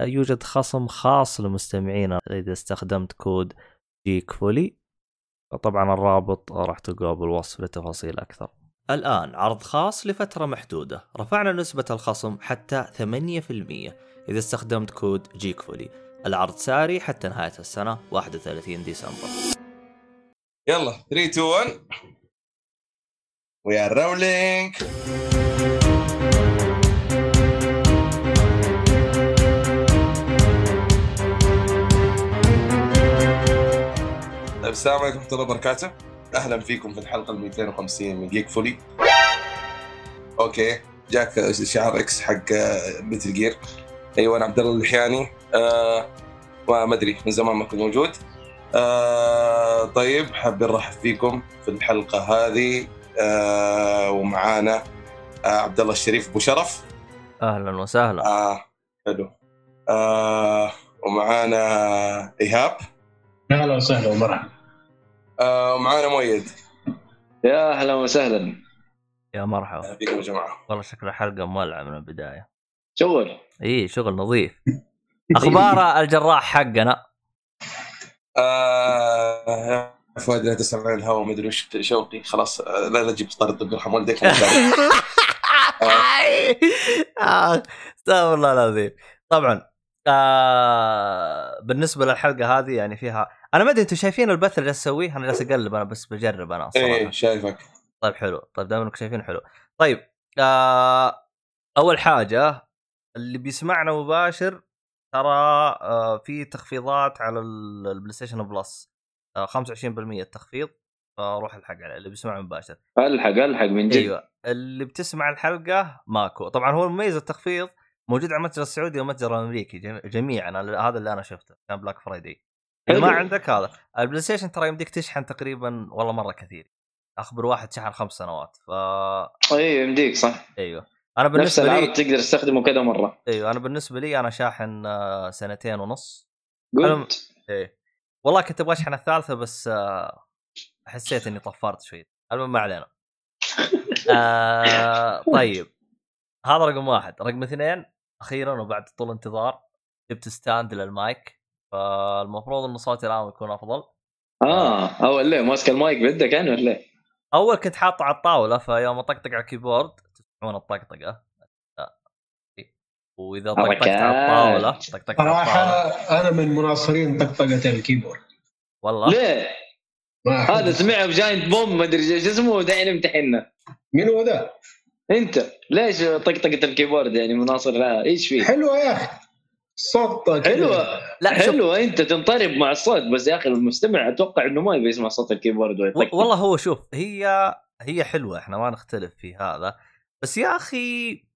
يوجد خصم خاص لمستمعينا إذا استخدمت كود Geekfully طبعا الرابط راح تلقاه بالوصف لتفاصيل أكثر. الآن عرض خاص لفترة محدودة. رفعنا نسبة الخصم حتى 8% إذا استخدمت كود Geekfully العرض ساري حتى نهاية السنة 31 ديسمبر. يلا 3 2 1 we are rolling السلام عليكم ورحمة الله وبركاته. أهلا فيكم في الحلقة ال 250 من جيك فولي أوكي جاك شعار إكس حق مثل جير أيوه أنا عبد الله اللحياني آه ما أدري من زمان ما كنت موجود. آه طيب حاب نرحب فيكم في الحلقة هذه. آه ومعانا آه عبد الله الشريف أبو شرف. أهلا وسهلا. آه حلو. آه ومعانا إيهاب. أهلا وسهلا ومرحبا ومعانا مؤيد. يا أهلا وسهلا. يا مرحبا. أهلا فيكم يا جماعة. والله شكل الحلقة مولعة من البداية. شغل. إي شغل نظيف. أخبار الجراح حقنا؟ آه فؤاد لا تسمع الهواء ما أدري وش شوقي. خلاص آه، لا لا جبت طارد طب يرحم والديك. آه، استغفر الله العظيم. طبعا آه بالنسبة للحلقة هذه يعني فيها أنا ما أدري أنتم شايفين البث اللي جالس أسويه؟ أنا جالس أقلب أنا بس بجرب أنا إيه الصراحه شايفك. طيب حلو. طيب دائما أنكم شايفين حلو. طيب آه أول حاجة اللي بيسمعنا مباشر ترى آه في تخفيضات على ال- البلاي ستيشن بلس آه 25% تخفيض فروح الحق عليه اللي بيسمع مباشر. ألحق ألحق من جد. أيوه. اللي بتسمع الحلقة ماكو. طبعا هو المميز التخفيض موجود على المتجر السعودي والمتجر الأمريكي جم- جميعا. هذا اللي أنا شفته كان Black Friday إذا ما. عندك هذا. البلاي ستيشن ترى يمديك تشحن تقريبا والله مرة كثير. أخبر واحد شحن خمس سنوات ف اي يمديك صح. أيوه. أنا نفس بالنسبة العرض لي تقدر تستخدمه كذا مرة. أيوه أنا بالنسبة لي أنا شاحن آه، سنتين ونص. أنا- جود إيه. والله كنت أبغى أشحن الثالثة بس آه، حسيت إني طفرت شوي. المهم ما علينا. آه طيب. هذا رقم واحد. رقم اثنين أخيرا وبعد طول انتظار جبت stand لل mic. فالمفروض إن صوتي الآن يكون أفضل. آه اول ليه؟ ماسك المايك بيدك يعني ولا ليه؟ أول كنت حاطه على الطاولة فيوم أطقطق على ال keyboard تسمعون الطقطقة. وإذا طقطقت على الطاولة طقطقت على الطاولة. أنا من مناصرين طقطقة ال keyboard. والله. ليه؟ هذا سمعه ب Giant Bomb ما أدري شو اسمه دحين يمتحنا من هو ذا؟ أنت. ليش طقطقة ال keyboard يعني مناصر لها؟ إيش فيه؟ حلوة يا أخي. صوت. حلوة لا حلوة أنت تنطرب مع الصوت بس يا أخي المستمع أتوقع إنه ما يبي يسمع صوت ال keyboard والله هو شوف هي هي حلوة إحنا ما نختلف في هذا بس يا أخي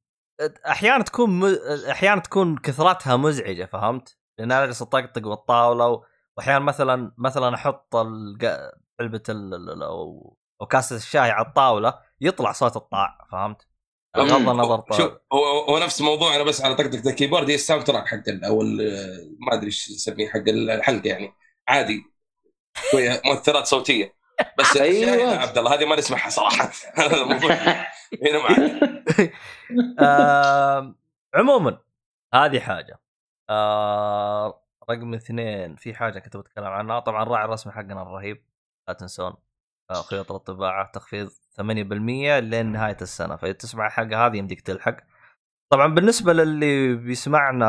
أحيانا تكون م... أحيانا تكون كثرتها مزعجة فهمت؟ لأن أنا أجلس أطقطق بالطاولة و... وأحيانا مثلا مثلا أحط الق... علبة ال... أو أو كاسة الشاي على الطاولة يطلع صوت الطاع فهمت؟ بغض النظر شوف هو هو نفس موضوعنا بس على طقطقه ال keyboard هي ال soundtrack حق أو ما أدري إيش نسميه حق الحلقة يعني. عادي. شوية مؤثرات صوتية. بس. أيوة. عبد الله هذه ما نسمعها صراحة. هذا الموضوع هنا آه... عموما هذه حاجة. آه... رقم اثنين في حاجة كنت بتكلم عنها. طبعا الراعي الرسمي حقنا الرهيب لا تنسون. آه، خيوط الطباعة تخفيض 8% لين نهاية السنة. فإذا تسمع الحلقة هذه يمديك تلحق. طبعا بالنسبة للي بيسمعنا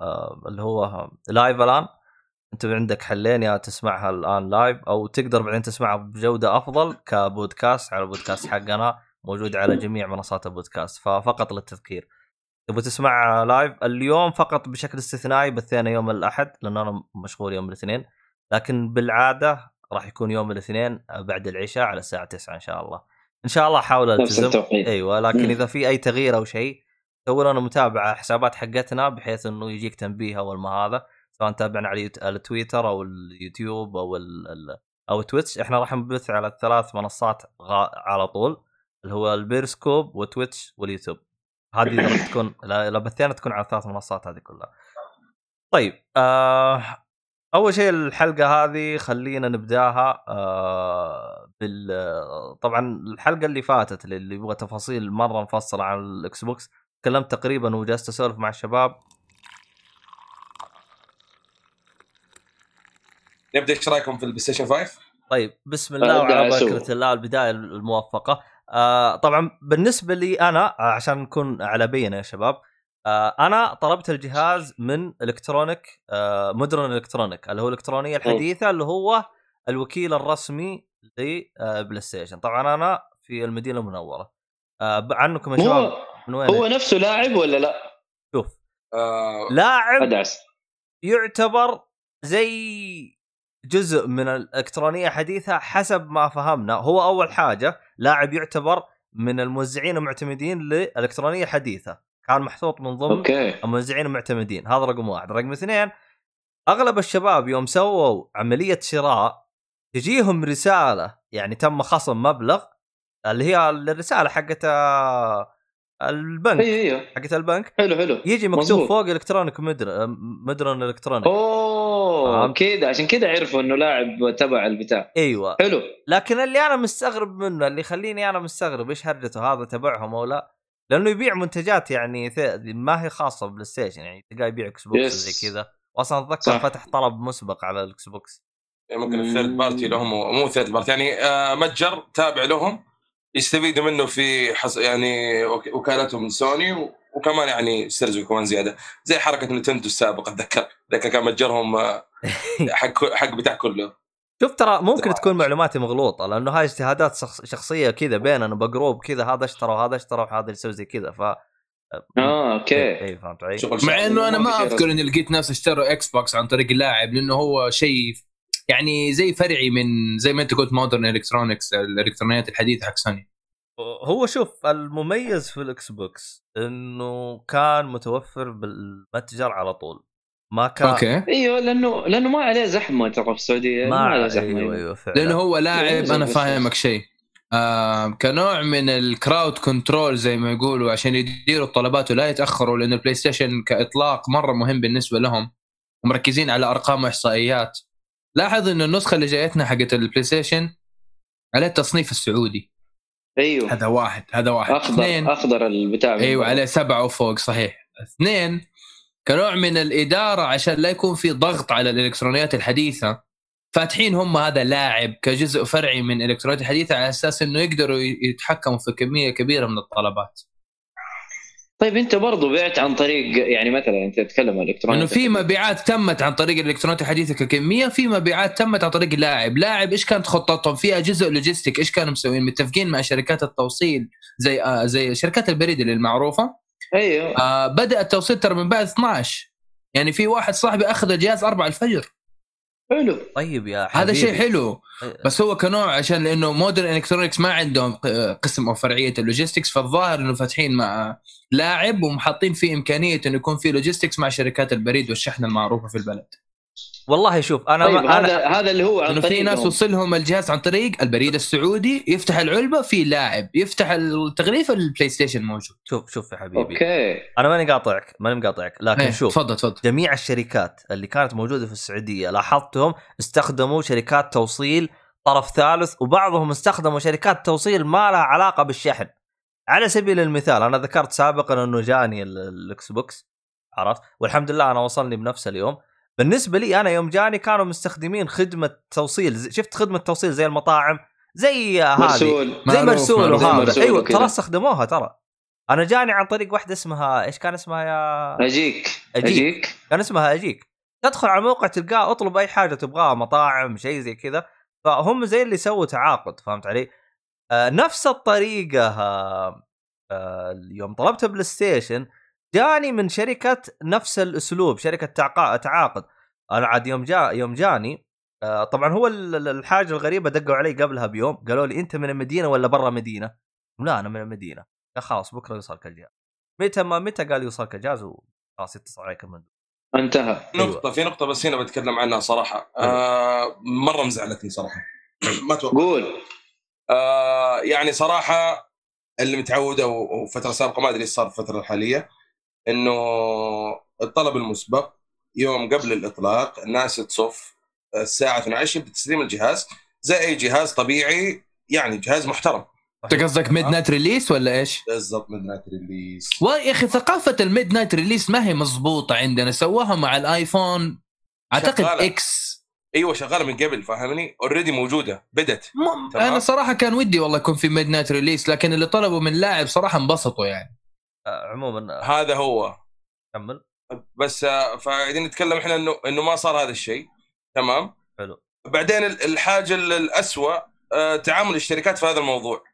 آه، اللي هو live الآن أنت عندك حلين يا تسمعها الآن live أو تقدر بعدين تسمعها بجودة أفضل كبودكاست على البودكاست حقنا موجود على جميع منصات البودكاست ففقط للتذكير. تبغى تسمع live اليوم فقط بشكل استثنائي بثينا يوم الأحد لأن أنا مشغول يوم الاثنين. لكن بالعادة راح يكون يوم الاثنين بعد العشاء على الساعة 9 إن شاء الله. إن شاء الله احاول التزم إيوه لكن مم. إذا في أي تغيير أو شيء سوي لنا متابعة حسابات حقتنا بحيث إنه يجيك تنبيه أول ما هذا سواء تابعنا على التويتر أو اليوتيوب أو ال... ال- أو تويتش. إحنا راح نبث على الثلاث منصات غا... على طول اللي هو البيرسكوب وتويتش واليوتيوب. هذه راح تكون لا بثينا تكون على الثلاث منصات هذه كلها. طيب آه أول شيء الحلقة هذه خلينا نبداها آه بال طبعا الحلقة اللي فاتت اللي يبغى تفاصيل مرة مفصلة عن الإكس بوكس تكلمت تقريبا وجلست أسولف مع الشباب نبدأ إيش رأيكم في البلاي ستيشن 5؟ طيب بسم الله وعلى. بركة الله البداية الموفقة آه طبعا بالنسبة لي أنا عشان نكون على بينه يا شباب آه أنا طلبت الجهاز من Electronic آه Modern Electronic اللي هو الإلكترونية الحديثة اللي هو الوكيل الرسمي لبلاي ستيشن. طبعا أنا في المدينة المنورة. آه عنكم يا شباب هو من وين؟ هو نفسه لاعب ولا لا؟ شوف. آه لاعب أدعس. يعتبر زي جزء من الإلكترونية حديثة حسب ما فهمنا. هو أول حاجة لاعب يعتبر من الموزعين المعتمدين للالكترونيه حديثة. كان محطوط من ضمن أوكي. الموزعين المعتمدين. هذا رقم واحد. رقم اثنين أغلب الشباب يوم سووا عملية شراء تجيهم رسالة يعني تم خصم مبلغ اللي هي الرسالة حقت آه، البنك. أيوه أيوه. حقت البنك. حلو حلو. يجي مكتوب مظبوط. فوق electronic مدر modern electronic. أوه؟ كذا. عشان كذا عرفوا إنه لاعب تبع البتاع. أيوه. حلو. لكن اللي أنا مستغرب منه اللي يخليني أنا مستغرب إيش هرجته هذا تبعهم أو لا؟ لأنه يبيع منتجات يعني ما هي خاصة PlayStation يعني تلقاه يبيع Xbox. زي كذا. واصلا أتذكر. فتح طلب مسبق على ال Xbox. ممكن مم. ال third party لهم مو third party يعني آه متجر تابع لهم يستفيدوا منه في حص... يعني وك- وكالتهم من سوني و... وكمان يعني يسترزقوا كمان زيادة زي حركة Nintendo السابقة أتذكر ذاك كان متجرهم آه، حق حق بتاع كله شوف ترى ممكن تكون معلوماتي مغلوطة لأنه هاي اجتهادات شخص شخصية كذا بيننا بجروب كذا هذا اشترى وهذا اشترى وهذا يسوي زي كذا ف آه okay اي فهمت علي؟ مع. إنه أنا ما أذكر إني لقيت ناس اشتروا Xbox عن طريق اللاعب لأنه هو شيء يعني زي فرعي من زي ما انت قلت Modern Electronics الإلكترونيات الحديثة حق سوني هو شوف المميز في ال Xbox إنه كان متوفر بالمتجر على طول. ما كان okay. إيوه لأنه لأنه ما عليه زحمة ترى في السعودية. ما, عليه زحمة أيوه أيوة. أيوه فعلا. لأنه هو لاعب ينزل أنا فاهمك شيء. آه كنوع من ال crowd control زي ما يقولوا عشان يديروا الطلبات ولا يتأخروا لأنه ال PlayStation كإطلاق مرة مهم بالنسبة لهم. ومركزين على أرقام واحصائيات لاحظ إنه النسخة اللي جايتنا حقت ال PlayStation عليه التصنيف السعودي. أيوه. هذا واحد هذا واحد. أخضر أخضر البتاع أيوه عليه سبعة وفوق صحيح. اثنين كنوع من الإدارة عشان لا يكون في ضغط على الإلكترونيات الحديثة. فاتحين هم هذا لاعب كجزء فرعي من الالكترونيات الحديثة على أساس إنه يقدروا يتحكموا في كمية كبيرة من الطلبات. طيب انت برضو بعت عن طريق يعني مثلا انت تتكلم عن الكترونيات إنه في مبيعات تمت عن طريق الالكترونيات الحديثه ككميه في مبيعات تمت عن طريق اللاعب لاعب إيش كانت خطتهم فيها جزء logistic إيش كانوا مسويين؟ متفقين مع شركات التوصيل زي آه زي شركات البريد اللي المعروفة؟ أيوه. آه بدأ التوصيل ترى من بعد 12 يعني في واحد صاحبي أخذ الجهاز 4 الفجر. حلو. طيب يا حبيبي هذا شيء حلو. بس هو كنوع عشان لأنه Modern Electronics ما عندهم قسم أو فرعية ال logistics فالظاهر إنه فاتحين مع لاعب ومحاطين فيه إمكانية إنه يكون في logistics مع شركات البريد والشحن المعروفة في البلد. والله شوف أنا طيب ما هذا أنا هذا اللي هو عن إنه في ناس وصلهم الجهاز عن طريق البريد السعودي يفتح العلبة في لاعب يفتح التغليف ال PlayStation موجود. شوف شوف يا حبيبي. okay. أنا ماني قاطعك ماني مقاطعك لكن إيه، شوف تفضل تفضل. جميع الشركات اللي كانت موجودة في السعودية لاحظتهم استخدموا شركات توصيل طرف ثالث وبعضهم استخدموا شركات توصيل ما لها علاقة بالشحن. على سبيل المثال أنا ذكرت سابقا إنه جاني ال- ال Xbox عرفت؟ والحمد لله أنا وصلني بنفس اليوم. بالنسبة لي أنا يوم جاني كانوا مستخدمين خدمة توصيل زي- شفت خدمة توصيل زي المطاعم؟ زي هذه. مرسول. زي مرسول وهذا. أيوه. ترى استخدموها ترى. أنا جاني عن طريق واحدة اسمها إيش كان اسمها يا؟ أجيك. أجيك. أجيك. كان اسمها أجيك. تدخل على الموقع تلقاه أطلب أي حاجة تبغاها مطاعم شيء زي كذا. فهم زي اللي سووا تعاقد فهمت علي؟ آه نفس الطريقة آه آه يوم طلبت PlayStation. جاني من شركة نفس الأسلوب شركة تعاقد. أنا عاد يوم جا يوم جاني آه طبعا هو ال- ال- الحاجة الغريبة دقوا علي قبلها بيوم قالوا لي أنت من المدينة ولا برا مدينة؟ لا أنا من المدينة. قال خلاص بكرة يوصلك الجهاز متى ما متى قال يوصلك الجهاز وخلاص يتصل عليك المندوب انتهى. نقطة في نقطة بس هنا بتكلم عنها صراحة. آه مرة مزعلتني صراحة. ما أتوقع قول. آه يعني صراحة اللي متعود أو أو فترة سابقة ما أدري إيش صار في الفترة الحالية. إنه الطلب المسبق يوم قبل الإطلاق الناس تصف الساعة 12 بتسليم الجهاز زي أي جهاز طبيعي يعني جهاز محترم. أنت قصدك midnight release ولا إيش؟ بالضبط midnight release والله يا أخي ثقافة ال midnight release ما هي مضبوطة عندنا سووها مع ال iPhone أعتقد شغالة. إكس أيوه شغالة من قبل فاهمني؟ already موجودة بدت م... أنا صراحة كان ودي والله يكون في midnight release لكن اللي طلبوا من لاعب صراحة انبسطوا يعني. عموما آه، هذا هو. كمل. بس آه، فقاعدين نتكلم إحنا إنه إنه ما صار هذا الشيء. تمام؟ حلو. بعدين ال- الحاجة ال- الاسوء آه، تعامل الشركات في هذا الموضوع.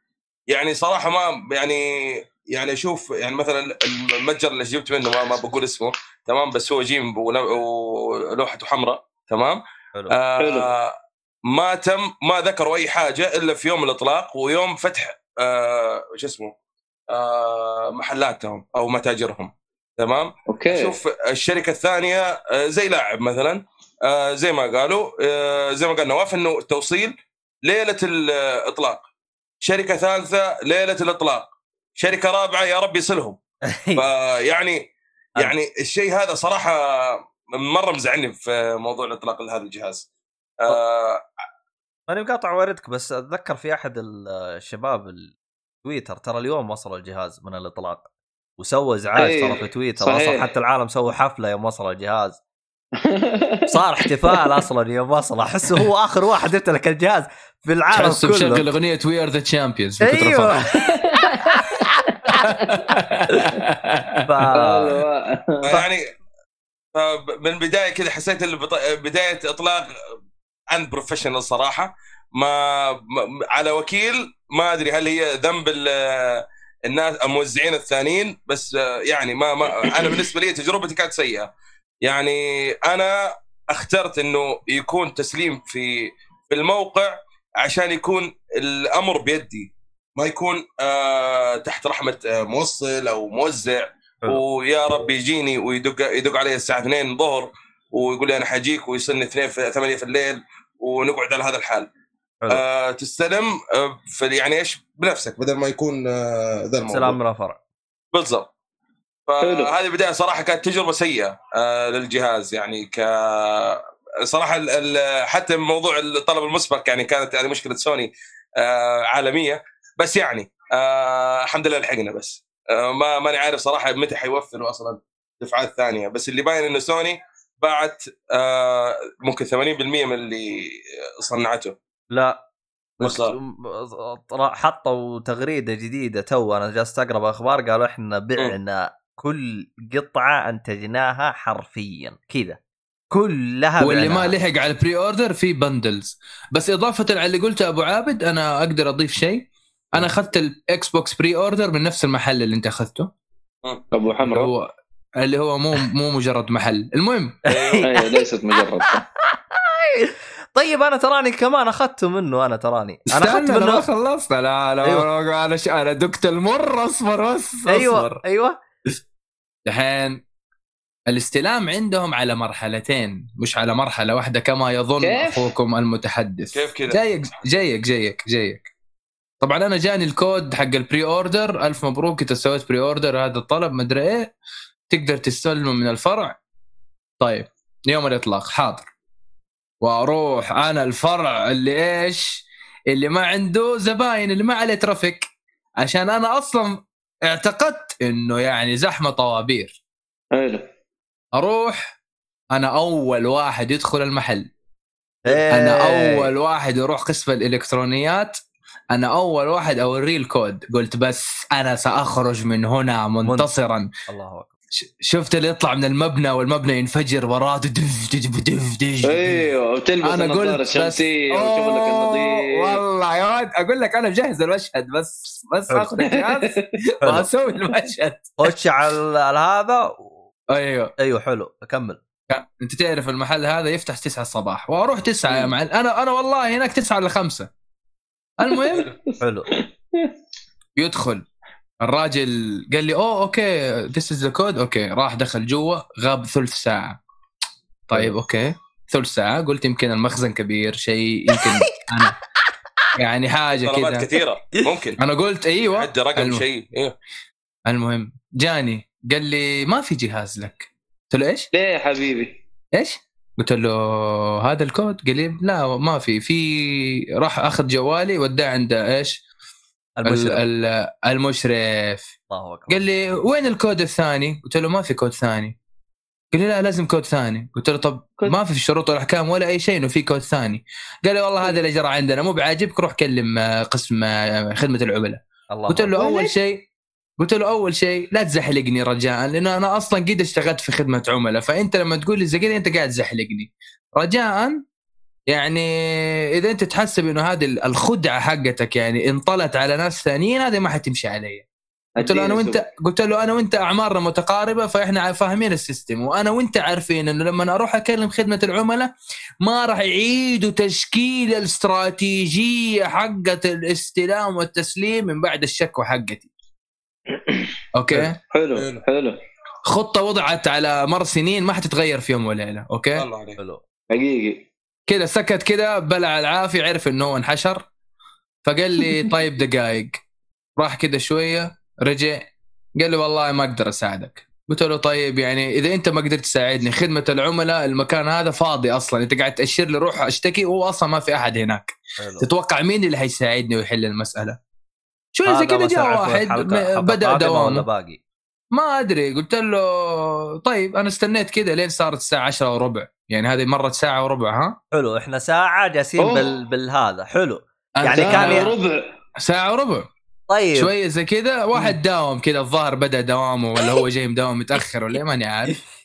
يعني صراحة ما يعني يعني أشوف يعني مثلا المتجر اللي جبت منه ما, ما بقول اسمه تمام؟ بس هو جيم ول- ولوحته حمراء تمام؟ حلو. آه ما تم ما ذكروا أي حاجة إلا في يوم الإطلاق ويوم فتح آه شو اسمه؟ آه محلاتهم أو متاجرهم. تمام؟ okay. شوف الشركة الثانية آه، زي لاعب مثلا آه، زي ما قالوا آه، زي ما قال نواف إنه التوصيل ليلة الإطلاق. شركة ثالثة ليلة الإطلاق. شركة رابعة يا رب يصلهم. فيعني يعني الشيء هذا صراحة مرة مزعلني في موضوع الإطلاق لهذا الجهاز. آه، ماني مقاطع واردك بس أتذكر في أحد الشباب التويتر ترى اليوم وصل الجهاز من الإطلاق. وسوى إزعاج. ترى في تويتر صحيح. أصلا حتى العالم سووا حفلة يوم وصل الجهاز. صار احتفال أصلا يوم وصل. أحس هو آخر واحد يمتلك الجهاز في العالم تحسه مشغل كله أغنية We Are the Champions أيوه. ف... يعني من البداية كذا حسيت بداية إطلاق unprofessional صراحة. ما ما- على وكيل ما أدري هل هي ذنب ال- الناس الموزعين الثانيين بس يعني ما, ما أنا بالنسبة لي تجربتي كانت سيئة يعني أنا اخترت إنه يكون تسليم في في الموقع عشان يكون الأمر بيدي ما يكون آه تحت رحمة آه موصل أو موزع. ويا رب يجيني ويدق يدق علي الساعة 2 الظهر ويقول لي أنا حاجيك ويصلني 2 في 8 في الليل ونقعد على هذا الحال. آه تستلم آه في يعني إيش؟ بنفسك بدل ما يكون آه ذا الموضوع. سلام من الفرع. بالضبط. حلو. فهذه بداية صراحة كانت تجربة سيئة آه للجهاز يعني ك صراحة ال... ال... حتى موضوع الطلب المسبق يعني كانت يعني مشكلة سوني آه عالمية. بس يعني آه الحمد لله لحقنا بس. آه ما ماني عارف صراحة متى حيوفروا أصلا دفعات ثانية. بس اللي باين انه سوني باعت آه ممكن 80% من اللي صنعته. لا حطوا تغريدة جديدة تو أنا جالس أقرأ أخبار قالوا إحنا بعنا كل قطعة أنتجناها حرفيا كذا. كلها واللي ما. لحق على ال pre-order في bundles بس إضافة على اللي قلته أبو عابد أنا أقدر أضيف شيء. أنا أخذت ال Xbox pre-order من نفس المحل اللي أنت أخذته. أبو حمراء هو اللي هو مو مو مجرد محل. المهم. أيوه ليست مجرد. طيب أنا تراني كمان أخذته منه أنا تراني. أنا أخذت استنى، أنا ما منه خلصت لا لا أيوة. أنا ش... أنا دقت المر اصبر بس أيوه اصبر أيوه. دحين الاستلام عندهم على مرحلتين مش على مرحلة واحدة كما يظن كيف؟ أخوكم المتحدث. كيف كذا؟ جايك جايك جايك جايك. طبعا أنا جاني الكود حق ال pre-order ألف مبروك أنت سويت pre-order هذا الطلب مدري إيه. تقدر تستلمه من الفرع. طيب يوم الإطلاق حاضر. وأروح أنا الفرع اللي إيش؟ اللي ما عنده زباين اللي ما عليه ترافيك. عشان أنا أصلا اعتقدت إنه يعني زحمة طوابير. حلو. أروح أنا أول واحد يدخل المحل. إيه. أنا أول واحد يروح قسم الإلكترونيات. أنا أول واحد أوريه الكود. قلت بس أنا سأخرج من هنا منتصرا. الله أكبر. ش- شفت اللي يطلع من المبنى والمبنى ينفجر وراه دف دف دف دف أيوه وتلبس أنا قلت الشمسية وشغلك أوه، النظيف. والله يا ولد أقول لك أنا مجهز المشهد بس بس. آخذ الجهاز. واسوي المشهد. خش على على هذا؟ أيوه. أيوه حلو كمل أنت تعرف المحل هذا يفتح 9 الصباح وأروح 9 يا معلم. أنا أنا والله هناك 9 إلا 5 المهم حلو. يدخل. الراجل قال لي أوه okay this is the code okay راح دخل جوا غاب ثلث ساعة. طيب okay. ثلث ساعة قلت يمكن المخزن كبير شيء يمكن أنا يعني حاجة طلبات كذا. كثيرة ممكن. أنا قلت أيوه. عدى رقم الم- شيء أيوه المهم جاني قال لي ما في جهاز لك. قلت له إيش؟ ليه يا حبيبي؟ إيش؟ قلت له هذا الكود. قال لي لا ما في. في راح أخذ جوالي وداه عند إيش؟ المشرف. ال- ال- المشرف. الله أكبر. قال لي وين الكود الثاني؟ قلت له ما في كود ثاني. قال لي لا لازم كود ثاني. قلت له طب ما في في الشروط والاحكام ولا أي شيء إنه في كود ثاني. قال لي والله هذا اللي جرى عندنا مو بعاجبك؟ روح كلم آه، قسم آه، خدمة العملاء. الله قلت له. أول شيء قلت له أول شيء لا تزحلقني رجاء لأنه أنا أصلا قد اشتغلت في خدمة عملاء فأنت لما تقول لي زي كذا أنت قاعد تزحلقني. رجاء يعني إذا أنت تحسب إنه هذه الخدعة حقتك يعني انطلت على ناس ثانيين هذه ما حتمشي علي قلت له أنا وانت قلت له أنا وأنت أعمارنا متقاربة فإحنا فاهمين ال system. وأنا وأنت عارفين إنه لما أروح أكلم خدمة العملاء ما راح يعيدوا تشكيل الاستراتيجية حقت الاستلام والتسليم من بعد الشكوى حقتي. okay؟ حلو. حلو. حلو. خطة وضعت على مر سنين ما حتتغير في يوم وليله، okay؟ الله عليك. حلو حقيقي. كذا سكت كذا بلع العافية عرف إنه هو انحشر. فقال لي طيب دقائق راح كذا شوية رجع. قال لي والله ما أقدر أساعدك. قلت له طيب يعني إذا أنت ما قدرت تساعدني خدمة العملاء المكان هذا فاضي أصلا. أنت قاعد تأشر لي روح أشتكي وهو أصلا ما في أحد هناك. حلو. تتوقع مين اللي حيساعدني ويحل المسألة؟ شوي زي كذا جاء واحد بدأ دوامه. باقي؟ ما أدري قلت له طيب أنا استنيت كذا لين صارت الساعة 10 وربع. يعني هذه مرت ساعة وربع ها؟ حلو إحنا ساعة جالسين. بال... بالهذا حلو. يعني كان ي- ربع ساعة وربع؟ طيب. شوية زي كذا واحد داوم كذا الظاهر بدأ دوامه ولا هو جاي مداوم متأخر ولا إيه، ماني عارف.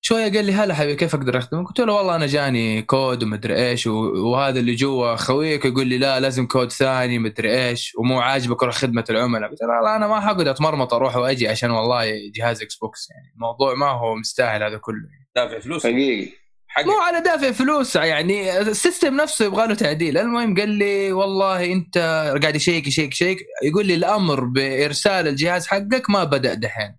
شوية قال لي هلا حبيبي كيف أقدر أخدمك؟ قلت له والله أنا جاني كود ومدري إيش وهذا اللي جوا خويك يقول لي لا لازم كود ثاني مدري إيش ومو عاجبك روح خدمة العملاء. قلت له لا أنا ما حقعد أتمرمط أروح وأجي عشان والله جهاز إكس بوكس يعني. الموضوع ما هو مستاهل هذا كله دافع فلوس. حقيقي. حق مو على دافع فلوس يعني ال system نفسه يبغى له تعديل. المهم قال لي والله أنت قاعد يشيك يشيك يشيك يقول لي الأمر بإرسال الجهاز حقك ما بدأ دحين.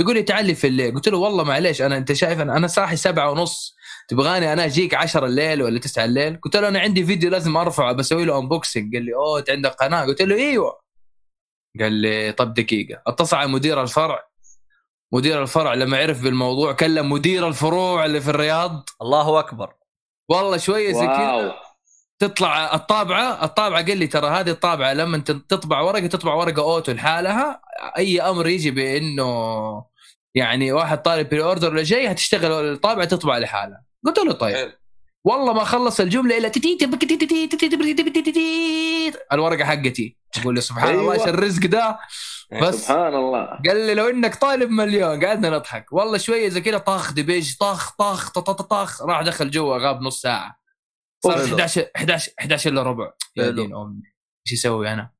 يقول لي تعال لي في الليل. قلت له والله معليش أنا أنت شايف أنا, أنا صاحي سبعة ونص. تبغاني أنا أجيك 10 الليل ولا 9 الليل؟ قلت له أنا عندي فيديو لازم أرفعه بسوي له unboxing قال لي أوه أنت عندك قناة؟ قلت له إيوه. قال لي طب دقيقة. اتصل على مدير الفرع. مدير الفرع لما عرف بالموضوع كلم مدير الفروع اللي في الرياض. الله أكبر. والله شوية زي wow. كذا تطلع الطابعه الطابعه قال لي ترى هذه الطابعه لما تطبع ورقه تطبع ورقه auto لحالها اي أمر يجي بانه يعني واحد طالب pre-order ولا شيء هتشتغل الطابعه تطبع لحالها قلت له طيب والله ما خلص الجمله الا الورقه حقتي تقول لي سبحان الله إيش الرزق ده بس سبحان الله قال لي لو انك طالب مليون قعدنا نضحك والله شوية زي كذا طخ دبيج طخ طخ طخ طخ راح دخل جوا غاب نص ساعه صار حلو. 11 11 11 الا ربع. إيش أسوي أنا؟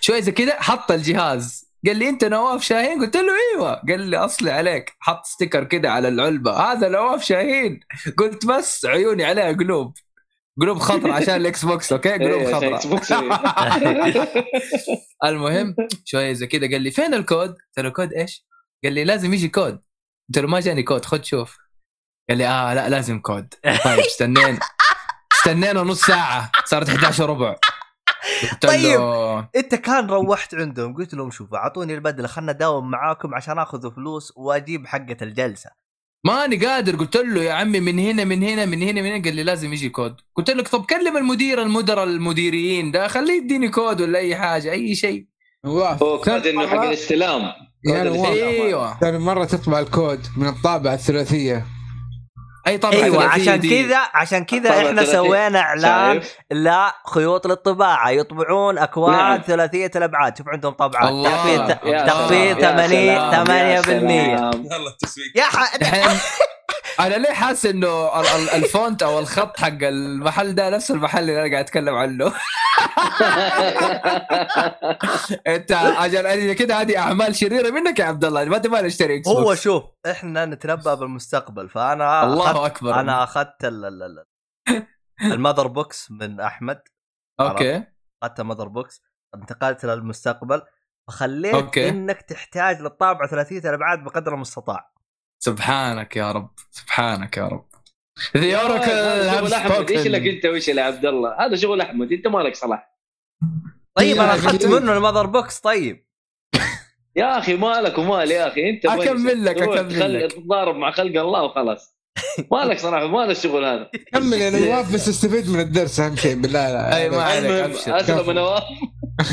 شوية زي كذا حط الجهاز. قال لي أنت نواف شاهين؟ قلت له أيوه. قال لي أصلي عليك. حط sticker كذا على العلبة. هذا نواف شاهين. قلت بس عيوني عليها قلوب. قلوب خضراء عشان الإكس بوكس okay؟ قلوب إيه، خضراء إكس بوكس، إيه. المهم شوية زي كذا قال لي فين الكود؟ قلت له كود إيش؟ قال لي لازم يجي كود. قلت له ما جاني كود خد شوف. قال لي آه لا لازم كود. طيب استنينا. استنينا نص ساعة. صارت 11 وربع قلت طيب. انت كان روحت عندهم قلت لهم شوفوا اعطوني البدلة خلنا اداوم معاكم عشان آخذ فلوس وأجيب حقة الجلسة. ماني قادر. قلت له يا عمي من هنا من هنا من هنا من هنا؟ قال لي لازم يجي كود. قلت لك طب كلم المدير المدراء المديريين. ده خليه يديني كود ولا أي حاجة أي شيء. هو كود انه حق الاستلام. الاستلام. إيوه. ثاني مرة تطبع الكود من الطابعة الثلاثية. أي طبعا أيوه عشان دي. كذا عشان كذا طبعا إحنا. سوينا إعلان؟ لا خيوط للطباعة يطبعون اكواد نعم. ثلاثية الأبعاد شوف عندهم طبعات الله. تخفيض تخفيض سلام، يا 80 سلام، يا 8% سلام. يلا التسويق يا أنا ليه حاسس إنه ال- ال- ال font أو الخط حق المحل ده نفس المحل اللي أنا قاعد أتكلم عنه؟ أنت عشان كده هذه أعمال شريرة منك يا عبد الله ما تبغى نشتري إكس هو. شوف إحنا نتنبأ بالمستقبل فأنا أخذت الله أكبر. أنا أخذت ال- ال- ال- ال mother box من أحمد. okay. أخذت ال mother box انتقلت للمستقبل فخليت. إنك تحتاج للطابعه ثلاثية الأبعاد بقدر المستطاع. سبحانك يا رب سبحانك يا رب. ذا اوراكل هذا شغل أحمد إيش لك انت وايش يا عبد الله؟ هذا شغل أحمد أنت مالك صلاح. طيب أنا يا أخذت. منه ال mother box طيب. يا أخي مالك ومال يا أخي أنت؟ أكمل لك، تخل- لك. تتضارب مع خلق الله وخلاص. مالك صراحة ما هذا الشغل هذا. كمل أنا نواف بس استفيد من الدرس أهم شيء. بالله لا أي ما عليك،. أسلم نواف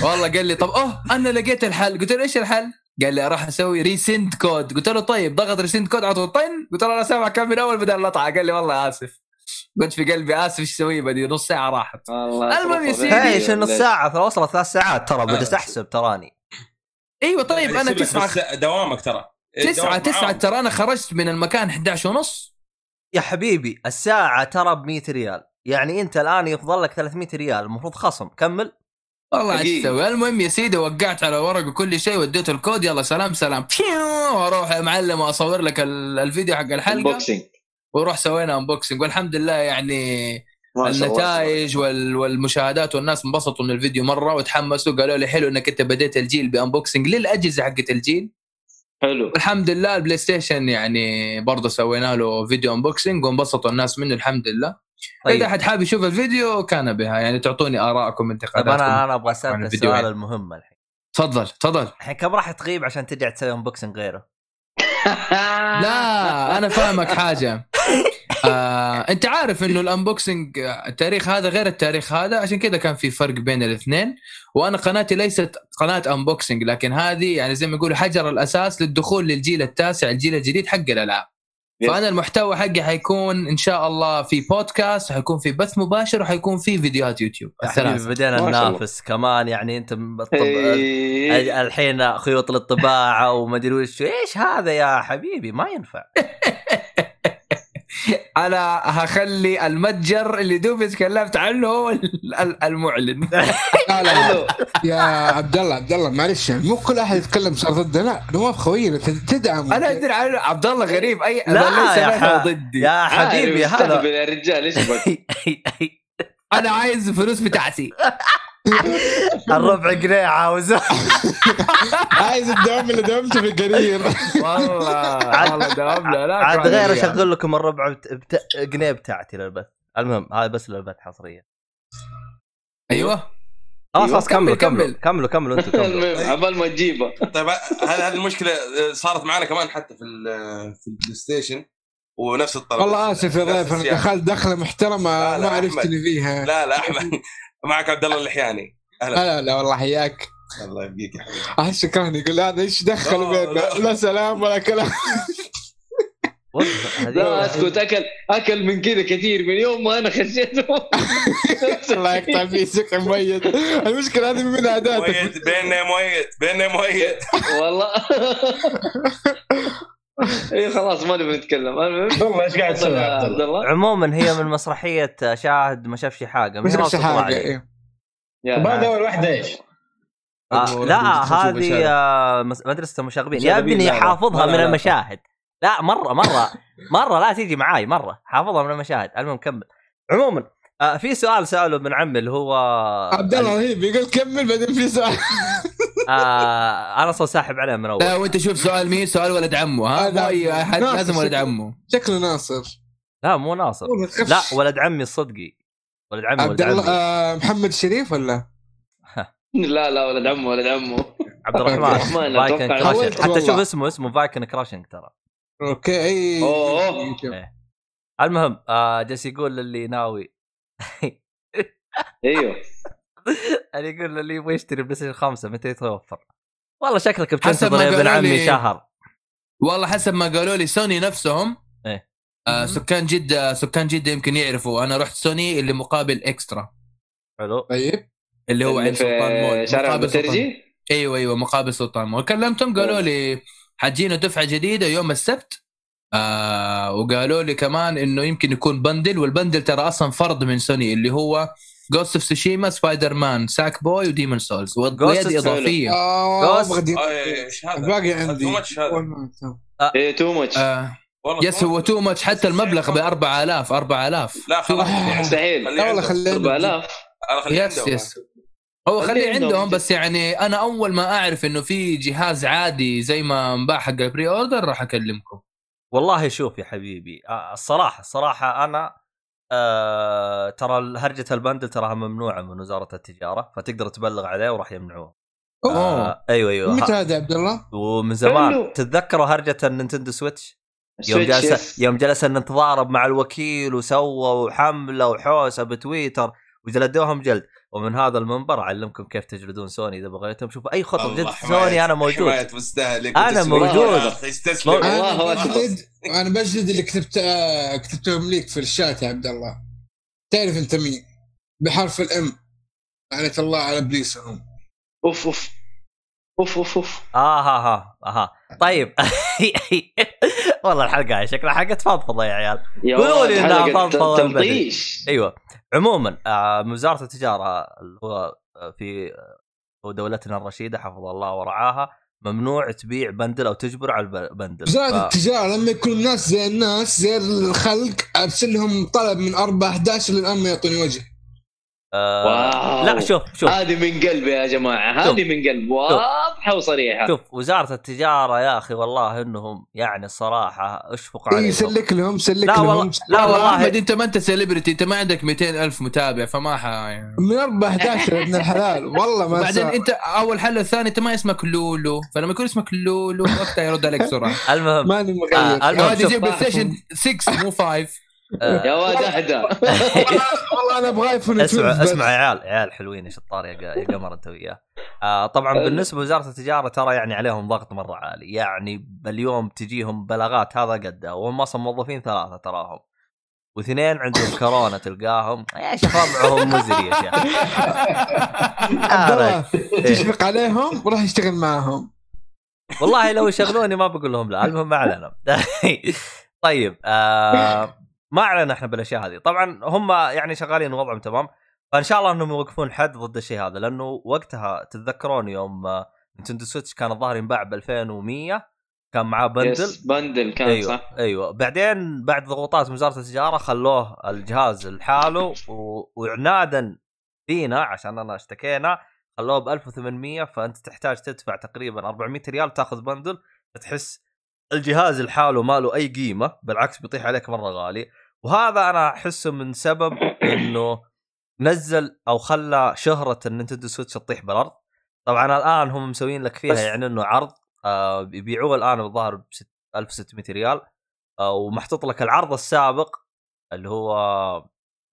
والله قال لي طب أوه أنا لقيت الحل. قلت له إيش الحل؟ قال لي راح أسوي resend code قلت له طيب ضغط resend code على طن. قلت له أنا سامع كم من أول بدل الاطعه قال لي والله آسف. قلت في قلبي آسف إيش أسوي بدي نص ساعة راحت. المهم يا يصرف سيدي. عليك. إيش نص ساعه ترى وصلت ثلاث ساعات ترى. بدأت أحسب تراني. أيوه طيب أنا لك تسعة. دوامك ترى. تسعة معاهم. ترى أنا خرجت من المكان 11 ونص. يا حبيبي الساعة ترى ب 100 ريال. يعني أنت الآن يفضل لك 300 ريال. المفروض خصم. كمل. والله إيش حقيقي. تسوي المهم يا سيدي وقعت على ورق وكل شيء وديته الكود. يلا سلام سلام. وأروح يا معلم واصور لك ال- الفيديو حق الحلقة. ال unboxing وروح سوينا unboxing والحمد لله يعني. النتائج وال- والمشاهدات والناس انبسطوا من الفيديو مرة وتحمسوا قالوا لي حلو إنك أنت بديت الجيل ب unboxing للأجهزة حقت الجيل. حلو. والحمد لله البلاي ستيشن يعني برضه سوينا له فيديو unboxing وانبسطوا الناس منه الحمد لله طيب اذا أحد حاب يشوف الفيديو كان بها يعني تعطوني ارائكم طيب انتقاداتكم أنا أنا أبغى أسألك السؤال. المهم الحين تفضل تفضل الحين كم راح تغيب عشان ترجع تسوي unboxing غيره؟ لا أنا فاهمك حاجة آه، أنت عارف إنه ال unboxing التاريخ هذا غير التاريخ هذا عشان كذا كان في فرق بين الاثنين وأنا قناتي ليست قناة unboxing لكن هذه يعني زي ما يقولوا حجر الأساس للدخول للجيل التاسع الجيل الجديد حق الألعاب. فأنا المحتوى حقي حيكون إن شاء الله في بودكاست حيكون في بث مباشر وحيكون في فيديوهات يوتيوب. الثلاثه بدينا. ننافس كمان يعني أنت بالطب... إيه. الحين خيوط للطباعه ومدري وش. إيش هذا يا حبيبي؟ ما ينفع. أنا هخلي المتجر اللي دوبي تكلمت عنه هو ال- ال- المعلن. لا لا. يا عبد الله عبد الله معلش يعني مو كل أحد يتكلم صار ضده لا نواف خوينا تدعم. أنا أدري عنه عبد الله غريب اي لا ليس يا بينه ح- ضدي. يا حبيبي هذا. يا رجال إيش أنا عايز فلوس بتاعتي. الربع جنيه عاوزه عايز الدوام اللي دومته في القرير. والله والله دوام لا عاد غير. اشغل لكم الربع بت... بت... جنيه بتاعتي للبث. المهم هذا بس للبث حصريه أيوه. خلاص خلاص كملوا كمل، كملوا. كملوا كملوا أنتم كملوا. المهم عبال ما تجيبه. طيب هل هذه المشكلة صارت معنا كمان حتى في ال- في البلاي ستيشن. ونفس الطلب والله آسف يا ضيف أنا دخلت دخلة محترمة ما عرفت. اللي فيها. لا لا أحمد. معك عبد الله اللحياني أهلا. لا لا والله حياك. الله يبقيك يا حبيبي. احس كان يقول هذا إيش دخل بيننا لا. لا سلام ولا كلام. لا أسكت أكل أكل من كذا كثير من يوم ما أنا خشيته الله يقطع فيه سكر ميت. المشكلة هذه من عاداتك. ميت بيننا ميت بيننا ميت. والله. اي خلاص ما نبي نتكلم. المهم والله إيش قاعد تسوي عبد الله؟ عموما هي من مسرحية شاهد ما شافش حاجة نفس تطلع حاجة. إيه. هذا أول واحدة إيش؟ آه لا هذه آه مدرسة المشاغبين. يا ابني. حافظها ما من المشاهد. لا مرة مرة مرة لا تيجي معاي مرة. حافظها من المشاهد. المهم كمل. عموما آه في سؤال سأله ابن عمي اللي هو عبد الله رهيب يقول كمل بعدين في سؤال. آه أنا أصلا ساحب عليه من أول. لا وأنت شوف سؤال مين؟ سؤال ولد عمه ها؟ هذا مو اي أحد؟ لازم ولد. عمه. شكله ناصر. لا مو ناصر. لا ولد عمي الصدقي. ولد عمي عبد الله آه محمد شريف ولا؟ لا لا ولد عمه ولد عمه. عبد الرحمن. فايكن كراشنج حتى. شوف اسمه اسمه فايكن كراشنج ترى. أوكي أي أوه. المهم آه جالس يقول للي ناوي. أيوه. اللي يقول اللي يبغى يشتري بلاي ستيشن 5 متى يتوفر؟ والله شكلك حسب بتنتظر ما يا ابن قالوا عمي لي- شهر. والله حسب ما قالوا لي سوني نفسهم إيه. آه سكان جده سكان جدة يمكن يعرفوا أنا رحت سوني اللي مقابل إكسترا. حلو. طيب. اللي هو عند سلطان مول شارع مقابل سلطان بترجي أيوه أيوه مقابل سلطان مول. كلمتهم قالوا لي حتجينا دفعة جديدة يوم السبت آه وقالوا لي كمان إنه يمكن يكون bundle وال bundle ترى أصلا فرض من سوني اللي هو Ghost of Tsushima Spider-Man Sackboy و Demon's Souls ويد. اضافيه هذا؟ الباقي عندي. إيه too much يس هو. too much حتى المبلغ ب 4000 4000 لا خلاص. مستحيل خليه لا والله. خلينا 4000 أنا خليه yes. yes هو خليه خليه عندهم. عندهم بس يعني أنا أول ما أعرف إنه في جهاز عادي زي ما انباع حق ال pre-order راح أكلمكم والله شوف يا حبيبي آه، الصراحة الصراحة أنا آه ترى هرجة ال bundle تراها ممنوعة من وزارة التجارة فتقدر تبلغ عليه وراح يمنعوه أوه. آه أيوه أيوه متى هذا عبد الله؟ ومن زمان حلو. تتذكروا هرجة النينتندو سويتش يوم جلس. يوم جلس نتضارب مع الوكيل وسووا حمله وحوسة بتويتر وجلدوهم جلد ومن هذا المنبر أعلمكم كيف تجلدون سوني. إذا بغيتم شوفوا أي خطوه جد سوني أنا موجود. حماية مستهلك أنا وتسليم. موجود. الله أنا. بجلد أنا بجلد اللي كتبت كتبتهم ليك في الشات يا عبد الله. تعرف أنت مين؟ بحرف الإم. لعنة الله على ابليسهم أوف أوف. أوف أوف أوف. آه ها ها ها. طيب. والله الحلقة شكلها حلقة فضفضة يا عيال. يا قولوا لي إنها حلقة فضفضة تلطيش أيوه. عموما آه وزارة التجارة اللي هو آه، في آه، دولتنا الرشيدة حفظ الله ورعاها ممنوع تبيع بندل أو تجبر على البندل وزارة ف- التجارة لما يكون الناس زي الناس زي الخلق ارسل لهم طلب من 4 11 للآن ما يعطوني وجه. آه واو. لا شوف شوف. هذه من قلبي يا جماعة. هذه من قلب. واضحة وصريحة. شوف وزارة التجارة يا أخي والله إنهم يعني الصراحة اشفق إي عليهم. سلك لهم سلك لا لهم. والله لا والله. أحمد أنت ما أنت سيلبرتي أنت ما عندك 200 ألف متابع فما ح يعني. من 4 11 يا ابن الحلال. والله ما بعدين أنت أول حل الثاني أنت ما اسمك لولو فلما يكون اسمك لولو وقتها يرد عليك بسرعة. المهم ماني مغير. آه، المهم هذه بلاي ستيشن 6 مو 5 آه، يا واد اهدى والله أنا أبغى ايفون 12 اسمع. اسمع يا عيال عيال حلوين يا شطار يا قمر أنت وياه. آه طبعا. بالنسبة لوزارة التجارة ترى يعني عليهم ضغط مرة عالي. يعني اليوم تجيهم بلاغات هذا قدها وهم أصلا موظفين ثلاثة تراهم. واثنين عندهم كورونا تلقاهم. يا شيخ وضعهم مزري يا شيخ. آه، الله تشفق عليهم وراح يشتغل معاهم والله لو يشغلوني ما بقول لهم لا المهم ما علينا. طيب آه ما علينا إحنا بالأشياء هذه. طبعا هم يعني شغالين وضعهم تمام. فإن شاء الله إنهم يوقفون حد ضد الشيء هذا لأنه وقتها تتذكرون يوم نينتندو سويتش كان الظاهر ينباع ب 2100 كان معاه bundle. yes bundle كان أيوه صح؟ أيوه. بعدين بعد ضغوطات من وزارة التجارة خلوه الجهاز لحاله و... وعنادا فينا عشان أنا اشتكينا خلوه ب 1800 فأنت تحتاج تدفع تقريبا 400 ريال تأخذ bundle تحس الجهاز لحاله ما له أي قيمة بالعكس بيطيح عليك مرة غالي. وهذا أنا أحسه من سبب إنه نزل أو خلى شهرة النينتندو سويتش تطيح بالأرض. طبعا الآن هم مسوين لك فيها يعني إنه عرض آه بيبيعوه الآن بالظاهر ب 1600 ريال. آه ومحطوط لك العرض السابق اللي هو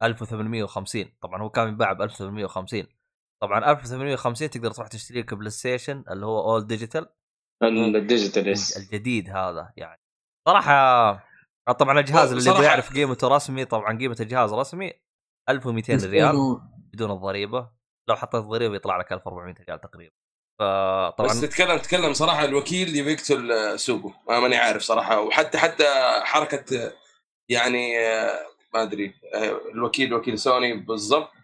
1850 طبعا هو كان ينباع ب 1850 طبعا 1850 تقدر تروح تشتري لك بلاي ستيشن اللي هو all digital ال digital الجديد هذا يعني. صراحة طبعا الجهاز اللي بيعرف قيمته رسمي طبعا قيمة الجهاز رسمي 1200 ريال بدون الضريبة. لو حطيت ضريبة يطلع لك 1400 ريال تقريبا. فطبعا بس تتكلم تتكلم صراحة الوكيل يبي يقتل آه، سوقه. ما ماني عارف صراحة. وحتى حتى حركة آه، يعني آه، ما أدري آه، الوكيل وكيل سوني بالضبط آه،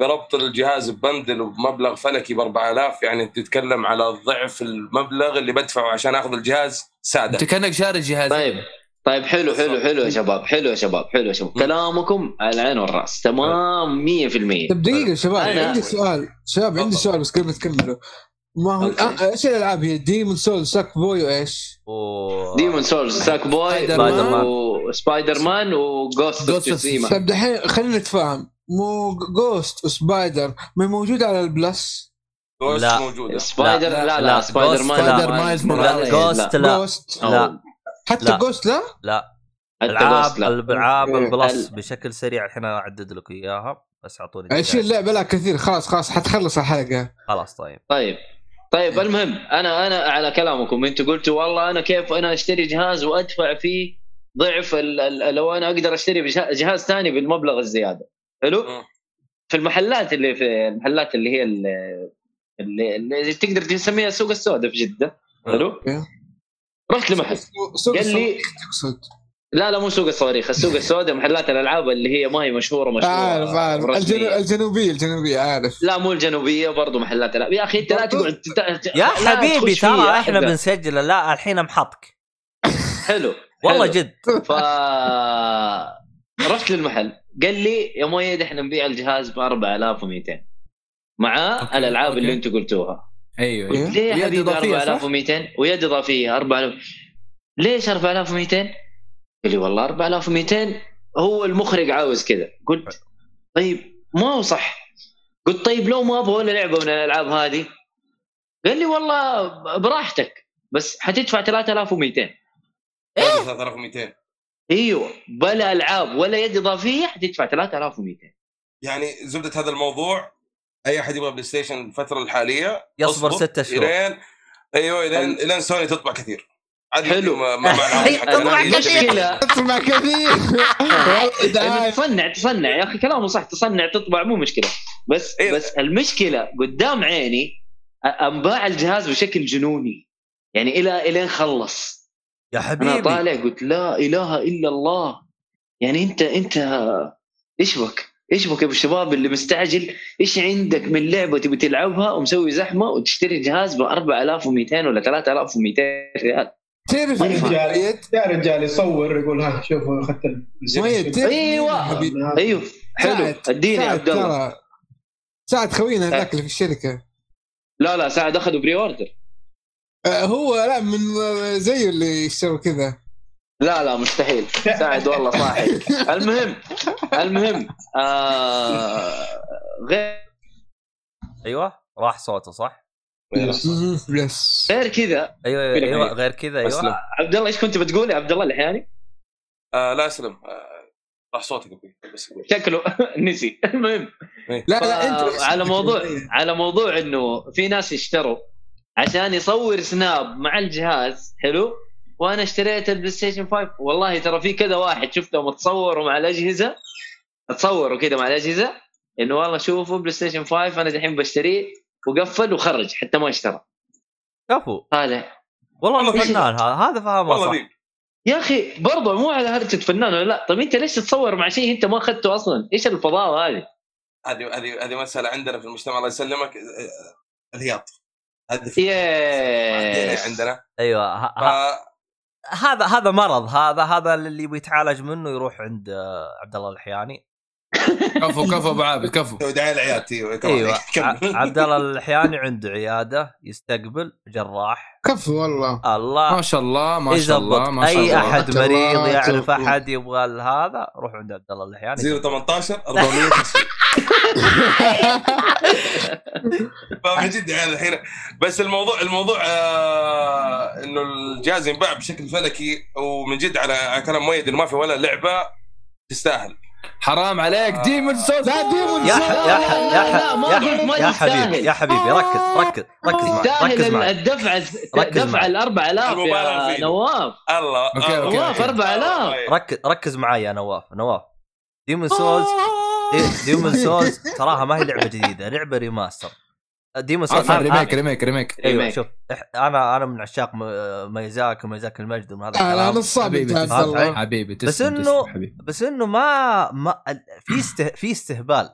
بربط الجهاز ب bundle وبمبلغ فلكي ب 4000 يعني تتكلم على ضعف المبلغ اللي بدفعه عشان أخذ الجهاز سادة. أنت كأنك شاري جهاز. طيب طيب حلو حلو حلو يا شباب حلو يا شباب حلو يا شباب. كلامكم على العين والرأس. تمام 100% طب دقيقة يا شباب أنا- عندي سؤال. شباب عندي. سؤال بس قبل ما تكملوا. ما هو. الآن إيش الألعاب هي Demon's Souls ساك بوي وإيش؟ و... Demon's Souls ساك بوي سبايدر مان. وسبايدر مان و Ghost of طيب دحين خلينا نتفاهم مو Ghost وسبايدر ما موجود على ال Plus Ghost لا. موجودة سبايدر لا، لا لا, لا، سبايدر مان لا. سبايدر مايلز. Ghost لا Ghost لا. حتى. Ghost لا لا ألعاب okay. ال Plus ال- بشكل سريع الحين أعدد لك إياها بس أعطوني 20 دقيقة. لعبة لا كثير خلاص خلاص حتخلص الحلقة خلاص طيب طيب طيب المهم أنا أنا على كلامكم. أنتم قلتوا والله أنا كيف أنا أشتري جهاز وأدفع فيه ضعف ال ال لو أنا أقدر أشتري جهاز ثاني بالمبلغ الزيادة. حلو؟ مم. في المحلات اللي في المحلات اللي هي ال- اللي, اللي تقدر تسميها السوق السوداء في جدة. حلو. رحت لمحل. قال لي- لا لا مو سوق الصواريخ السوق السوداء محلات الألعاب اللي هي ما هي مشهورة مشهورة عارف عارف. الجنو... الجنوبية الجنوبية عارف لا مو الجنوبية برضو محلات الألعاب يا أخي أنت لا تقعد يا لا حبيبي ترى إحنا. بنسجل لا الحين محطك حلو والله حلو. جد ف رحت للمحل قال لي يا مؤيد إحنا نبيع الجهاز ب 4200 مع okay، الألعاب أوكي. اللي أنتم قلتوها أيوه إيه. أيوه ليه يا حبيبي إضافية، صح؟ 4200 ويد إضافية 4000 ليش 4200 قال لي والله 4200 هو المخرج عاوز كذا. قلت طيب ما هو صح. قلت طيب لو ما أبغى ولا لعبة من الألعاب هذه. قال لي والله براحتك بس حتدفع 3200 3200 إيوه بلا ألعاب ولا يد إضافية حتدفع 3200 يعني زبدة هذا الموضوع أي أحد يبغى بلاي ستيشن الفترة الحالية يصبر ستة شهور. الين أيوه الين إلين سوني تطبع كثير. حلو. ما ما تطبع. كثير. تصنع تصنع. يا أخي كلامه صح. تصنع تطبع مو مشكلة. بس إيه. بس المشكلة قدام عيني أنباع الجهاز بشكل جنوني. يعني إلى إلين خلص. يا أنا حبيبي. طالع قلت لا إله إلا الله. يعني أنت أنت إيش بك؟ إيش بك يا أبو الشباب اللي مستعجل؟ إيش عندك من لعبة تبي تلعبها ومسوي زحمة وتشتري جهاز ب 4200 ولا 3200 ريال؟ تعرف ما يا رجال يصور يقول ها شوفوا أخذت حبيبي أيوه. حلو. اديني عبد الله. سعد خوينا هذاك اللي في الشركة. لا لا سعد اخذوا بري أوردر. آه، هو لا من زيه اللي يشتروا كذا. لا لا مستحيل. سعد والله صاحي. المهم المهم آه غير أيوه راح صوته صح؟ غير كذا. أيوه أيوه, أيوة إيه؟ غير كذا أسلم. أيوه عبد الله إيش كنت بتقول يا عبد الله الحياني؟ آه لا أسلم. آه راح صوتك أبوي بس قول. شكله نسي. المهم. لا لا أنت على موضوع على موضوع إنه في ناس يشتروا عشان يصور Snap مع الجهاز حلو؟ وأنا اشتريت البلاي ستيشن 5 والله ترى في كذا واحد شفته متصور مع الأجهزة. تصوروا كذا مع الأجهزة. إنه والله شوفوا بلاي ستيشن 5 أنا دحين بشتريه. وقفل وخرج حتى ما اشترى. كفو طالع والله انه فنان هذا هذا فاهمه والله صح. يا أخي برضه مو على هرجة فنان ولا لا؟ طب أنت ليش تتصور مع شيء أنت ما أخذته أصلا؟ إيش الفضاوه هذه؟ هذه هذه هذه مسألة عندنا في المجتمع الله يسلمك. الهياط. هذه عندنا أيوه ه- ف... هذا هذا مرض هذا هذا اللي يبي يتعالج منه يروح عند آه، عبد الله الحياني. كفو كفو أبو عابد كفو. دعاية العيادتي أيوه. عبد الله الحياني عنده عيادة يستقبل جراح. كفو والله. الله. ما شاء الله ما شاء الله ما شاء أي الله. أحد الله، مريض يعرف. أحد يبغى هذا روح عند عبد الله الحياني 018 400 فمن جد يعني الحين. بس الموضوع الموضوع آه إنه الجهاز ينباع بشكل فلكي ومن جد على على كلام مؤيد إنه ما في ولا لعبة تستاهل. حرام عليك. Demon's Souls. لا Demon's يا ح... يا ح... لا، يا. حبيبي يا حبيبي ركز ركز ركز معي ركز معي. الدفع ركز دفع معي. ال 4000 المبالغ يا. نواف. الله نواف okay. 4000 ركز ركز معي يا نواف نواف. Demon's Souls Demon's Souls تراها ما هي لعبة جديدة لعبة remaster. Demon's Souls عفوا remake remake remake. أيوه. remake. شوف أنا أنا من عشاق م- ميزاك وميزاك المجد ومن هذا أنا الكلام. نصاب حبيبي الله. حبيبي تسلم بس حبيبي. بس إنه ما ما ال- في استه في استهبال.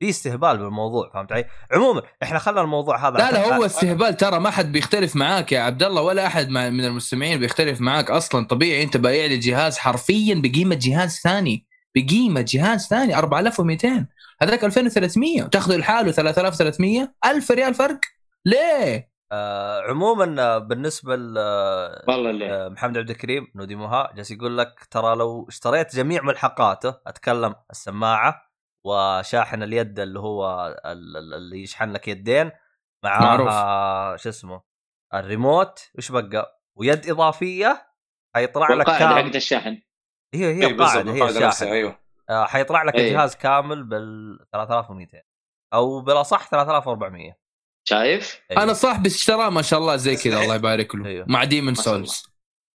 في استهبال بالموضوع فهمت علي؟ عموما إحنا خلينا الموضوع هذا لا لا هو استهبال ترى ما حد بيختلف معاك يا عبد الله ولا أحد من المستمعين بيختلف معاك أصلا. طبيعي أنت بايع لي جهاز حرفيا بقيمة جهاز ثاني. بقيمة جهاز ثاني 4200 هذاك 2300 وتاخذه لحاله 3300 1000 ريال فرق؟ ليه؟ آه عموما آه، بالنسبة ل آه، آه، محمد عبد الكريم نودي موها جالس يقول لك ترى لو اشتريت جميع ملحقاته أتكلم السماعة وشاحن اليد اللي هو ال- ال- اللي يشحن لك يدين معروف. معاه شو اسمه الريموت وش بقى؟ ويد إضافية حيطلع لك كامل حقت الشحن هي هي إيه، القاعدة هي الشاحن أيوه. آه، حيطلع لك إيه. الجهاز كامل بال 3200 أو بالأصح 3400 شايف؟ أيوة. أنا صاحبي اشتراه ما شاء الله زي كذا الله يبارك له أيوه. مع الله. Souls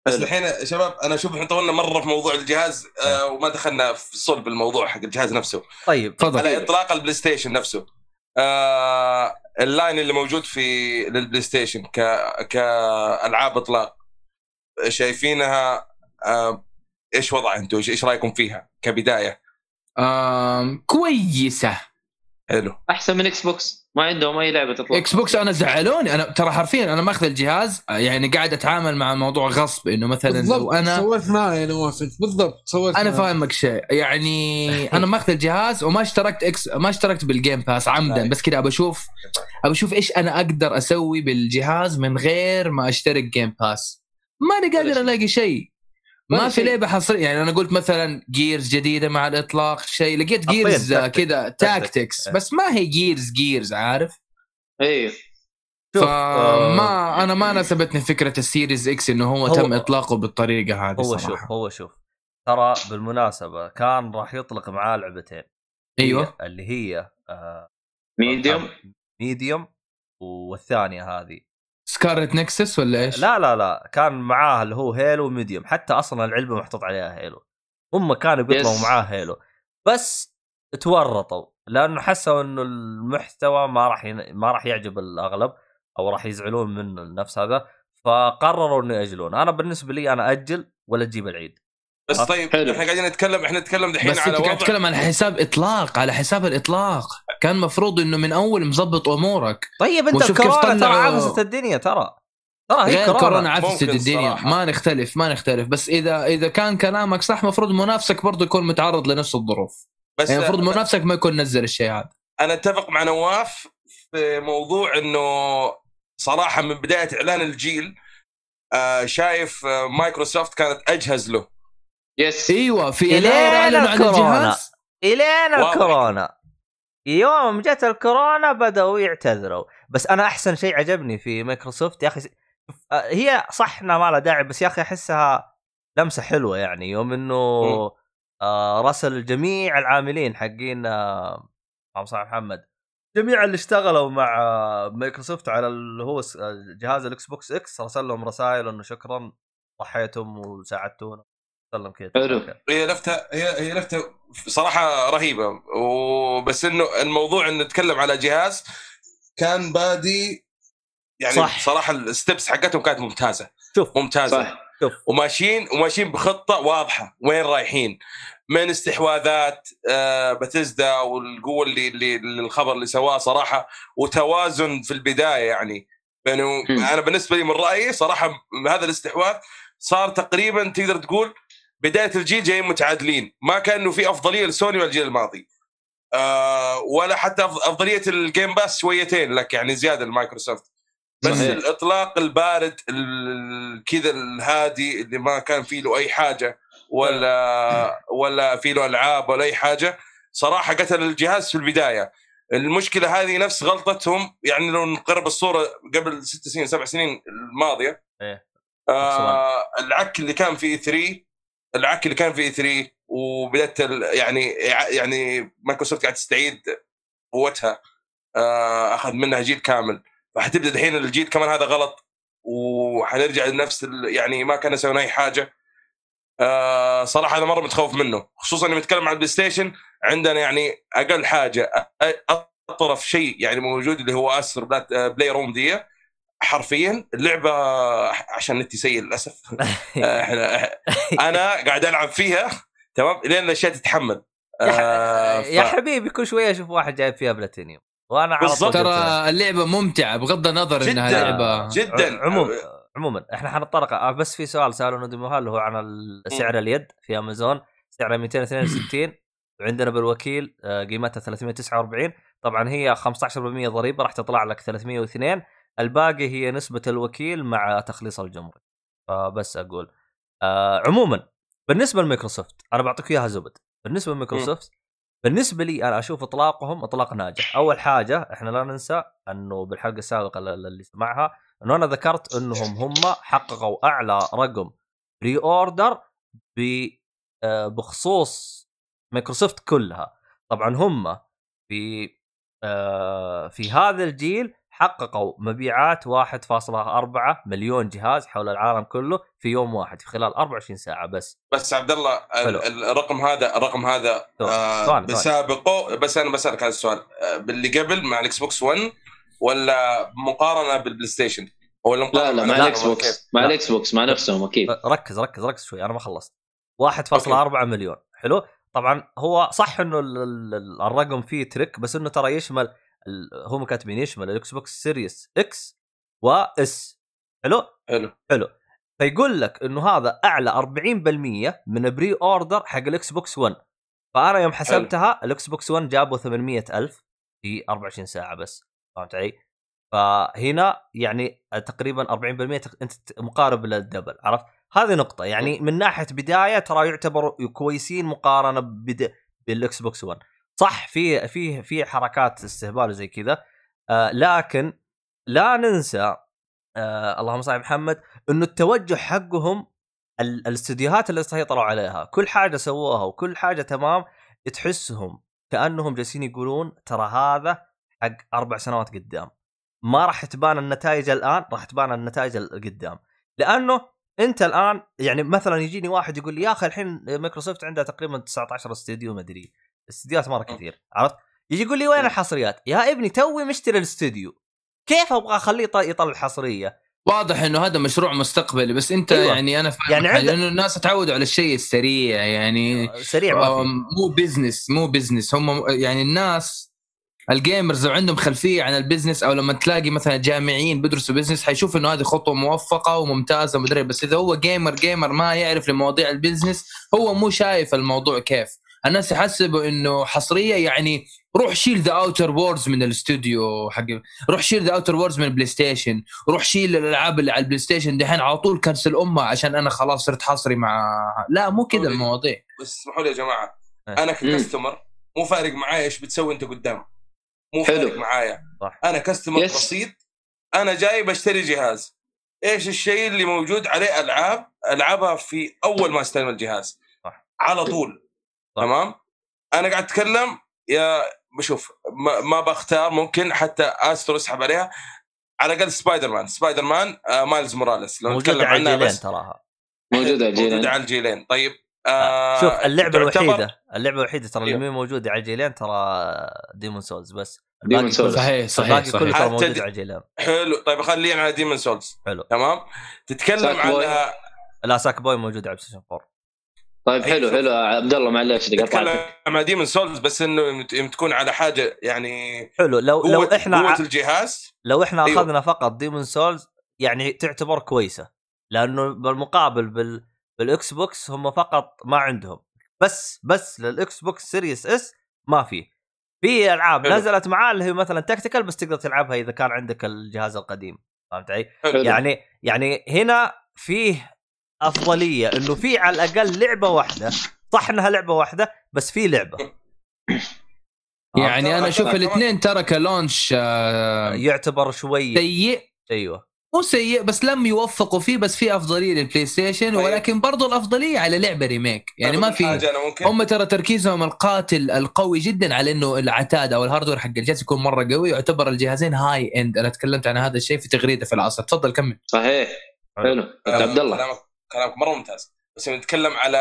بس. الحين شباب أنا أشوف إحنا طولنا مرة في موضوع الجهاز آه وما دخلنا في صلب الموضوع حق الجهاز نفسه طيب تفضل على إطلاق البلاي ستيشن نفسه آه ال line اللي موجود في للبلاي ستيشن ك كألعاب إطلاق شايفينها آه إيش وضع أنتم إيش إيش رأيكم فيها كبداية؟ آم كويسة. حلو. أحسن من Xbox ما عندهم أي لعبة تطلع Xbox أنا زعلوني. أنا ترى حرفيا أنا ماخذ الجهاز يعني قاعد أتعامل مع موضوع غصب إنه مثلا لو بالضبط. أنا صورت معنا يا نواف انت بالضبط. صورت أنا. فاهمك شيء. يعني أنا ماخذ الجهاز وما اشتركت إكس ما اشتركت بال Game Pass عمدا. بس كذا أبى أشوف أبى أشوف إيش أنا أقدر أسوي بالجهاز من غير ما أشترك Game Pass ماني قادر شيء. ألاقي شيء. ما في شيء. لعبة حصرية. يعني أنا قلت مثلا Gears جديدة مع الإطلاق شيء. لقيت Gears. كذا. Tactics إيه. بس ما هي Gears Gears عارف؟ شوف آه، فما أنا ما ناسبتني فكرة ال Series X إنه هو, هو- تم إطلاقه بالطريقة هذه هو صراحة. شوف هو شوف. ترى بالمناسبة كان راح يطلق معاه لعبتين. أيوه. هي- اللي هي آه Medium Medium والثانية هذه. Scarlet Nexus ولا إيش؟ لا لا لا. كان معاه اللي هو Halo Medium حتى أصلا العلبه محطوط عليها Halo هم كانوا بيطلعوا Yes. معاه Halo بس تورطوا لأنه حسوا إنه المحتوى ما راح ين... ما راح يعجب الأغلب أو راح يزعلون منه النفس هذا فقرروا إنه يأجلون. أنا بالنسبة لي أنا أجل ولا تجيب العيد. بس آه، طيب حلو. إحنا قاعدين نتكلم إحنا نتكلم دحين بس على أنت قاعد وضع تتكلم على حساب إطلاق على حساب الإطلاق. كان مفروض إنه من أول مظبط أمورك. طيب أنت الكورونا ترى عفست الدنيا ترى. ترى هي كورونا, كورونا عفست الدنيا. صراحة. ما نختلف ما نختلف. بس إذا إذا كان كلامك صح مفروض منافسك برضه يكون متعرض لنفس الظروف. بس يعني المفروض منافسك ما يكون نزل الشيء هذا. أنا أتفق مع نواف في موضوع إنه صراحة من بداية إعلان الجيل آه شايف آه مايكروسوفت كانت أجهز له. yes إيوه في عن الكورونا. الين. الكورونا يوم جت الكورونا بدأوا يعتذروا بس أنا أحسن شيء عجبني في مايكروسوفت يا أخي آه، هي صح إنها ما لها داعي بس يا أخي أحسها لمسة حلوة يعني يوم إنه. آه رسل جميع العاملين حقين آه على محمد جميع اللي اشتغلوا مع آه، مايكروسوفت على اللي هو آه، جهاز الإكس بوكس إكس رسل لهم رسائل إنه شكرا ضحيتم وساعدتونا سلم كذا حلو. هي لفتة هي هي لفتة صراحة رهيبة. وبس إنه الموضوع انه نتكلم على جهاز كان بادي يعني صح. صراحة ال steps حقتهم كانت ممتازة. شوف. ممتازة. صح. شوف. وماشيين وماشيين بخطة واضحة. وين رايحين؟ من استحواذات آه، باتيزدا والقوة اللي اللي الخبر اللي سواه صراحة وتوازن في البداية يعني. مم. أنا بالنسبة لي من رأيي صراحة هذا الاستحواذ صار تقريبا تقدر تقول بداية الجيل جايين متعادلين. ما كان في أفضلية لسوني والجيل الماضي. آه ولا حتى أفضلية ال Game Pass شويتين لك يعني زيادة المايكروسوفت بس صحيح. الإطلاق البارد ال- كذا الهادي اللي ما كان فيه له أي حاجة ولا ولا فيه له ألعاب ولا أي حاجة صراحة قتل الجهاز في البداية. المشكلة هذه نفس غلطتهم يعني لو نقرب الصورة قبل ست سنين سبع سنين الماضية. إيه. آه العك اللي كان في 3 العك اللي كان في 3 وبدأت يعني يعني مايكروسوفت قاعد تستعيد قوتها آه أخذ منها جيل كامل. فحتبدأ الحين الجيل كمان هذا غلط وحنرجع لنفس يعني ما كان يسوون أي حاجة. آه صراحة هذا مرة متخوف منه خصوصا إني بتكلم عن البلاي ستيشن عندنا يعني أقل حاجة أطرف شيء يعني موجود اللي هو اسر آه، بلاي روم دي حرفيا اللعبة عشان نتي سيء للأسف. آه، إحنا أنا قاعد ألعب فيها تمام؟ لين الاشياء تتحمل آه، يا ف- حبيبي كل شوية أشوف واحد جايب فيها بلاتينيوم. وأنا على طول بالضبط. ترى اللعبة ممتعة بغض النظر إنها جداً. لعبة. جدا. عموما عموما إحنا حنتطرق. آه، بس في سؤال سالونا دموها اللي هو عن سعر اليد في أمازون. سعرها 262 وعندنا بالوكيل آه، قيمتها 349 طبعا هي 15% ضريبة راح تطلع لك 302 الباقي هي نسبة الوكيل مع تخليص الجمرك فبس أقول آه عموما بالنسبة لمايكروسوفت أنا بعطيك إياها زبد. بالنسبة لمايكروسوفت بالنسبة لي أنا أشوف إطلاقهم إطلاق ناجح. أول حاجة إحنا لا ننسى أنه بالحلقة السابقة اللي سمعها إنه أنا ذكرت إنهم هم حققوا أعلى رقم pre-order آه، بخصوص مايكروسوفت كلها. طبعا هم في آه، في هذا الجيل حققوا مبيعات 1.4 مليون جهاز حول العالم كله في يوم واحد في خلال 24 ساعة بس بس عبد الله حلو. الرقم هذا الرقم هذا ثواني، آه. بسابقه بس أنا بسألك هذا السؤال آه باللي قبل مع الإكس بوكس 1 ولا مقارنة بالبلاي ستيشن ولا لا مقارنة لا مع لا، الإكس؟ بوكس مع لا. الإكس بوكس مع نفسهم أكيد ركز ركز ركز شوي أنا ما خلصت 1.4 مليون حلو طبعا هو صح إنه ال- ال- ال- الرقم فيه trick بس إنه ترى يشمل هم كاتبين يشمل الإكس بوكس Series X و S حلو؟ حلو. حلو. فيقول لك إنه هذا أعلى 40% من pre-order حق الإكس بوكس 1 فأنا يوم حسبتها الإكس بوكس 1 جابوا 800 ألف في 24 ساعة بس. فهمت علي؟ فهنا يعني تقريبا 40% تق- أنت مقارب لل double. عرفت؟ هذه نقطة. يعني من ناحية بداية ترى يعتبروا كويسين مقارنة. بالإكس بوكس 1 صح في في في حركات استهبال وزي كذا. آه لكن لا ننسى آه اللهم صل على محمد إنه التوجه حقهم ال- الاستديوهات اللي سيطروا عليها كل حاجة سووها وكل حاجة تمام تحسهم كأنهم جالسين يقولون ترى هذا حق أربع سنوات قدام. ما راح تبان النتائج الآن راح تبان النتائج قدام. لأنه أنت الآن يعني مثلا يجيني واحد يقول لي يا أخي الحين مايكروسوفت عندها تقريبا 19 استديو مدري استديوهات مرة كثير عرفت؟ يجي يقول لي وين الحصريات؟ يا ابني توي مشتري الاستديو كيف أبغى أخليه يط- يطلع حصريه واضح إنه هذا مشروع مستقبلي بس أنت أيوة. أيوة. يعني أنا فاهم يعني عندك- لأنه الناس تعودوا على الشيء السريع يعني سريع ما في. أم، مو business مو business هم يعني الناس ال gamers لو عندهم خلفية عن ال business أو لما تلاقي مثلا جامعيين بيدرسوا business حيشوف إنه هذه خطوة موفقة وممتازة ومدري بس إذا هو gamer gamer ما يعرف لمواضيع ال business هو مو شايف الموضوع كيف. الناس يحسبوا إنه حصرية يعني روح شيل The Outer Worlds من الاستوديو حق روح شيل The Outer Worlds من البلاي ستيشن روح شيل الألعاب اللي على البلاي ستيشن دحين على طول cancel أمها عشان أنا خلاص صرت حصري مع لا مو كذا المواضيع بس اسمحوا لي يا جماعة إيه. أنا. ك customer مو فارق معايا إيش بتسوي أنت قدام مو حلو. فارق معايا صح. أنا customer. بسيط أنا جاي بشتري جهاز إيش الشيء اللي موجود عليه ألعاب ألعبها في أول ما أستلم الجهاز صح. على طول. تمام؟ أنا قاعد أتكلم يا بشوف ما, ما بختار ممكن حتى Astro أسحب عليها. على الأقل Spider-Man Spider-Man آه Miles Morales لو موجودة نتكلم على الجيلين تراها. موجودة الجيلين. موجودة على الجيلين. طيب آه شوف اللعبة تعتبر- الوحيدة اللعبة الوحيدة ترى اللي أيوه. مي موجودة على الجيلين ترى Demon's Souls بس. كله Souls. صحيح صحيح الباقي كله ترى موجود على الجيلين. حلو. طيب خلينا على Demon's Souls حلو. تمام؟ تتكلم. على لا Sackboy موجود على بلاي 4 طيب حلو. حلو عبد الله معلش قطعتك على Demon's Souls بس إنه تكون على حاجة يعني حلو لو لو إحنا قوة الجهاز لو إحنا أيوه. أخذنا فقط Demon's Souls يعني تعتبر كويسة لأنه بالمقابل بال بالإكس بوكس هم فقط ما عندهم بس بس للإكس بوكس Series S ما في في ألعاب حلو. نزلت معاه اللي هي مثلا tactical بس تقدر تلعبها إذا كان عندك الجهاز القديم فهمت علي؟ حلو. يعني يعني هنا فيه أفضلية إنه في على الأقل لعبة واحدة. صح إنها لعبة واحدة بس في لعبة. يعني أنا أشوف الاثنين ترى ك launch آه، يعتبر شوي سيء. أيوه. مو سيء بس لم يوفقوا فيه بس في أفضلية للبلاي ستيشن طيب. ولكن برضو الأفضلية على لعبة remake. يعني ما في هم ترى تركيزهم القاتل القوي جدا على إنه العتاد أو ال hardware حق الجهاز يكون مرة قوي. يعتبر الجهازين high end أنا تكلمت عن هذا الشيء في تغريدة في العصر. تفضل كمل. صحيح. حلو. آه، عبد الله. كلامك مرة ممتاز. بس لما نتكلم على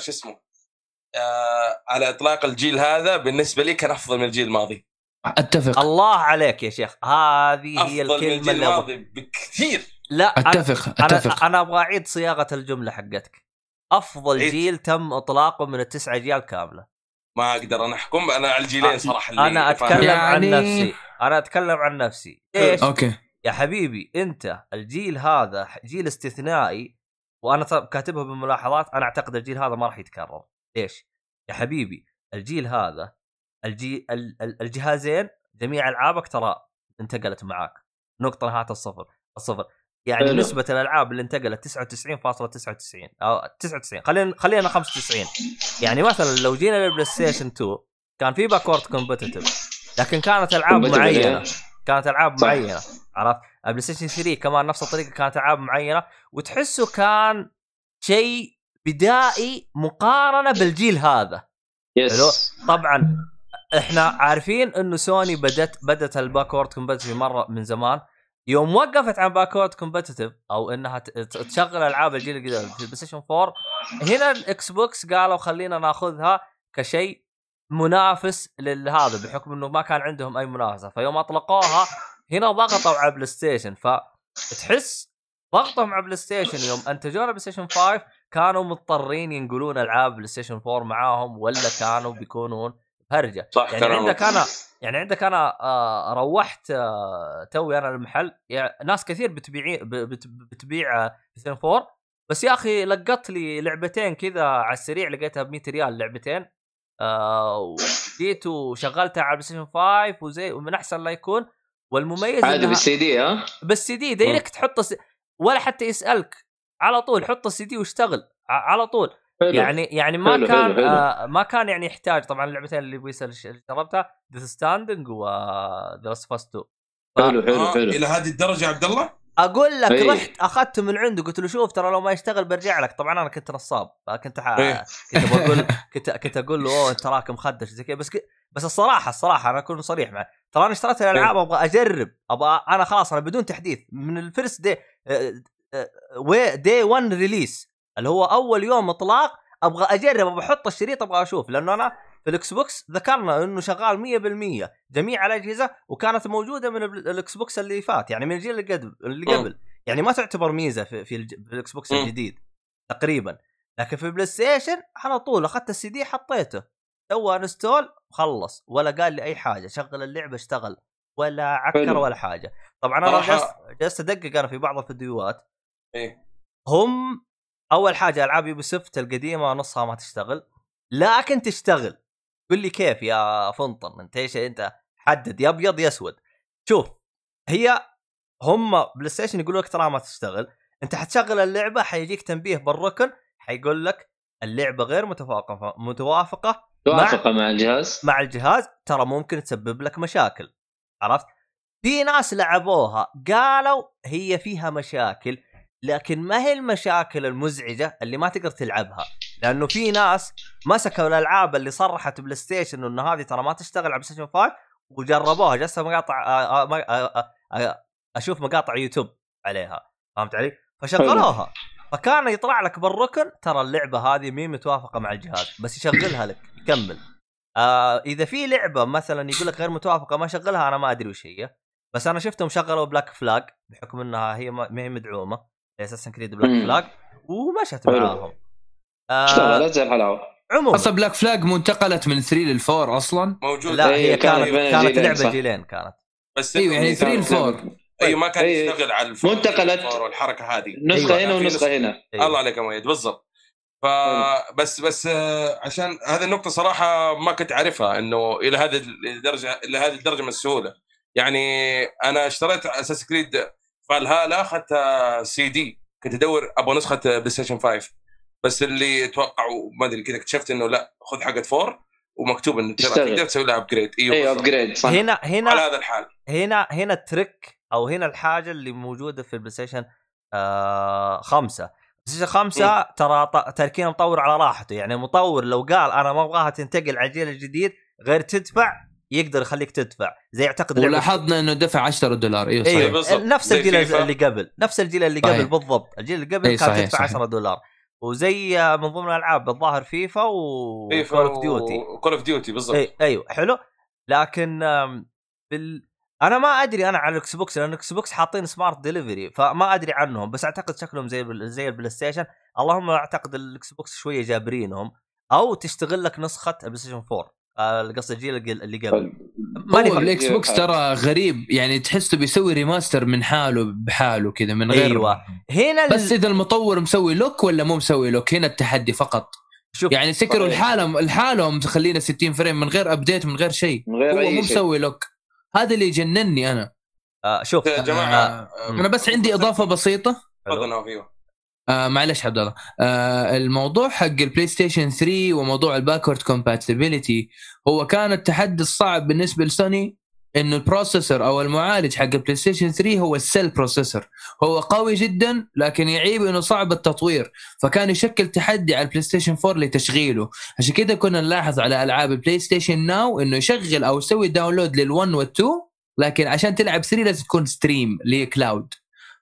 شو اسمه آه على إطلاق الجيل هذا بالنسبة لي كان أفضل من الجيل الماضي. أتفق. الله عليك يا شيخ. هذه هي أفضل من الكلمة الجيل اللي الماضي بكثير. لا أنا- أتفق أتفق. أنا أبغى أعيد صياغة الجملة حقتك. أفضل عيد. جيل تم إطلاقه من التسع أجيال كاملة. ما أقدر أنا أحكم. أنا على الجيلين صراحة اللي أنا. أتكلم عن يعني- نفسي. أنا أتكلم عن نفسي. ليش أوكي. يا حبيبي أنت الجيل هذا جيل استثنائي وأنا كاتبها بالملاحظات أنا أعتقد الجيل هذا ما راح يتكرر. ليش؟ يا حبيبي الجيل هذا الجي ال- ال- الجهازين جميع ألعابك ترى انتقلت معاك. نقطة نهاية الصفر الصفر. يعني حلو. نسبة الألعاب اللي انتقلت 99.99 أو 99 خلينا خلينا 95 يعني مثلا لو جينا للبلاي ستيشن 2 كان في backward compatible لكن كانت ألعاب معينة. كانت ألعاب. معينة عرفت البلاي ستيشن 3 كمان نفس الطريقة كانت ألعاب معينة وتحسه كان شيء بدائي مقارنة بالجيل هذا. yes طبعا إحنا عارفين إنه سوني بدت بدت ال backward compatible مرة من زمان يوم وقفت عن backward compatible أو إنها تشغل ألعاب الجيل الجديد في البلاي ستيشن 4 هنا الإكس بوكس قالوا خلينا ناخذها كشيء منافس لهذا بحكم إنه ما كان عندهم أي منافسة. فيوم أطلقوها هنا ضغطوا على بلاي ستيشن. فتحس ضغطهم على بلاي ستيشن. يوم انتجونا بلاي ستيشن 5 كانوا مضطرين ينقلون ألعاب بلاي ستيشن 4 معاهم ولا كانوا بيكونون هرجه صح يعني كلامك. عندك أنا يعني عندك أنا آه روحت آه توي أنا المحل. يعني ناس كثير بتبيع بت بتبيع آه، بلاي ستيشن 4 بس يا أخي لقطت لي لعبتين كذا على السريع لقيتها ب 100 ريال لعبتين. آه جيت وشغلتها على بلاي ستيشن 5 وزي ومن أحسن لا يكون. والمميز عادي إنها- بالسي دي ها بال CD direct تحط الس... ولا حتى يسألك على طول حط السي دي واشتغل على طول. حلو. يعني يعني ما حلو، كان حلو، حلو. آه ما كان يعني يحتاج. طبعا اللعبتين اللي بيسال اللي جربتها Death Stranding و The Last of Us 2 حلو حلو آه، حلو. إلى هذه الدرجة يا عبد الله؟ أقول لك إيه. رحت أخذته من عنده قلت له شوف ترى لو ما يشتغل برجع لك. طبعا أنا كنت نصاب كنت ح... إيه. كنت بقول كنت كنت أقول له أوه أنت راك مخدش. زي كذا. بس ك... بس الصراحة الصراحة أنا أكون صريح معه ترى أنا اشتريت الألعاب أبغى أجرب. أبغى أنا خلاص أنا بدون تحديث. من ال first day day 1 release اللي هو أول يوم إطلاق أبغى أجرب أبغى أحط الشريط أبغى أشوف. لأنه أنا الاكس بوكس ذكرنا إنه شغال 100% جميع الأجهزة وكانت موجودة من ال- الاكس بوكس اللي فات يعني من الجيل اللي قبل اللي. قبل يعني ما تعتبر ميزة في, في. في الاكس بوكس. الجديد تقريبا لكن في البلاي ستيشن على طول أخذت السي دي حطيته سوى install وخلص ولا قال لي أي حاجة شغل اللعبة اشتغل ولا عكر. ولا حاجة طبعا أنا جلست أدقق أنا في بعض الفيديوهات إيه. هم أول حاجة ألعاب يوبي سوفت القديمة نصها ما تشتغل لكن تشتغل قل لي كيف يا فنطن انت إيش أنت؟ حدد يا أبيض يا أسود. شوف هي هم بلاي ستيشن يقولوا لك ترى ما تشتغل. أنت حتشغل اللعبة حيجيك تنبيه بالركن حيقول لك اللعبة غير متوافقة متوافقة توافق مع الجهاز. مع الجهاز ترى ممكن تسبب لك مشاكل. عرفت؟ في ناس لعبوها قالوا هي فيها مشاكل لكن ما هي المشاكل المزعجة اللي ما تقدر تلعبها. لأنه في ناس مسكوا الألعاب اللي صرحت بلاي ستيشن إنه هذه ترى ما تشتغل على بلاي ستيشن 5 وجربوها جلست مقاطع آه، آه، آه، أشوف مقاطع يوتيوب عليها فهمت علي؟ فشغلوها فكان يطلع لك بالركن ترى اللعبة هذه مي متوافقة مع الجهاز بس يشغلها لك يكمل آه إذا في لعبة مثلا يقول لك غير متوافقة ما شغلها أنا ما أدري وش هي بس أنا شفتهم شغلوا Black Flag بحكم إنها هي ما هي مدعومة Assassin's Creed Black. Flag ومشت. معاهم اشتغلت زي الحلاوه عموما. أصلا Black Flag مو انتقلت من 3 ل 4 أصلا. موجود. لا إيه، هي كانت كانت بين كانت لعبة صح. جيلين كانت. بس أيوه يعني إنه 3 ل كان- 4 أيوه ما كان إيه. يشتغل على ال four منتقلت. والحركة هذه. نسخة أيوة. هنا ونسخة هنا. أيوة. الله عليك يا مؤيد بالضبط. فبس بس آه، عشان هذه النقطة صراحة ما كنت أعرفها إنه إلى هذه الدرجة إلى هذه الدرجة من السهولة يعني أنا اشتريت Assassin's Creed Valhalla أخذتها سي دي كنت أدور أبغى نسخة بلاي ستيشن 5 بس اللي توقعوا ما أدري كذا اكتشفت إنه لا خذ حقت 4 ومكتوب إنه ترى. تقدر تسوي لها upgrade أيوه بالضبط. upgrade صح هنا على هنا هذا الحال هنا هنا ال trick أو هنا الحاجة اللي موجودة في البلاي ستيشن آه خمسة بلاي ستيشن خمسة ترى تاركين مطور على راحته يعني المطور لو قال أنا ما أبغاها تنتقل على الجيل الجديد غير تدفع يقدر يخليك تدفع زي أعتقد لعبة- ولاحظنا إنه دفع 10 دولار أيوه صحيح أيوه بالضبط. نفس الجيل. اللي قبل نفس الجيل اللي. قبل بالضبط الجيل اللي قبل إي كان تدفع صحيح. 10 دولار وزي من ضمن الألعاب الظاهر فيفا و فيفا Call of Duty Call of Duty بالضبط. إي أيوه حلو. لكن بال... أنا ما أدري أنا عن الاكس بوكس لأن الاكس بوكس حاطين Smart Delivery فما أدري عنهم بس أعتقد شكلهم زي ال- زي البلاي ستيشن اللهم أعتقد الاكس بوكس شوية جابرينهم أو تشتغل لك نسخة ال PlayStation 4 آه، قصدي الجيل الج- اللي قبل. ماني. ال Xbox ترى غريب. يعني تحسه بيسوي remaster من حاله بحاله كذا من غير أيوه هنا بس إذا المطور مسوي lock ولا مو مسوي lock هنا التحدي فقط. شوف يعني سكروا صحيح. الحالهم الحالهم تخلينا 60 frame من غير update من غير شيء. من غير هو مو مسوي lock هذا اللي يجنني أنا. آه شوف يا جماعة آه، أنا بس عندي إضافة بسيطة. تفضل نواف أيوه. آه معلش عبد الله. آه الموضوع حق ال PlayStation 3 وموضوع ال backward compatibility هو كان التحدي الصعب بالنسبة لسوني إنه ال processor أو المعالج حق ال PlayStation 3 هو ال Cell processor هو قوي جدا لكن يعيب إنه صعب التطوير. فكان يشكل تحدي على ال PlayStation 4 لتشغيله. عشان كذا كنا نلاحظ على ألعاب ال PlayStation Now إنه يشغل أو يسوي download لل1 وال2 لكن عشان تلعب 3 لازم تكون stream اللي هي cloud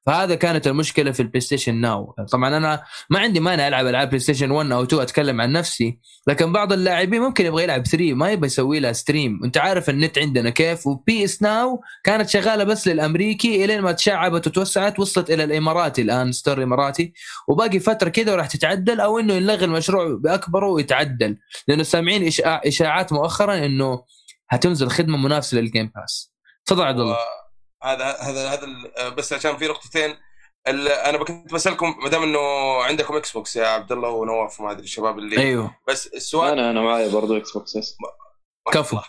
فهذا كانت المشكلة في ال PlayStation Now طبعا أنا ما عندي مانع ألعب ألعاب PlayStation 1 أو 2 أتكلم عن نفسي لكن بعض اللاعبين ممكن يبغى يلعب 3 ما يبغى يسوي لها stream أنت عارف النت عندنا كيف؟ و PS Now كانت شغالة بس للأمريكي إلين ما تشعبت وتوسعت وصلت إلى الإماراتي الآن store إماراتي. وباقي فترة كذا وراح تتعدل أو إنه يلغي المشروع بأكبره ويتعدل. لأنه سامعين إشاعات مؤخرا إنه هتنزل خدمة منافسة لل Game Pass تفضل عبد الله. هذا هذا هذا ال- بس عشان في نقطتين. ال- أنا كنت بسألكم ما دام إنه عندكم Xbox يا عبد الله ونواف ما أدري الشباب اللي أيوه. بس السؤال أنا أنا معايا برضو Xbox كفو. الله.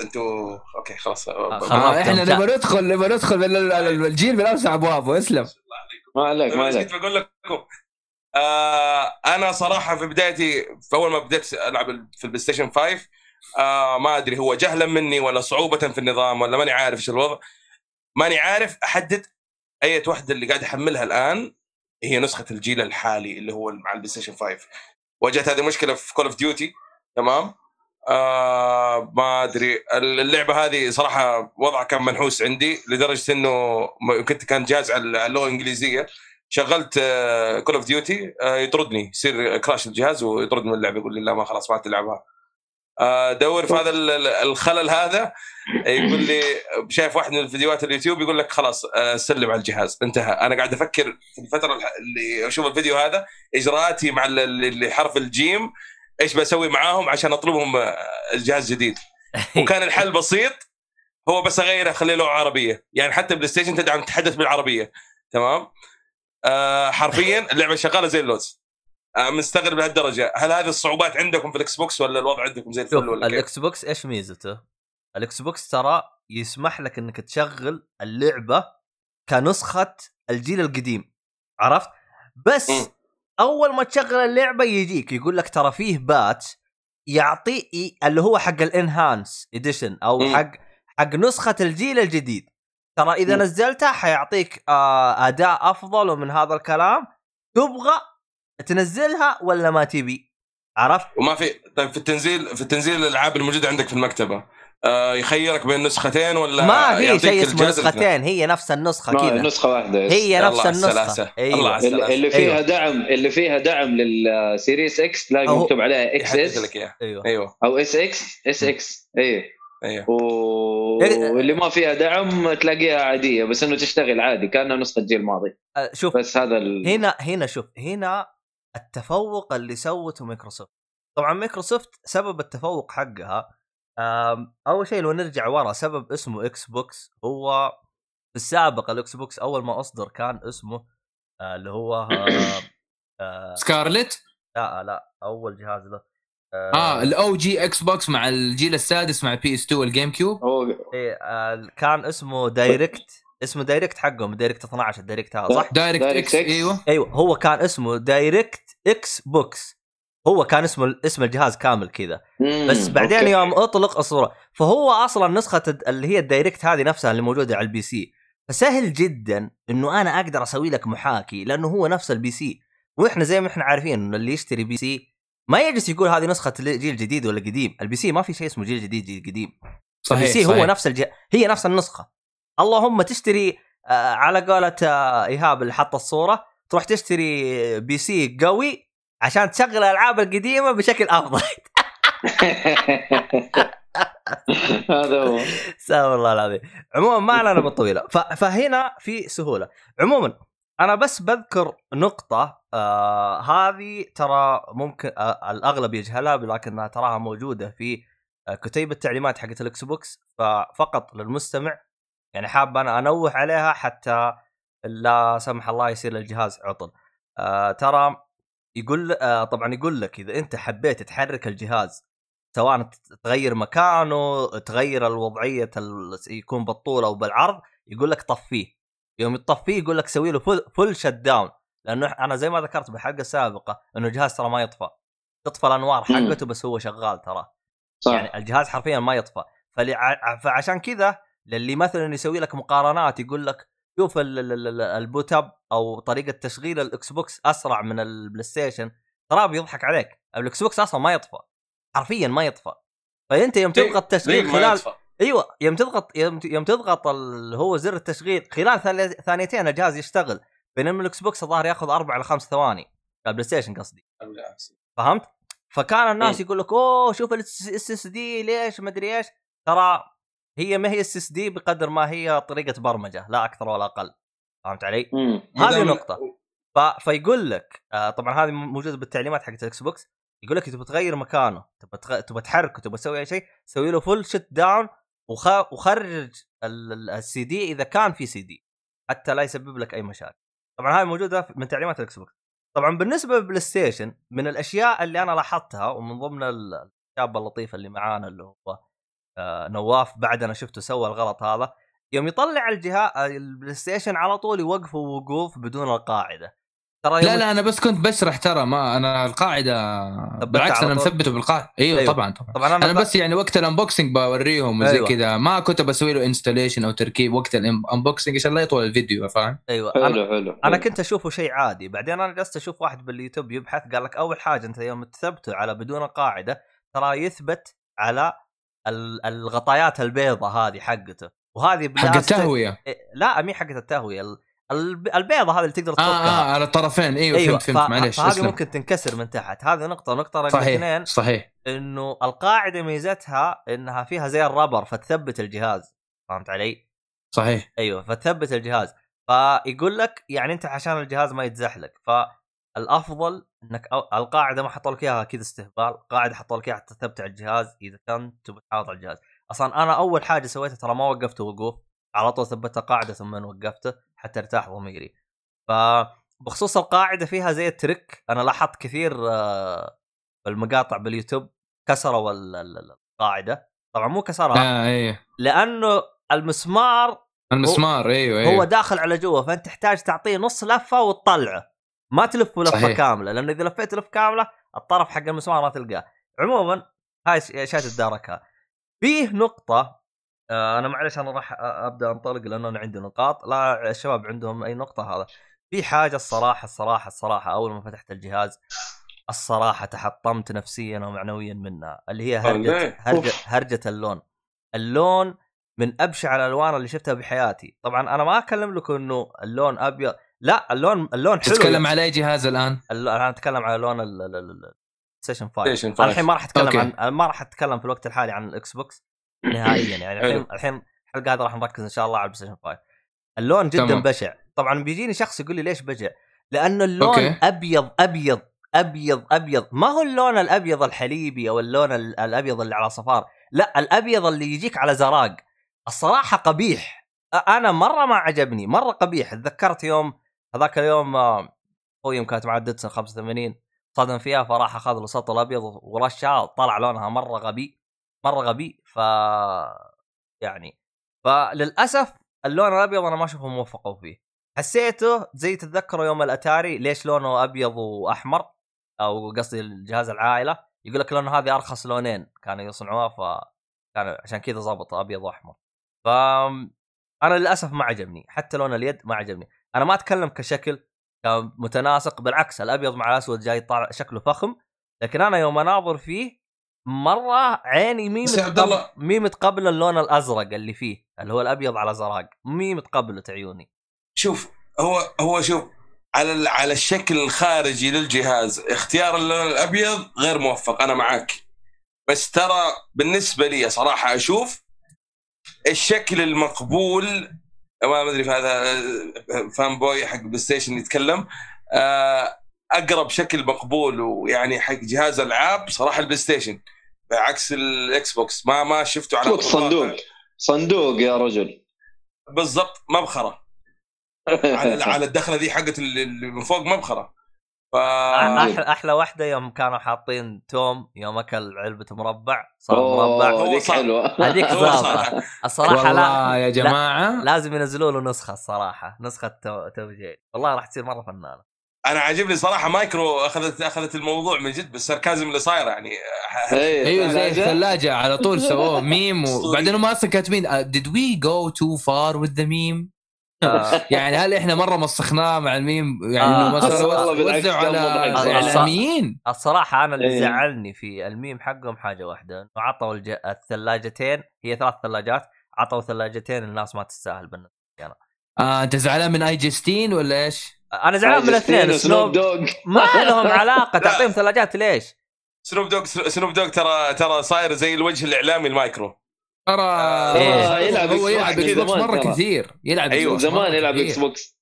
أنتوا أوكي خلاص. آه إحنا نبغى ندخل نبغى ندخل ال- ال- ال- الجيل من اوسع ابوابه اسلم. ما عليك ما عليك. كنت بقول لكم آه أنا صراحة في بدايتي في أول ما بديت ألعب في ال PlayStation 5 آه ما أدري هو جهلا مني ولا صعوبة في النظام ولا ماني عارف إيش الوضع. ماني عارف أحدد أي وحدة اللي قاعد أحملها الآن هي نسخة الجيل الحالي اللي هو مع ال PlayStation 5 واجهت هذه المشكلة في Call of Duty تمام؟ آه ما أدري. اللعبة هذه صراحة وضعها كان منحوس عندي لدرجة إنه كنت كان جهاز على على اللغة الإنجليزية. شغلت Call of Duty يطردني يصير crash الجهاز ويطرد من اللعبة يقول لي لا ما خلاص ما تلعبها. آه، دور في هذا ال- ال- الخلل هذا. يقول لي شايف واحد من الفيديوهات اليوتيوب يقول لك خلاص آه، سلم على الجهاز. انتهى. أنا قاعد أفكر في الفترة اللي أشوف الفيديو هذا إجراءاتي مع ال- اللي حرف ال game إيش بسوي معاهم عشان أطلبهم آه، الجهاز جديد. وكان الحل بسيط. هو بس اغيره اخليه له عربية. يعني حتى PlayStation تدعم تتحدث بالعربية. تمام؟ آه حرفيا اللعبة شغالة زي اللوز. آه مستغرب لهالدرجة هل هذه الصعوبات عندكم في ال Xbox ولا الوضع عندكم زي الفل ولا؟ ال Xbox إيش ميزته؟ ال Xbox ترى يسمح لك إنك تشغل اللعبة كنسخة الجيل القديم عرفت؟ بس مم. أول ما تشغل اللعبة يجيك يقول لك ترى فيه باتش يعطي اللي هو حق ال enhanced edition أو مم. حق حق نسخة الجيل الجديد ترى إذا مم. نزلتها حيعطيك آه أداء أفضل ومن هذا الكلام تبغى تنزلها ولا ما تبي؟ عرفت؟ وما في طيب في التنزيل في التنزيل الألعاب الموجودة عندك في المكتبة. آه يخيرك بين نسختين ولا ما في شيء اسمه؟ نسختين هي نفس النسخة كذا. نسخة واحدة. هي نفس النسخة. السلاسة. أيوه. الله على اللي اللي فيها أيوه. دعم اللي فيها دعم لل Series X تلاقي. مكتوب عليها XS إياه أيوه. أيوه. أو اس إكس اس إكس اي أيوه. و... إيه. واللي ما فيها دعم تلاقيها عادية بس إنه تشتغل عادي كأنها نسخة جيل ماضي أه، شوف بس هذا ال... هنا هنا شوف هنا التفوق اللي سوته مايكروسوفت. طبعا مايكروسوفت سبب التفوق حقها أول شيء لو نرجع ورا سبب اسمه Xbox هو في السابق ال Xbox أول ما أصدر كان اسمه آه، اللي هو آه، آه، Scarlett لا لا أول جهاز له آه ال OG Xbox مع الجيل السادس مع PS 2 وال GameCube. هو إيه، آه، كان اسمه Direct. اسمه Direct حقهم Direct 12 ال Direct هذا صح؟ Direct DirectX. إيوه. أيوه هو كان اسمه DirectX Box. هو كان اسمه اسم الجهاز كامل كذا. بس بعدين أوكي. يوم أطلق الصورة فهو أصلا نسخة اللي هي ال Direct هذه نفسها اللي موجودة على ال PC. فسهل جدا إنه أنا أقدر أسوي لك محاكي لأنه هو نفس ال PC. وإحنا زي ما إحنا عارفين إنه اللي يشتري PC ما يجلس يقول هذه نسخة جيل جديد ولا قديم. ال PC ما في شيء اسمه جيل جديد جيل قديم. ال PC هو نفس الج... هي نفس النسخة. اللهم تشتري آه على قولة آه إيهاب اللي حط الصورة تروح تشتري PC قوي عشان تشغل الألعاب القديمة بشكل أفضل. هذا هو. استغفر الله العظيم. عموما ما علينا بالطويلة. فهنا في سهولة. عموما أنا بس بذكر نقطة آه هذه ترى ممكن آه الأغلب يجهلها لكنها تراها موجودة في آه كتيب التعليمات حقت ال Xbox. ففقط للمستمع يعني حاب أنا أنوه عليها حتى لا سمح الله يصير الجهاز عطل. آه ترى يقول آه طبعا يقول لك إذا أنت حبيت تحرك الجهاز سواء تغير مكانه تغير الوضعية ال- يكون بالطول أو بالعرض يقول لك طفيه. يوم تطفيه يقول لك سوي له full, full shutdown لأنه أنا زي ما ذكرت بالحلقة السابقه إنه الجهاز ترى ما يطفى. تطفى الأنوار. حقته بس هو شغال ترى. صح. يعني الجهاز حرفيا ما يطفى. فعشان كذا للي مثلا يسوي لك مقارنات يقول لك شوف ال- ال- ال- ال- ال boot up أو طريقة تشغيل الاكس بوكس أسرع من البلاي ستيشن ترى بيضحك عليك الاكس بوكس أصلا ما يطفى حرفيا ما يطفى فأنت يوم تضغط تشغيل خلال؟ أيوه يوم تضغط يوم, تضغط اللي هو زر التشغيل خلال ثاني- ثانيتين الجهاز يشتغل بينما الاكس بوكس الظاهر ياخذ أربع إلى خمس ثواني البلاي ستيشن قصدي فهمت؟ فكان الناس مم. يقول لك أوه شوف ال SSD ليش ما أدري إيش ترى هي ما هي SSD بقدر ما هي طريقة برمجة لا أكثر ولا أقل فهمت علي؟ مم. هذه نقطة. ف... فيقول لك آه طبعا هذه موجودة بالتعليمات حقت الاكس بوكس يقول لك تبغى تغير مكانه تبغى تغ... تبغى تحركه تبغى تسوي أي شيء سوي له full shutdown وخ... وخرج السي دي إذا كان في سي دي حتى لا يسبب لك أي مشاكل طبعا هذه موجودة من تعليمات الاكس بوكس طبعا بالنسبة للبلاي ستيشن من الأشياء اللي أنا لاحظتها ومن ضمن ال- الشاب اللطيف اللي معانا اللي هو نواف بعد أنا شفته سوى الغلط هذا يوم يطلع الجهاز البلاي ستيشن على طول يوقفه وقوف بدون القاعدة ترى لا لا أنا بس كنت بشرح ترى ما أنا القاعدة بالعكس على أنا طول؟ مثبته بالقاعدة أيوه, أيوه. طبعا طبعا طبعا أنا, أنا بس يعني وقت ال unboxing بوريهم وزي أيوة. كذا ما كنت بسوي له installation أو تركيب وقت ال unboxing عشان لا يطول الفيديو فاهم؟ أيوه حلو حلو أنا. كنت أشوفه شيء عادي بعدين أنا جلست أشوف واحد باليوتيوب يبحث قال لك أول حاجة أنت يوم تثبته على بدون قاعدة ترى يثبت على الغطايات البيضة هذه حقته. وهذه حق التهوية؟ إيه، لا مي حقت التهوية. ال- الب- البيضة هذه اللي تقدر آه تفكها. آه على الطرفين. إيوه, أيوة فهمت فهمت. ف- معليش فهذه اسلم. ممكن تنكسر من تحت. هذه نقطة نقطة رقم اثنين. صحيح. صحيح إنه القاعدة ميزتها إنها فيها زي الربر فتثبت الجهاز. فهمت علي؟ صحيح. أيوه فتثبت الجهاز. فيقول لك يعني أنت عشان الجهاز ما يتزحلق فالافضل إنك أو- القاعدة ما حطوا لك إياها كذا استهبال قاعدة حطوا لك إياها حتى تثبت على الجهاز إذا كنت تبي تحافظ على الجهاز. أصلا أنا أول حاجة سويتها ترى ما وقفته وقوف على طول ثبتت قاعدة ثم وقفته حتى ارتاح ضميري فبخصوص القاعدة فيها زي الترك أنا لاحظت كثير آه، بالمقاطع باليوتيوب كسروا ال- ال- القاعدة. طبعا مو كسرها آه أيوه لأنه المسمار المسمار إيوه إيوه. هو داخل على جوا فأنت تحتاج تعطيه نص لفة وتطلعه. ما تلفه لفه صحيح. كاملة لأنه إذا لفيت لفة كاملة الطرف حق المسمار ما تلقاه. عموما هاي ش- اشياء تتداركها فيه نقطة آه أنا معلش أنا راح أبدأ أنطلق لأنه أنا عندي نقاط. لا الشباب عندهم أي نقطة هذا؟ في حاجة الصراحة الصراحة الصراحة أول ما فتحت الجهاز الصراحة تحطمت نفسيا ومعنويا منها اللي هي هرجة؟ هرجة, هرجة اللون. اللون من أبشع الألوان اللي شفتها بحياتي. طبعا أنا ما أكلم لكم إنه اللون أبيض. لا اللون اللون حلو. تتكلم على أي جهاز الآن؟ أنا أتكلم على لون الستيشن 5 ستيشن أنا 5 الحين ما راح أتكلم أوكي. عن ما راح أتكلم في الوقت الحالي عن الإكس بوكس نهائيا. يعني الحين. الحين الحلقة هذه راح نركز إن شاء الله على البلاي ستيشن 5 اللون جدا تمام. بشع. طبعا بيجيني شخص يقول لي ليش بشع؟ لأنه اللون أوكي. أبيض أبيض أبيض أبيض. ما هو اللون الأبيض الحليبي أو اللون ال- الأبيض اللي على صفار. لا الأبيض اللي يجيك على زراق. الصراحة قبيح. أنا مرة ما عجبني. مرة قبيح. تذكرت يوم هذاك اليوم آه، يوم كانت معاه داتسون 85 صدم فيها فراح أخذ له سطل ابيض ورشها طلع لونها مرة غبي مرة غبي ف يعني فللأسف اللون الأبيض أنا ما اشوفهم موفقوا فيه. حسيته زي تتذكروا يوم الأتاري ليش لونه أبيض وأحمر؟ أو قصدي الجهاز العائلة يقول لك لأنه هذه أرخص لونين كانوا يصنعوها فكان عشان كذا ضبط أبيض وأحمر. ف أنا للأسف ما عجبني حتى لون اليد ما عجبني. أنا ما أتكلم كشكل كمتناسق بالعكس الأبيض مع الأسود جاي طالع شكله فخم لكن أنا يوم أناظر فيه مرة عيني مي متقبل مي متقبل اللون الأزرق اللي فيه اللي هو الأبيض على زراق مي متقبله عيوني. شوف هو هو شوف على على الشكل الخارجي للجهاز اختيار اللون الأبيض غير موفق أنا معاك. بس ترى بالنسبة لي صراحة أشوف الشكل المقبول ما أدري في هذا fanboy حق بلاي ستيشن يتكلم. آه، أقرب شكل مقبول ويعني حق جهاز ألعاب صراحة البلاي ستيشن. بعكس الإكس بوكس ما ما شفته على صندوق. صندوق يا رجل. بالضبط مبخرة. على على الدخلة ذي حقت اللي من فوق مبخرة. ف أحلى أحلى واحدة يوم كانوا حاطين توم يوم أكل علبة مربع صار مربع اوه هو ذيك صار. حلوة هذيك ظابطه. الصراحة لا يا جماعة لازم ينزلوا له نسخة الصراحة نسخة تو- توجيه والله راح تصير مرة فنانة أنا عاجبني صراحة مايكرو أخذت أخذت الموضوع من جد بال sarcasm اللي صاير يعني إيه، أيوه زي. الثلاجة على طول سووه ميم. وبعدين هم أصلا كاتبين did we go too far with the meme آه، يعني هل إحنا مرة مسخناه مع الميم يعني آه، إنه مثلا والله بالعكس وزعوا على. الإعلاميين الصراحة أنا اللي إيه. زعلني في الميم حقهم حاجة واحدة إنه عطوا الج... الثلاجتين هي ثلاث ثلاجات عطوا ثلاجتين الناس ما تستاهل بالنسبة آه أنت زعلان من iJustine ولا إيش؟ أنا زعلان من الاثنين سنوب سنوب دوغ ما لهم علاقة تعطيهم ثلاجات ليش؟ سنوب دوغ سنوب دوغ ترى ترى صاير زي الوجه الإعلامي المايكرو ترى إيه. يلعب هو يلعب إكس بوكس زمان مرة. كثير يلعب أيوة، إكس بوكس مرة زمان يلعب. إكس بوكس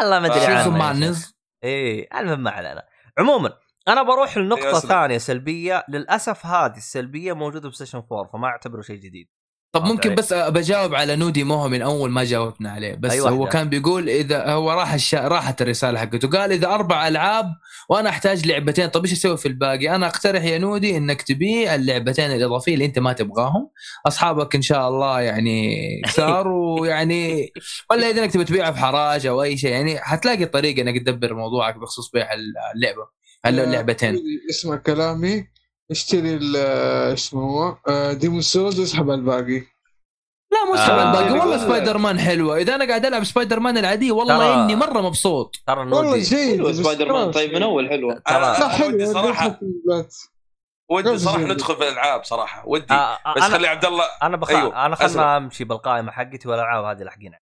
والله ما أدري آه، عنه إيه المهم ما علينا عموما أنا بروح لنقطة أيوة،. ثانية سلبية للأسف هذه السلبية موجودة بستيشن 4 فما أعتبره شيء جديد طب ممكن؟ بس بجاوب على نودي مو من أول ما جاوبنا عليه بس أي هو؟ كان بيقول إذا هو راح الشا... راحت الرسالة حقته قال إذا أربع ألعاب وأنا أحتاج لعبتين طب إيش أسوي في الباقي؟ أنا أقترح يا نودي إنك تبيع اللعبتين الإضافية اللي أنت ما تبغاهم أصحابك إن شاء الله يعني كثار ويعني ولا إذا إنك تبي تبيعها بحراج أو أي شيء يعني حتلاقي طريقة إنك تدبر موضوعك بخصوص بيع اللعبة اللعبتين اسمع كلامي اشتري ال- اسمه هو ديمون سولز واسحب على الباقي لا مو اسحب آه. الباقي والله والله. سبايدر مان حلوة إذا أنا قاعد ألعب سبايدر مان العاديه والله إني مرة مبسوط ترى والله جيد سبايدر مان. طيب من أول حلوة ترى لا أنا حلو ودي صراحة ودي صراحة. ندخل في الالعاب صراحة ودي آه، آه، بس خلي عبد الله أنا بخ... أيوه، أنا. خلنا أمشي بالقائمة حقتي والألعاب هذه لاحقين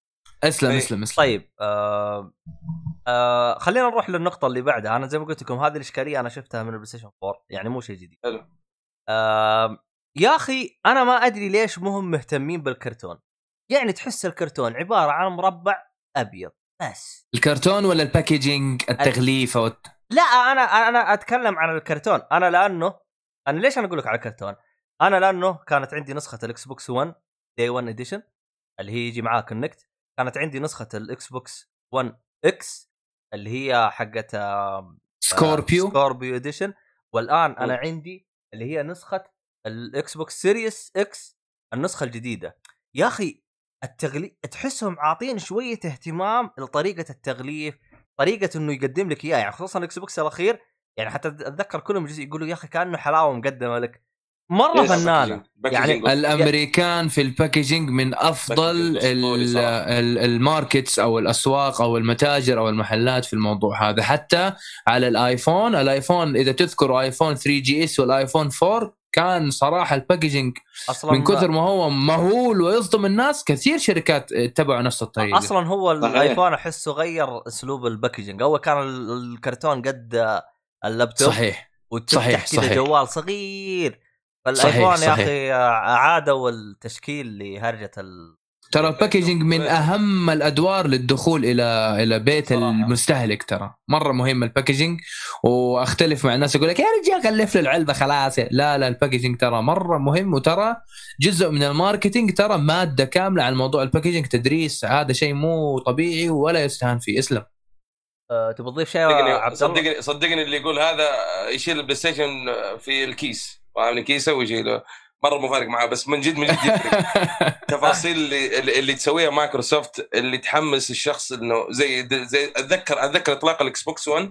أسلم إيه. أسلم أسلم طيب آه آه خلينا نروح للنقطة اللي بعدها. أنا زي ما قلت لكم هذه الإشكالية أنا شفتها من البلاي ستيشن 4 يعني مو شيء جديد. حلو. آه يا أخي أنا ما أدري ليش مهم مهتمين بالكرتون. يعني تحس الكرتون عبارة عن مربع أبيض بس. الكرتون ولا ال packaging التغليف أو الت- لا أنا أنا أتكلم عن الكرتون. أنا لأنه أنا ليش أنا أقول لك على الكرتون؟ أنا لأنه كانت عندي نسخة الاكس بوكس 1 Day 1 Edition اللي هي يجي معاها كينكت كانت عندي نسخة الاكس بوكس 1 X اللي هي حقت Scorpio Scorpio Edition والآن أنا عندي اللي هي نسخة ال Xbox Series X النسخة الجديدة. يا أخي التغليف تحسهم عاطين شوية اهتمام لطريقة التغليف طريقة إنه يقدم لك اياه يعني خصوصا ال Xbox الأخير يعني حتى أتذكر كلهم يقولوا يا أخي كأنه حلاوة مقدمة لك. مرة فنانة. يعني الأمريكان في ال packaging من أفضل ال markets أو الأسواق أو المتاجر أو المحلات في الموضوع هذا. حتى على ال iPhone ال iPhone إذا تذكروا iPhone 3GS وال iPhone 4 كان صراحة ال packaging أصلا من كثر ما هو مهول ويصدم الناس. كثير شركات اتبعوا نفس الطريقة. أصلا هو. ال iPhone أحسه غير أسلوب ال packaging. اول كان ال- الكرتون قد اللابتوب صحيح. وتفتح صحيح، كذا. جوال صغير. صحيح، فال iPhone يا. أخي عادوا التشكيل لهرجة ال... ترى ال packaging من أهم الأدوار للدخول إلى إلى بيت صراحة. المستهلك ترى مرة مهم ال packaging وأختلف مع الناس يقول لك يا رجال غلف له العلبة خلاص لا لا ال packaging ترى مرة مهم وترى جزء من ال marketing ترى مادة كاملة عن موضوع ال packaging تدريس هذا شيء مو طبيعي ولا يستهان فيه اسلم أه تبغى تضيف شيء؟ صدقني صدقني اللي يقول هذا يشيل ال PlayStation في الكيس فاهمني؟ كيسه ويشيله مرة مو فارق معاه بس من جد من جد يفرق. تفاصيل اللي, اللي تسويها مايكروسوفت اللي تحمس الشخص إنه زي زي أتذكر أتذكر إطلاق ال Xbox 1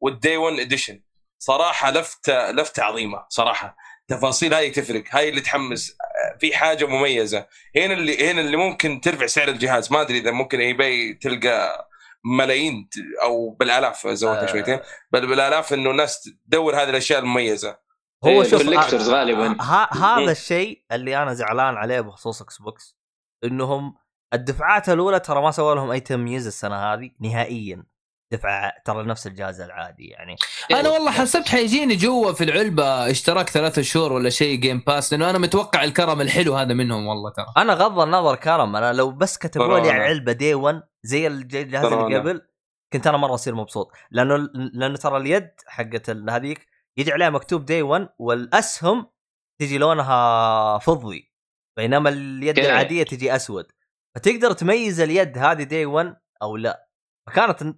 وال Day 1 Edition صراحة لفتة لفتة عظيمة صراحة. تفاصيل هاي تفرق. هاي اللي تحمس. في حاجة مميزة. هنا اللي هنا اللي ممكن ترفع سعر الجهاز. ما أدري إذا ممكن eBay تلقى ملايين أو بالآلاف زودتها آه. شويتين. بل بالآلاف إنه الناس تدور هذه الأشياء المميزة. هو إيه، شوف بالlectures آه، غالباً. هذا مم. الشيء اللي أنا زعلان عليه بخصوص Xbox إنهم الدفعات الأولى ترى ما سووا لهم اي تمييز السنة هذه نهائيا دفعة ترى نفس الجهاز العادي يعني أنا والله حسبت حيجيني جوا في العلبة اشتراك ثلاثة شهور ولا شيء Game Pass لأنه أنا متوقع الكرم الحلو هذا منهم والله ترى أنا غض النظر كرم أنا لو بس كتبوا لي على Day 1 زي الج- الجهاز اللي أنا. قبل كنت أنا مرة أصير مبسوط لأنه لأنه ترى اليد حقت هذيك يجي عليها مكتوب Day 1 والأسهم تجي لونها فضي بينما اليد أوكي. العادية تجي أسود فتقدر تميز اليد هذه Day 1 أو لا فكانت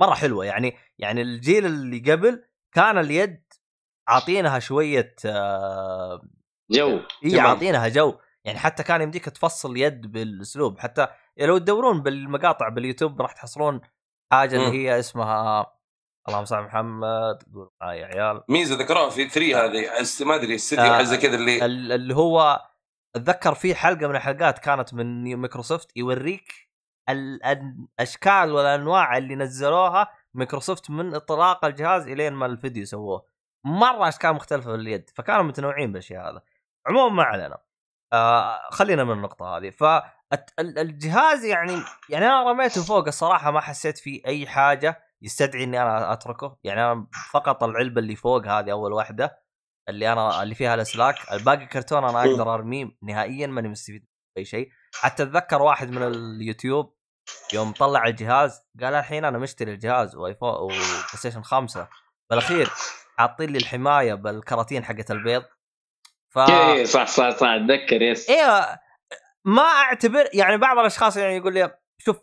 مرة حلوة يعني يعني الجيل اللي قبل كان اليد عاطينها شوية آه جو إي. عاطينها جو يعني حتى كان يمديك تفصل يد بالأسلوب حتى لو تدورون بالمقاطع باليوتيوب راح تحصلون حاجة مم. اللي هي اسمها اللهم صل على محمد قول يا عيال. ميزة ذكروها في 3 هذه أس- ما أدري استديو آه، حاجة زي كذا اللي ال- اللي هو أتذكر في حلقة من الحلقات كانت من مايكروسوفت يوريك ال- الاشكال والانواع اللي نزلوها مايكروسوفت من إطلاق الجهاز إلين ما الفيديو سووه. مرة أشكال مختلفة في اليد فكانوا متنوعين بالشيء هذا. عموما ما علينا. آه خلينا من النقطة هذه. فالجهاز يعني يعني أنا رميته فوق الصراحة ما حسيت فيه أي حاجة. يستدعي إني أنا أتركه. يعني أنا فقط العلبة اللي فوق هذه أول واحدة اللي أنا اللي فيها الأسلاك. الباقي كرتون أنا أقدر أرميه نهائيا ماني مستفيد أي شيء. حتى أتذكر واحد من اليوتيوب يوم طلع الجهاز قال الحين أنا مشتري الجهاز و iPhone و PlayStation 5 بالأخير حاطين لي الحماية بالكراتين حقت البيض. ف إيه صح صح صح أتذكر yes. أيوه ما أعتبر يعني بعض الأشخاص يعني يقول لي شوف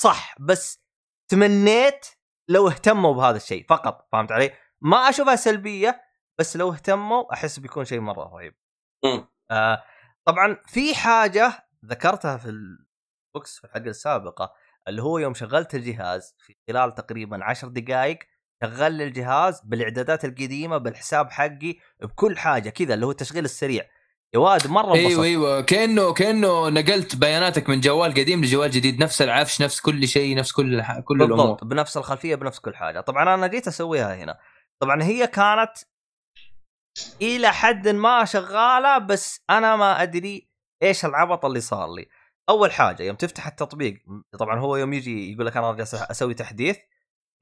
صح بس تمنيت لو اهتموا بهذا الشيء فقط فهمت علي؟ ما أشوفها سلبية بس لو اهتموا أحس بيكون شيء مرة رهيب. آه طبعا في حاجة ذكرتها في البوكس في الحلقة السابقة اللي هو يوم شغلت الجهاز في خلال تقريبا عشر دقائق شغل الجهاز بالإعدادات القديمة بالحساب حقي بكل حاجة كذا اللي هو التشغيل السريع يا واد مرة انبسطت. إيوه. أيوه كانه كأنه نقلت بياناتك من جوال قديم لجوال جديد. نفس العفش نفس كل شيء نفس كل ح... كل الأمور. بالضبط بنفس الخلفية بنفس كل حاجة. طبعا أنا جيت أسويها هنا. طبعا هي كانت إلى حد ما شغالة بس أنا ما أدري إيش العبط اللي صار لي. أول حاجة يوم تفتح التطبيق طبعا هو يوم يجي يقول لك أنا جالس أسوي تحديث.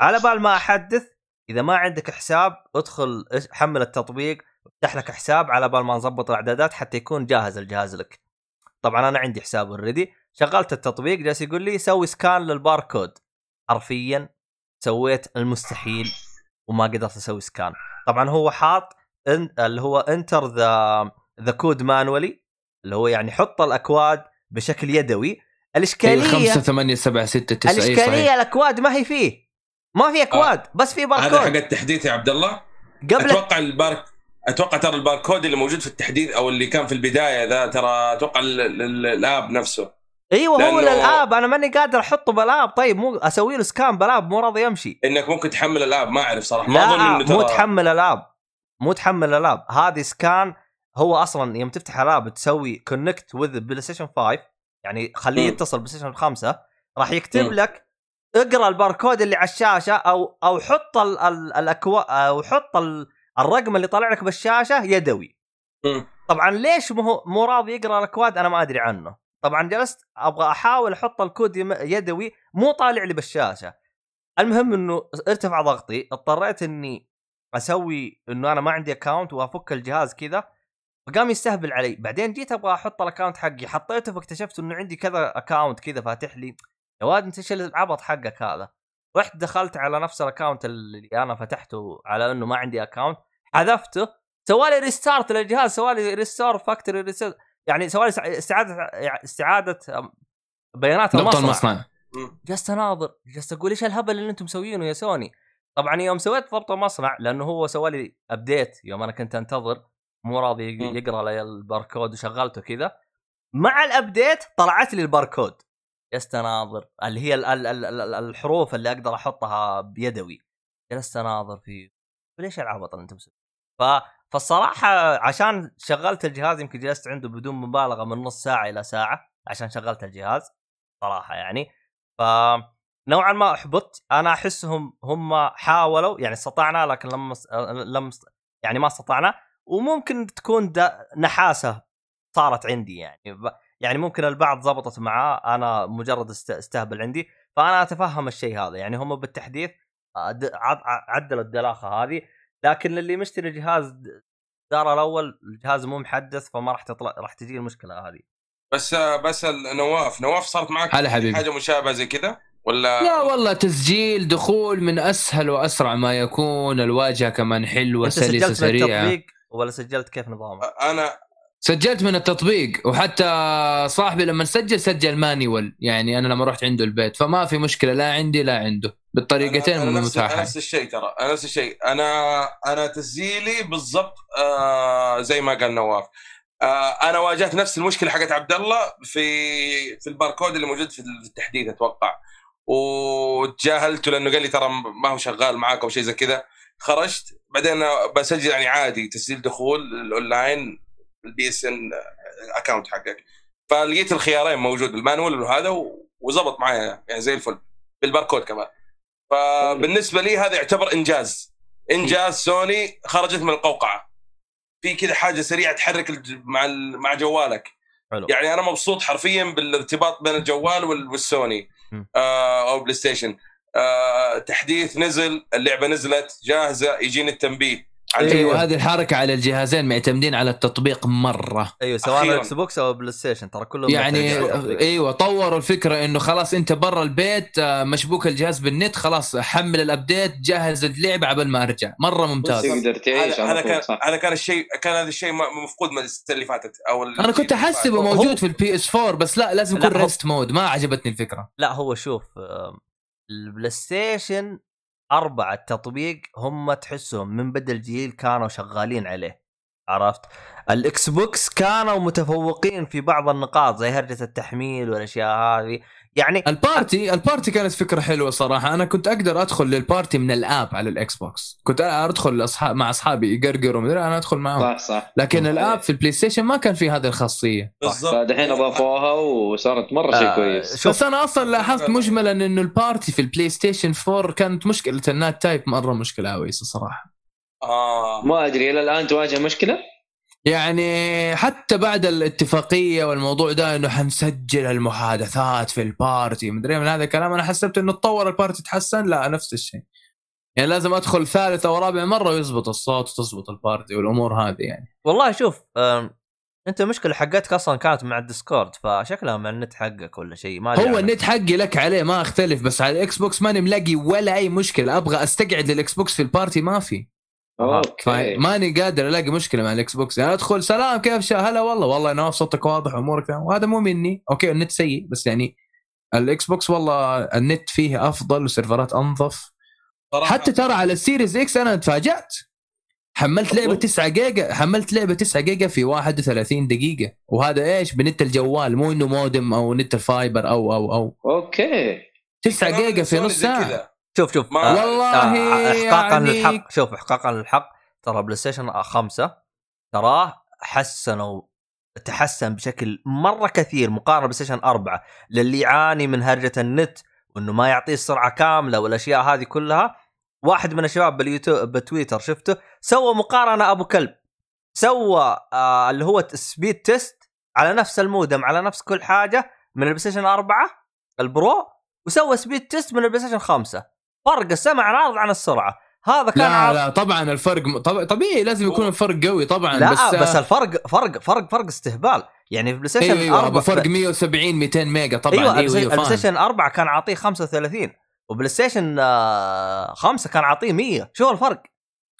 على بال ما أحدث إذا ما عندك حساب ادخل حمل التطبيق. افتح لك حساب على بال ما نظبط الأعدادات حتى يكون جاهز الجهاز لك. طبعا أنا عندي حساب already شغلت التطبيق جالس يقول لي سوي scan للباركود. حرفيا سويت المستحيل وما قدرت أسوي scan طبعا هو حاط اللي هو enter the the code manually اللي هو يعني حط الأكواد بشكل يدوي. الاشكاليه 5 8 7 6 9 اي الاشكاليه صحيح. الأكواد ما هي فيه. ما في أكواد بس في هذا حق باركود التحديث يا عبد الله قبل أتوقع البارك أتوقع ترى الباركود اللي موجود في التحديث أو اللي كان في البداية ذا ترى أتوقع ال- ال- ال app نفسه. أيوه هو لأنه- لل app. أنا ماني قادر أحطه بال app. طيب مو أسوي له scan بال app مو راضي يمشي. إنك ممكن تحمل ال app ما أعرف صراحة. ما أظن إنه ترى مو تحمل ال app. مو تحمل ال app. هذه scan هو أصلا يوم تفتح ال app تسوي connect with PlayStation 5 يعني خليه. يتصل PlayStation 5 راح يكتب مم. لك اقرأ الباركود اللي على الشاشة أو أو حط ال ال الاكوا أو حط ال الرقم اللي طالع لك بالشاشة يدوي. طبعا ليش مو مو راضي يقرأ الأكواد؟ أنا ما أدري عنه. طبعا جلست أبغى أحاول أحط الكود يدوي مو طالع لي بالشاشة. المهم إنه ارتفع ضغطي اضطريت إني أسوي إنه أنا ما عندي account وأفك الجهاز كذا فقام يستهبل علي. بعدين جيت أبغى أحط ال account حقي حطيته فاكتشفت إنه عندي كذا account كذا فاتح لي. يا واد أنت إيش العبط حقك هذا؟ رحت دخلت على نفس ال account اللي أنا فتحته على إنه ما عندي account حذفته سوالي restart للجهاز سوالي restore factory restore يعني سوالي استعادة استعادة بيانات ضبط المصنع. جلست أناظر جلست أقول إيش الهبل اللي أنتم مسوينه يا سوني طبعا يوم سويت ضبط المصنع لأنه هو سوى لي update يوم أنا كنت أنتظر مو راضي. يقرأ لي الباركود وشغلته كذا مع ال update طلعت لي الباركود جلست اناظر اللي هي ال- ال- ال- ال- الحروف اللي أقدر أحطها بيدوي جلست اناظر فيه ليش العبط اللي أنتم مسوينه ف فالصراحة عشان شغلت الجهاز يمكن جلست عنده بدون مبالغة من نص ساعة إلى ساعة عشان شغلت الجهاز صراحة يعني. ف نوعا ما احبطت أنا احسهم هم حاولوا يعني استطعنا لكن لم لم يعني ما استطعنا وممكن تكون نحاسة صارت عندي يعني. يعني ممكن البعض زبطت معاه أنا مجرد است- استهبل عندي فأنا أتفهم الشيء هذا. يعني هم بالتحديث آه، عدلوا الدلاخة هذه لكن اللي مشتري جهاز دار الأول الجهاز مو محدث فما راح تطلع راح تجي المشكلة هذه. بس بس نواف نواف صارت معك هلا حبيبي. حاجة مشابهة زي كذا؟ ولا لا والله تسجيل دخول من أسهل وأسرع ما يكون الواجهة كمان حلوة سلسة سريعة. التطبيق ولا سجلت كيف نظامه؟ أنا سجلت من التطبيق وحتى صاحبي لما سجل سجل مانيوال. يعني أنا لما رحت عنده البيت فما في مشكلة لا عندي لا عنده. بالطريقتين أنا- أنا نفس, متاحة. نفس الشيء ترى. نفس الشيء. أنا أنا تسجيلي بالضبط آه زي ما قال نواف. آه أنا واجهت نفس المشكلة حقت عبد الله في في الباركود اللي موجود في التحديث أتوقع. وتجاهلته لأنه قال لي ترى ما هو شغال معاك أو شيء زي كذا. خرجت. بعدين بسجل يعني عادي تسجيل دخول ال online ال PSN account حقك فلقيت الخيارين موجود ال manual وهذا وزبط معايا يعني زي الفل. بالباركود كمان. فبالنسبة لي هذا يعتبر إنجاز. إنجاز سوني خرجت من القوقعة. في كذا حاجة سريعة تحرك مع مع جوالك. حلو. يعني أنا مبسوط حرفيا بالارتباط بين الجوال وال- والسوني. آه أو بلاي ستيشن. آه تحديث نزل اللعبة نزلت جاهزة يجيني التنبيه. أيوه هذه الحركة على الجهازين معتمدين على التطبيق مرة. أيوه سواء. الإكس بوكس أو بلاي ستيشن ترى كلهم يعني. إيوه طوروا الفكرة إنه خلاص أنت برا البيت آه، مشبوك الجهاز بالنت خلاص حمل ال update جهز اللعبة قبل ما أرجع. مرة ممتاز. تقدر تعيش هذا كان هذا كان الشيء كان هذا الشيء مفقود من السنة اللي فاتت أو أنا كنت أحسبه موجود في البي اس 4 بس لا لازم لا، يكون rest mode ما عجبتني الفكرة. لا هو شوف البلاي ستيشن أربعة التطبيق هم تحسهم من بدا الجيل كانوا شغالين عليه. عرفت؟ الإكس بوكس كانوا متفوقين في بعض النقاط زي هرجة التحميل والأشياء هذه. يعني ال party ال party كانت فكرة حلوة صراحة. أنا كنت أقدر أدخل لل party من ال app على الاكس بوكس كنت أدخل لأصحاب مع أصحابي يقرقروا مدري أنا أدخل معهم. صح صح. لكن ال app في البلاي ستيشن ما كان في هذه الخاصية. بالضبط. فدحين أضافوها وصارت مرة شيء آه، كويس. بس أنا أصلا لاحظت مجملا إنه ال party في البلاي ستيشن 4 كانت مشكلة. ال NAT type مرة مشكلة عويصه صراحة. آه. ما أدري إلى الآن تواجه مشكلة؟ يعني حتى بعد الاتفاقية والموضوع ده إنه حنسجل المحادثات في ال party مدري من هذا الكلام. أنا حسبت إنه تطور ال party تحسن لا نفس الشيء. يعني لازم أدخل ثالثه ورابع مرة ويزبط الصوت وتزبط ال party والأمور هذه يعني. والله شوف أنت المشكلة حقتك أصلا كانت مع الديسكورد فشكلها مع النت حقك ولا شيء ما هو عنك. النت حقي لك عليه ما أختلف بس على الإكس بوكس ماني ملاقي ولا أي مشكلة. أبغى أستقعد للإكس بوكس في ال party ما في. أوكي. ماني قادر ألاقي مشكلة مع الاكس بوكس يعني أدخل سلام كيف شا هلا والله والله نواف صوتك واضح امورك تمام. وهذا مو مني. أوكي النت سيء بس يعني الاكس بوكس والله النت فيه أفضل وسيرفرات أنظف. صراحة. حتى ترى على السيريز إكس أنا تفاجأت. حملت لعبة 9 جيجا حملت لعبة 9 جيجا في 31 دقيقة. وهذا إيش؟ بنت الجوال مو إنه مودم أو net ال fiber أو أو أو. أوكي. 9 كمان جيجا في نص ساعة. شوف شوف. ما- والله احقاقا يعني- للحق. شوف احقاقا للحق. ترى بلاي ستيشن خمسة. تراه حسنوا تحسن بشكل مرة كثير مقارنة بلاي ستيشن أربعة. للي يعاني من هرجة النت وإنه ما يعطيه السرعة كاملة والأشياء هذه كلها واحد من الشباب باليوتيوب بتويتر شفته سوى مقارنة أبو كلب. سوى آه اللي هو speed test على نفس المودم على نفس كل حاجة من البلاي ستيشن 4 البرو وسوى speed test من البلاي ستيشن 5 فرق السما عن الأرض السرعة هذا كان لا عارض- لا طبعا الفرق طب- طبيعي لازم يكون الفرق قوي طبعا لا بس بس, بس الفرق فرق فرق فرق استهبال يعني في بلاي ستيشن أيوه أيوه 4 أبو فرق 170 200 ميجا طبعا أيوه أيوه أيوه, البلاي فاهم. ستيشن 4 كان عاطيه 35 وبلاي ستيشن 5 كان عاطيه 100 شو الفرق؟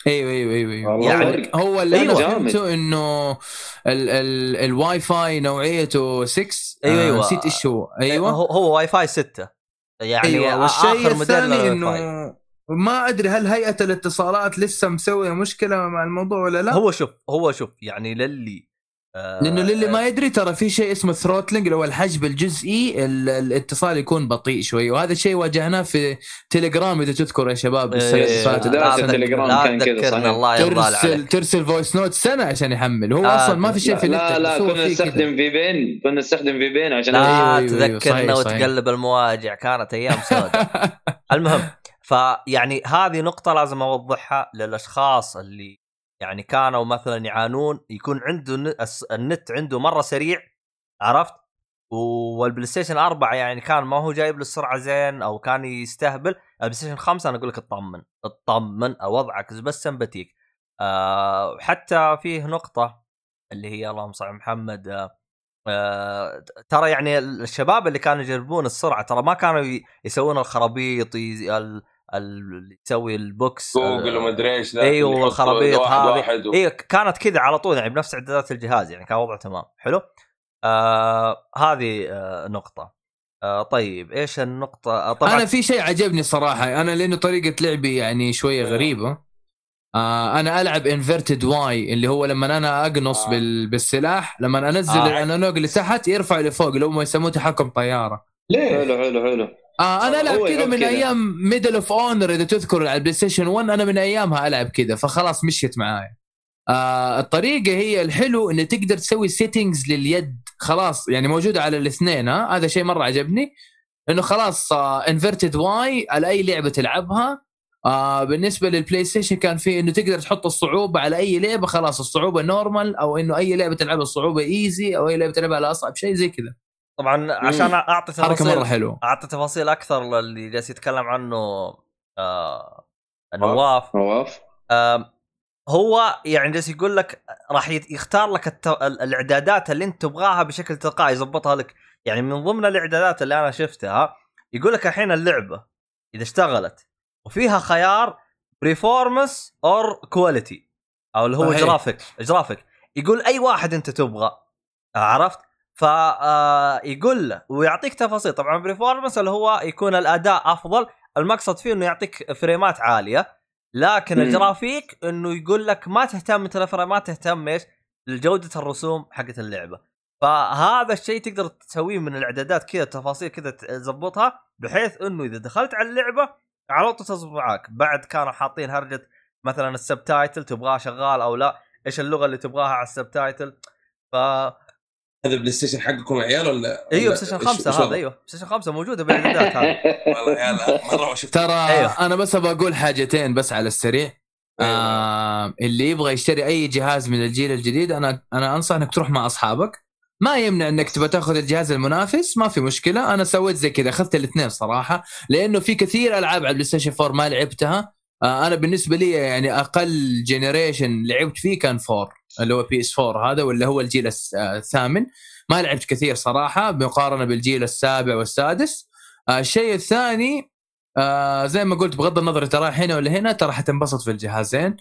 أيوه أيوه أيوه, أيوة. والله يعني. هو اللي أيوة. أنا. فهمته إنه ال ال الواي فاي نوعيته 6 أيوة، آه، أيوة. نسيت إيش هو أيوه هو, هو واي فاي 6 يعني أيوه والشيء الثاني إنه. ما أدري هل هيئة الاتصالات لسه مسوية مشكلة مع الموضوع ولا لا هو شوف هو شوف يعني للي لأنه للي ما يدري ترى في شيء اسمه throttling اللي هو الحجب الجزئي ال- الاتصال يكون بطيء شوي. وهذا الشيء واجهناه في تليجرام إذا تذكر يا شباب السنة اللي إيه، فاتت. بداية لا السنة- التليجرام كان كذا صحيح. الله ترسل ترسل voice note سنة عشان يحمل. هو آه، أصلا ما في شيء في لا النت لا كنا. نستخدم VPN كنا نستخدم VPN عشان لا أيوة، أيوة، تذكرنا. وتقلب المواجع. كانت أيام سوداء. المهم فيعني هذه نقطة لازم أوضحها للأشخاص اللي يعني كانوا مثلا يعانون يكون عنده النت عنده مرة سريع عرفت؟ والبلاي ستيشن 4 يعني كان ما هو جايب له السرعة زين أو كان يستهبل البلاي ستيشن 5 أنا أقول لك اطمن اطمن وضعك بس سمبتيك آه حتى فيه نقطة اللي هي اللهم صل على محمد آه آه ترى يعني الشباب اللي كانوا يجربون السرعة ترى ما كانوا يسوون الخرابيط ي- ال- ال- يسوي البوكس جوجل آه، ومدري إيش أيوه اللي والخرابيط واحد هذه و- أيوه كانت كذا على طول يعني بنفس اعدادات الجهاز يعني كان وضعه تمام حلو آه هذه آه نقطة آه طيب إيش النقطة آه طبعا أنا في شيء عجبني صراحة أنا لأنه طريقة لعبي يعني شوية غريبة آه أنا ألعب انفرتد واي اللي هو لما أنا أقنص آه. بال بالسلاح لما أنزل آه. آه. الانالوج لتحت يرفع لفوق اللي هم يسموه تحكم طيارة ليه؟ حلو حلو حلو آه أنا ألعب كذا من كذا. أيام Medal of Honor إذا تذكر على البلاي ستيشن 1 أنا من أيامها ألعب كذا فخلاص مشيت معايا آه الطريقة هي الحلو إنه تقدر تسوي settings لليد خلاص يعني موجودة على الاثنين ها؟ هذا شيء مرة عجبني. إنه خلاص inverted Y على أي لعبة تلعبها. آه بالنسبة للبلاي ستيشن كان في إنه تقدر تحط الصعوبة على أي لعبة خلاص الصعوبة normal أو إنه أي لعبة تلعبها الصعوبة easy أو أي لعبة تلعبها على أصعب شيء زي كذا. طبعا عشان أعطي حركة تفاصيل مره حلوة. أعطي تفاصيل أكثر للي جالس يتكلم عنه آه نواف. نواف. آم، هو يعني جالس يقول لك راح يختار لك الت... ال- الإعدادات اللي أنت تبغاها بشكل تلقائي يظبطها لك. يعني من ضمن الإعدادات اللي أنا شفتها يقول لك الحين اللعبة إذا اشتغلت وفيها خيار performance or quality أو اللي هو. graphic graphic يقول أي واحد أنت تبغى عرفت؟ فيقول له ويعطيك تفاصيل. طبعا performance اللي هو يكون الأداء أفضل. المقصد فيه إنه يعطيك فريمات عالية. لكن. الجرافيك إنه يقول لك ما تهتم انت الفريمات تهتم إيش؟ لجودة الرسوم حقت اللعبة. فهذا الشيء تقدر تسويه من الإعدادات كذا تفاصيل كذا تظبطها بحيث إنه إذا دخلت على اللعبة على طول تظبط معاك. بعد كانوا حاطين هرجة مثلا ال subtitle تبغاه شغال أو لا إيش اللغة اللي تبغاها على ال subtitle؟ ف هذا البلاي ستيشن حقكم عيال ولا أيوه ولا ستيشن إيش- خمسة إيش هذا وضع؟ أيوه. ستيشن خمسة موجوده بالاعدادات هذه والله عيال مرة شفت. ترى أيوه. أنا بس أبغى أقول حاجتين بس على السريع. أيوه. آه اللي يبغى يشتري أي جهاز من الجيل الجديد أنا أنا انصح إنك تروح مع أصحابك. ما يمنع إنك تبغى تأخذ الجهاز المنافس ما في مشكلة. أنا سويت زي كذا أخذت الاثنين صراحة لأنه في كثير ألعاب على البلاي ستيشن 4 ما لعبتها. آه أنا بالنسبة لي يعني أقل generation لعبت فيه كان 4 اللي هو PS 4 هذا واللي هو الجيل آه، الثامن. ما لعبت كثير صراحة مقارنة بالجيل السابع والسادس. آه الشيء الثاني آه زي ما قلت بغض النظر ترى هنا ولا هنا ترى حتنبسط في الجهازين.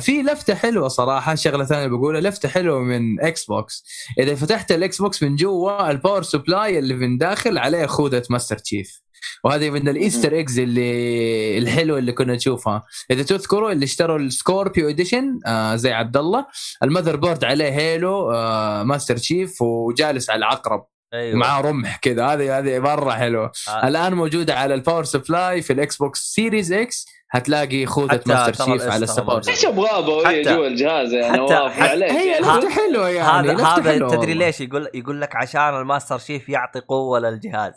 في لفتة حلوة صراحة شغلة ثانية بقولها لفتة حلوة من إكس بوكس إذا فتحت الاكس بوكس من جوا ال power supply اللي من داخل عليه خوذة Master Chief وهذه من ال Easter eggs اللي الحلوه اللي كنا نشوفها. إذا تذكروا اللي اشتروا ال Scorpio Edition آه زي عبد الله ال motherboard عليه Halo آه Master Chief وجالس على العقرب أيوه. معاه رمح كذا. هذه هذه مرة حلوة. آه. الآن موجودة على ال power supply في الاكس بوكس Series X هتلاقي خوذة ماستر الإس على السبورت. إيش أبغى أبوي جوا الجهاز يا حتى- عليك. هي يعني. لفته حلوة يعني هذا هذا تدري. ليش؟ يقول يقول لك عشان ال Master Chief يعطي قوة للجهاز.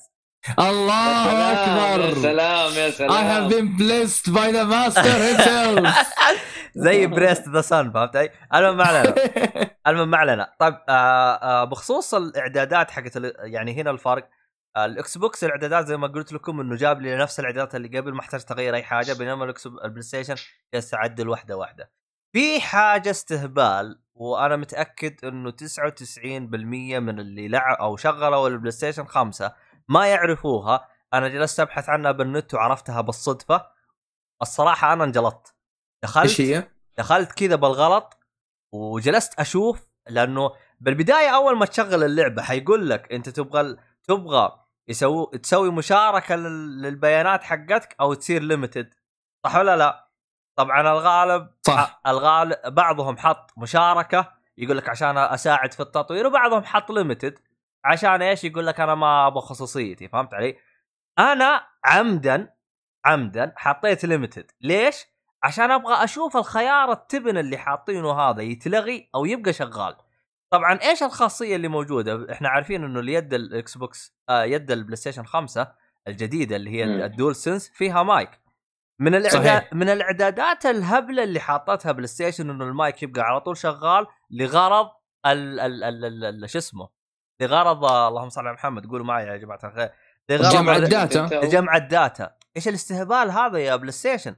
الله يا أكبر. سلام يا I have سلام. been blessed by the master himself. زي بريست ذا سن فهمت علي؟ المهم ما علينا. المهم ما علينا. طيب آه آه بخصوص الإعدادات حقت ال- يعني هنا الفرق آه الإكس بوكس الإعدادات زي ما قلت لكم إنه جاب لي نفس الإعدادات اللي قبل ما احتاج تغير أي حاجة بينما الإكس البلاي ستيشن جالس اعدل واحدة. واحدة في حاجة استهبال وأنا متأكد إنه 99% من اللي لعب أو شغلوا البلاي ستيشن 5 ما يعرفوها أنا جلست أبحث عنها بالنت وعرفتها بالصدفة. الصراحة أنا انجلطت. دخلت إيش هي؟ دخلت كذا بالغلط وجلست أشوف لأنه بالبداية أول ما تشغل اللعبة حيقول لك أنت تبغى تبغى يسوي تسوي مشاركة لل- للبيانات حقتك أو تصير limited صح ولا لا؟ طبعا الغالب صح. الغالب بعضهم حط مشاركة يقول لك عشان أساعد في التطوير وبعضهم حط limited عشان إيش؟ يقول لك أنا ما أبغى خصوصيتي فهمت علي؟ أنا عمدا عمدا حطيت limited ليش؟ عشان أبغى أشوف الخيار التبن اللي حاطينه هذا يتلغي أو يبقى شغال طبعا إيش الخاصية اللي موجودة إحنا عارفين إنه اليد الاكس بوكس آه يد البلاي ستيشن 5 الجديدة اللي هي. ال DualSense فيها مايك من الاعداد. من الإعدادات الهبلة اللي حاطتها بلاي ستيشن إنه المايك يبقى على طول شغال لغرض ال ال ال شو اسمه لغرض آه، اللهم صل على محمد قولوا معي يا جماعة الخير. لغرض جمع ال- ال data. لجمع ال data. إيش الاستهبال هذا يا بلاي ستيشن؟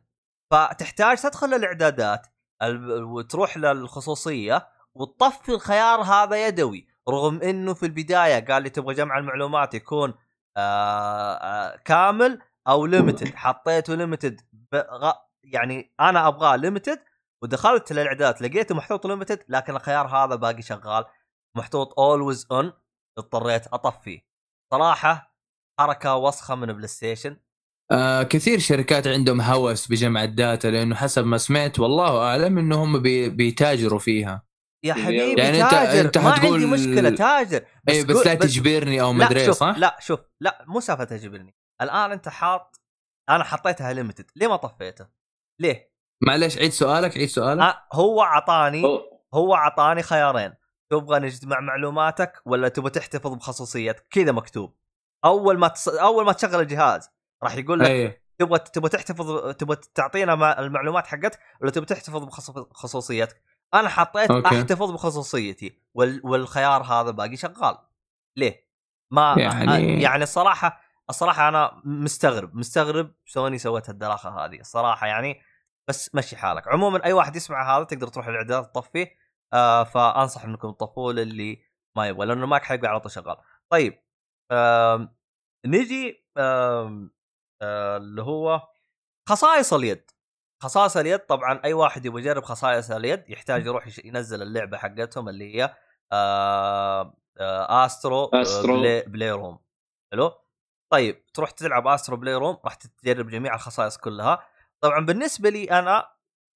فتحتاج تدخل الاعدادات ال- وتروح للخصوصية وتطفي الخيار هذا يدوي رغم إنه في البداية قال لي تبغى جمع المعلومات يكون آآ آآ كامل أو limited حطيته limited يعني أنا أبغاه limited ودخلت للإعدادات لقيته محطوط limited لكن الخيار هذا باقي شغال. محطوط always on اضطريت اطفيه صراحة حركة وسخة من بلاي ستيشن. آه كثير شركات عندهم هوس بجمع ال data لأنه حسب ما سمعت والله أعلم إنه هم بي بيتاجروا فيها. يا حبيبي يعني تاجر. أنت ما عندي مشكلة تاجر. اي بس قول- لا تجبرني أو مدري صح؟ لا شوف لا مو سالفة تجبرني. الآن أنت حاط أنا حطيتها limited ليه ما طفيته؟ ليه؟ معلش عيد سؤالك عيد سؤالك. آه هو عطاني هو- هو عطاني خيارين. تبغى نجمع معلوماتك ولا تبغى تحتفظ بخصوصيتك؟ كذا مكتوب. أول ما تص... أول ما تشغل الجهاز راح يقول لك اي تبغى تبغى تحتفظ تبغى تعطينا مع- المعلومات حقتك ولا تبغى تحتفظ بخصوصيتك. أنا حطيت okay. أحتفظ بخصوصيتي وال... والخيار هذا باقي شغال. ليه؟ ما يعني- يعني الصراحة الصراحة أنا مستغرب مستغرب سوني سوت الدراخه هذه. الصراحة يعني بس مشي حالك. عموما أي واحد يسمع هذا تقدر تروح الاعدادات تطفيه. آه فأنصح إنكم تطفوه للي ما يبغى لأنه الماك حيقع على طول شغال. طيب آم نجي آم آه اللي هو خصائص اليد. خصائص اليد طبعا أي واحد يبغى يجرب خصائص اليد يحتاج يروح ينزل اللعبة حقتهم اللي هي آه آه Astro, Astro. Play, Playroom حلو؟ طيب تروح تلعب Astro Playroom راح تجرب جميع الخصائص كلها. طبعا بالنسبة لي أنا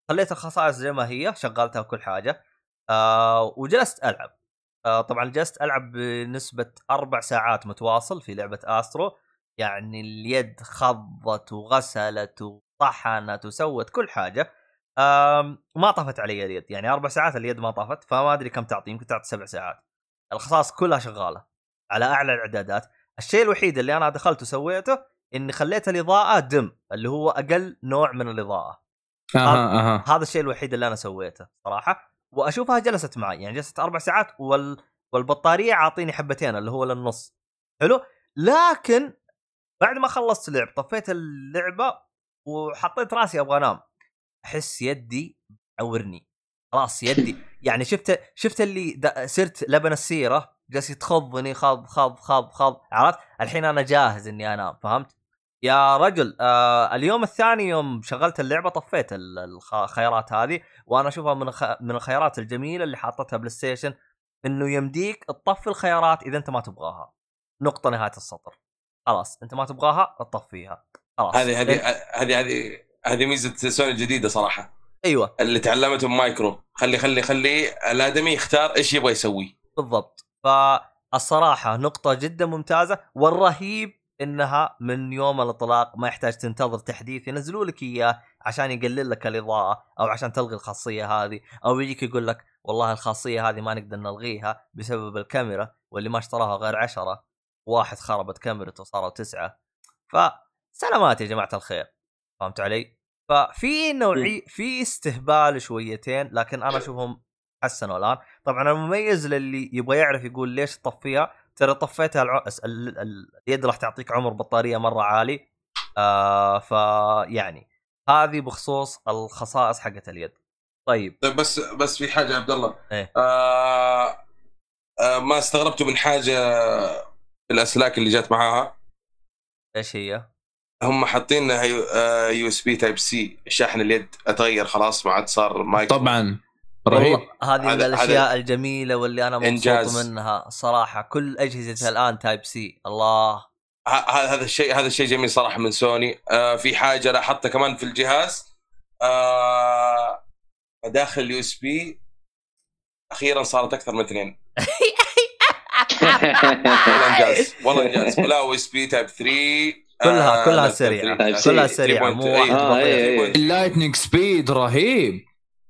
خليت الخصائص زي ما هي شغلتها كل حاجة. آه وجلست ألعب. آه طبعا جلست ألعب بنسبة أربع ساعات متواصل في لعبة Astro. يعني اليد خضت وغسلت وطحنت وسوت كل حاجة. آم ما طفت علي اليد. يعني أربع ساعات اليد ما طفت فما أدري كم تعطي يمكن تعطي سبع ساعات. الخصائص كلها شغالة على أعلى الإعدادات. الشيء الوحيد اللي أنا دخلت وسويته إني خليت الإضاءة دم اللي هو أقل نوع من الإضاءة. أها أها. هذا الشيء الوحيد اللي أنا سويته صراحة. وأشوفها جلست معي يعني جلست أربع ساعات وال... والبطارية عاطيني حبتين اللي هو للنص. حلو؟ لكن بعد ما خلصت لعب طفيت اللعبة وحطيت راسي أبغى أنام. أحس يدي عورني خلاص يدي يعني شفت شفت اللي صرت لبن السيرة جالس يتخضني خض خض خض خض عرفت؟ الحين أنا جاهز إني أنام فهمت؟ يا رجل آه اليوم الثاني يوم شغلت اللعبة طفيت ال- الخ- الخيارات هذه وأنا أشوفها من. من الخيارات الجميلة اللي حاطتها بلاي ستيشن إنه يمديك تطفي الخيارات إذا أنت ما تبغاها. نقطة نهاية السطر. خلاص أنت ما تبغاها تطفيها خلاص. هذه هذه هذه هذه هذه ميزة سوني الجديدة صراحة. أيوه. اللي تعلمته مايكرو. خلي خلي خلي الآدمي يختار إيش يبغى يسوي. بالضبط. فالصراحة نقطة جدا ممتازة والرهيب إنها من يوم الإطلاق ما يحتاج تنتظر تحديث ينزلوا لك إياه عشان يقلل لك الإضاءة أو عشان تلغي الخاصية هذه أو يجيك يقول لك والله الخاصية هذه ما نقدر نلغيها بسبب الكاميرا واللي ما اشتراها غير عشرة واحد خربت كاميرته صاروا تسعة. فسلامات يا جماعة الخير. فهمت علي؟ ففي نوعي في استهبال شويتين لكن أنا أشوفهم حسنوا الآن. طبعا المميز للي يبغى يعرف يقول ليش تطفيها ترى طفيتها الع... ال... ال... اليد راح تعطيك عمر بطارية مرة عالي. آه فيعني هذه بخصوص الخصائص حقت اليد. طيب. طيب بس بس في حاجة يا عبد الله. إيه. آه آه ما استغربتوا من حاجة في الأسلاك اللي جات معاها. إيش هي؟ هم حاطين USB Type-C شاحن اليد أتغير خلاص ما عاد صار مايك طبعا. رهيب هذه من هذا- الأشياء الجميلة واللي أنا مبسوط إنجاز. منها صراحة كل أجهزة الآن Type-C الله هذا الشيء هذا الشيء جميل صراحة من سوني آه في حاجة لاحظتها كمان في الجهاز آه مداخل ال USB أخيرا صارت أكثر من اثنين والله إنجاز والله إنجاز لا USB Type 3 كلها- كلها لا، سريعة. 3. كلها سريعة، 3.2. مو واحد أيوة. بطيء. آه،. ال lightning speed رهيب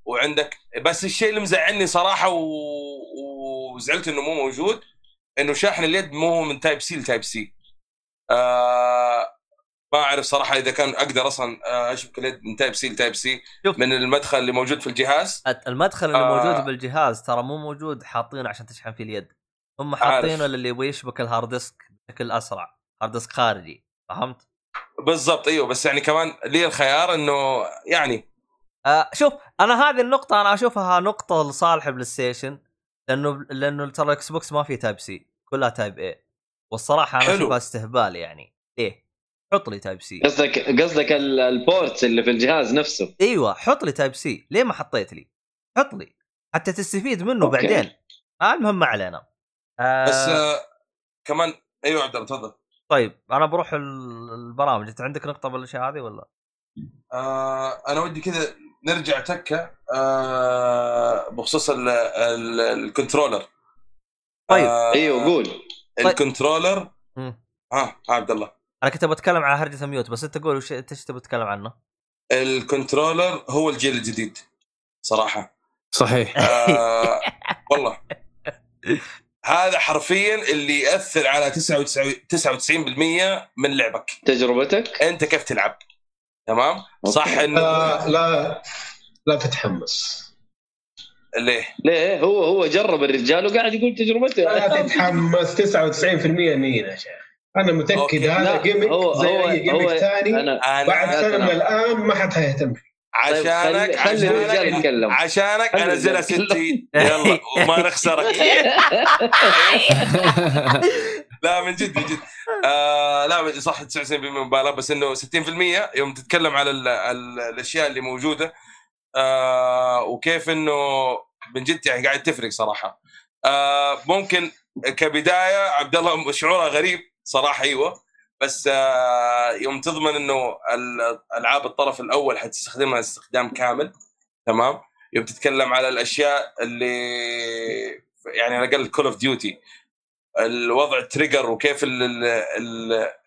وعندك بس الشيء اللي مزعلني صراحة و... وزعلت إنه مو موجود إنه شاحن اليد مو من Type-C ل Type-C آه ما أعرف صراحة إذا كان أقدر أصلا آه، أشبك اليد من Type-C ل Type-C. من المدخل اللي موجود في الجهاز المدخل اللي آه. موجود بالجهاز ترى مو موجود حاطينه عشان تشحن فيه اليد هم. حاطينه للي يبغى يشبك ال hard disk بشكل أسرع hard disk خارجي فهمت؟ بالضبط أيوه بس يعني كمان لي الخيار إنه يعني آه شوف أنا هذه النقطة أنا أشوفها نقطة لصالح بلاي ستيشن لأنه لأنه ترى ال Xbox ما فيه Type-C كلها Type-A والصراحة أنا حلو. أشوفها استهبال يعني ليه؟ حط لي Type-C قصدك قصدك ال- ال ports اللي في الجهاز نفسه أيوه حط لي Type-C ليه ما حطيت لي؟ حط لي حتى تستفيد منه أوكي. بعدين آه المهم ما علينا آه بس آه كمان أيوه عبد الله تفضل طيب أنا بروح ال- البرامج أنت عندك نقطة بالأشياء هذه ولا؟ آه أنا ودي كذا نرجع تكة آه بخصوص ال ال ال controller. طيب. آه أيوه قول. ال controller. مم. ها ها عبد الله. أنا كنت بتكلم على هرجة mute بس أنت قول وش أنت إيش تبي تتكلم عنه؟ ال controller هو الجيل الجديد صراحة. صحيح. آه والله. هذا حرفيا اللي يأثر على 99 99% من لعبك. تجربتك؟ أنت كيف تلعب. تمام؟ صح. انه لا لا لا تتحمس. ليه؟ ليه؟ هو هو جرب الرجال وقاعد يقول تجربته. لا تتحمس 99% مين يا شيخ. أنا. متأكد هذا جيمك هو- زي هو- اي جيمك هو- ثاني بعد لا سنة من. الآن ما حد حيهتم فيه. طيب، عشانك خلي- الرجال عشانك يتكلم. عشانك أنزلها الرجال 60 يلا وما نخسرك. لا من جد من جد. آه لا صح 99% مبالغ بس إنه 60% يوم تتكلم على ال ال الأشياء اللي موجودة. آه وكيف إنه من جد يعني قاعد تفرق صراحة. آه ممكن كبداية عبد الله شعورها غريب صراحة أيوه. بس آه يوم تضمن إنه ال- ألعاب الطرف الأول حتستخدمها استخدام كامل تمام. يوم تتكلم على الأشياء اللي يعني على الأقل Call of Duty الوضع trigger وكيف ال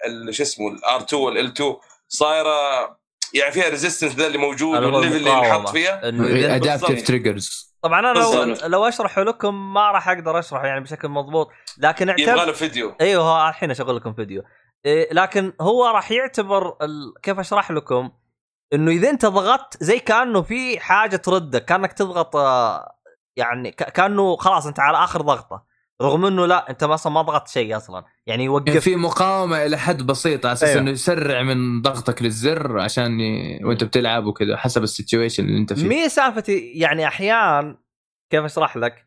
ال شو اسمه ال R 2 وال L 2 صايرة يعني فيها resistance ذا اللي موجود وال level اللي المقاومة. حط فيها adaptive بالضبط. triggers طبعا أنا لو بالضبط. لو أشرح لكم ما راح أقدر أشرح يعني بشكل مضبوط لكن يبغى اعتبر له فيديو أيوه الحين أشغل لكم فيديو إيه لكن هو راح يعتبر ال... كيف أشرح لكم إنه إذا أنت ضغطت زي كأنه في حاجة تردك كأنك تضغط آه، يعني ك... كأنه خلاص أنت على آخر ضغطة رغم إنه لا أنت أصلا ما ضغطت شيء أصلا. يعني يعني يوقف في مقاومة إلى حد بسيط على أساس أيوه. إنه يسرع من ضغطك للزر عشان ي... وأنت بتلعب وكذا حسب ال situation اللي أنت فيه. مي سالفتي يعني أحيان كيف أشرح لك؟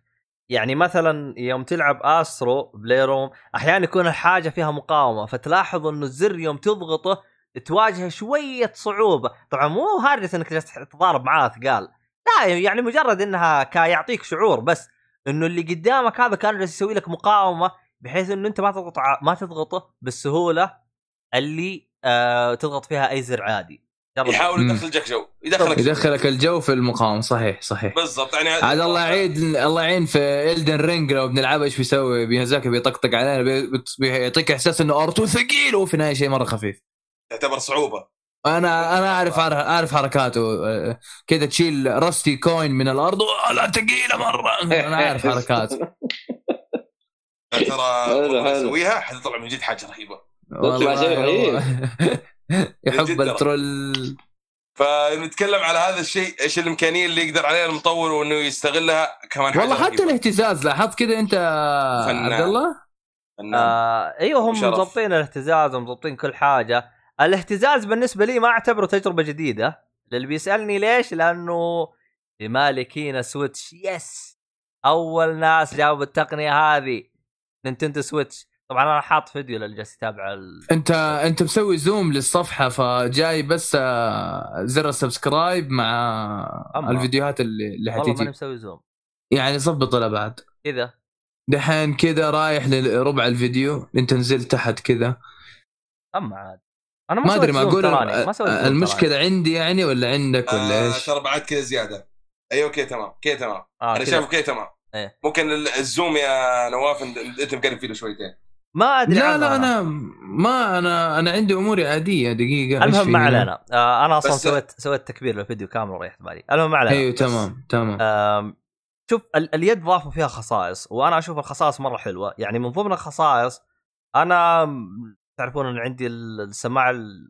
يعني مثلا يوم تلعب Astro Playroom أحيانا يكون الحاجة فيها مقاومة فتلاحظ إنه الزر يوم تضغطه تواجه شوية صعوبة، طبعا مو هرجة إنك تضارب معاه ثقال، لا يعني مجرد إنها يعطيك شعور بس. إنه اللي قدامك هذا كان جالس يسوي لك مقاومة بحيث إنه أنت ما تضغط ع- ما تضغطه بالسهولة اللي آه تضغط فيها أي زر عادي. يحاول. يدخلك جو يدخلك. يدخلك الجو في المقاومة. صحيح صحيح. بالضبط يعني عاد الله يعيد الله يعين في Elden Ring لو بنلعبها إيش بيسوي؟ بيهزاك بيطقطق علينا بيعطيك إحساس إنه R2 ثقيل وفي النهاية شيء مرة خفيف. تعتبر صعوبة. أنا أنا أعرف أعرف حركاته آه، كذا تشيل rusty coin من الأرض لا ثقيله مرة أنا عارف حركاته ترى. أسويها حتطلع من جد حاجة رهيبة والله شيء رهيب. والله. يحب. الترول فنتكلم على هذا الشيء إيش الإمكانية اللي يقدر عليها المطور وإنه يستغلها كمان والله حتى رهيبة. الاهتزاز لاحظت كذا أنت فنان. عبد الله فنان. آه أيوه هم وشرف. مضبطين الاهتزاز ومضبطين كل حاجة الاهتزاز بالنسبة لي ما أعتبره تجربة جديدة. للي بيسألني ليش؟ لأنه لمالكين سويتش yes! أول ناس جابوا التقنية هذه. نينتندو سويتش. طبعا أنا حاط فيديو للي جالس يتابع ال... أنت أنت مسوي zoom للصفحة فجاي بس آه، زر ال subscribe مع أما. الفيديوهات اللي اللي والله ماني حتيجي مسوي zoom. يعني ظبطها بعد؟ كذا. دحين كذا رايح لربع الفيديو أنت نزلت تحت كذا. أما عاد. أنا ما أدري ما أقول تراني. المشكلة عندي يعني ولا عندك ولا آه إيش؟ ترى بعد كذا زيادة أيوه okay تمام كذا تمام آه أنا. شايفه كذا تمام إيه. ممكن ال- ال zoom يا نواف أنت مقرب فيه شويتين ما أدري لا لا أنا ما أنا أنا عندي أموري عادية دقيقة المهم ما؟ علينا آه أنا أصلا سويت سويت تكبير للفيديو كامل وريحت بالي المهم ما علينا أيوه تمام تمام آم، شوف ال- اليد ضافوا فيها خصائص وأنا أشوف الخصائص مرة حلوة يعني من ضمن الخصائص أنا تعرفون إن عندي ال- السماعة ال-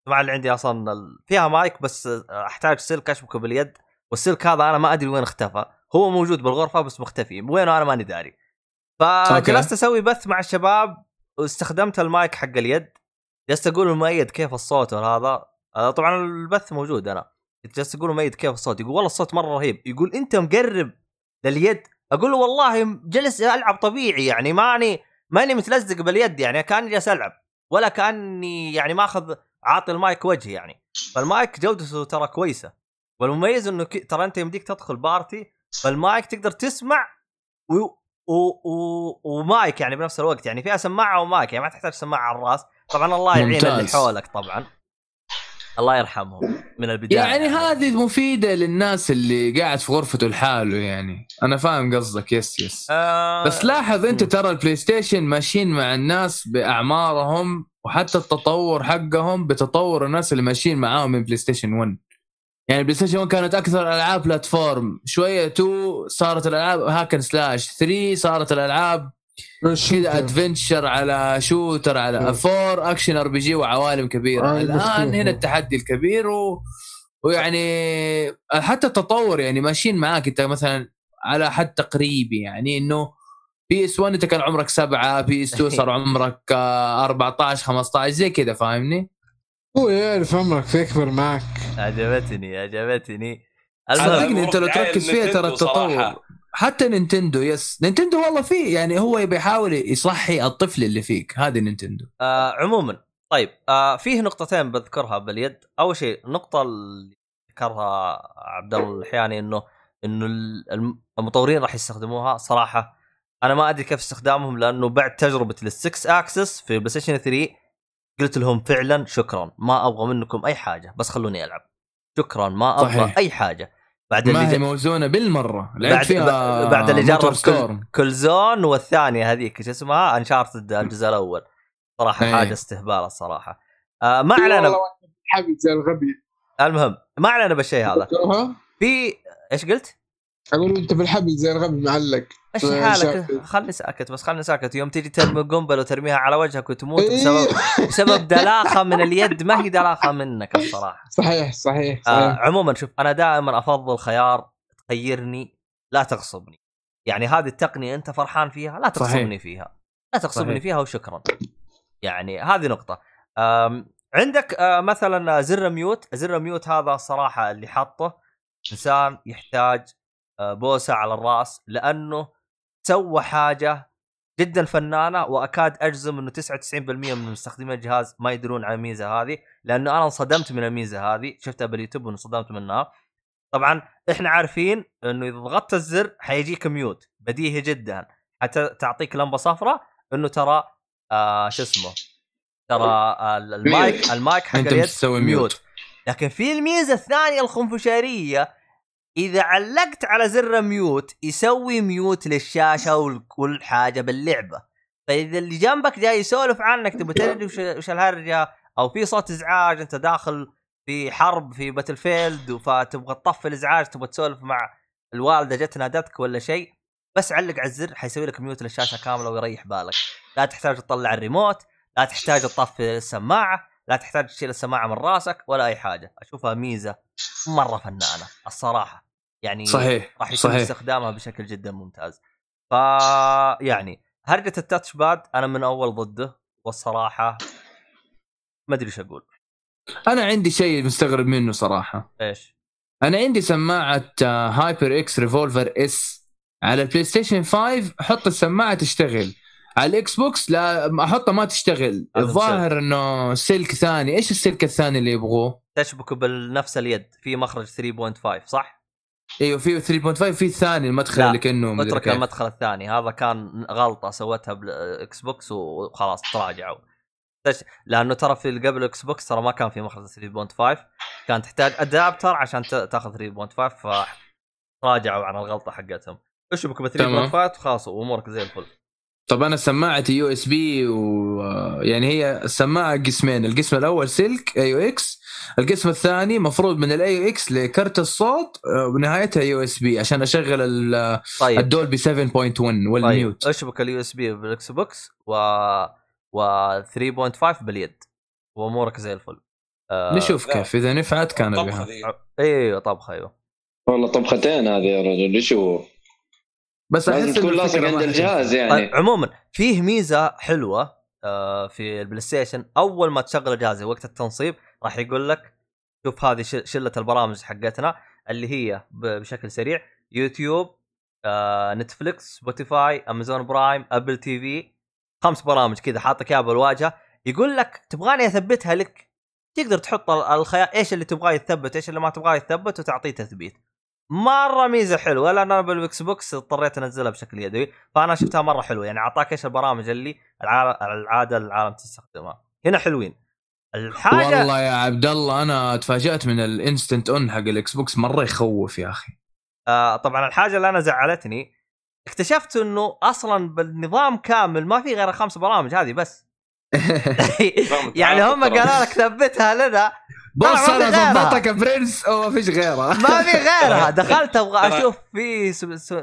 السماعة اللي عندي أصلا فيها مايك بس أحتاج سلك أشبكه باليد والسلك هذا أنا ما أدري وين اختفى. هو موجود بالغرفة بس مختفي. وينه أنا ماني داري. فجلست أسوي بث مع الشباب واستخدمت المايك حق اليد. جلست أقول المؤيد كيف الصوت هذا؟ آه، طبعا البث موجود أنا. جلست أقول مؤيد كيف الصوت؟ يقول والله الصوت مرة رهيب. يقول أنت مقرب لليد. أقول له والله جلس ألعب طبيعي يعني ماني ماني متلزق باليد يعني كأني جالس ألعب. ولا كأني يعني ماخذ عاطي المايك وجهي يعني. فالمايك جودته ترى كويسة. والمميز إنه ك... ترى أنت يمديك تدخل party فالمايك تقدر تسمع و... و... و... ومايك يعني بنفس الوقت. يعني فيها سماعة ومايك يعني ما تحتاج سماعة على الرأس. طبعا الله يعين. اللي حولك طبعا. الله يرحمهم من البداية يعني هذه مفيدة للناس اللي قاعد في غرفته لحاله يعني. أنا فاهم قصدك yes yes آه... بس لاحظ أنت. ترى البلاي ستيشن ماشيين مع الناس بأعمارهم وحتى التطور حقهم بتطور الناس اللي ماشيين معاهم من بلاي ستيشن 1 يعني بلاي ستيشن 1 كانت أكثر العاب platform شوية 2 صارت الألعاب hack and slash 3 صارت الألعاب كذا adventure على shooter على مم. فور action RPG وعوالم كبيرة آه، الآن. هنا التحدي الكبير و... ويعني حتى التطور يعني ماشيين معاك انت مثلا على حد تقريبي يعني إنه PS 1 انت كان عمرك سبعة PS 2 صار عمرك آه، 14 15 زي كذا فاهمني؟ هو يعرف عمرك فيكبر معك عجبتني عجبتني صدقني أنت لو تركز فيها ترى. التطور حتى نينتندو yes. نينتندو والله فيه يعني هو يبي يحاول يصحي الطفل اللي فيك. هذه نينتندو. آه عموما. طيب آه فيه نقطتين بذكرها باليد. أول شيء النقطة اللي ذكرها عبد الله الحياني إنه إنه ال- الم- المطورين راح يستخدموها. صراحة أنا ما أدري كيف استخدامهم لأنه بعد تجربة السكس اكسس في بلاي ستيشن 3 قلت لهم فعلا شكرا. ما أبغى منكم أي حاجة بس خلوني ألعب. شكرا ما أبغى صحيح. أي حاجة. بعد ما اللي هي موزونة بالمرة بعد فيها بعد اللي جرب كل. Killzone والثانية هذيك شو اسمها Uncharted الجزء الأول صراحة إيه. حاجة استهبال الصراحة آه ما علينا حبيب زي الغبي المهم ما علينا بالشيء هذا ها؟ في إيش قلت؟ أقول أنت في الحبل زي الغبي معلق إيش آه، حالك؟ خلني ساكت بس خلني ساكت. يوم تجي ترمي قنبلة وترميها على وجهك وتموت إيه. بسبب بسبب دلاخة من اليد. ما هي دلاخة منك الصراحة. صحيح صحيح آه صحيح. عموما شوف أنا دائما أفضل خيار تخيرني لا تغصبني. يعني هذه التقنية أنت فرحان فيها لا صحيح. تغصبني فيها. لا تغصبني صحيح. فيها وشكرا. يعني هذه نقطة. آم، عندك آه، مثلا زر ميوت. زر ميوت هذا الصراحة اللي حاطه إنسان يحتاج آه، بوسة على الرأس لأنه سوى حاجة جدا فنانه وأكاد أجزم إنه 99% من مستخدمي الجهاز ما يدرون عن الميزة هذه لأنه أنا انصدمت من الميزة هذه شفتها باليوتيوب وانصدمت منها. طبعا إحنا عارفين إنه إذا ضغطت الزر حيجيك mute بديهي جدا. حتى تعطيك لمبة صفراء إنه ترى آه شو اسمه؟ ترى آه ال mic ال mic حق اليد mute. لكن في الميزة الثانية الخنفشارية إذا علقت على زر mute يسوي mute للشاشة وال- والحاجة باللعبة. فإذا اللي جنبك جاي يسولف عنك تبغى تدري وش الهرجة؟ أو في صوت إزعاج أنت داخل في حرب في Battlefield فتبغى تطفي الإزعاج تبغى تسولف مع الوالدة جت نادتك ولا شيء بس علق على الزر حيسوي لك mute للشاشة كاملة ويريح بالك. لا تحتاج تطلع الريموت لا تحتاج تطفي السماعة لا تحتاج تشيل السماعة من راسك ولا أي حاجة. أشوفها ميزة. مرة فنانة الصراحة. يعني صحيح راح يتم صحيح. استخدامها بشكل جدا ممتاز. ف يعني هرجة ال touch pad أنا من أول ضده والصراحة ما أدري إيش أقول. أنا عندي شيء مستغرب منه صراحة. إيش؟ أنا عندي سماعة HyperX Revolver S على البلاي ستيشن 5 أحط السماعة تشتغل. على الاكس بوكس لا أحطها ما تشتغل. الظاهر إنه سلك ثاني. إيش السلك الثاني اللي يبغوه؟ تشبكه بنفس اليد في مخرج 3.5 صح؟ إيوه في 3.5 في الثاني المدخل اللي كانه اترك. المدخل الثاني هذا كان غلطة سوتها بالاكس بوكس وخلاص تراجعوا تش- لأنه ترى في قبل الاكس بوكس ترى ما كان في مخرج 3.5 كان تحتاج adapter عشان تاخذ 3.5 فتراجعوا عن الغلطة حقتهم اشبك ب 3.5 تمام. خلاص وأمورك زي الفل طب أنا سماعتي USB و يعني هي السماعه قسمين القسم الأول سلك AUX القسم الثاني مفروض من ال AUX لكرت الصوت آه، ونهايتها USB عشان أشغل ال- طيب. ال Dolby 7.1 وال mute. طيب أشبك ال USB بالاكس بوكس و و 3.5 باليد. وأمورك زي الفل. آه نشوف. كيف إذا نفعت كان بها أيوه طبخة أيوه. والله طبختين هذه يا رجل إيش هو؟ بس أحس تكون لاصق عند الجهاز حتنفع. يعني. طيب عموما فيه ميزة حلوة آه في البلاي ستيشن. أول ما تشغل الجهاز وقت التنصيب راح يقول لك شوف هذه شلة البرامج حقتنا اللي هي بشكل سريع يوتيوب آه نتفليكس سبوتيفاي أمازون Prime Apple TV خمس برامج كذا حاطك إياها بالواجهة. يقول لك تبغاني أثبتها لك؟ تقدر تحط ال- الخيار إيش اللي تبغاه يتثبت إيش اللي ما تبغاه يتثبت وتعطيه تثبيت. مرة ميزة حلوة. لأن أنا بالاكس بوكس اضطريت أنزلها بشكل يدوي. فأنا شفتها مرة حلوة. يعني أعطاك إيش البرامج اللي الع- العادة العالم تستخدمها. هنا حلوين. الحاجة والله يا عبد الله أنا تفاجأت من ال instant on حق الاكس بوكس مرة يخوف يا أخي. آه طبعا الحاجة اللي أنا زعلتني اكتشفت إنه أصلا بالنظام كامل ما في غير خمس برامج هذه بس. يعني هم قالوا لك ثبتها لنا. بص أنا. ظبطك برنس. وما فيش غيرها. ما في غيرها. دخلت أبغى أشوف في سو سو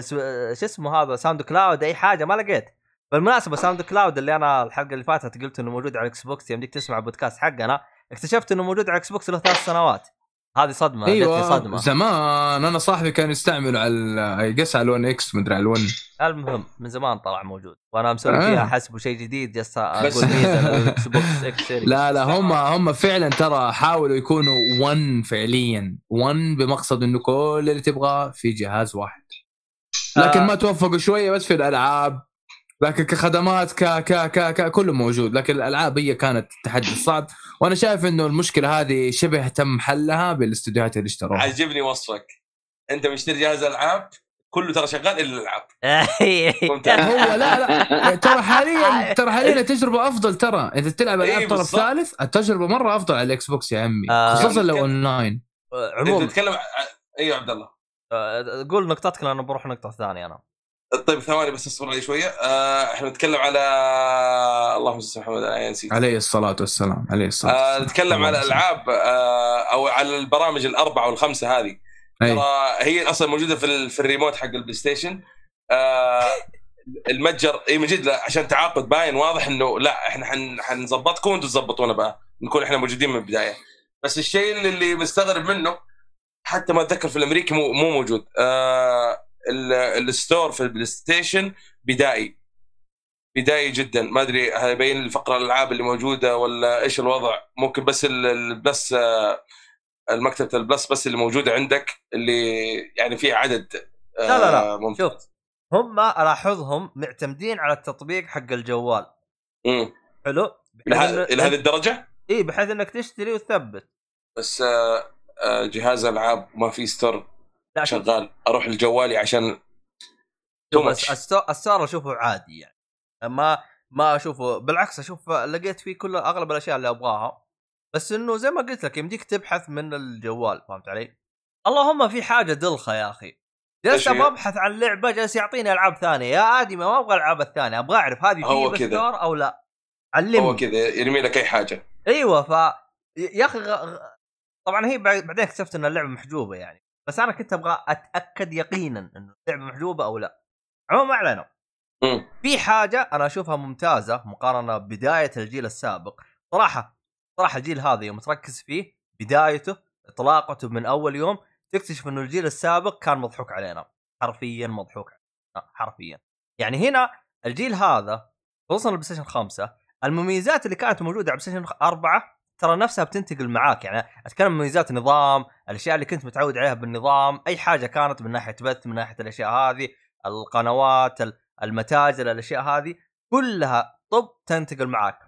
سو شو اسمه هذا SoundCloud أي حاجة ما لقيت. بالمناسبة SoundCloud اللي أنا الحلقة اللي فاتت قلت إنه موجود على الاكس بوكس يمديك تسمع البودكاست حقنا اكتشفت إنه موجود على الاكس بوكس له ثلاث سنوات. هذه صدمة. أيوه. صدمة. زمان أنا صاحبي كان يستعمله على يقص على ال1 إكس مدري على ال1 المهم من زمان طلع موجود. وأنا مسوي آه. فيها حسبه شيء جديد جالس بس- أقول للاكس بوكس إكس لا لا هم هم فعلا ترى حاولوا يكونوا 1 فعليا. 1 بمقصد إنه كل اللي تبغاه في جهاز واحد. لكن آه. ما توفقوا شوية بس في الألعاب لكن كخدمات ك ك ك, ك كله موجود. لكن الألعاب هي كانت التحدي الصعب. وأنا شايف إنه المشكلة هذه شبه تم حلها بالاستديوهات اللي اشتروها. عجبني وصفك. أنت مشتري جهاز ألعاب كله ترى شغال إلا الألعاب. ممتاز. هو لا لا. ترى حاليا ترى حاليا التجربة أفضل ترى. إذا تلعب إيه العاب طرف. ثالث التجربة مرة أفضل على الاكس بوكس يا عمي. آه. خصوصا لو أونلاين. انت عموما. تتكلم أيوه عبد الله. آه، قول نقطتك لأن بروح نقطة ثانية أنا. طيب ثواني بس اصبر لي شوية آه إحنا نتكلم على اللهم صل محمد أنا نسيت عليه الصلاة والسلام عليه الصلاة آه والسلام. نتكلم اللهم على. الألعاب آه أو على البرامج الأربعة والخمسة هذه. ترى هي أصلا موجودة في ال- في الريموت حق البلاي ستيشن آه المتجر إي من جد لا عشان تعاقد باين واضح إنه لا إحنا حن حنظبطكم وأنتم تظبطونا بقى نكون إحنا موجودين من البداية بس الشيء اللي- مستغرب منه حتى ما أتذكر في الأمريكي مو, مو موجود آه ال store في البلاي ستيشن بدائي. بدائي جدا. ما أدري هل يبين الفقرة الألعاب اللي موجودة ولا إيش الوضع. ممكن بس ال- البلس آه، المكتبة ال Plus بس اللي موجودة عندك اللي يعني فيه عدد آه، لا لا لا. شوف هم الاحظهم معتمدين على التطبيق حق الجوال. مم. حلو؟ إلى هذه الدرجة؟ إي بحيث إنك تشتري وتثبت. بس آه، آه، جهاز ألعاب ما في store لا شغال أروح لجوالي عشان ال store أشوفه عادي يعني. ما ما أشوفه بالعكس أشوف لقيت فيه كل أغلب الأشياء اللي أبغاها. بس إنه زي ما قلت لك يمديك تبحث من الجوال فهمت علي؟ اللهم في حاجة دلخة يا أخي. جلست؟ أبغى أبحث عن لعبة جالس يعطيني ألعاب ثانية. يا ادمي ما أبغى الألعاب الثانية. أبغى أعرف هذه هو في كذا. بال store أو لا. علمني. هو كذا يرمي لك أي حاجة. أيوه ف يا أخي غ... طبعا هي بعد- بعدين اكتشفت إن اللعبة محجوبة يعني. بس أنا كنت أبغى أتأكد يقينا إنه اللعبة محجوبة أو لا. عموما مم. في حاجة أنا أشوفها ممتازة مقارنة ببداية الجيل السابق. صراحة صراحة الجيل هذا يوم تركز فيه بدايته إطلاقته من أول يوم تكتشف إنه الجيل السابق كان مضحوك علينا. حرفيا مضحوك علينا حرفيا. يعني هنا الجيل هذا خصوصا البلاي ستيشن 5 المميزات اللي كانت موجودة على البلاي ستيشن 4 ترى نفسها بتنتقل معاك يعني أتكلم مميزات نظام الأشياء اللي كنت متعود عليها بالنظام أي حاجة كانت من ناحية بث من ناحية الأشياء هذه القنوات ال- المتاجر الأشياء هذه كلها طب تنتقل معاك.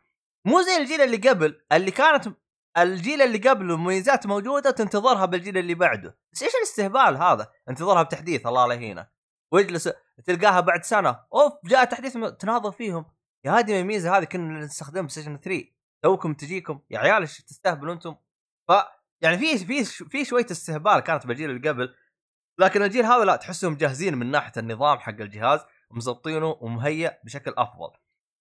مو زي الجيل اللي قبل اللي كانت الجيل اللي قبله مميزات موجودة تنتظرها بالجيل اللي بعده. بس إيش الاستهبال هذا؟ انتظرها بتحديث الله لا يهينك. واجلس تلقاها بعد سنة أوف جاء تحديث تناظر فيهم. يا هذه الميزه هذه كنا نستخدمها في ستيشن 3 توكم تجيكم يا عيال إيش تستهبلوا أنتم؟ ف يعني في في في شوية استهبال كانت بالجيل اللي قبل لكن الجيل هذا لا تحسهم جاهزين من ناحية النظام حق الجهاز مزبطينه ومهيئ بشكل أفضل.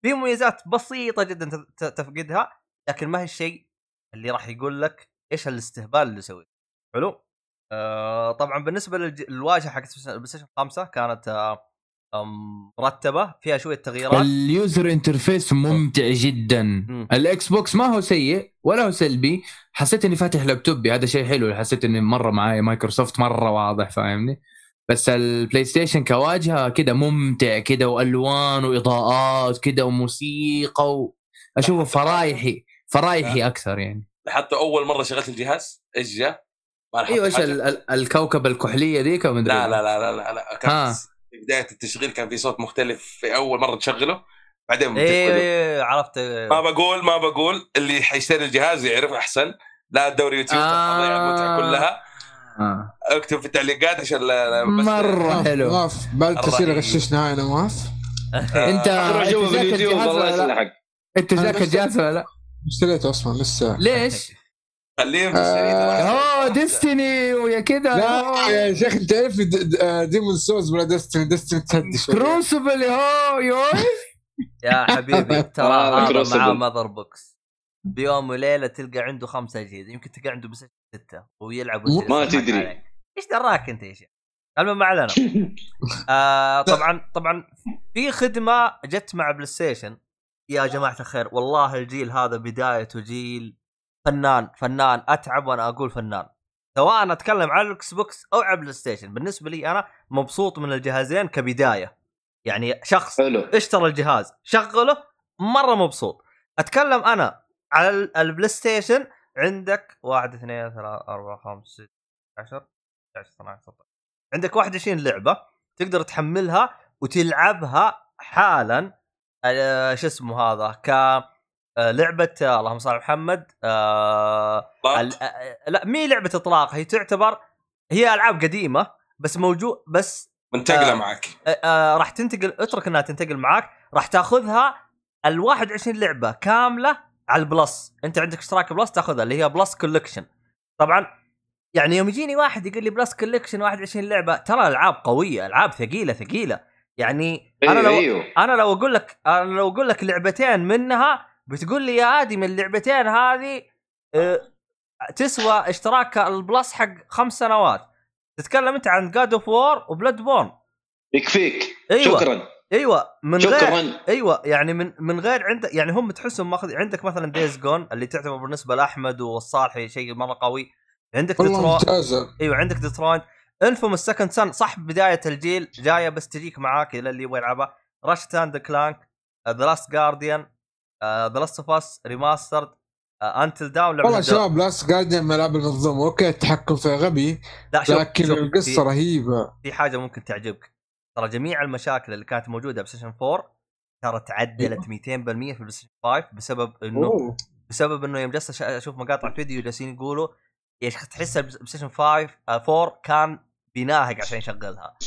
في مميزات بسيطة جدا تفقدها لكن ما هي الشيء اللي راح يقول لك إيش الاستهبال اللي سويته حلو؟ آه طبعا بالنسبة للواجهه حقت البلاي ستيشن 5 كانت آه مرتبة فيها شوية تغييرات. ال user interface ممتع جدا. الإكس بوكس ما هو سيء ولا هو سلبي. حسيت إني فاتح لابتوبي هذا شيء حلو. حسيت إني مرة معايا مايكروسوفت مرة واضح فاهمني؟ بس البلاي ستيشن كواجهة كده ممتع كده وألوان وإضاءات كده وموسيقى و... أشوفه فرايحي فرايحي أكثر يعني. حتى أول مرة شغلت الجهاز إيش جاء؟ أيوه إيش الكوكب الكحليه ذيك ومدري لا. لا لا لا لا, لا. في بداية التشغيل كان في صوت مختلف في أول مرة تشغله بعدين إيه. إيه، عرفت ما بقول ما بقول اللي حيشتري الجهاز يعرف أحسن لا الدوري يوتيوب آه. تضيع المتعة كلها آه. اكتب في التعليقات عشان لا لا بس مرة حلو نواف بعد الرهيب. غششنا هاي نواف أنت روح أنت اليوتيوب الجهاز الله ولا لا؟ أنت بس- الجهاز ولا لا؟ اشتريته أصلا لسه ليش؟ خليهم تشتري أوه ديستني ويا كذا لا يا شيخ أنت تعرف ديمون سوز ولا ديستني ديستني تهدي شوي كروسبل هو يوي. يا حبيبي ترى آه، هذا. معاه ماذر بوكس بيوم وليلة تلقى عنده خمسة اجهزه يمكن تلقى عنده بس ستة ويلعب ما تدري. إيش دراك أنت يا شيخ؟ المهم ما علينا. آه طبعا طبعا في خدمة جت مع بلاي ستيشن يا جماعة الخير والله الجيل هذا بدايته جيل فنان فنان أتعب وأنا أقول فنان. سواء أتكلم على الاكس بوكس أو على البلاي ستيشن بالنسبة لي أنا مبسوط من الجهازين كبداية. يعني شخص حلو. اشترى الجهاز شغله مرة مبسوط. أتكلم أنا على ال- البلاي ستيشن عندك واحد اثنين ثلاثة أربعة خمسة ستة عشر 11 12 13 عندك 21 لعبة تقدر تحملها وتلعبها حالا. آه، شو اسمه هذا؟ ك آه، لعبة آه، اللهم صل على محمد آه لا مي لعبة إطلاق هي تعتبر هي ألعاب قديمة بس موجود بس منتقلة آه. معك آه، آه، راح تنتقل اترك إنها تنتقل معاك راح تاخذها ال 21 لعبة كاملة على ال Plus. أنت عندك اشتراك Plus تاخذها اللي هي Plus Collection طبعا يعني يوم يجيني واحد يقول لي Plus Collection 21 لعبة ترى ألعاب قوية ألعاب ثقيلة ثقيلة. يعني أنا أيوه لو أيوه أنا لو أقول لك أنا لو أقول لك لعبتين منها بتقول لي يا عادي من اللعبتين هذه آه، تسوى اشتراك ال Plus حق خمس سنوات. تتكلم أنت عن God of War و Bloodborne يكفيك أيوه. شكرا. أيوه. من غير شكرا. أيوه. يعني من من غير عند يعني هم تحسهم ماخذ عندك مثلا Days Gone اللي تعتبر بالنسبة لأحمد والصالحي شيء مرة قوي. عندك والله ديترو ممتازة. أيوه عندك Detroit Infamous Second Son صح بداية الجيل جاية بس تجيك معاك إلى اللي يبغى يلعبها. Ratchet and Clank The Last Guardian The Last of Us Remastered Until Dawn والله شباب Last Guardian من العاب المنظومه أوكي التحكم فيها غبي لا شوف لكن شوف القصة في, رهيبة. في حاجة ممكن تعجبك. ترى جميع المشاكل اللي كانت موجودة بسيشن 4 ترى تعدلت 200% في ال PlayStation 5 بسبب إنه أوه. بسبب إنه يوم جلست أشوف مقاطع فيديو جالسين يقولوا يا شيخ تحس ال PlayStation 5 آه، 4 كان بيناهق عشان يشغلها.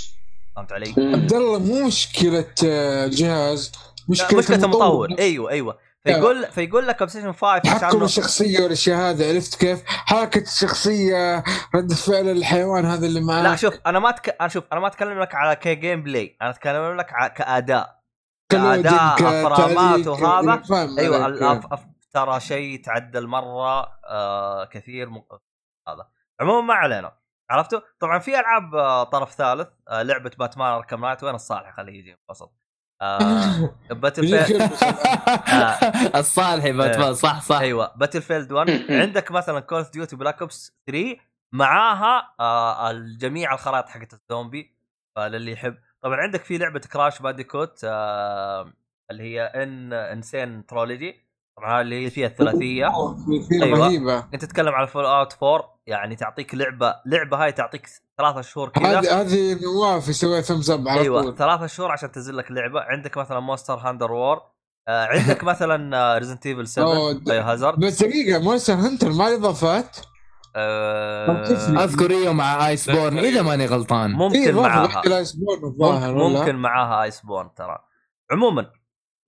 فهمت علي؟ عبد الله مو مشكلة آه، جهاز. مشكلة, مشكلة المطور. مطور أيوه أيوه. فيقول فيقول لك Station 5 تحكم الشخصية والأشياء هذه عرفت كيف؟ حركة الشخصية رد فعل الحيوان هذا اللي معاه لا شوف أنا ما تك... أنا شوف أنا ما أتكلم لك على ك gameplay أنا أتكلم لك ع... كأداء. كأداء فريمات وهذا. أيوه الأف... أف... ترى شيء تعدل مرة آه كثير م... هذا. عموما ما علينا عرفتوا؟ طبعا في ألعاب آه طرف ثالث آه لعبة Batman Arkham Knight وين الصالح؟ خليه يجي وسط آه Battlefield الصالحي باتمان صح صح. أيوه Battlefield 1 عندك مثلا Call of Duty Black Ops 3 معاها آه الجميع الخرائط حقت الزومبي فللي يحب. طبعا عندك في لعبة Crash Bandicoot آه اللي هي N. Sane Trilogy طبعا اللي هي فيها الثلاثية. أيوة. أيوة. رهيبة. أنت تتكلم على Fallout 4 يعني تعطيك لعبة لعبة هاي تعطيك ثلاثة شهور كذا. هذه هذه نواف يسوي thumbs up على أيوه طول. ثلاثة شهور عشان تنزل لك لعبة. عندك مثلا Monster Hunter World آه عندك مثلا Resident Evil 7 أوه، د- Biohazard بس دقيقة Monster Hunter ما له اضافات آه أذكر إيوه مع Iceborne إذا ماني غلطان. ممكن اضافه معاها؟ ممكن معاها Iceborne ترى. عموما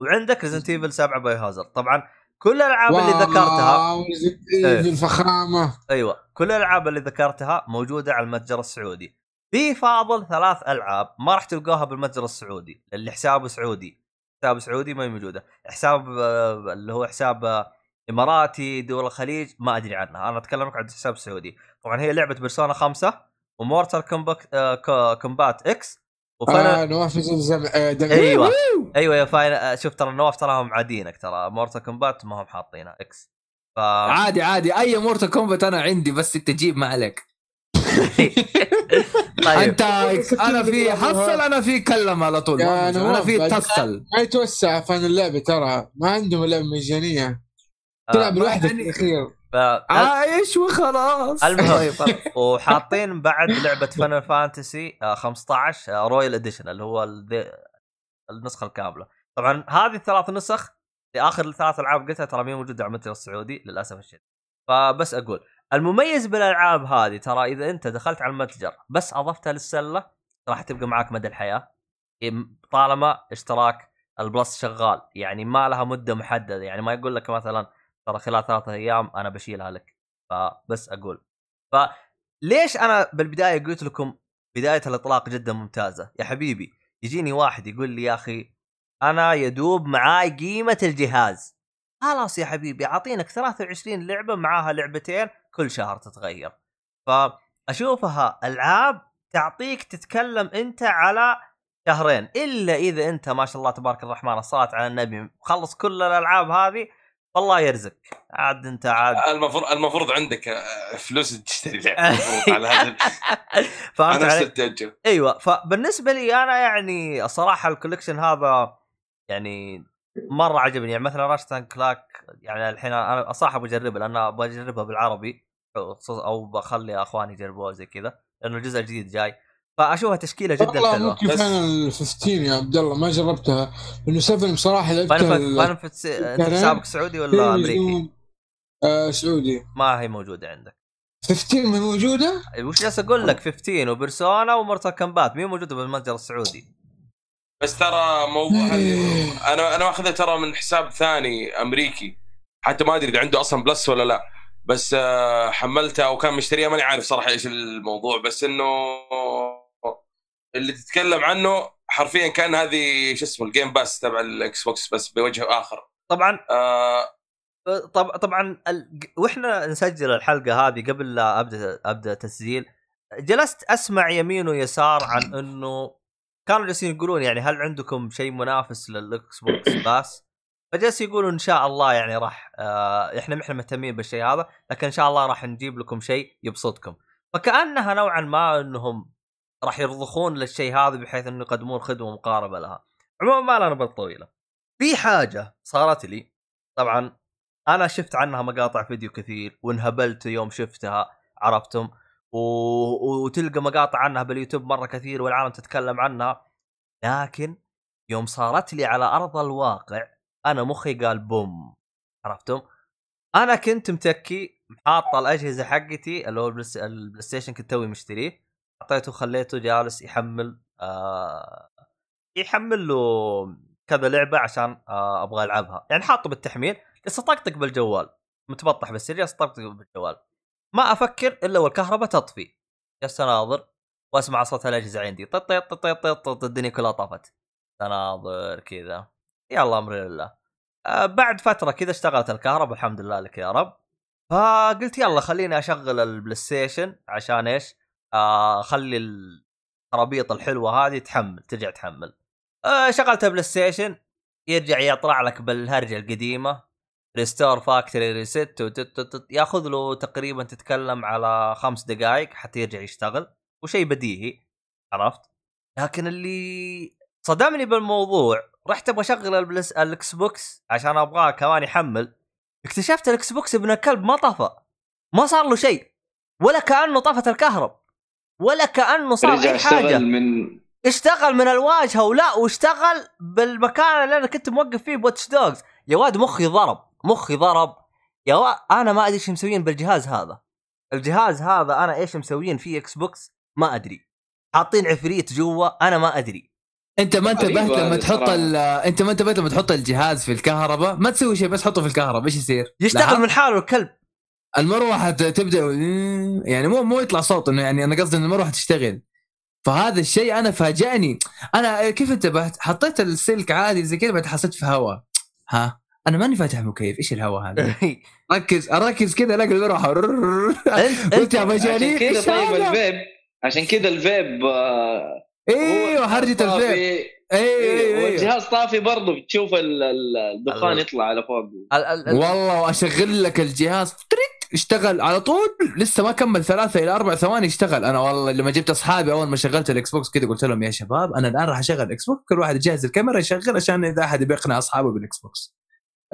وعندك Resident Evil 7 Biohazard طبعا كل الألعاب اللي ذكرتها Resident إيه. الفخامه أيوه. كل الألعاب اللي ذكرتها موجودة على المتجر السعودي. في فاضل ثلاث ألعاب ما راح تلقاها بالمتجر السعودي. اللي حسابه سعودي. حساب سعودي ما هي موجودة. حساب آه، اللي هو حساب آه، إماراتي دول الخليج ما أدري عنها. أنا أتكلم لك عن حساب سعودي. طبعا هي لعبة Persona خمسة و Mortal Kombat Kombat X و Final آه نواف. آه. أيوه. أيوه يا Fin آه، شوف ترى النواف تراهم عادينك ترى. Mortal Kombat ما هم حاطينها X. ف عادي عادي. أي Mortal Kombat أنا عندي بس أنت تجيب ما عليك. طيب. أنت أنا في حصل أنا في كلم على طول. أنا نواف، في اتصل ما يتوسع فان اللعبه ترى. ما عندهم لعبه مجانية. آه، تلعب لوحدك في الاخير ف... عايش وخلاص المهم. طيب. وحاطين بعد لعبة Final Fantasy 15 Royal Edition اللي هو النسخة الكاملة طبعا هذه الثلاث نسخ لاخر الثلاث ألعاب قلتها ترى مي موجوده على المتجر السعودي للأسف الشديد فبس أقول المميز بالألعاب هذه ترى إذا أنت دخلت على المتجر بس اضفتها للسلة راح تبقى معاك مدى الحياة إم- طالما اشتراك البلس شغال يعني ما لها مدة محددة يعني ما يقول لك مثلا ترى خلال ثلاثة أيام أنا بشيلها لك. فبس أقول. فليش أنا بالبداية قلت لكم بداية الإطلاق جدا ممتازة؟ يا حبيبي يجيني واحد يقول لي يا أخي أنا يدوب معاي قيمة الجهاز. خلاص يا حبيبي أعطينك 23 لعبة معاها لعبتين كل شهر تتغير. فأشوفها ألعاب تعطيك تتكلم أنت على شهرين إلا إذا أنت ما شاء الله تبارك الرحمن الصلاه على النبي مخلص كل الألعاب هذه والله يرزقك عاد انت عاد. المفروض المفروض عندك آه، فلوس تشتري لعبة. على هذا فهمت أنا؟ استتجه أيوه. فبالنسبة لي أنا يعني الصراحه الكوليكشن هذا يعني مرة عجبني. يعني مثلا راشتان كلاك يعني الحين أنا صراحة بجربها لأن أبغى اجربها بالعربي أو بخلي إخواني يجربوها زي كذا لأنه الجزء الجديد جاي. فأشوفها تشكيلة جدا والله حلوة. ممكن بس- فعلا 15 يا عبد الله ما جربتها. لأنه 7 بصراحه لعبتها Final ال- Fantasy أنت. حسابك سعودي ولا أمريكي؟ آه سعودي. ما هي موجودة عندك. 15 ما موجودة؟ وش جالس أقول لك؟ 15 و Persona و Mortal Kombat مي موجودة بالمتجر السعودي؟ بس ترى موضوع إيه. أنا أنا واخذها ترى من حساب ثاني أمريكي. حتى ما أدري إذا عنده أصلا Plus ولا لا. بس آه، حملتها وكان مشتريها ماني عارف صراحة إيش الموضوع. بس إنه اللي تتكلم عنه حرفيا كان هذه شو اسمه ال Game Pass تبع ال Xbox بس بوجه آخر. طبعا آه طب طبعا ال... وإحنا نسجل الحلقة هذه قبل لا أبدأ أبدأ تسجيل. جلست أسمع يمين ويسار عن إنه كانوا جالسين يقولون يعني هل عندكم شيء منافس لل Xbox Pass؟ فجالس يقولوا إن شاء الله يعني راح آه إحنا ما إحنا مهتمين بالشيء هذا لكن إن شاء الله راح نجيب لكم شيء يبسطكم. فكأنها نوعا ما إنهم راح يرضخون للشيء هذا بحيث إنه يقدمون خدمة مقاربة لها. عموما ما لنا بالطويله في حاجة صارت لي. طبعا أنا شفت عنها مقاطع فيديو كثير وانهبلت يوم شفتها عرفتم؟ و... وتلقى مقاطع عنها باليوتيوب مرة كثير والعالم تتكلم عنها. لكن يوم صارت لي على أرض الواقع أنا مخي قال بوم. عرفتم؟ أنا كنت متكي حاط الأجهزة حقتي اللي هو ال PlayStation كنت توي مشتريه. حطيته وخليته جالس يحمل آه يحمل له كذا لعبة عشان آه أبغى ألعبها. يعني حاطه بالتحميل بس اطقطق بالجوال. متبطح بالسرير اطقطق بالجوال. ما أفكر إلا والكهرباء تطفي. جالس اناظر وأسمع صوت الأجهزة عندي. طط طط طط طط طط الدنيا كلها طفت تناظر كذا. يلا أمر لله. آه بعد فترة كذا اشتغلت الكهرباء الحمد لله لك يا رب. فقلت يلا خليني أشغل ال PlayStation عشان إيش؟ آه خلي الخرابيط الحلوة هذه تحمل ترجع تحمل. آه شغلت ال PlayStation يرجع يطلع لك بالهرجة القديمة restore factory reset ياخذ له تقريبا تتكلم على خمس دقائق حتى يرجع يشتغل وشيء بديهي عرفت؟ لكن اللي صدمني بالموضوع رحت أبغى أشغل البلس ال Xbox عشان أبغاه كمان يحمل اكتشفت ال Xbox ابن الكلب ما طفى ما صار له شيء ولا كأنه طفت الكهرب. ولا كأنه صار أي حاجة. اشتغل من اشتغل من الواجهه ولا واشتغل بالمكان اللي أنا كنت موقف فيه ب Watch Dogs. يا واد مخي ضرب مخي ضرب. يا واد أنا ما أدري إيش مسويين بالجهاز هذا. الجهاز هذا أنا إيش مسويين فيه Xbox؟ ما أدري. حاطين عفريت جوا أنا ما أدري. أنت ما انتبهت لما تحط أنت ما انتبهت لما تحط الجهاز في الكهرباء؟ ما تسوي شيء بس حطه في الكهرباء. إيش يصير؟ يشتغل؟ من حاله الكلب. المروحة تبدأ يعني مو مو يطلع صوت إنه يعني أنا قصدي إن المروحة تشتغل. فهذا الشيء أنا فاجأني. أنا كيف انتبهت؟ حطيت السلك عادي زي كذا بعد حسيت في هواء ها؟ أنا ماني فاتح مكيف. إيش الهواء هذا؟ ركز اركز كذا الاقي المروحة. أنت قلت يا عشان مجانين كذا طيب؟ الفيب. عشان كذا الفيب آه، إيوه حرجه الفيب طافي. إيوه إيوه إيوه والجهاز طافي برضه بتشوف ال- ال- الدخان ال- يطلع على فوق. ال- ال- ال- والله واشغل لك الجهاز. تريك اشتغل على طول لسه ما كمل ثلاثة إلى أربع ثواني اشتغل. أنا والله لما جبت أصحابي أول ما شغلت ال Xbox كذا قلت لهم يا شباب أنا الآن راح أشغل Xbox كل واحد يجهز الكاميرا يشغل عشان إذا أحد يبي يقنع أصحابه بال Xbox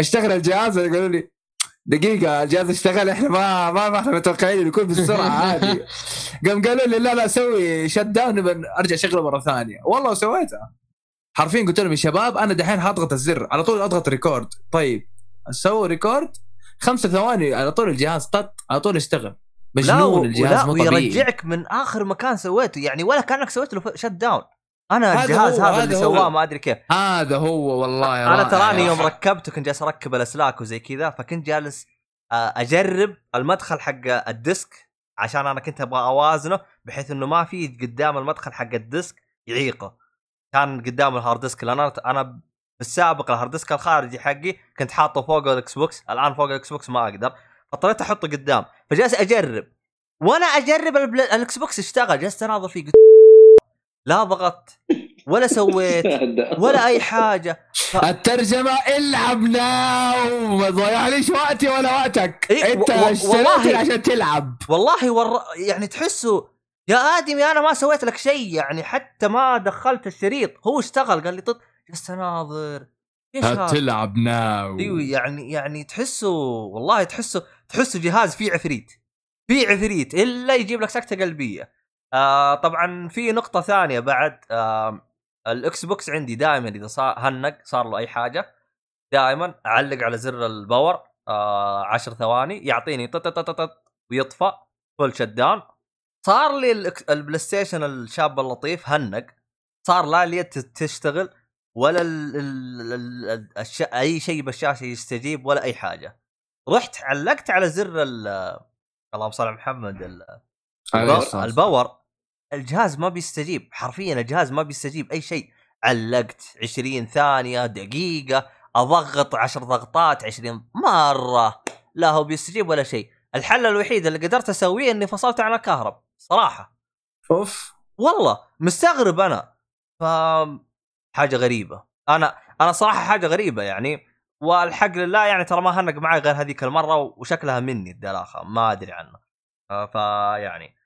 أشتغل الجهاز يقولوا لي دقيقة الجهاز اشتغل إحنا ما ما ما إحنا متوقعين يكون بالسرعة عادي قام قالوا لي لا لا سوي shut down أرجع أشغله مرة ثانية. والله وسويتها حرفيا قلت لهم يا شباب أنا دحين حاضغط الزر على طول أضغط record طيب سووا record خمسة ثواني على طول الجهاز طط على طول اشتغل مجنون الجهاز مو طبيعي. ويرجعك من آخر مكان سويته. يعني ولا كأنك سويت له shut down أنا هذا الجهاز هو، هذا اللي هذا هو. سواه ما أدري كيف. هذا هو والله أنا تراني يوم. ركبته كنت جالس أركب الأسلاك وزي كذا فكنت جالس آه، أجرب المدخل حق ال disc عشان أنا كنت أبغى أوازنه بحيث إنه ما في قدام المدخل حق ال disc يعيقه. كان قدام ال hard disk لأن أنا أنا بالسابق ال hard disk الخارجي حقي كنت حاطه فوق ال Xbox الآن فوق ال Xbox ما أقدر. فاضطريت أحطه قدام. فجالس أجرب. وأنا أجرب ال Xbox اشتغل. جلست أناظر فيه. قلت لا ضغطت ولا سويت ولا أي حاجة. الترجمة العب now ما تضيعليش وقتي ولا وقتك؟ إيه، أنت و- والله. عشان تلعب. والله ور... يعني تحسه يا آدمي أنا ما سويت لك شيء. يعني حتى ما دخلت الشريط. هو اشتغل قال لي طط جلست اناظر إيش؟ تلعب now. أيوه يعني يعني تحسه والله تحسه تحسه جهاز فيه عفريت فيه عفريت إلا يجيب لك سكتة قلبية. آه طبعا في نقطة ثانية بعد آه ال Xbox عندي دائما إذا صار هنق صار له أي حاجة دائما أعلق على زر ال power آه عشر ثواني يعطيني طط ويطفى full shut down صار لي ال PlayStation الشاب اللطيف هنق صار لا اليد تشتغل ولا ال ال ال الش... أي شيء بالشاشة يستجيب ولا أي حاجة. رحت علقت على زر ال اللهم صل على محمد ال- ال power, ال power. الجهاز ما بيستجيب. حرفيا الجهاز ما بيستجيب أي شيء. علقت 20 ثانية دقيقة أضغط 10 ضغطات 20 مرة. لا هو بيستجيب ولا شيء. الحل الوحيد اللي قدرت أسويه إني فصلت عن الكهرب صراحة. أوف. والله مستغرب أنا. ف حاجة غريبة. أنا أنا صراحة حاجة غريبة يعني والحق لله يعني ترى ما هنق معي غير هذيك المرة وشكلها مني الدلاخة ما أدري عنه. آه، فيعني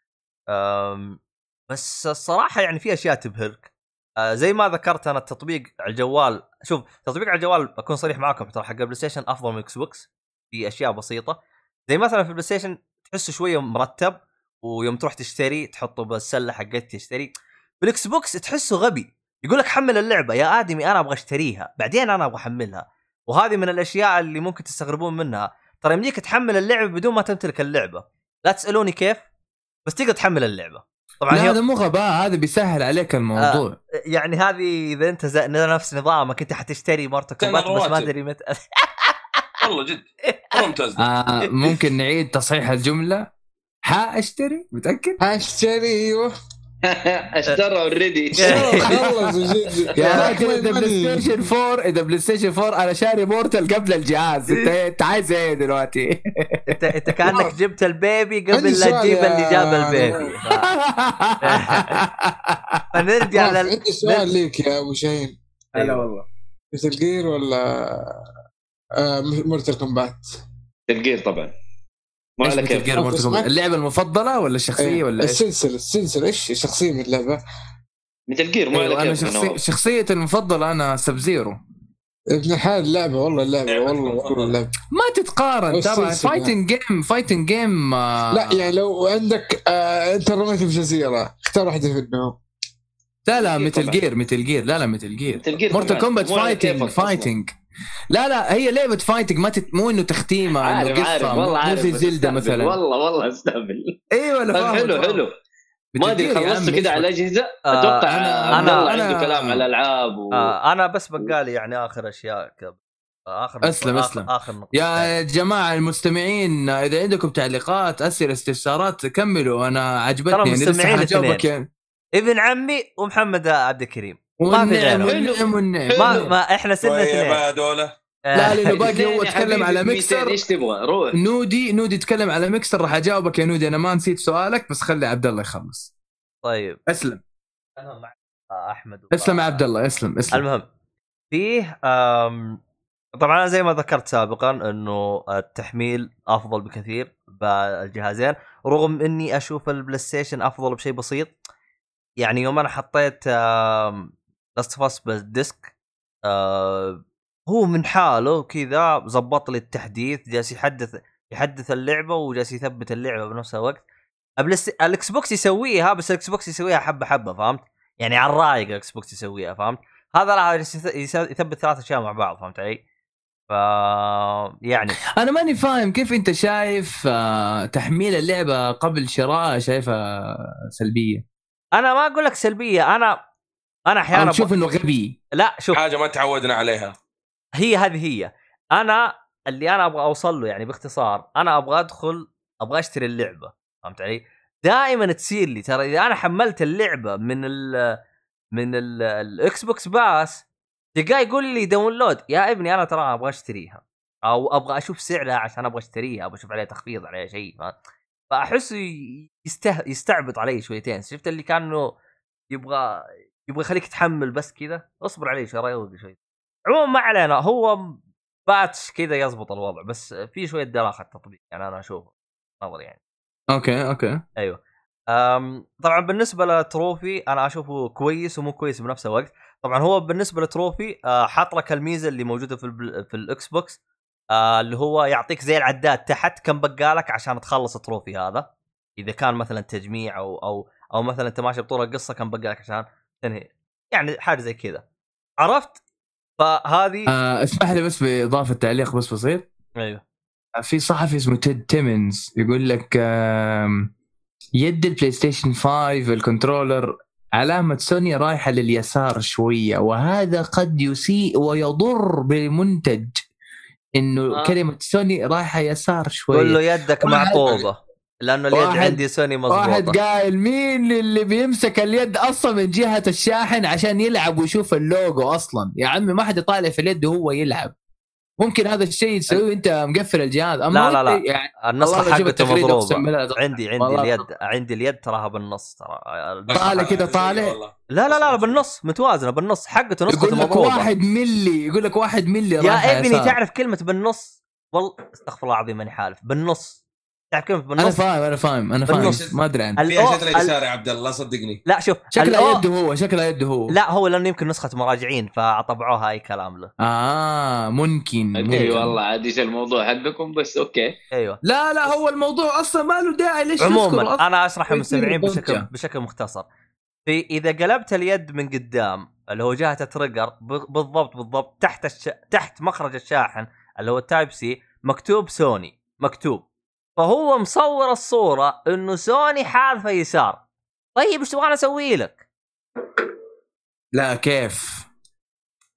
بس الصراحة يعني في أشياء تبهرك. آه، زي ما ذكرت أنا التطبيق على الجوال شوف تطبيق على الجوال بكون صريح معاكم ترى حق ال PlayStation أفضل من Xbox في أشياء بسيطة. زي مثلا في ال PlayStation تحسه شوية مرتب ويوم تروح تشتري تحطه بالسلة حقتك تشتري. بال Xbox تحسه غبي. يقول لك حمل اللعبة يا آدمي أنا أبغى أشتريها بعدين أنا أبغى أحملها. وهذه من الأشياء اللي ممكن تستغربون منها. ترى يمديك تحمل اللعبة بدون ما تمتلك اللعبة. لا تسألوني كيف بس تقدر تحمل اللعبة. طبعا لا هي هذا مو غباء هذا بيسهل عليك الموضوع. يعني هذه إذا أنت زي نفس نظامك أنت حتشتري Mortal Kombat بس ما. أدري متى. والله جد. ممتاز. آه ممكن نعيد تصحيح الجملة. حاشتري متأكد؟ أشتري أيوه. اشترى already خلص يا راجل اذا Play. Station 4 اذا PlayStation 4 أنا شاري Mortal قبل الجهاز. انت إنت عايز إيه دلوقتي؟ انت إنت كأنك جبت البيبي قبل لا تجيب اللي جاب البيبي. فنرجع لل عندي سؤال ليك يا أبو شاهين. هلا والله. مثل جير ولا آه مورتال كومبات؟ تلقير طبعا. ما كومبات؟ اللعبة المفضلة ولا الشخصية ولا إيش؟ السلسلة السلسلة. إيش شخصية من اللعبة؟ مثل جير مو على أيوة، أنا شخصي... شخصيتي المفضلة أنا سب زيرو ابن الحلال اللعبة والله اللعبة والله اللعبة. ما تتقارن ترى. فايتنج جيم فايتنج جيم لا يعني لو عندك آه أنت رميت بجزيره اختار واحدة منهم. لا لا مثل. جير مثل جير لا لا مثل جير مورتال. كومبات فايتنج. فايتنج لا لا هي لعبة فايتنج ما تت... مو إنه تختيمه عارف إنه عارف قصه والله مو عارف زي زلدة. مثلا. والله والله أستهبل. أيوه أنا طيب فاهم حلو فاهم. حلو. ما أدري خلصت كذا على الاجهزه آه، أتوقع الله أنا- عنده أنا- كلام على الألعاب و... آه أنا بس بقالي يعني آخر أشياء ك... آخر أسلم، آخر. آخر نقطة. يا جماعة المستمعين إذا عندكم تعليقات أسئلة استفسارات كملوا. أنا عجبتني ترى يعني مستمعين يعني ابن عمي ومحمد عبد الكريم. ما في والنعم. غيره. والنعم والنعم. ما ما إحنا سنة طيب اثنين. هذول. لا لأنه باقي هو تكلم على ب 200 ميكسر. إيش تبغى؟ روح. نودي نودي تكلم على ميكسر راح أجاوبك يا نودي. أنا ما نسيت سؤالك بس خلي عبد الله يخلص. طيب. أسلم. أنا مع أحمد أسلم يا عبد الله. أسلم أسلم. المهم فيه آم، طبعا زي ما ذكرت سابقا إنه التحميل أفضل بكثير بالجهازين. رغم إني أشوف ال PlayStation أفضل بشيء بسيط يعني يوم أنا حطيت Last of بال disc آه، هو من حاله كذا ظبط لي التحديث جالس يحدث يحدث اللعبة وجالس يثبت اللعبة بنفس الوقت ال Xbox يسويها بس ال Xbox يسويها حبة حبة فهمت؟ يعني على الرايق ال Xbox يسويها فهمت؟ هذا راح يثبت ثلاث أشياء مع بعض فهمت علي؟ ف يعني أنا ماني فاهم كيف أنت شايف آه، تحميل اللعبة قبل شرائها شايفها سلبية أنا ما أقول لك سلبية أنا أنا أحيانا تشوف. إنه غبي. لا شوف. حاجة ما تعودنا عليها. هي هذه هي. أنا اللي أنا أبغى أوصل له يعني باختصار أنا أبغى أدخل أبغى أشتري اللعبة فهمت علي؟ دائما تصير لي ترى إذا أنا حملت اللعبة من ال من ال- ال Xbox Pass تلقاه يقول لي download يا ابني أنا ترى أبغى أشتريها. أو أبغى أشوف سعرها عشان أبغى أشتريها أبغى أشوف عليها تخفيض عليها شيء ف- فاحسه ي- يسته... يستعبط علي شويتين. شفت اللي كأنه يبغى يبغى يخليك تحمل بس كذا اصبر عليه شوي روق شوي. عموما ما علينا هو patch كذا يزبط الوضع بس في شوية دلاخة التطبيق يعني أنا أشوفه نظري يعني. أوكي أوكي. أيوه. أم طبعا بالنسبة ل trophy أنا أشوفه كويس ومو كويس بنفس الوقت. طبعا هو بالنسبة ل trophy آه، حاط لك الميزة اللي موجودة في. في ال Xbox آه، اللي هو يعطيك زي العداد تحت كم بقالك عشان تخلص ال trophy هذا. إذا كان مثلا تجميع أو أو أو مثلا أنت ماشي بطول القصة كم بقالك عشان تنهي. يعني حاجة زي كذا. عرفت؟ فهذه آه اسمح لي بس بإضافة تعليق بس بسيط. أيوه. في صحفي اسمه تيد تيمنز يقول لك يد ال PlayStation 5 ال controller علامة سوني رايحة لليسار شوية وهذا قد يسيء ويضر بالمنتج. إنه آه. كلمة سوني رايحة يسار شوية قول له يدك معطوبه لأنه اليد واحد- عندي سوني واحد مضبوطه قايل مين اللي بيمسك اليد أصلا من جهة الشاحن عشان يلعب ويشوف اللوجو أصلا؟ يا عمي ما حد يطالع في اليد وهو يلعب. ممكن هذا الشيء تسويه وأنت مقفل الجهاز. أما لا، لا، لا. يعني النسخة بشوف حقته مضروبة. عندي عندي والله. اليد عندي اليد تراها بالنص ترى. طالع كده طالع. لا لا لا بالنص. متوازنة بالنص. حقته نسخته يقول لك واحد ملي يقول لك واحد ملي يا إبني. تعرف كلمة بالنص؟ والله استغفر الله العظيم ماني حالف. بالنص. تعرف كلمه أنا بالنص فاهم أنا فاهم أنا فاهم. بالنص. ما أدري عنه ال- فيها أو- شكل ال- يسار يا عبد الله صدقني. لا شوف شكلها الأو- يده هو شكلها يده هو. لا هو لأنه يمكن نسخة مراجعين فطبعوها أي كلام له. آه ممكن اي. والله عاد إيش الموضوع حقكم بس أوكي. أيوه. لا لا هو الموضوع أصلا ما له داعي ليش عموما؟ أنا أشرح يصير للمستمعين ضجة. بشكل بشكل مختصر. في إذا قلبت اليد من قدام اللي هو جهة ال trigger بالضبط بالضبط تحت الش... تحت مخرج الشاحن اللي هو ال Type-C مكتوب سوني مكتوب. فهو مصور الصورة إنه سوني حالفه يسار طيب إيش تبغاني أسوي لك؟ لا كيف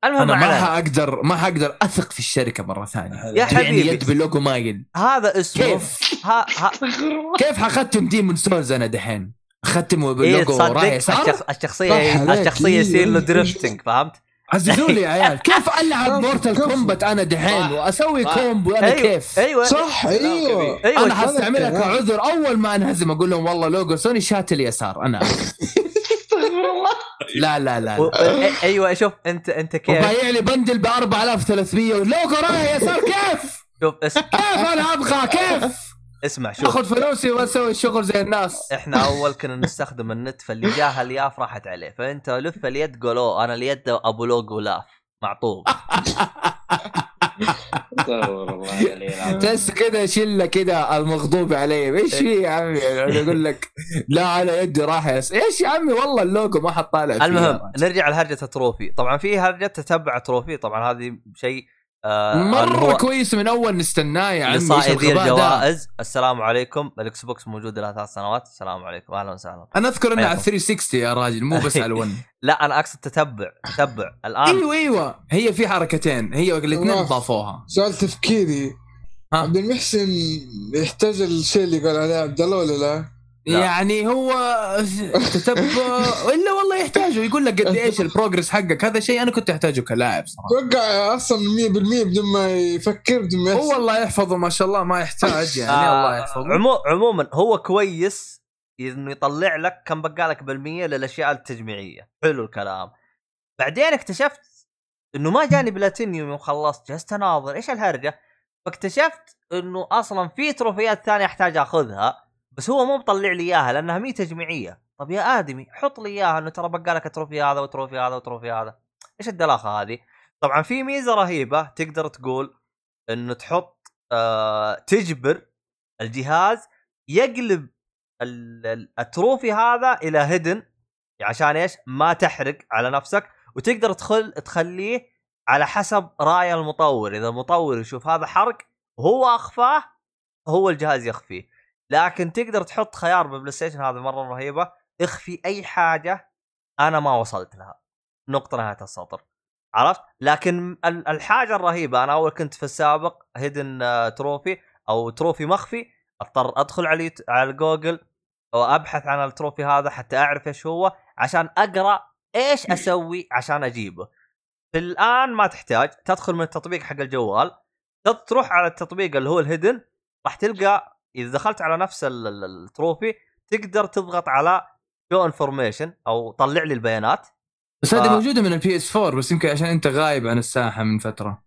المهم أنا ما. حاقدر ما حقدر أثق في الشركة مرة ثانية يا يعني حبيبي يد باللوجو مايل هذا اسمه كيف ها ها كيف حختم Demon Souls أنا دحين أختمه إيه باللوجو تصدق رايح. الشخصيه الشخصية إيه، يصير له إيه. drifting فهمت؟ عززوا لي يا عيال كيف ألعب مورتال؟ كومبات أنا دحين. وأسوي. كومبو أنا أيوه كيف أيوه صح أيوه أيوه أنا حستعملها هذا الكلام. كعذر أول ما انهزم أقول لهم والله لوجو سوني شات اليسار أنا استغفر الله لا لا لا, و... لا. أيوه شوف انت أنت كيف وبايع لي بندل ب 4300 واللوجو رايح يسار كيف؟ شوف. كيف أنا أبغى كيف؟ اسمع شوف. أخذ فلوسي وأسوي الشغل زي الناس. إحنا أول كنا نستخدم النت فاللي جاه الياف راحت عليه. فأنت لف اليد قولوا أنا اليد أبو لوجو لاف معطوب. تحس كذا شلة كذا المغضوب عليه. إيش في يا عمي؟ يعني يقول لك لا على يدي راح يس إيش يا عمي؟ والله اللوجو ما حد طالع المهم. نرجع لهرجة ال trophy. طبعا في هرجة تتبع trophy طبعا هذه شيء آه مرة هو كويس من أول نستناه يا عمي لصائدي؟ الجوائز السلام عليكم. ال Xbox موجود له ثلاث سنوات. السلام عليكم. أهلا وسهلا. أنا أذكر إنه على حياكم. 360 يا راجل مو بس على ال1 لا أنا أقصد تتبع. تتبع. الآن إيوه إيوه. هي في حركتين. هي الاثنين. ضافوها. سؤال تفكيري. ها. عبد المحسن يحتاج الشيء اللي قال عليه عبد الله ولا لا؟ لا. يعني هو تتبع إلا والله يحتاجه. يقول لك قد إيش البروجرس حقك. هذا شيء أنا كنت أحتاجه كلاعب صراحة. توقع أصلا 100% بدون ما يفكر بدون ما هو الله يحفظه ما شاء الله ما يحتاج يعني. آه، الله يحفظه. عمو عموما هو كويس إنه يطلع لك كم بقالك بالمية للأشياء التجميعية. حلو الكلام. بعدين اكتشفت إنه ما جاني بلاتينيوم يوم خلصت. جلست أناظر. إيش الهرجة؟ فاكتشفت إنه أصلا في تروفيات ثانية أحتاج أخذها. بس هو مو مطلع لي إياها لأنها مي تجميعية. طب يا آدمي حط لي إياها إنه ترى بقالك ال trophy هذا و trophy هذا و trophy هذا. إيش الدلاخة هذه؟ طبعا في ميزة رهيبة تقدر تقول إنه تحط آه تجبر الجهاز يقلب ال- ال- ال trophy هذا إلى hidden عشان إيش؟ ما تحرق على نفسك. وتقدر تخل تخليه على حسب رأي المطور، إذا المطور يشوف هذا حرق وهو أخفاه هو الجهاز يخفيه، لكن تقدر تحط خيار بال PlayStation هذا مرة رهيبة اخفي أي حاجة أنا ما وصلت لها. نقطة نهاية السطر. عرفت؟ لكن ال- الحاجة الرهيبة أنا أول كنت في السابق hidden trophy أو trophy مخفي أضطر أدخل على على جوجل وأبحث عن ال trophy هذا حتى أعرف إيش هو عشان أقرأ إيش أسوي عشان أجيبه. في الآن ما تحتاج تدخل من التطبيق حق الجوال تروح على التطبيق اللي هو ال hidden راح تلقى إذا دخلت على نفس ال- ال- ال trophy تقدر تضغط على show information أو طلع لي البيانات بس هذه ف- موجودة من ال PS 4 بس يمكن عشان أنت غايب عن الساحة من فترة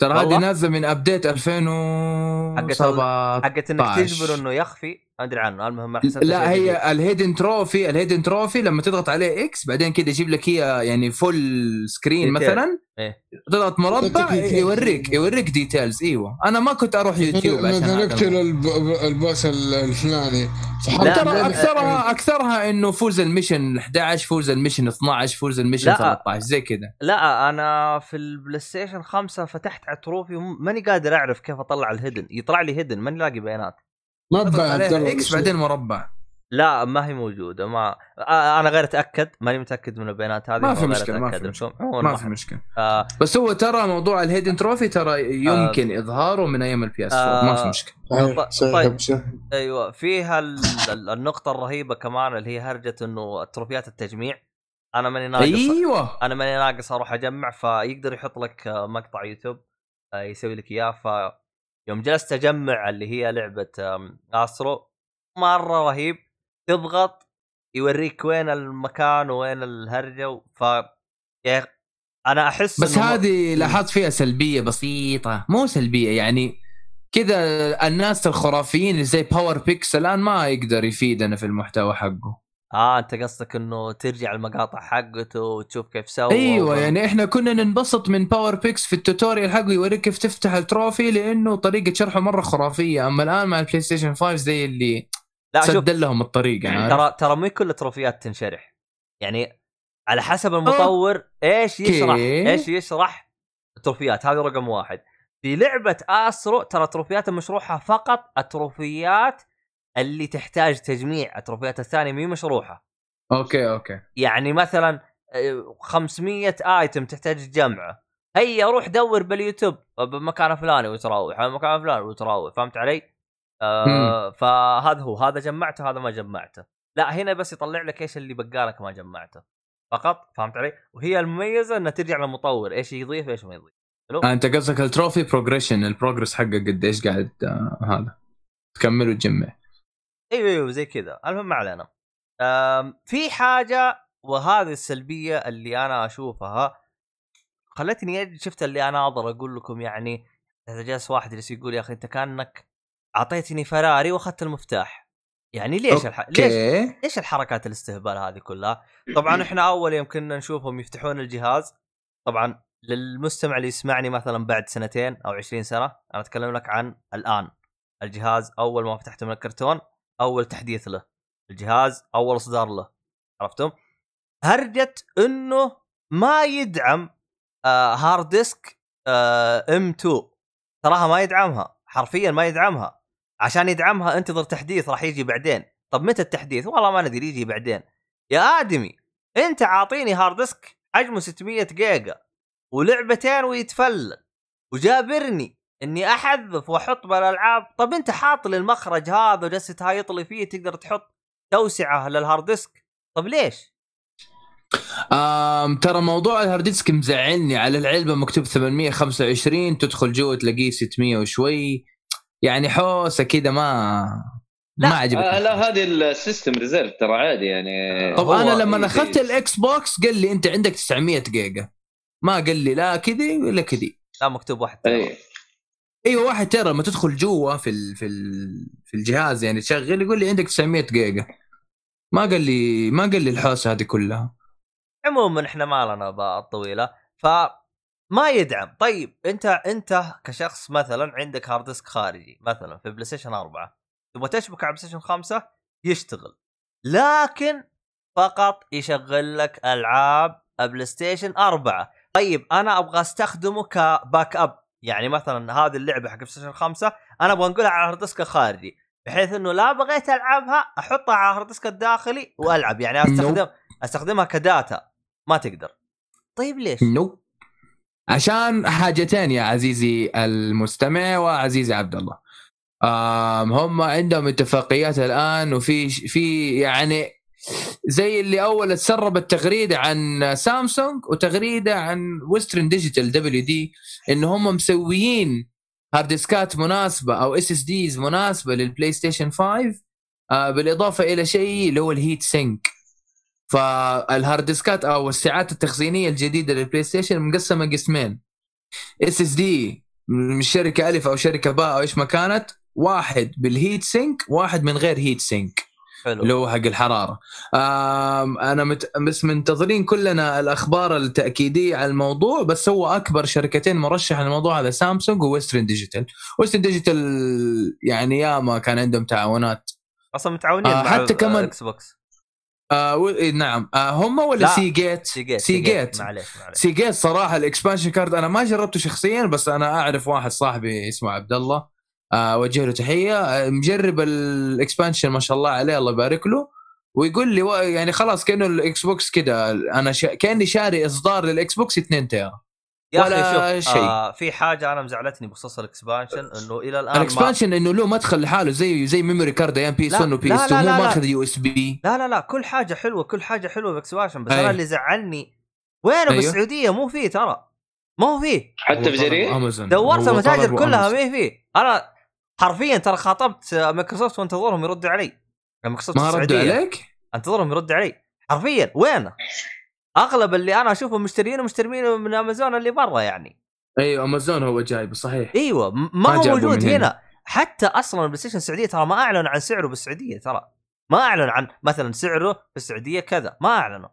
ترى هذه؟ نازلة من update 2017 حقت إنك 16. تجبر إنه يخفي ما أدري عنه المهم ما حسبت لا. هي ال hidden trophy ال hidden trophy لما تضغط عليه X بعدين كده يجيب لك هي يعني full screen detail. مثلا إيه. تضغط مربع. يوريك يوريك details إيوه أنا ما كنت أروح يوتيوب عشان. ال ب- ال boss الفلاني ترى أكثرها أكثرها إنه فوز ال mission 11 فوز ال mission 12 فوز ال mission لا. 13 زي كذا لا أنا في البلاي ستيشن 5 فتحت على ال trophy ماني قادر أعرف كيف أطلع ال hidden يطلع لي hidden ماني لاقي بيانات ما عليها X بعدين مربع. لا ما هي موجودة. ما آه، أنا غير أتأكد. ماني متأكد من البيانات هذه ما في مشكلة، ما في. عموماً ما في مشكلة. آه بس هو ترى موضوع ال hidden trophy ترى يمكن إظهاره من أيام ال PS 4 ما في آه. مشكلة. طيب. أيوه فيها ال- ال- النقطة الرهيبة كمان اللي هي هرجة إنه تروفيات التجميع. أنا ماني ناقص أيوه. أنا ماني ناقص أروح أجمع فيقدر يحط لك آه، مقطع يوتيوب آه، يسوي لك إياه. ف يوم جلست أجمع اللي هي لعبة أسترو مرة رهيب تضغط يوريك وين المكان وين الهرجة ف أخ- أنا أحس بس هذه لاحظت فيها سلبية بسيطة مو سلبية يعني كذا الناس الخرافيين اللي زي PowerPyx الآن ما يقدر يفيدنا في المحتوى حقه. آه أنت قصدك إنه ترجع المقاطع حقته وتشوف كيف سوى أيوه يعني إحنا كنا ننبسط من PowerPyx في ال tutorial حقه يوريك كيف تفتح ال trophy لأنه طريقة شرحه مرة خرافية. أما الآن مع البلاي ستيشن 5 زي اللي لا شوف سد لهم الطريق يعني ترى ترى مو كل التروفيات تنشرح. يعني على حسب المطور إيش يشرح okay. إيش يشرح التروفيات. هذا رقم واحد. في لعبة استرو ترى التروفيات المشروحه فقط التروفيات اللي تحتاج تجميع التروفيات الثانية مي مشروحة. okay okay. يعني مثلا آه، 500 item تحتاج جمعه هيا روح دور باليوتيوب. بمكان فلاني وتراوح بمكان فلاني وتراوح. فهمت علي؟ آه فهذا هو. هذا جمعته هذا ما جمعته. لا هنا بس يطلع لك إيش اللي بقالك ما جمعته. فقط؟ فهمت علي؟ وهي المميزة إنها ترجع للمطور. إيش يضيف إيش ما يضيف. آه أنت قصدك ال trophy progression ال progress حقك قديش قاعد آه هذا. تكمل وتجمع. إيوه إيوه زي كذا. المهم ما علينا. في حاجة وهذه السلبية اللي أنا أشوفها خلتني شفت اللي أنا أقدر أقول لكم يعني إذا جالس واحد جالس يقول يا أخي أنت كأنك أعطيتني فراري وأخذت المفتاح. يعني ليش الح... ليش ليش الحركات الاستهبال هذه كلها؟ طبعا إحنا أول يوم كنا نشوفهم يفتحون الجهاز. طبعا للمستمع اللي يسمعني مثلا بعد سنتين أو 20 سنة أنا أتكلم لك عن الآن. الجهاز أول ما فتحته من الكرتون أول تحديث له الجهاز أول إصدار له عرفتم؟ هرجة إنه ما يدعم آه hard disk آه M 2 تراها ما يدعمها حرفيا ما يدعمها. عشان يدعمها انتظر تحديث راح يجي بعدين. طب متى التحديث؟ والله ما ندري يجي بعدين. يا آدمي أنت عاطيني hard disk حجمه 600 جيجا ولعبتين ويتفلل وجابرني إني أحذف وأحط بالألعاب. طب أنت حاط لي المخرج هذا وجالس تهايط لي فيه تقدر تحط توسعة لل hard disk؟ طب ليش؟ آم ترى موضوع ال hard disk مزعلني. على العلبة مكتوب 825 تدخل جوا تلاقيه 600 وشوي. يعني حوسة كذا ما لا، ما عجبتني آه لا هذه ال system reserve ترى عادي يعني. طب أنا لما اخذت. الإكس بوكس قال لي أنت عندك 900 جيجا. ما قال لي لا كذي ولا كذي. لا مكتوب واحد اي أيوه واحد ترى لما تدخل جوا في ال في ال في الجهاز يعني تشغل يقول لي عندك 900 جيجا. ما قال لي ما قال لي الحوسة هذه كلها. عموما إحنا ما لنا طويلة ف ما يدعم. طيب أنت أنت كشخص مثلا عندك hard disk خارجي مثلا في بلاي ستيشن 4 تبغى تشبك على بلاي ستيشن 5 يشتغل. لكن فقط يشغل لك ألعاب بلاي ستيشن 4 طيب أنا أبغى أستخدمه ك backup. يعني مثلا هذه اللعبة حق بلاي ستيشن 5 أنا أبغى أنقلها على ال hard disk الخارجي بحيث إنه لا بغيت ألعبها أحطها على ال hard disk الداخلي وألعب. يعني استخدم أستخدمها ك data. ما تقدر. طيب ليش؟ no عشان حاجتين يا عزيزي المستمع وعزيزي عبد الله. هم عندهم اتفاقيات الآن وفي في يعني زي اللي أول تسربت تغريده عن سامسونج وتغريده عن ويسترن ديجيتال WD إن هم مسويين hard ديسكات مناسبة أو SSDs مناسبة للبلاي ستيشن 5 آه بالإضافة إلى شيء اللي هو ال heat sink فال hard ديسكات أو الساعات التخزينية الجديدة للبلاي ستيشن مقسمة قسمين. SSD من شركة ألف أو شركة باء أو إيش ما كانت واحد بال heat sink واحد من غير heat sink اللي حلو هو حق الحرارة. أنا مت... بس منتظرين كلنا الأخبار التأكيدية على الموضوع بس هو أكبر شركتين مرشحه للموضوع هذا سامسونج وويسترن ديجيتال. Western Digital يعني ياما كان عندهم تعاونات. أصلا متعاونين آه، مع حتى كمان- Xbox آه و... نعم. آه هم ولا لا. Seagate Seagate Seagate معليش معليش. Seagate صراحة ال expansion card أنا ما جربته شخصيا بس أنا أعرف واحد صاحبي اسمه عبد الله. آه وجه له تحية. آه مجرب ال expansion ما شاء الله عليه الله يبارك له. ويقول لي يعني خلاص كأنه ال Xbox كده. أنا شا... كأني شاري إصدار لل Xbox 2 تيرا يا ولا أخي شوف شيء. آه في حاجة أنا مزعلتني بخصوص ال expansion إنه إلى الآن ما... ال expansion إنه له مدخل لحاله زي زي memory card أيام PS لا، 1 و PS 2 لا، مو. ماخذ US B لا لا لا كل حاجة حلوة كل حاجة حلوة ب expansion بس. أنا اللي زعلني. وينه أيوه. بالسعودية؟ مو فيه ترى. ما هو فيه. حتى في جرير امازون دورت المتاجر كلها. ما هي فيه. أنا حرفيا ترى خاطبت مايكروسوفت وانتظرهم يردوا علي. مايكروسوفت ما ردوا. عليك؟ انتظرهم يرد علي. حرفيا. وين؟ أغلب اللي أنا أشوفهم مشتريين مشتريين من أمازون اللي برا يعني. أيوه أمازون هو جايب صحيح. أيوه ما ما هو موجود هنا. هنا. حتى أصلا ال PlayStation السعودية ترى ما اعلن عن سعره بالسعودية ترى. ما اعلن عن مثلا سعره في السعودية كذا. ما أعلنوا.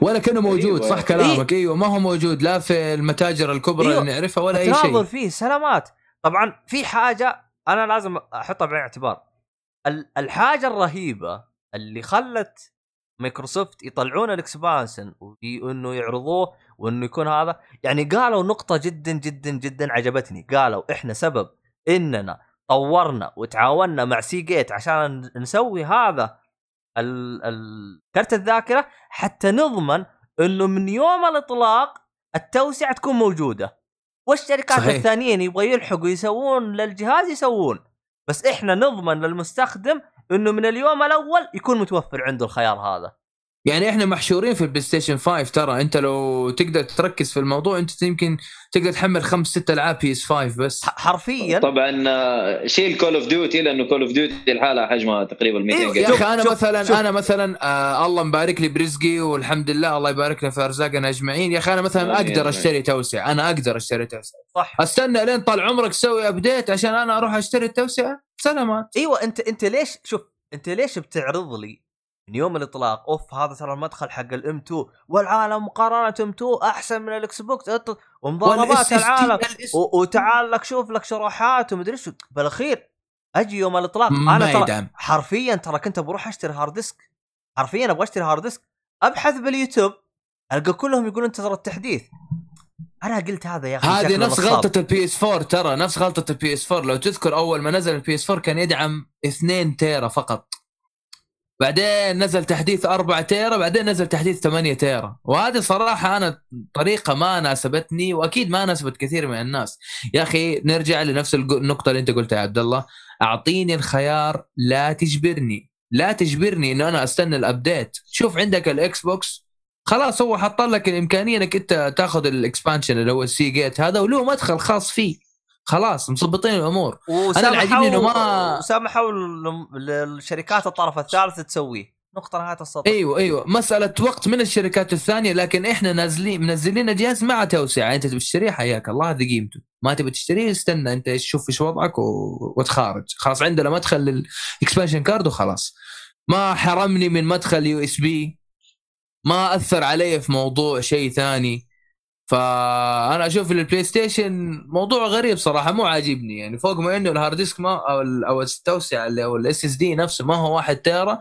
ولا كأنه موجود أيوة. صح كلامك. أيوه ما هو موجود لا في المتاجر الكبرى أيوة. اللي نعرفها ولا أي تناظر شيء. فيه سلامات طبعا في حاجة أنا لازم أحطها بعين الاعتبار ال- الحاجة الرهيبة اللي خلت مايكروسوفت يطلعون ال expansion وإنه يعرضوه وإنه يكون هذا يعني قالوا نقطة جدا جدا جدا عجبتني. قالوا إحنا سبب إننا طورنا وتعاوننا مع Seagate عشان نسوي هذا ال- ال- كرت الذاكرة حتى نضمن إنه من يوم الإطلاق التوسعة تكون موجودة. والشركات صحيح. الثانيين يبغوا يلحقوا يسوون للجهاز يسوون بس إحنا نضمن للمستخدم إنه من اليوم الأول يكون متوفر عنده الخيار هذا يعني إحنا محشورين في ال PlayStation 5 ترى. أنت لو تقدر تركز في الموضوع أنت يمكن تقدر تحمل خمس ست ألعاب PS 5 بس. حرفيا. طبعا آه، شيل Call of Duty لأنه Call of Duty لحاله حجمها تقريبا 200 إيوه، يا جيجا. أخي أنا شوف- مثلا شوف. أنا مثلا آه الله مبارك لي برزقي والحمد لله الله يبارك لنا في أرزاقنا أجمعين. يا أخي أنا مثلا أقدر. أشتري توسعة. أنا أقدر أشتري توسعة. صح. أستنى لين طال عمرك تسوي update عشان أنا أروح أشتري التوسعة؟ سلامات. إيوه أنت أنت ليش شوف أنت ليش بتعرض لي من يوم الإطلاق. أوف هذا ترى المدخل حق ال M.2 والعالم مقارنة M.2 أحسن من ال Xbox ومضاربات العالم. وتعال لك شوف لك شروحات ومدري إيش بالأخير أجي يوم الإطلاق. أنا ترى حرفيا ترى كنت بروح أشتري hard disk حرفيا أبغى أشتري hard disk أبحث باليوتيوب ألقى كلهم يقولون انتظر التحديث. أنا قلت هذا يا أخي هذه نفس. غلطة ال PS 4 ترى. نفس غلطة ال PS 4 لو تذكر أول ما نزل ال PS 4 كان يدعم 2 تيرا فقط. بعدين نزل تحديث 4 تيرا بعدين نزل تحديث 8 تيرا. وهذه صراحة أنا طريقة ما ناسبتني وأكيد ما ناسبت كثير من الناس. يا أخي نرجع لنفس النقطة اللي أنت قلتها يا عبد الله. أعطيني الخيار لا تجبرني. لا تجبرني إنه أنا أستنى ال update شوف عندك ال Xbox. خلاص هو حط لك الإمكانية إنك أنت تاخذ ال expansion اللي هو ال Seagate هذا وله مدخل خاص فيه. خلاص مظبطين الأمور. أنا اللي عاجبني إنه ما- وسامحوا لل- للشركات الطرف الثالث تسويه. نقطة نهاية السطر أيوه أيوه. مسألة وقت من الشركات الثانية لكن إحنا نازلين منزلين الجهاز مع توسعه أنت تبي تشتريه حياك الله هذه قيمته. ما تبي تشتريه استنى. أنت شوف إيش وضعك و... وتخارج. خلاص عندنا مدخل لل expansion card وخلاص. ما حرمني من مدخل USB ما أثر علي في موضوع شيء ثاني. فأنا أشوف ال PlayStation موضوع غريب صراحة مو عاجبني. يعني فوق ما إنه ال hard disk ما أو ال- أو التوسعة اللي أو ال SSD نفسه ما هو واحد تيرا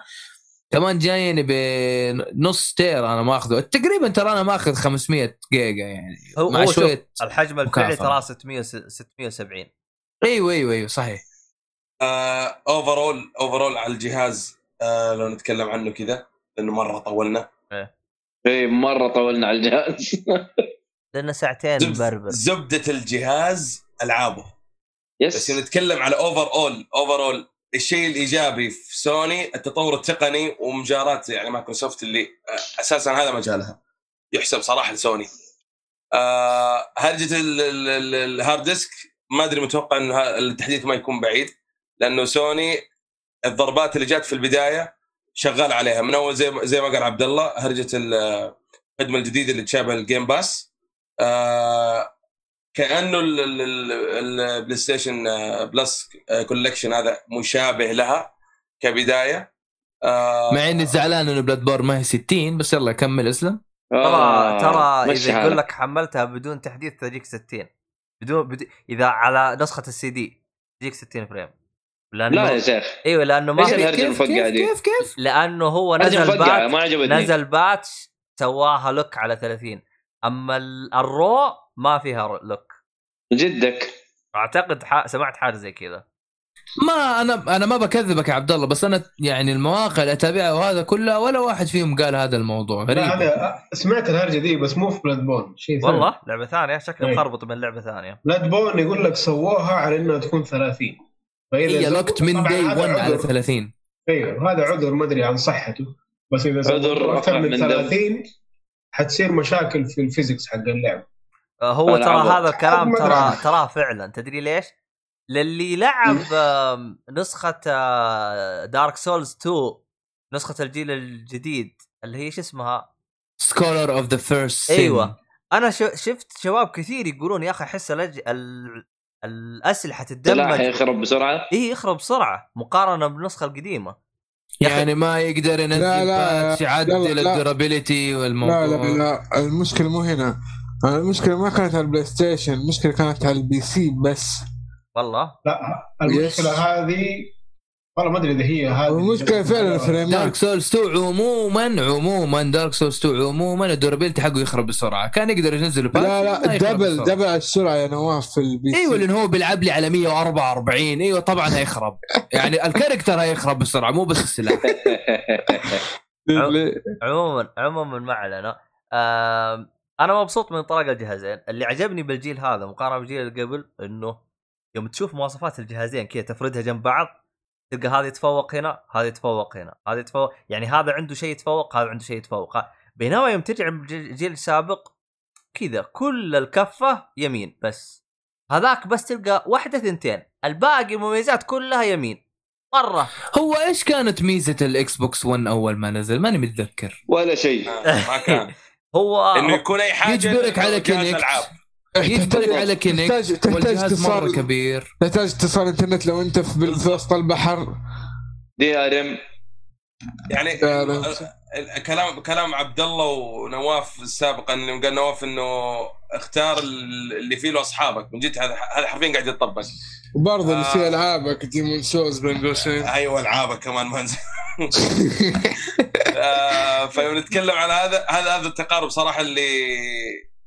كمان جايني بنص تيرا أنا ماخذه. تقريبا ترى أنا ماخذ 500 جيجا يعني هو مع هو شوية الحجم الفعلي. ترى 600 670 إيوه إيوه إيوه صحيح. overall overall على الجهاز آه لو نتكلم عنه كذا لأنه مرة طولنا. اي مرة طولنا على الجهاز. لأنه ساعتين زب- مبربر زبدة الجهاز ألعابه. بس yes إذا نتكلم على overall overall الشيء الإيجابي في سوني التطور التقني ومجاراه يعني مايكروسوفت اللي آه، أساسا هذا مجالها. يحسب صراحة لسوني. آه هرجة ال- ال- ال- ال hard disk ما أدري متوقع إنه التحديث ما يكون بعيد لأنه سوني الضربات اللي جات في البداية شغال عليها. من أول زي ما زي ما قال عبد الله هرجة ال- الخدمة الجديدة اللي تشابه ال Game Pass آه كأنه ال- ال- ال- ال PlayStation آه، Plus آه، Collection هذا مشابه لها كبداية. آه مع إني زعلان إنه Bloodborne ما هي 60 بس يلا كمل اسلم. ترى آه، ترى إذا يقول. لك حملتها بدون تحديث تجيك 60 بدون, بدون إذا على نسخة السي دي تجيك 60 frame. لأنه لا يا شيخ. إيوه لأنه ما في كيف المفقعه دي؟ كيف كيف لأنه هو نزل patch نزل patch سواها lock على 30 أما ال- ال raw ما فيها lock جدك. أعتقد ح... سمعت حاجة زي كذا. ما أنا أنا ما بكذبك يا عبد الله بس أنا يعني المواقع اللي أتابعها وهذا كلها ولا واحد فيهم قال هذا الموضوع. لا غريب. أنا سمعت الهرجة دي بس مو في بلاد بون شيء ثاني. والله؟ لعبة ثانية؟ شكله إيه. مخربط من لعبة ثانية. بلاد بون يقول لك سووها على إنها تكون 30 فإذا هي لوكت من دي هذا 1 على عذر. 30 أيوه هذا عذر ما أدري عن صحته. بس إذا عذر أكثر من من دم. 30 حتصير مشاكل في الفيزكس حق اللعب آه، هو ترى. هذا الكلام ترى. تراه فعلا تدري ليش؟ للي لعب نسخة دارك سولز 2 نسخة الجيل الجديد اللي هي شو اسمها؟ Scholar of the First أيوه أنا ش- شفت شباب كثير يقولون يا أخي أحس الأج... ال... الأسلحة تتدمج يخرب بسرعة اي يخرب بسرعة مقارنة بالنسخه القديمة يعني ما يقدر ينزل لا، لا، patch لا، يعدل لا. ال durability لا والموضوع. لا لا المشكلة مو هنا. المشكلة ما كانت على ال PlayStation المشكلة كانت على ال PC بس. والله. لا المشكلة yes. هذه والله ما أدري إذا هي هذه المشكلة فعلا Dark الفريمات. Souls 2 عموما عموما Dark Souls 2 عموما ال durability حقه يخرب بسرعة. كان يقدر ينزل لا لا double. double السرعة يا نواف في ال PC إيوه لأن هو بيلعب لي على 144 إيوه طبعا هيخرب. يعني ال character هيخرب بسرعة مو بس السلاح. عموما عموما ما علينا. أنا مبسوط من إطلاق الجهازين. اللي عجبني بالجيل هذا مقارنة بالجيل اللي قبل إنه يوم تشوف مواصفات الجهازين كذا تفردها جنب بعض تلقى هذا يتفوق هنا هذا يتفوق هنا هذا يتفوق يعني هذا عنده شيء يتفوق هذا عنده شيء يتفوق. بينما يوم ترجع الجيل السابق كذا كل الكفة يمين بس. هذاك بس تلقى واحدة ثنتين الباقي مميزات كلها يمين. مرة. هو إيش كانت ميزة ال Xbox 1 أول ما نزل؟ ماني متذكر. ولا شيء. ما كان هو إنه يكون أي حاجة يجبرك على Kinect. يجبرك على Kinect تحتاج تحتاج والجهاز مرة اتصال كبير. تحتاج اتصال انترنت لو انت في وسط البحر. DRM يعني كلام كلام عبد الله ونواف سابقا انه قال نواف إنه اختار ال- اللي فيه له أصحابك. من جد هذا هذا حرفيا قاعد يطبق. وبرضه اللي آه. فيه ألعابك Demon's Souls بين قوسين أيوه ألعابك كمان ما نزل. آه، فيوم نتكلم على هذا هذا هذا التقارب صراحة اللي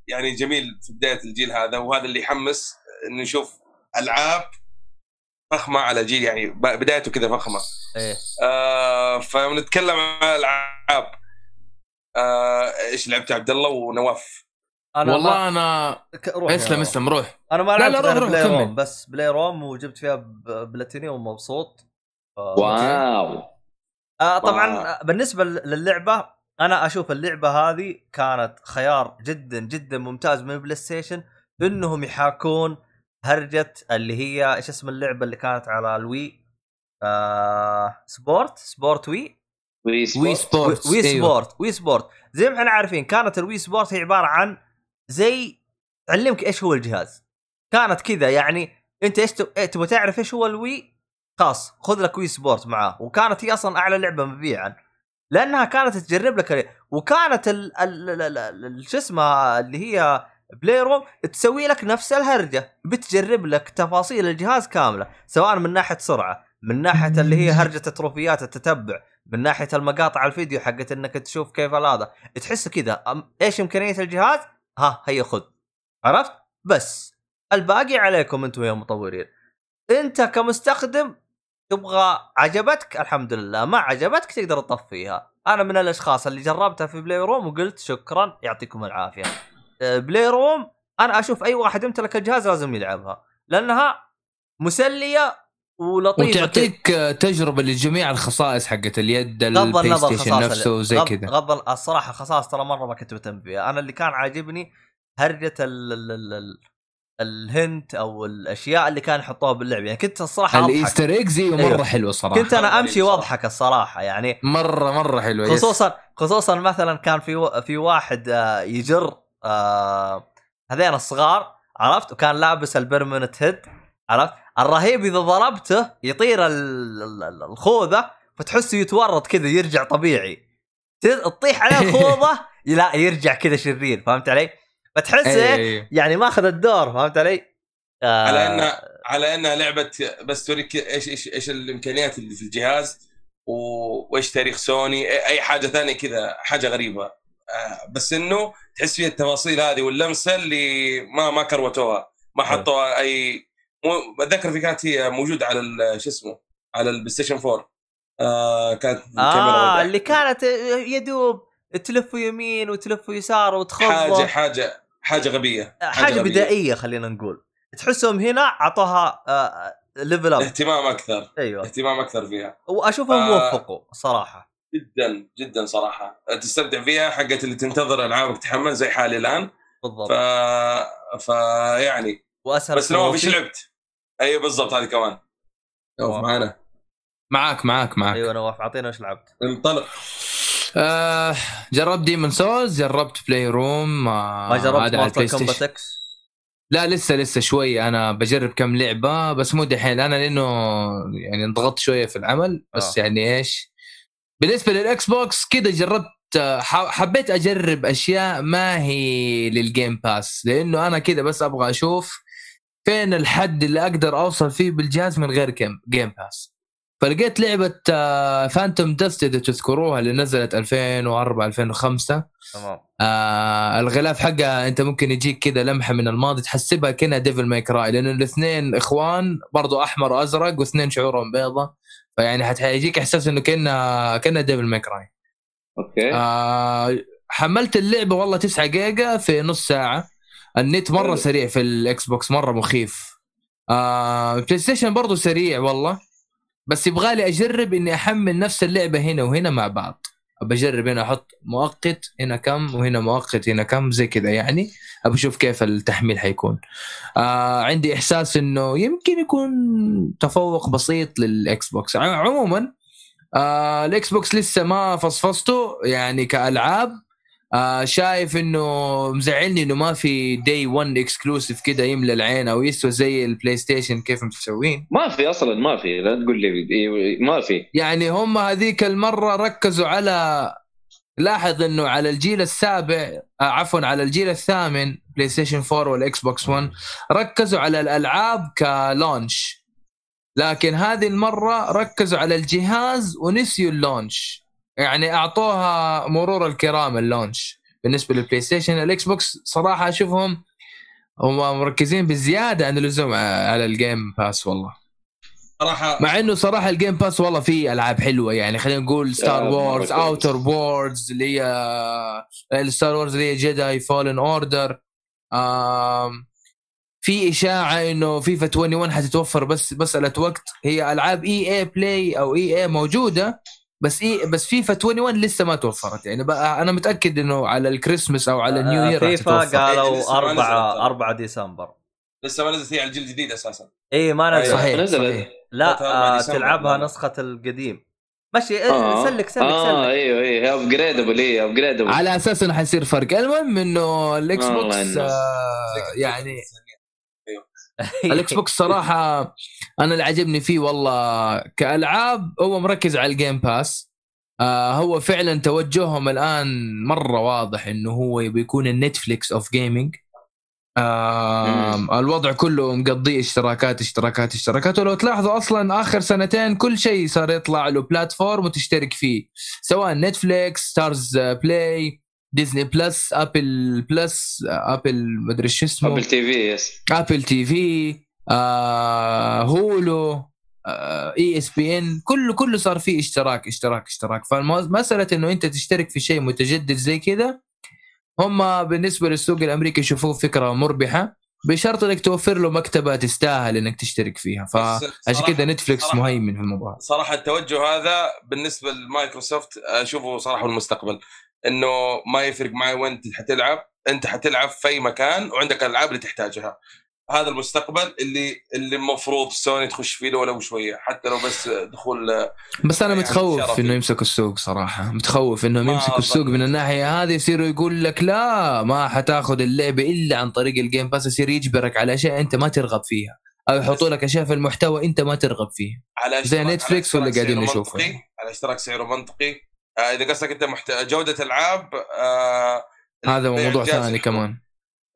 يعني جميل في بداية الجيل هذا وهذا اللي يحمس إنه نشوف ألعاب فخمة على جيل يعني بدايته كذا فخمة. إيه. آه فيوم نتكلم عن الألعاب. آه إيش لعبت يا عبد الله ونواف؟ أنا والله أنا روح يا اسلم روح. اسلم روح. أنا ما لعبت لا، روح، غير روح، Play. room بس Playroom وجبت فيها ب- بلاتينيوم ومبسوط. ف- wow. آه طبعا wow. بالنسبة للعبة أنا أشوف اللعبة هذه كانت خيار جدا جدا ممتاز من ال PlayStation انهم يحاكون هرجة اللي هي إيش اسم اللعبة اللي كانت على ال Wii؟ آه Sport؟ Sport Wii؟ Wii Wii Sport. Wii أيوه. Sport Wii Sport. زي ما إحنا عارفين كانت ال Wii Sport هي عبارة عن زي تعلمك إيش هو الجهاز. كانت كذا يعني أنت إيش إيه، تبغى تعرف إيش هو ال Wii؟ خلاص خذ لك Wii Sport معاه. وكانت هي أصلا أعلى لعبة مبيعا. لأنها كانت تجرب لك وكانت شو اسمها اللي هي Playroom تسوي لك نفس الهرجة بتجرب لك تفاصيل الجهاز كاملة سواء من ناحية سرعة من ناحية اللي هي هرجة التروفيات التتبع من ناحية المقاطع الفيديو حقت إنك تشوف كيف هذا. تحس كذا إيش إمكانية الجهاز؟ ها هيا خذ. عرفت؟ بس الباقي عليكم أنتم يا مطورين. أنت كمستخدم تبغى عجبتك الحمد لله ما عجبتك تقدر تطفيها. أنا من الأشخاص اللي جربتها في Playroom وقلت شكرا يعطيكم العافية. Playroom أنا أشوف أي واحد يمتلك الجهاز لازم يلعبها لأنها مسلية ولطيفة وتعطيك آه، تجربة لجميع الخصائص حقت اليد ال PlayStation خصائص نفسه وزي كذا. غض الصراحة خصائص ترى مرة ما كنت مهتم فيها. أنا اللي كان عاجبني هرجة ال ال ال ال hint أو الأشياء اللي كانوا يحطوها باللعبه يعني كنت الصراحة أضحك ال Easter eggs مرة أيوه. حلوة صراحة كنت أنا أمشي. وأضحك الصراحة يعني مرة مرة حلوة. خصوصا خصوصا مثلا كان في و- في واحد آه، يجر آه، هذين الصغار عرفت وكان لابس البرمنت هيد عرفت الرهيب إذا ضربته يطير ال- ال- ال- الخوذة فتحسه يتورط كذا يرجع طبيعي تطيح عليه الخوذة لا يرجع كذا شرير فهمت علي؟ فتحس أيوه، إيه، أيوه. يعني ماخذ الدور فهمت علي؟ آه، على انها على انها لعبة بس توريك إيش إيش إيش الإمكانيات اللي في الجهاز و- وإيش تاريخ سوني أي- أي حاجة ثانية كذا حاجة غريبة آه، بس إنه تحس فيها التفاصيل هذه واللمسة اللي ما ما كروتوها ما. حطوها أي مو بتذكر في كانت هي موجودة على ال- شو اسمه على ال PlayStation 4 آه كانت الكاميرا آه. اللي كانت يدوب تلف يمين وتلف يسار وتخبط حاجة حاجة حاجة غبية حاجة غبية. بدائية خلينا نقول. تحسهم هنا اعطوها آه level up اهتمام أكثر. أيوه. اهتمام أكثر فيها. وأشوفهم آه. وفقوا صراحة. جدا جدا صراحة. تستمتع فيها حقت اللي تنتظر العابك تحمل زي حالي الآن. بالضبط. ف يعني. وأسهل بس نواف إيش لعبت؟ أيوه بالضبط هذه كمان. نواف نواف. معانا. معاك معاك معاك. أيوه نواف اعطينا إيش لعبت. انطلق. آه جربت Demon's Souls جربت Playroom آه ما جربت Mortal. Kombat X لا لسه لسه شوي. أنا بجرب كم لعبة بس مو دحين أنا لأنه يعني انضغطت شوية في العمل. بس آه. يعني إيش؟ بالنسبة لل Xbox كذا جربت آه، حبيت أجرب أشياء ما هي لل Game Pass لأنه أنا كذا بس أبغى أشوف فين الحد اللي أقدر أوصل فيه بالجهاز من غير Game Game Pass فلقيت لعبة Phantom Dust إذا تذكروها اللي نزلت 2004 2005 تمام. آه الغلاف حقها أنت ممكن يجيك كذا لمحة من الماضي تحسبها كأنها Devil May Cry لأن الاثنين إخوان برضو أحمر وأزرق واثنين شعورهم بيضة. فيعني حتجيك إحساس إنه كأنها كأنها Devil May Cry أوكي. آه حملت اللعبة والله 9 جيجا في نص ساعة. النت مرة. سريع في ال Xbox مرة مخيف. آه PlayStation برضه سريع والله. بس يبغالي أجرب إني أحمل نفس اللعبة هنا وهنا مع بعض. أبى أجرب هنا أحط مؤقت هنا كم وهنا مؤقت هنا كم زي كذا يعني. أبى أشوف كيف التحميل حيكون. آه عندي إحساس إنه يمكن يكون تفوق بسيط لل Xbox. عموما آه ال Xbox لسه ما فصفصته يعني كألعاب. آه شايف إنه مزعلني إنه ما في day 1 exclusive كده يملى العين أو يسوى زي ال PlayStation كيف مسوين. ما في أصلا ما في. لا تقول لي ما في. يعني هم هذيك المرة ركزوا على لاحظ إنه على الجيل السابع آه عفوا على الجيل الثامن PlayStation 4 وال Xbox 1 ركزوا على الألعاب ك launch لكن هذه المرة ركزوا على الجهاز ونسيوا ال launch يعني أعطوها مرور الكرام ال launch بالنسبة لل PlayStation ال Xbox صراحة أشوفهم هم مركزين بزيادة عن اللزوم على ال Game Pass والله. صراحة مع إنه صراحة ال Game Pass والله فيه ألعاب حلوة يعني خلينا نقول Star Wars. Outer Worlds اللي هي ال Star Wars اللي هي Jedi Fallen Order في إشاعة إنه فيفا 21 حتتوفر بس مساله وقت. هي ألعاب EA Play أو EA موجودة بس اي بس فيفا 21 لسه ما توفرت. يعني بقى أنا متأكد إنه على الكريسماس أو على ال new آه، year FIFA إيه، قالوا لسه ما 4 نزلت. 4 ديسمبر. لسه ما نزلت. هي على الجيل الجديد أساسا. اي ما نزل أيوة. صحيح نزلت. صحيح. لا فترة أربعة آه. تلعبها لا. نسخة القديم. مشي آه. سلك سلك آه سلك. أيوه أيوه. upgradable هي upgradable على أساس إنه حيصير فرق. المهم إنه ال Xbox آه يعني ال Xbox صراحة أنا اللي عجبني فيه والله كألعاب هو مركز على ال Game Pass آه هو فعلا توجههم الآن مرة واضح إنه هو يبي يكون ال Netflix of gaming آه الوضع كله مقضي اشتراكات اشتراكات اشتراكات. ولو تلاحظوا أصلا آخر سنتين كل شيء صار يطلع له platform وتشترك فيه سواء Netflix StarzPlay Disney Plus Apple Plus Apple مدري شو اسمه. Apple TV yes Apple TV آه Hulu ESPN كله كله صار فيه اشتراك اشتراك اشتراك. فمساله إنه أنت تشترك في شيء متجدد زي كذا هم بالنسبة للسوق الأمريكي يشوفوه فكرة مربحة بشرط إنك توفر له مكتبة تستاهل إنك تشترك فيها. فعشان كذا Netflix صراحة- مهيمن في الموضوع. صراحة التوجه هذا بالنسبة لمايكروسوفت أشوفه صراحة المستقبل. إنه ما يفرق معي وين أنت حتلعب أنت حتلعب في أي مكان وعندك الألعاب اللي تحتاجها هذا المستقبل اللي اللي المفروض سوني تخش فيه ولو شوية حتى لو بس دخول بس أنا يعني متخوف. إنه يمسكوا السوق صراحة متخوف انهم يمسكوا السوق. من الناحية هذه يصيروا يقول لك لا ما حتاخذ اللعبه إلا عن طريق ال Game Pass يصير يجبرك على أشياء أنت ما ترغب فيها أو يحطوا لك أشياء في المحتوى أنت ما ترغب فيه على زي اشتراك- Netflix اشتراك قاعدين نشوفه. منطقي على اشتراك سعره منطقي إذا قصدك أنت محت... جودة ألعاب آه هذا موضوع ثاني. كمان.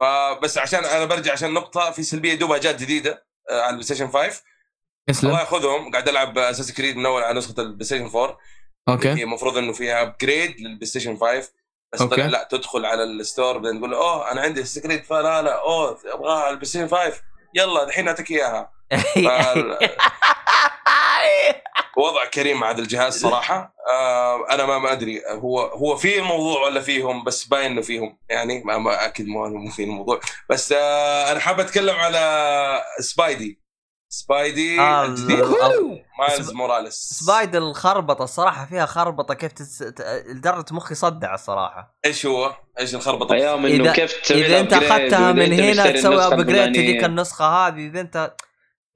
فبس عشان أنا برجع عشان نقطة في سلبية دوبها جات جديدة آه على ال PlayStation 5 الله يأخذهم. قاعد ألعب Assassin's Creed من أول على نسخة ال PlayStation 4 هي okay المفروض إنه فيها upgrade لل PlayStation 5 بس okay. طلع لا تدخل على ال store بعدين تقول أوه أنا عندي Assassin's Creed فلا لا أوه أبغاها على ال PlayStation 5 يلا الحين أعطيك إياها. وضع كريم مع هذا الجهاز صراحة. آه أنا ما ما أدري هو هو في الموضوع ولا فيهم؟ بس باين إنه فيهم. يعني ما, ما أكيد مو في الموضوع. بس آه أنا حاب أتكلم على سبايدي. سبايدي آه، الجديد. ال- مايلز موراليس. سبايدر الخربطة الصراحة فيها خربطة كيف تس... لدرجة مخي صدع الصراحة. إيش هو؟ إيش الخربطة؟ أيام إنه إذا- كيف تسوي إذا أنت أخذتها من هنا تسوي النسخة ابجريد. تجيك النسخة هذه إذا أنت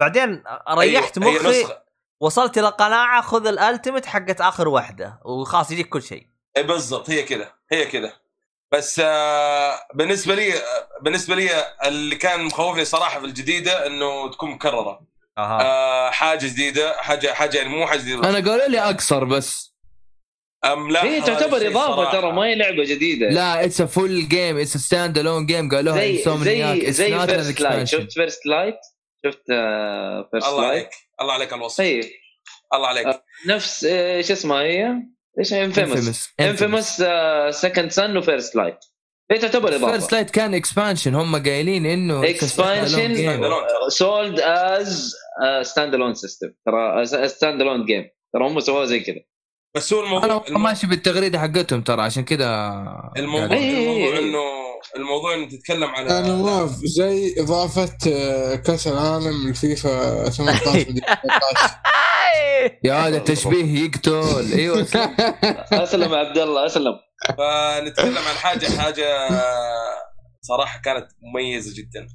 بعدين ريحت هي مخي. نسخة- وصلت إلى قناعة خذ الألتيميت حقت آخر واحدة وخلاص يجيك كل شيء. إي بالضبط هي كذا هي كذا. بس آه بالنسبة لي آه، بالنسبة لي اللي كان مخوفني صراحة في الجديدة إنه تكون مكررة. أها. آه حاجة جديدة حاجة حاجة يعني مو حاجة جديدة. أنا قالوا لي أقصر بس. أم لا هي تعتبر إضافة. ترى ما هي لعبة جديدة. لا اتس ا فول جيم اتس ا ستاند الون جيم قالوها زي زي زي فيرست لايت شفت فيرست لايت شفت فيرست الله لايت عليك. الله عليك على الوصف. طيب. الله عليك. آه. نفس آه، شو اسمها هي؟ إيش انفيموس Infamous. انفيموس سكند سن وفيرست لايت هي تعتبر فيرست اضافه لايت كان اكسبانشن هم قايلين إنه اكسبانشن. سولد از ستاند الون سيستم ترى ستاند الون جيم ترى هم سووها زي كذا. بس هو الموضوع أنا ماشي بالتغريدة حقتهم ترى عشان كذا الموضوع قاعد- إيه، إيه، الموضوع إيه. إنه الموضوع إنه تتكلم على أنا موافق زي إضافة آه، كأس العالم الفيفا 18 مدري 18. يا هذا التشبيه يقتل. أيوه. أسلم يا عبد الله أسلم. فنتكلم عن حاجة حاجة صراحة كانت مميزة جدا.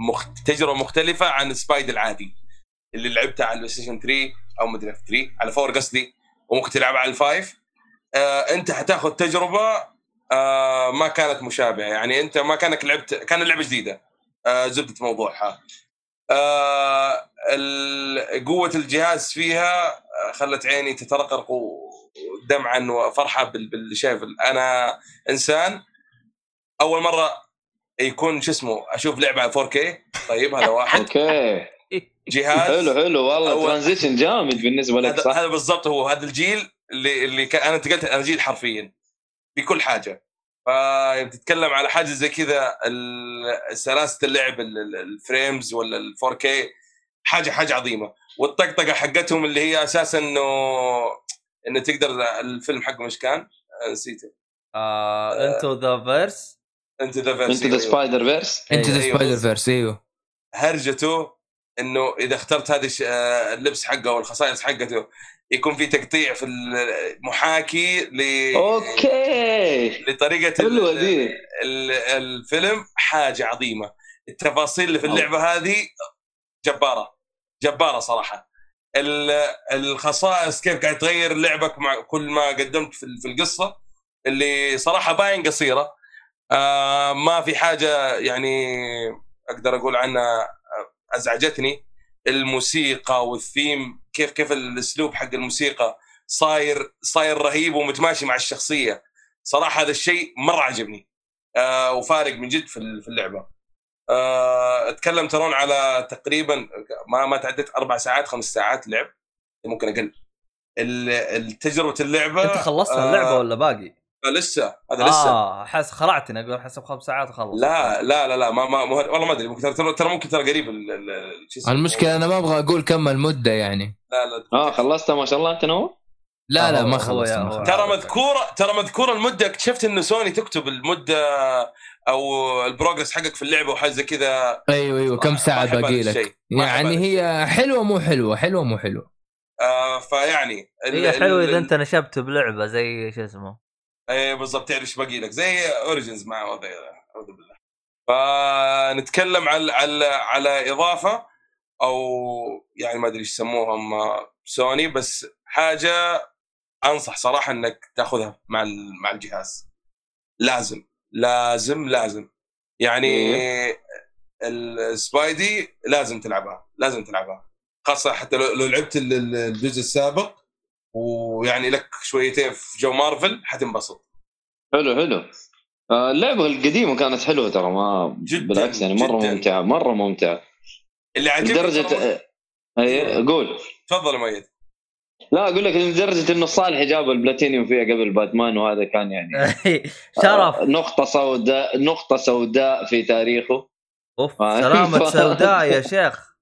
مخ... تجربة مختلفة عن سبايد العادي اللي لعبتها على ال PlayStation 3 أو مدري 3 على 4 قصدي وممكن تلعبها على ال five آه أنت حتاخذ تجربة آه ما كانت مشابهة. يعني أنت ما كانك لعبت كان اللعبة جديدة. آه زبدة موضوعها. آه قوة الجهاز فيها خلت عيني تترقرق دمعا وفرحة بال- باللي شايف. أنا إنسان أول مرة يكون شو اسمه أشوف لعبة على 4K طيب هذا واحد. أوكي. جهاز. حلو حلو والله. transition جامد بالنسبة لك هذا صح؟ هذا بالضبط هو. هذا الجيل اللي اللي كان أنا انتقلت أنا جيل حرفيا. في كل حاجة. فبتتكلم على حاجة زي كذا ال- سلاسة اللعب ال- ال- ال frames ولا ال 4K حاجة حاجة عظيمة. والطقطقة حقتهم اللي هي أساسا إنه إنه تقدر الفيلم حقه مش كان؟ آه، نسيته. Into the Verse into the into the Spider-Verse into the أيوة. Spider-Verse أيوه. هرجته إنه إذا اخترت هذا الش- آه، اللبس حقه والخصائص حقته يكون في تقطيع في المحاكي ل أوكي. لطريقة حلوة دي ال- الفيلم. حاجة عظيمة. التفاصيل اللي في. اللعبة هذه جبارة. جبارة صراحة. ال- الخصائص كيف قاعد تغير لعبك مع كل ما قدمت في في القصة اللي صراحة باين قصيرة. آه ما في حاجة يعني أقدر أقول عنها آه، أزعجتني. الموسيقى والثيم كيف كيف الأسلوب حق الموسيقى صاير صاير رهيب ومتماشي مع الشخصية. صراحة هذا الشيء مرة عجبني آه وفارق من جد في ال- في اللعبة. آه أتكلم ترون على تقريبا ما ما تعدت أربع ساعات خمس ساعات لعب ممكن أقل. تجربة اللعبة أنت خلصت اللعبة ولا باقي؟ آه لسه. هذا لسه. آه حس خرعتني أقول حسب خمس ساعات اخلص لا لا لا لا ما ما مه- والله ما أدري ممكن ترى ترى ممكن ترى قريب ال- ال- ال- شو اسمه؟ المشكلة أنا ما أبغى أقول كم المدة يعني. لا لا. آه خلصتها ما شاء الله أنت نو لا آه، لا ما خلصت. ترى مذكورة ترى مذكورة المدة اكتشفت انه سوني تكتب المدة أو ال progress حقك في اللعبة وحاجة زي كذا. أيوه أيوه كم ساعة باقي لك؟ يعني هي حلوة مو حلوة؟ حلوة مو حلوة؟ آه فيعني هي حلو ال- إذا أنت نشبت بلعبة زي شو اسمه؟ إيه بالضبط تعرف إيش باقي لك. زي Origins مع أعوذ بالله. فنتكلم على على على إضافة أو يعني ما أدري إيش يسموهم سوني بس حاجة أنصح صراحة إنك تاخذها مع مع الجهاز. لازم لازم لازم. يعني السبايدي لازم تلعبها لازم تلعبها. خاصة حتى لو لعبت ال- ال- الجزء السابق ويعني لك شويتين في جو مارفل حتنبسط حلو حلو. آه، اللعبة القديمة كانت حلوة ترى ما جداً، بالعكس يعني مرة جداً. ممتعة مرة ممتعة. اللي عجبني لدرجه آه، أي قول. تفضل يا مؤيد لا أقول لك لدرجة إنه صالح جاب البلاتينيوم فيها قبل باتمان وهذا كان يعني شرف. آه، نقطة سوداء نقطة سوداء في تاريخه. أوف. سلامة سوداء يا شيخ.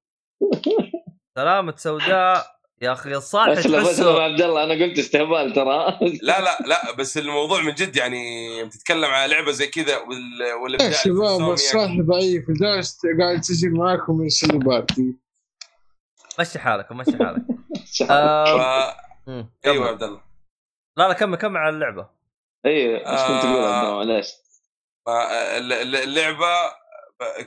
سلامة سوداء. يا أخي الصالح اسلم اسلم تحسه عبد الله أنا قلت استهبال ترى. لا لا لا بس الموضوع من جد يعني بتتكلم على لعبة زي كذا وال يا والإبداع اللي في شباب إنسومنياك. الصالح ضعيف جالس قاعد يسجل معاكم من سلبات مشي حالك مشي حالك. آه... ف... أيوه. يا عبد الله. لا لا كمل كمل على اللعبة. اي إيش كنت تقول عبد الله؟ معليش. ال- ال- اللعبة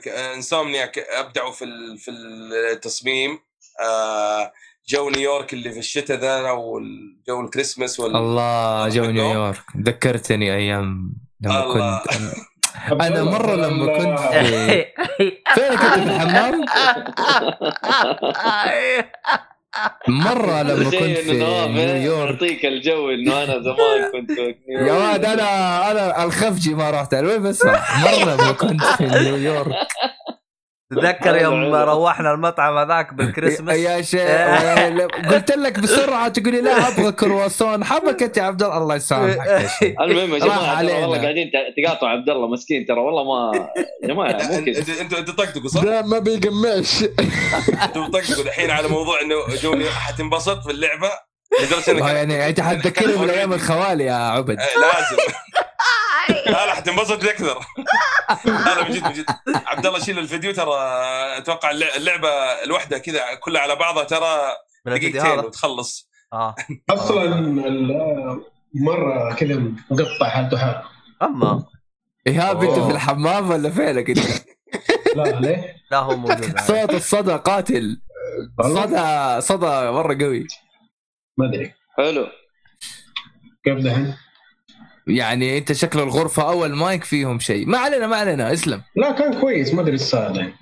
Insomniac أبدعوا في ال- في التصميم. آه، جو نيويورك اللي في الشتاء ذا والجو الكريسماس وال الله جو. نيويورك ذكرتني أيام لما الله. كنت أنا مرة لما كنت في فين كنت في الحمام؟ مرة لما كنت في نواف نيويورك يعطيك الجو إنه أنا زمان كنت في يا واد أنا أنا الخفجي ما رحت وين بسمع مرة لما كنت في نيويورك تذكر يوم حلو، حلو. روحنا المطعم هذاك بالكريسماس؟ يا شيخ قلت لك بسرعة تقولي لا أبغى كرواسون. حبك انت يا عبد الله الله يسامحك المهم يا جماعة. والله قاعدين تقاطعوا عبد الله مسكين ترى والله ما يا جماعة مو انت كذا. انت انت طقطقوا صح؟ ده ما بيقمعش أنتوا طقطقوا الحين على موضوع إنه جو نيويورك حتنبسط في اللعبة. لدرجة إنك يعني أنت حتذكرني من أيام الخوالي يا عبد. إيه، لازم. لا لا حتنبسط أكثر. لا من جد من جد. عبد الله شيل الفيديو ترى أتوقع اللع- اللعبة الواحده كذا كلها على بعضها ترى دقيقتين وتخلص. آه. أصلا مرة كذا مقطع حالته حال أما. ايهاب انت. في الحمام ولا فينك أنت؟ لا ليه؟ لا هو موجود. صوت الصدى قاتل. صدى صدى مرة قوي. ما أدري. حلو كيف دحين؟ يعني انت شكل الغرفة أو المايك فيهم شيء. ما علينا ما علينا اسلم. لا كان كويس ما أدري إيش صار دحين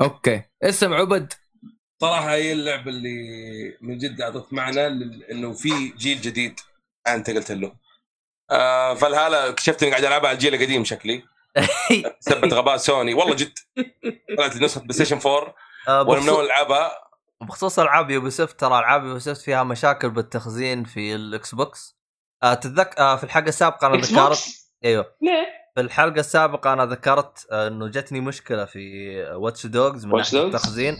أوكي. اسم عبد. صراحة هي اللعبة اللي من جد اعطت معنى إنه في جيل جديد. أنا انتقلت له. آه فالهالة اكتشفت إني قاعد ألعبها على الجيل القديم شكلي. سبت غباء سوني. والله جد. طلعت نسخه PlayStation 4 آه، وأنا من أول ألعبها. بخصوص ألعاب Ubisoft ترى ألعاب Ubisoft فيها مشاكل بالتخزين في ال Xbox. آه تتذكر آه في الحلقة السابقة أنا ذكرت؟ إيوه ليه؟ في الحلقة السابقة أنا ذكرت آه، إنه جتني مشكلة في Watch Dogs من ناحية؟ التخزين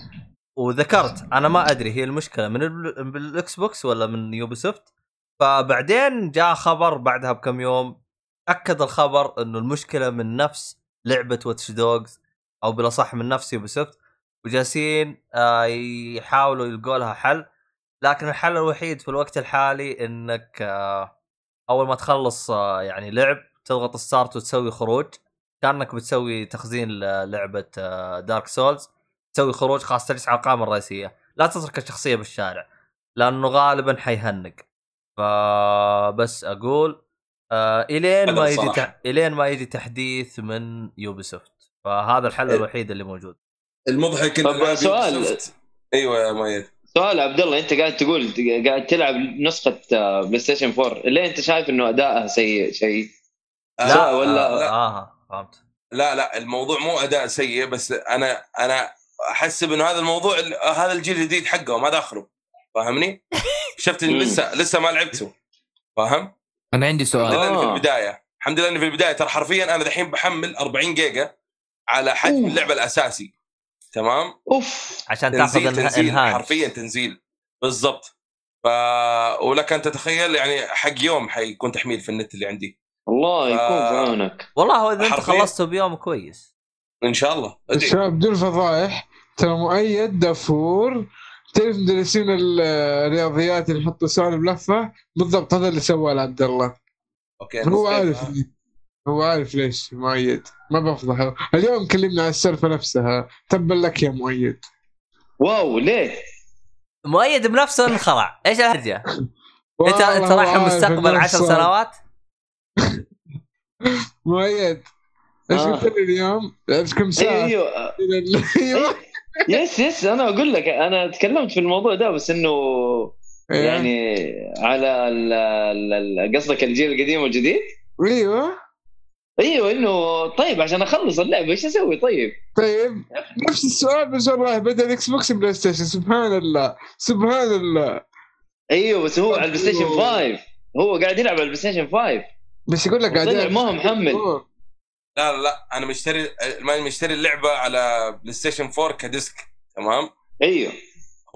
وذكرت أنا ما أدري هي المشكلة من ال- بال Xbox ولا من Ubisoft فبعدين جاء خبر بعدها بكم يوم أكد الخبر إنه المشكلة من نفس لعبة Watch Dogs أو بالاصح من نفس Ubisoft وجالسين آه، يحاولوا يلقوا لها حل لكن الحل الوحيد في الوقت الحالي إنك آه، أول ما تخلص آه، يعني لعب تضغط start وتسوي خروج. كأنك بتسوي تخزين للعبه Dark Souls تسوي خروج خاص تجلس على القائمه الرئيسية. لا تترك الشخصية بالشارع لأنه غالبا حيهنق. فبس أقول آه إلين ما يجي. تح... إلين ما يجي تحديث من Ubisoft فهذا الحل إيه. الوحيد اللي موجود. المضحك ألعاب سؤال. أيوه يا مؤيد سؤال عبد الله أنت قاعد تقول قاعد تلعب نسخة آه، PlayStation 4 ليه أنت شايف إنه ادائها سيء شيء آه، لا، ولا- آه، لا آه فهمت لا لا الموضوع مو أداء سيء بس أنا أنا احسب انه هذا الموضوع هذا الجيل الجديد حقه ما داخله فاهمني؟ شفت. لسه لسه ما لعبته فاهم؟ أنا عندي الحمد سؤال لله إني في آه. البداية الحمد لله اني في البداية ترى حرفيا أنا دحين بحمل 40 جيجا على حجم. اللعبة الأساسي تمام؟ أوف. عشان تاخذ تنزيل تنزيل حرفيا تنزيل. بالضبط. ف ولك أن تتخيل يعني حق يوم حيكون تحميل في النت اللي عندي. الله يكون في. عونك والله هو إذا أنت. خلصته بيوم كويس. إن شاء الله. الشباب بدون فضايح ترى مؤيد دافور تعرف مدرسين ال- الرياضيات اللي يحطوا سؤال بلفه بالضبط هذا اللي سواه لعبد الله. أوكي هو عارف. هو عارف ليش مؤيد ما بفضحه اليوم كلمنا عن السالفة نفسها تبا لك يا مؤيد واو ليه؟ مؤيد بنفسه انخرع إيش الهرجه؟ انت أنت رايح المستقبل عشر صار. سنوات مؤيد إيش آه. قلت لي اليوم؟ لعبت كم أيوه ساعة؟ أيوه أيوه yes yes أنا أقول لك أنا تكلمت في الموضوع ده بس إنه إيه. يعني على ال- ال- ال- قصدك الجيل القديم والجديد؟ أيوه إيوه إنه طيب عشان أخلص اللعبة إيش أسوي؟ طيب؟ طيب نفس السؤال بس والله بدل Xbox PlayStation سبحان الله سبحان الله. إيوه بس هو على ال PlayStation 5 هو قاعد يلعب على ال PlayStation 5 بس يقول لك قاعد يلعب. ما هو محمل. لا لا لا أنا مشتري مشتري اللعبة على PlayStation 4 ك disc تمام؟ إيوه.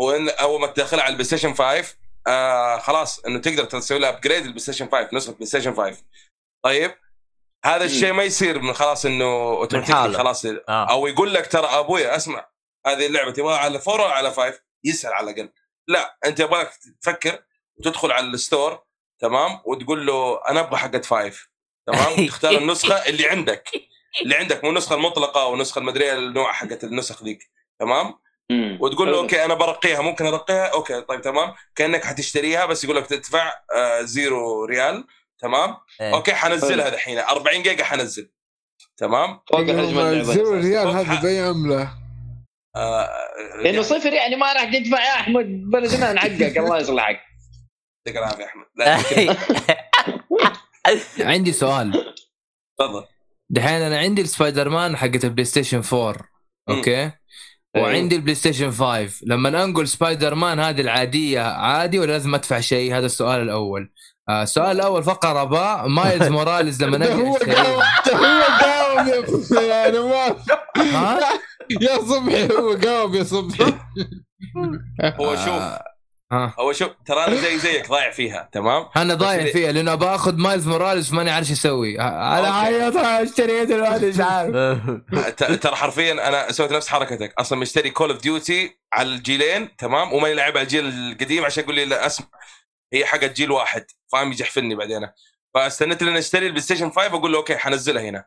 هو إن أول ما تدخلها على ال PlayStation 5 آه خلاص إنه تقدر تسوي لها upgrade ال PlayStation 5 نسخة PlayStation 5 طيب هذا الشيء ما يصير من خلاص إنه automatically. خلاص آه. أو يقول لك ترى ابويا أسمع هذه اللعبة تبغاها على 4 ولا على 5 يسأل على الأقل. لا أنت يبغاك تفكر وتدخل على ال store تمام؟ وتقول له أنا أبغى حقت 5 تمام؟ تختار النسخة اللي عندك. اللي عندك مو النسخة المطلقة أو النسخة المدريه النوع حقت النسخ ذيك تمام. وتقول له. أوكي أنا برقيها ممكن أرقيها؟ أوكي طيب تمام؟ كأنك حتشتريها بس يقول لك تدفع آه zero ريال. تمام؟ إيه. أوكي حنزلها دحين. 40 جيجا حنزل. تمام؟ فوق حجم اللعبة. zero ريال هذا ح- بأي عملة. آه انه صفر يعني ما راح تدفع يا أحمد. بلدنا حقك الله يصلحك. يعطيك العافية يا أحمد. لا عندي سؤال. تفضل. دحين أنا عندي السبايدر مان حقت ال PlayStation 4 أوكي؟ وعندي ال PlayStation 5 لما أنقل سبايدر مان هذه العادية عادي ولا لازم أدفع شيء؟ هذا السؤال الأول. السؤال الأول فقرة باء Miles Morales لما نجي هو قاوم ده هو قاوم يا نواف ها؟ يا صبحي هو قاوم يا صبحي. هو شوف آه، ها. هو شوف ترى أنا زي زيك ضايع فيها تمام؟ أنا ضايع فيها لأنه باخذ Miles Morales ماني عارف إيش أسوي. أنا أوكي. عيط اشتريه دلوقتي مش عارف. ترى حرفيا أنا سويت نفس حركتك. أصلا مشتري Call of Duty على الجيلين تمام؟ وماني لاعب على الجيل القديم عشان يقول لي لا أسمع. هي حقت جيل واحد فاهم؟ يجحفلني بعدين. فاستنيت لين أشتري ال PlayStation 5 أقول له أوكي حنزلها هنا.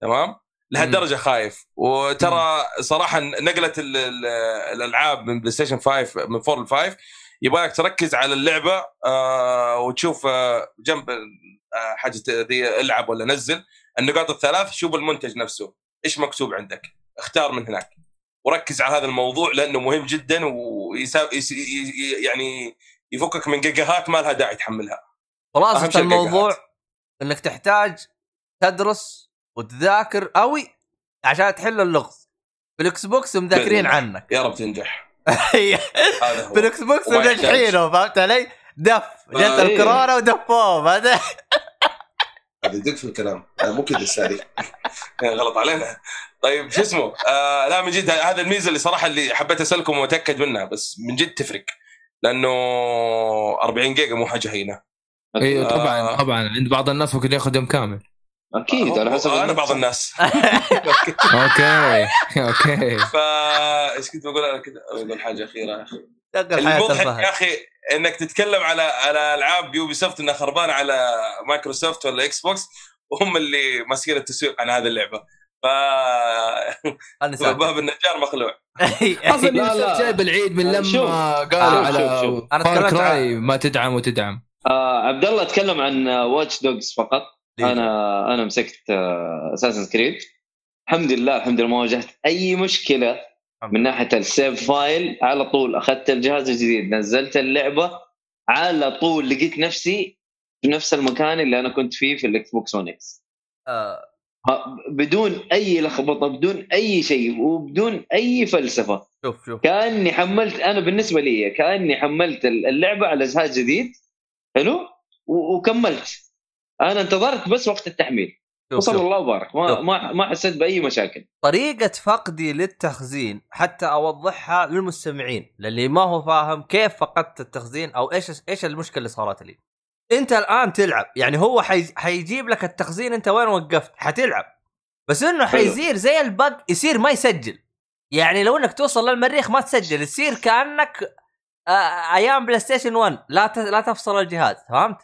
تمام؟ لهالدرجة خايف. وترى صراحة نقله ال- ال- الألعاب من PlayStation 5 من 4 ل 5 يبغاك تركز على اللعبة آه وتشوف آه جنب آه حاجة ذي العب ولا نزل. النقاط الثلاث شوف المنتج نفسه. إيش مكتوب عندك؟ اختار من هناك. وركز على هذا الموضوع لأنه مهم جدا ويسا... يفكك من جيجاهات ما لها داعي تحملها. خلاصة الموضوع الجيجاهات. إنك تحتاج تدرس وتذاكر قوي عشان تحل اللغز. في الاكس بوكس مذاكرين عنك. يا رب تنجح. في هذا هو. الاكس بوكس. منجحينه فهمت علي؟ دف. جت آه، إيه. الكورونا ودفوه هذا هذا دق في الكلام. مو كذا السالي غلط علينا. طيب شو اسمه؟ آه لا من جد هذا الميزة اللي صراحة اللي حبيت أسألكم وأتأكد منها بس من جد تفرق. لأنه 40 جيجا مو حاجة هينة. أيوه آه. طبعا طبعا. عند بعض الناس ممكن ياخذ يوم كامل. أكيد على حسب أنا بعض الناس. أوكي أوكي. فا إيش كنت بقول أنا كذا بقول حاجة أخيرة. يا أخي المضحك يا أخي إنك تتكلم على على ألعاب يوبي سوفت إنها خربانة على مايكروسوفت ولا إكس بوكس وهم اللي ماسكين التسويق عن هذه اللعبة. ف. باب النجار مخلوع. أصلا لا، لا. جايب العيد من لما شوف. قالوا شوف، على شوف، شوف. فار تكلمت كراي ما تدعم وتدعم. آه عبد الله تكلم عن Watch Dogs فقط. أنا أنا مسكت Assassin's Creed الحمد لله الحمد لله ما واجهت أي مشكلة من ناحية ال save file. على طول أخذت الجهاز الجديد نزلت اللعبة. على طول لقيت نفسي في نفس المكان اللي أنا كنت فيه في ال Xbox 1 إكس آه، بدون أي لخبطة بدون أي شيء وبدون أي فلسفة. شوف شوف. كأني حملت أنا بالنسبة لي كأني حملت اللعبة على جهاز جديد حلو؟ وكملت. أنا انتظرت بس وقت التحميل. وصلى. الله وبارك. ما. ما ما حسيت بأي مشاكل. طريقة فقدي للتخزين حتى أوضحها للمستمعين للي ما هو فاهم كيف فقدت التخزين أو إيش إيش المشكلة اللي صارت لي. انت الان تلعب. يعني هو حي... حيجيب لك التخزين انت وين وقفت. حتلعب. بس انه. حيصير زي البق يصير ما يسجل. يعني لو انك توصل للمريخ ما تسجل يصير كأنك أيام PlayStation 1 لا ت... لا تفصل الجهاز فهمت؟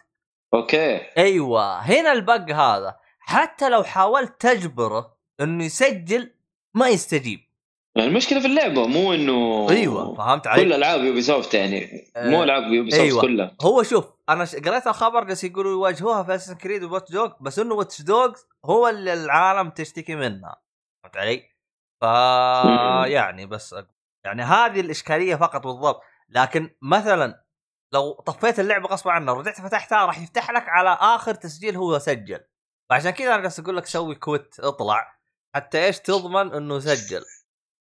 أوكي. أيوه. هنا ال bug هذا. حتى لو حاولت تجبره إنه يسجل ما يستجيب. المشكلة في اللعبة مو إنه أيوه فهمت علي؟ كل ألعاب Ubisoft يعني مو آه، ألعاب Ubisoft أيوة. كلها هو شوف أنا ش- قريت الخبر جالس يقولوا يواجهوها في Assassin's Creed و Watch Dog بس إنه Watch Dog هو اللي العالم تشتكي منها فهمت علي؟ ف. يعني بس يعني هذه الإشكالية فقط بالضبط لكن مثلا لو طفيت اللعبة غصب عنك ورجعت فتحتها راح يفتح لك على آخر تسجيل هو سجل فعشان كذا أنا جالس أقول لك سوي quit اطلع حتى إيش تضمن إنه سجل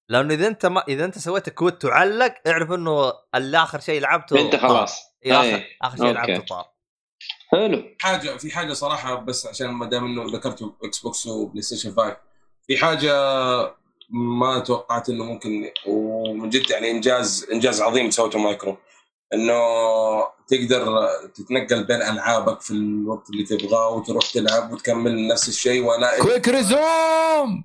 لأنه إذا أنت ما إذا أنت سويت quit وعلق اعرف إنه الآخر شيء لعبته أنت خلاص. اخر. آخر شيء. لعبته طار. حلو. حاجة في حاجة صراحة بس عشان ما دام إنه ذكرتوا Xbox و PlayStation 5 في حاجة ما توقعت إنه ممكن ومن جد يعني إنجاز إنجاز عظيم سوته مايكرو. إنه تقدر تتنقل بين ألعابك في الوقت اللي تبغاه وتروح تلعب وتكمل نفس الشيء ولا quick resume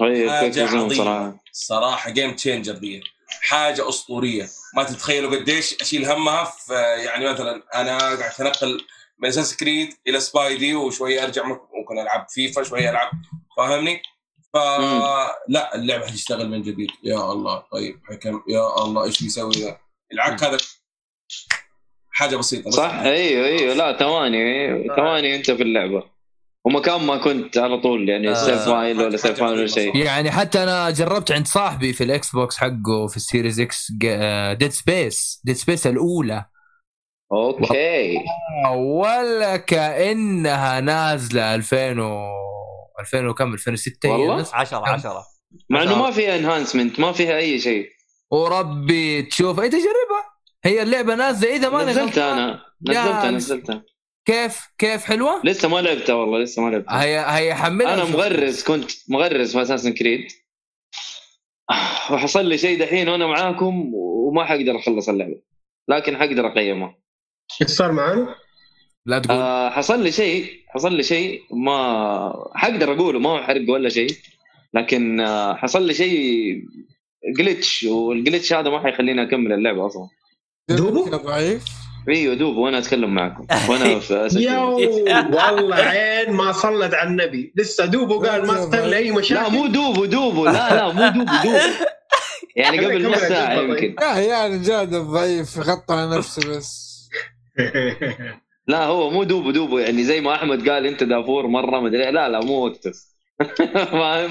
حاجة quick resume عظيمة صراحة؟ game changer دي. حاجة أسطورية. ما تتخيلوا قديش أشيل همها في يعني مثلا أنا قاعد اتنقل من Assassin's Creed إلى Spidey وشويه أرجع ممكن ألعب فيفا شوية ألعب فاهمني؟ فلا اللعبه حتشتغل من جديد. يا الله طيب حكم. يا الله إيش بيسوي ذا؟ العك هذا. حاجة بسيطة بس. صح؟ أيوه أيوه لا ثواني أيوة، ثواني أنت في اللعبة. ومكان ما كنت على طول يعني آه. save file ولا save file ولا شيء. يعني حتى أنا جربت عند صاحبي في ال Xbox حقه في ال Series X Dead Space Dead Space الأولى. أوكي. ولا كأنها نازلة 2000 و 2000 وكم 2006 هي والله؟ نزلت. 10 10 مع إنه ما فيها انهانسمنت ما فيها أي شيء. وربي تشوف اي تجربها هي اللعبة نازلة إذا ما نزلتها أنا. نزلتها نزلتها. كيف؟ كيف حلوة؟ لسه ما لعبتها والله لسه ما لعبتها. هي هي حملها أنا. مغرز كنت مغرز في اساسن كريد وحصل لي شيء دحين وأنا معاكم وما حقدر أخلص اللعبة. لكن حقدر أقيمها. إيش صار معانا؟ لا تقول. آه حصل لي شيء حصل لي شيء ما حقدر أقوله ما هو حرق ولا شيء. لكن آه حصل لي شيء glitch وال glitch هذا ما حيخليني أكمل اللعبة أصلا. دوبو؟ يا ضعيف. أيوه دوب وأنا أتكلم معكم. وأنا في يو. والله عين ما صلت على النبي. لسه دوبو قال ما لي أي مشاكل. لا مو دوبو دوبو لا لا مو دوبو دوبو يعني قبل نص ساعة. يمكن. يا عيال جاد الضعيف يغطى على نفسه بس. لا هو مو دوبو دوبو يعني زي ما أحمد قال أنت دافور مرة مدري لا لا مو وقته.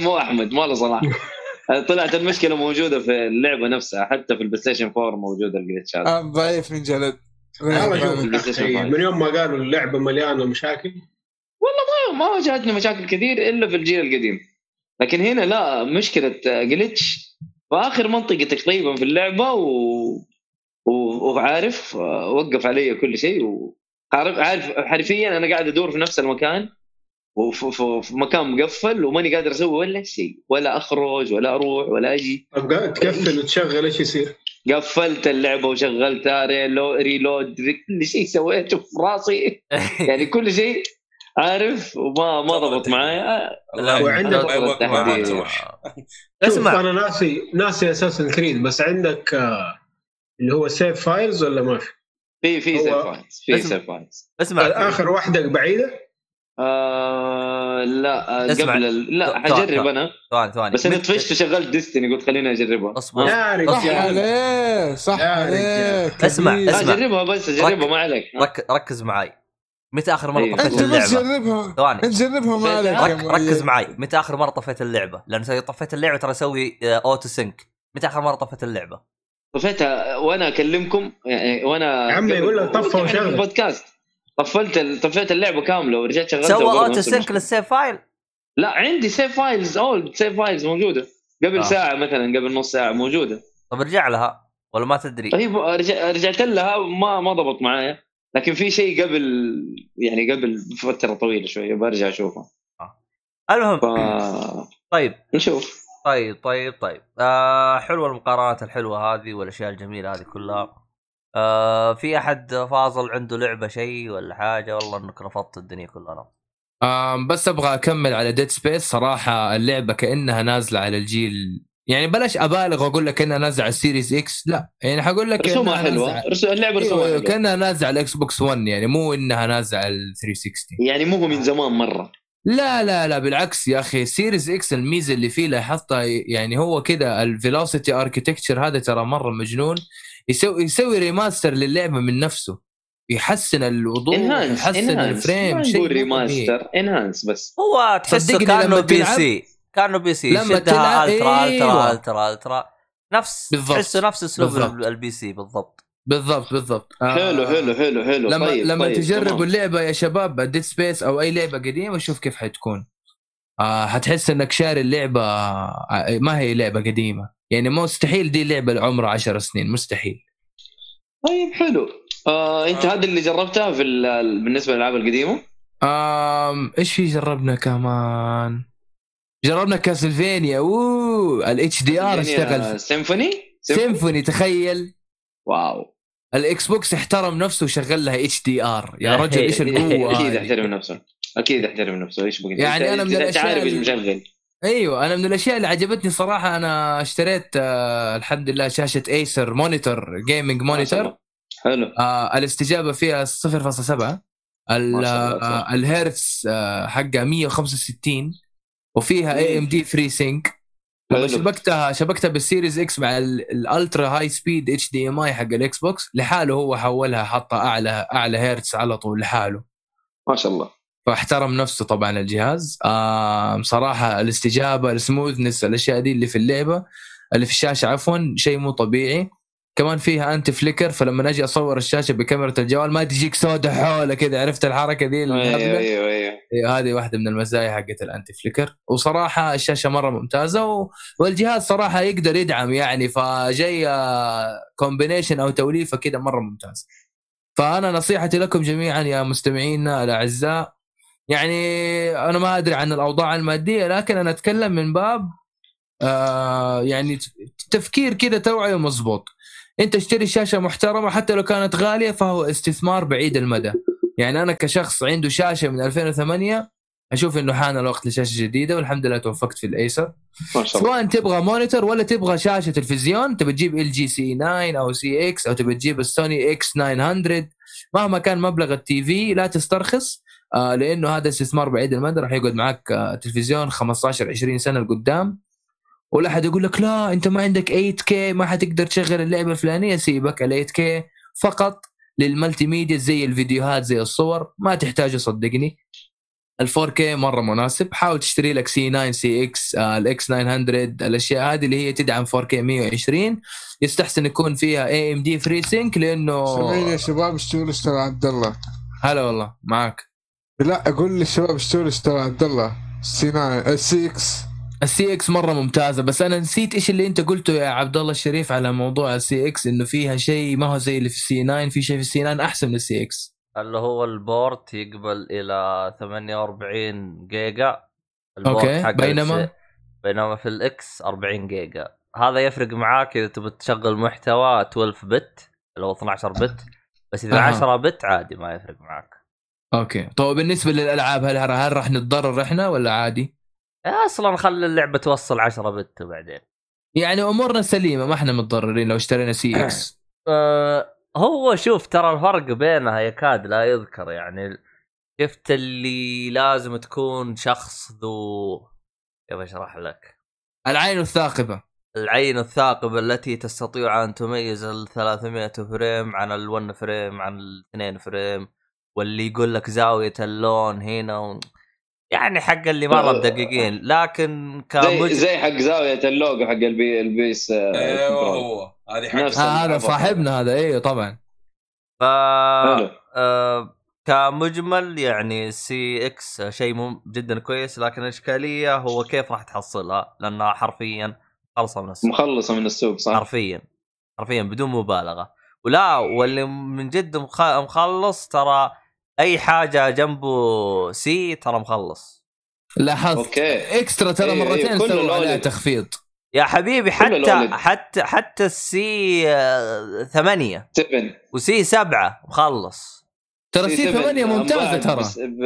مو أحمد ما له صلاح. طلعت المشكلة موجودة في اللعبة نفسها. حتى في ال PlayStation 4 موجوده ال glitch هذا آه، ضعيف من جلد. والله شوف 5. من يوم ما قالوا اللعبة مليانة مشاكل. ما واجهتني مشاكل كثير إلا في الجيل القديم. لكن هنا لا مشكلة glitch في آخر منطقة تقريبا في اللعبة و... و... وعارف وقف علي كل شيء وعارف عارف حرفيا أنا قاعد أدور في نفس المكان وفي في- في مكان مقفل وماني قادر أسوي ولا شيء. ولا أخرج ولا أروح ولا أجي. طب تقفل وتشغل إيش يصير؟ قفلت اللعبة وشغلتها relo- reload كل شيء سويته في راسي. يعني كل شيء عارف؟ وما ما ضبط معايا. وعندك- التحديد. تروح شوف اسمع. أنا ناسي ناسي Assassin's Creed بس عندك آه، اللي هو save files ولا ما في؟ في في سيف فايلز في. سيف فايلز اسمع اخر واحدة بعيده آه لا آه، اسمع. قبل ال... لا حجرب أنا ثواني ثواني بس أنا طفشت وشغلت Destiny قلت خليني أجربها أصبر يا صح عليه صح عليك اسمع،. اسمع. أجربها بس أجربها ما عليك رك... ركز معي متى آخر مرة. طفيت أنت بس اللعبة؟ جربها ثواني أنت جربها ما عليك. ركز معي متى آخر مرة طفيت اللعبة؟ لأن اذا طفيت اللعبة ترى أسوي آه، auto sync متى آخر مرة طفيت اللعبة؟ طفيتها وأنا أكلمكم يعني وأنا يا عمي يقول لك طفى وشغل. البودكاست طفلت طفيت اللعبة كاملة ورجعت شغلتها سوى auto sync. لل save file؟ لا عندي save files old save files موجودة. قبل آه. آه. ساعة مثلا قبل نص ساعة موجودة. طب ارجع لها ولا ما تدري؟ طيب رجع رجعت لها ما ما ضبط معايا. لكن في شيء قبل يعني قبل فترة طويلة شوية برجع أشوفه. المهم ف طيب. نشوف. طيب طيب طيب. آه حلوة المقارنات الحلوة هذه والأشياء الجميلة هذه كلها. آه في أحد فاضل عنده لعبة شيء ولا حاجة؟ والله إنك رفضت الدنيا كلها آم بس أبغى أكمل على Dead Space صراحة اللعبة كأنها نازلة على الجيل يعني بلاش أبالغ وأقول لك إنها نازلة على ال Series X لا يعني حقول لك رسومها إنها حلوة. نازلة- رسو... اللعبة رسومها إيوه حلوة. كأنها نازلة على ال Xbox 1 يعني مو إنها نازلة على ال 360 يعني مو هو من زمان مرة. لا لا لا بالعكس يا أخي Series X الميزة اللي فيه لاحظتها يعني هو كذا ال Velocity Architecture هذا ترى مرة مجنون. يسوي يسوي remaster للعبة من نفسه. يحسن الوضوح enhance يحسن enhance ال frame شيء. ريماستر انهانس بس. هو تحسه كأنه PC. كأنه PC. لما شدها تلعب- ultra. ultra ultra ultra. نفس بالضبط. تحسه نفس أسلوب ال PC بالضبط. بالضبط بالضبط. آه، حلو حلو حلو حلو. لما طيب لما طيب تجربوا. اللعبة يا شباب Dead Space أو أي لعبة قديمة شوف كيف حتكون. آه حتحس إنك شاري اللعبة آه، ما هي لعبة قديمة. يعني مستحيل دي لعبة عمرها 10 سنين مستحيل. طيب حلو. آه أنت آه. هذا اللي جربتها في ال- بالنسبة للألعاب القديمة؟ آم إيش في جربنا كمان؟ جربنا Castlevania. أوه ال HDR اشتغل Symphony؟ Symphony؟ تخيل. wow. ال Xbox احترم نفسه وشغل لها HDR. يا رجل إيش القوة أكيد هذه؟ يحترم نفسه. أكيد يحترم نفسه إيش بقى يعني أنا من أنت الأشياء عارف المشغل أيوه أنا من الأشياء اللي عجبتني صراحة أنا اشتريت آه الحمد لله شاشة Acer monitor gaming monitor. حلو. آه الاستجابة فيها 0.7 ال- ما شاء الله، آه الهيرتز آه حقها 165 وفيها AMD FreeSync لما. شبكتها شبكتها بال Series X مع ال- ال ultra high speed HDMI حق ال Xbox لحاله هو حولها حطها اعلى أعلى هيرتز على طول لحاله. ما شاء الله. فاحترم نفسه طبعا الجهاز. آه صراحة الاستجابة ال smoothness الأشياء دي اللي في اللعبة اللي في الشاشة عفوا شيء مو طبيعي. كمان فيها anti flicker فلما أجي أصور الشاشة بكاميرا الجوال ما تجيك سوداء حوله كذا عرفت الحركة دي أيوه الهبلة؟ أيوه أيوه. إيه، هذه واحدة من المزايا حقت ال anti flicker وصراحة الشاشة مرة ممتازة و... والجهاز صراحة يقدر يدعم يعني فجاي combination أو توليفة كذا مرة ممتاز. فأنا نصيحتي لكم جميعا يا مستمعينا الأعزاء يعني أنا ما أدري عن الأوضاع المادية لكن أنا أتكلم من باب آه يعني تفكير كذا توعية مضبوط. أنت اشتري شاشة محترمة حتى لو كانت غالية فهو استثمار بعيد المدى. يعني أنا كشخص عنده شاشة من 2008 أشوف إنه حان الوقت لشاشة جديدة والحمد لله توفقت في ال Acer. ما شاء الله. سواء تبغى monitor ولا تبغى شاشة تلفزيون تبي تجيب LG C 9 أو CX أو تبي تجيب ال Sony X 900 مهما كان مبلغ ال TV لا تسترخص. آه لأنه هذا استثمار بعيد المدى راح يقعد معك آه تلفزيون 15 20 سنة لقدام. ولا حد يقول لك لا أنت ما عندك 8K ما حتقدر تشغل اللعبة الفلانية سيبك ال 8K فقط لل multimedia زي الفيديوهات زي الصور ما تحتاجه صدقني. ال 4K مرة مناسب. حاول تشتري لك C 9 CX ال X 900 الأشياء هذه اللي هي تدعم 4K 120 يستحسن يكون فيها AMD FreeSync لأنه سامعين يا شباب اشتروا اشترى عبد الله هلا والله معك. لا أقول للشباب اشتروا اشترى. عبد الله C 9 CX ال CX مرة ممتازة بس أنا نسيت إيش اللي أنت قلته يا عبد الله الشريف على موضوع ال CX إنه فيها شيء ما هو زي اللي في ال C 9 في شيء في ال C 9 أحسن من ال CX اللي هو ال port يقبل إلى 48 جيجا. ال port okay، حق بينما؟ بينما في ال X 40 جيجا. هذا يفرق معاك إذا تبي تشغل محتوى 12 bit اللي هو 12 bit بس إذا أها. 10 bit عادي ما يفرق معاك. okay. طيب بالنسبة للألعاب هل هل راح نتضرر إحنا ولا عادي؟ أصلا خلي اللعبة توصل 10 bit وبعدين. يعني أمورنا سليمة ما إحنا متضررين لو اشترينا CX. أه هو شوف ترى الفرق بينها يكاد لا يذكر يعني. شفت اللي لازم تكون شخص ذو كيف أشرح لك؟ العين الثاقبة. العين الثاقبة التي تستطيع أن تميز ال 300 frame عن ال 1 frame عن ال 2 frame. واللي يقول لك زاوية اللون هنا و... يعني حق اللي مرة مدققين لكن زي كمج... زي حق زاوية اللوجو حق البي البيس آه، أيوه. هو هذه حق آه هذا. صاحبنا هذا. أيوه طبعا. ف... آه... كمجمل يعني سي إكس شيء مم... جدا كويس لكن الاشكاليه هو كيف راح تحصلها؟ لأنها حرفيا خلصة من السوق. مخلصة من السوق صح؟ حرفيا. حرفيا بدون مبالغة. ولا واللي من جد مخ- مخلص ترى أي حاجة جنبه C ترى مخلص. لاحظت. okay. extra ترى أيوة، مرتين أيوة، كل سووا عليها. تخفيض. يا حبيبي حتى. حتى حتى ال C آه، ثمانية. 7 و C سبعة. مخلص. ترى C 8 ممتازة ترى. بس ب...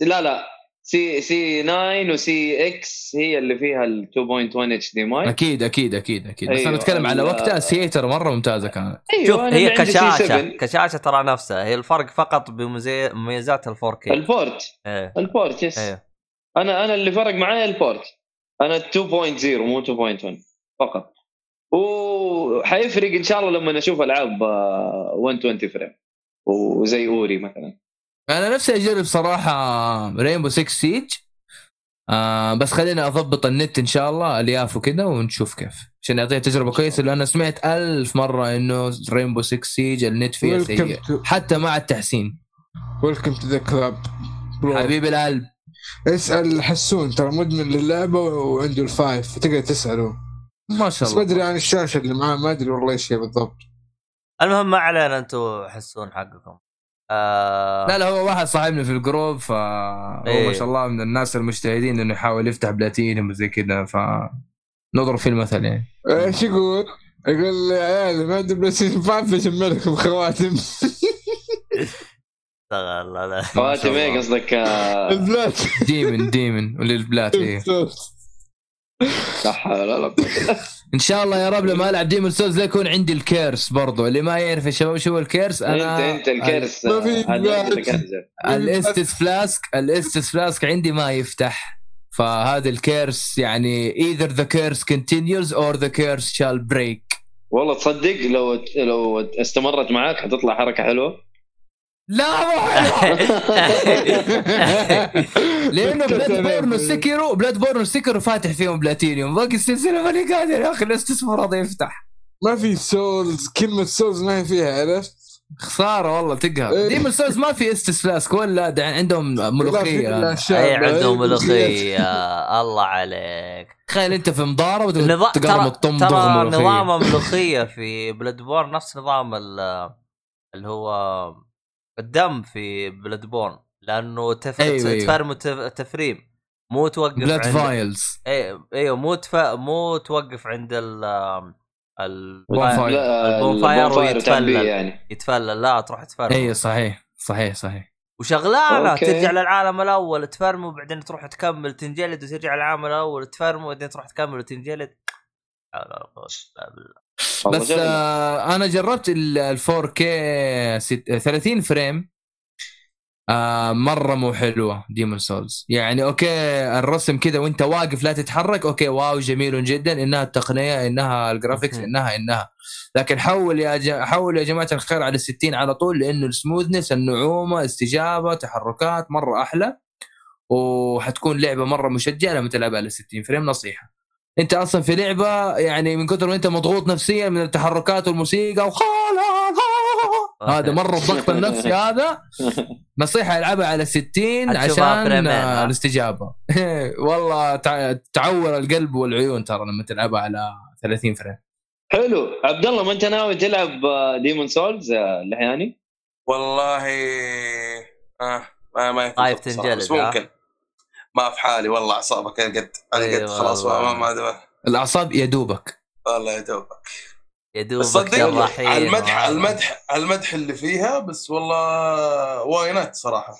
لا لا. C C 9 و CX هي اللي فيها ال 2.1 HDMI أكيد أكيد أكيد أكيد. بس أيوة، أنا أتكلم على ال- وقتها C ترى مرة ممتازة كانت. شوف أنا هي كشاشه C7. كشاشة ترى نفسها. هي الفرق فقط بمميزات ال 4 K ال port إيه. ال port yes إيه. أنا أنا اللي فرق معايا ال port أنا 2.0 مو 2.1 فقط. وحيفرق إن شاء الله لما نشوف ألعاب آه، 120 frame وزي Ori مثلا. أنا نفسي أجرب صراحة Rainbow 6 Siege آه بس خليني أضبط النت إن شاء الله الياف وكذا ونشوف كيف. عشان يعطيها تجربة كويسة لأن سمعت ألف مرة إنه Rainbow 6 Siege ال net فيها سيء حتى مع التحسين. welcome to the club حبيب القلب. اسأل حسون ترى مدمن للعبة وعنده ال five تقدر تسأله. ما شاء بس الله. بدري عن الشاشة اللي معاه ما أدري والله إيش هي بالضبط. المهم ما علينا أنتم حسون حقكم. آه لا لا هو واحد صاحبنا في الجروب فهو إيه. ما شاء الله من الناس المجتهدين إنه يحاول يفتح بلاتينيوم وزي كذا ف نضرب في المثل يعني إيش يقول؟ يقول يا عيال ما عندي بلاي ستيشن 5 بجمع لكم خواتم. لا. خواتم إيه قصدك آه، البلاد ديمن ديمن وللبلات إيه. لا حول ولا قوة إن شاء الله يا رب لما ألعب ديمون سولز لا يكون عندي الكيرس برضو. اللي ما يعرف يا شباب شو الكيرس؟ أنا انت أنت أنزل. الإستس فلاسك الإستس فلاسك عندي ما يفتح. فهذا ال curse يعني either the curse continues or the curse shall break. والله تصدق لو لو استمرت معاك حتطلع حركة حلوة. لا مو. لأنه Bloodborne و Sekiro Bloodborne و Sekiro فاتح فيهم بلاتينيوم. باقي السلسلة ماني قادر يا أخي ال Estus مو راضي يفتح؟ ما في souls كلمة souls ما هي فيها عرفت؟ خسارة والله تقهر. إيه. Demon's Souls ما في Estus Flask ولا ده عندهم ملوخية. أي عندهم أي ملوخية. الله عليك. تخيل أنت في مضاره نظام وتقرب ترى نظام ملوخية في بلاد بورن نفس نظام ال- اللي هو الدم في بلاد بورن لأنه تف... أيوة، أيوة. تفرم وتف- تفريم مو توقف بلاد عند فايلز أيوه أيوه مو تف... مو توقف عند ال. لا، البونفاير ويتفلل يعني يتفلل لا تروح تفرم أيوه صحيح صحيح صحيح وشغلانة okay. ترجع للعالم الأول تفرم وبعدين تروح تكمل تنجلد وترجع للعالم الأول تفرم وبعدين تروح تكمل وتنجلد لا إلا بالله. بس. آه أنا جربت ال 4K 30 frame آه مرة مو حلوة Demon's Souls يعني okay الرسم كذا وأنت واقف لا تتحرك okay wow جميل جدا إنها التقنية إنها ال graphics. إنها إنها لكن حول يا ج... حول يا جماعة الخير على 60 على طول لأنه ال smoothness النعومة استجابة تحركات مرة أحلى وحتكون لعبة مرة مشجعة لما تلعبها على 60 frame نصيحة انت أصلا في لعبة يعني من كثر ما انت مضغوط نفسيا من التحركات والموسيقى وخالا هذا مرة الضغط النفسي هذا. نصيحة العبها على 60 هتشوفها عشان آه،؟ الاستجابة. والله تع- تعور القلب والعيون ترى لما تلعبها على 30 frame. حلو. عبد الله ما انت ناوي تلعب Demon's Souls اللحياني؟ والله آه ما ما يكون خايف تنجلد،؟ ممكن. ما في حالي والله أعصابك على قد على قد خلاص. ما الأعصاب يدوبك. والله يا دوبك يا دوبك على المدح. على المدح على المدح اللي فيها بس والله واينات صراحة.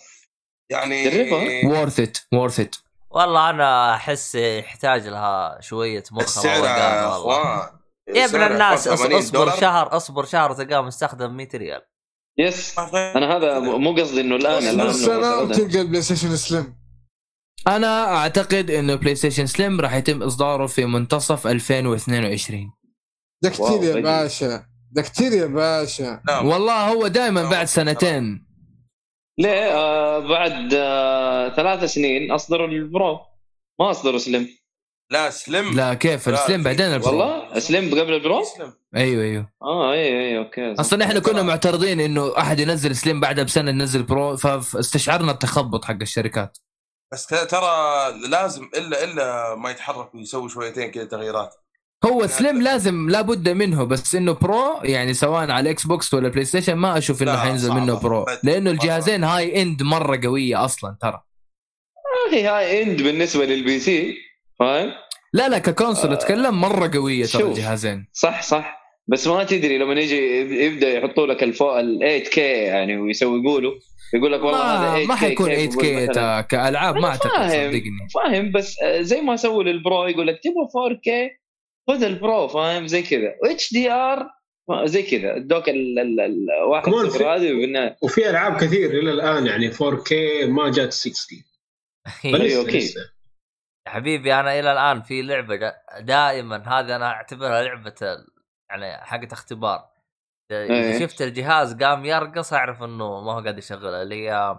يعني. وورث ات وورث ات والله أنا أحس يحتاج لها شوية مخ السعر يا والله. أخوان. يا ابن الناس أص- 80 اصبر دولار. شهر اصبر شهر تلقاه مستخدم 100 ريال. yes. أنا هذا مو قصدي إنه الآن الآن. وتلقى ال PlayStation slim أنا أعتقد إنه PlayStation slim راح يتم إصداره في منتصف 2022 ده كثير يا. باشا. ده كثير يا باشا. نعم. والله هو دائما بعد سنتين. ليه؟ آه بعد آه ثلاث سنين اصدروا ال Pro ما اصدروا slim لا slim لا كيف؟ لا، ال slim بعدين ال Pro. والله؟ slim قبل ال Pro؟ slim أيوه أيوه. آه اي اي okay. أصلا إحنا كنا معترضين إنه أحد ينزل slim بعدها بسنة ينزل Pro فاستشعرنا التخبط حق الشركات. بس ترى لازم إلا إلا ما يتحرك ويسوي شويتين كذا تغييرات هو slim لازم لابد منه بس إنه Pro يعني سواء على ال Xbox ولا PlayStation ما أشوف إنه حينزل. منه Pro لأنه. الجهازين high end مرة قوية أصلا ترى هي هاي اند بالنسبة للبي سي فاهم؟ لا لا ككونسول آه، أتكلم مرة قوية ترى. الجهازين صح صح بس ما تدري لما يجي يبدأ يحطوا لك الفوق ال 8 كي يعني ويسوقوا له يقول لك والله هذا ما, 8 ما حيكون 8 capable كي. كألعاب ما أعتقد. صدقني فاهم بس آه، زي ما سووا للبرو يقول لك تبغى 4 كي خذ البرو فاهم زي كذا اتش دي ار زي كذا ادوك ال- ال- ال- واحد كمان صفر في- هذه وقلنا وفي ألعاب كثير إلى الآن يعني 4K ما جات 60 أيوة، فلسه- أكيد. لسه. حبيبي أنا إلى الآن في لعبة دا- دائما هذه أنا أعتبرها لعبة يعني حقت اختبار إذا إيه. شفت الجهاز قام يرقص أعرف إنه ما هو قاعد يشغلها اللي هي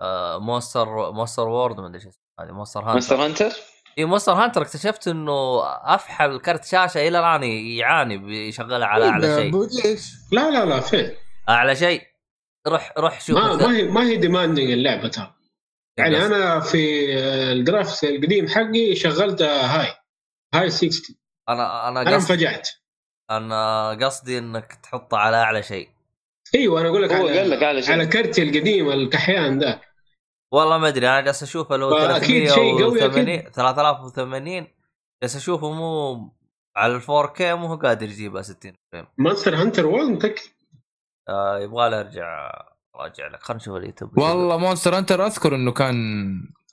آه، monster monster world ما أدري إيش هذه monster master hunter hunter؟ اي Monster Hunter اكتشفت إنه أفحل كرت شاشة إلى الآن يعاني بيشغلها على أعلى إيه، شيء ليش؟ لا لا لا فين؟ أعلى شيء. روح روح شوف ما, ما هي ما هي demanding اللعبة ترى. يعني بس. أنا في ال graphics القديم حقي شغلتها high high 60 أنا أنا أنا قصدي انفجعت. أنا قصدي إنك تحطه على أعلى شيء. أيوه أنا أقول لك هو على قال لك على شيء. على كرتي القديم الكحيان ذاك والله ما أدري أنا جالس أشوفه لو فأكيد شيء قوي 380 أكيد. 3080 جالس أشوفه مو على ال 4K مو هو قادر يجيبها 60 frame. Monster Hunter one متأكد؟ آه يبغى له ارجع راجع لك خلينا نشوف اليوتيوب والله Monster Hunter أذكر إنه كان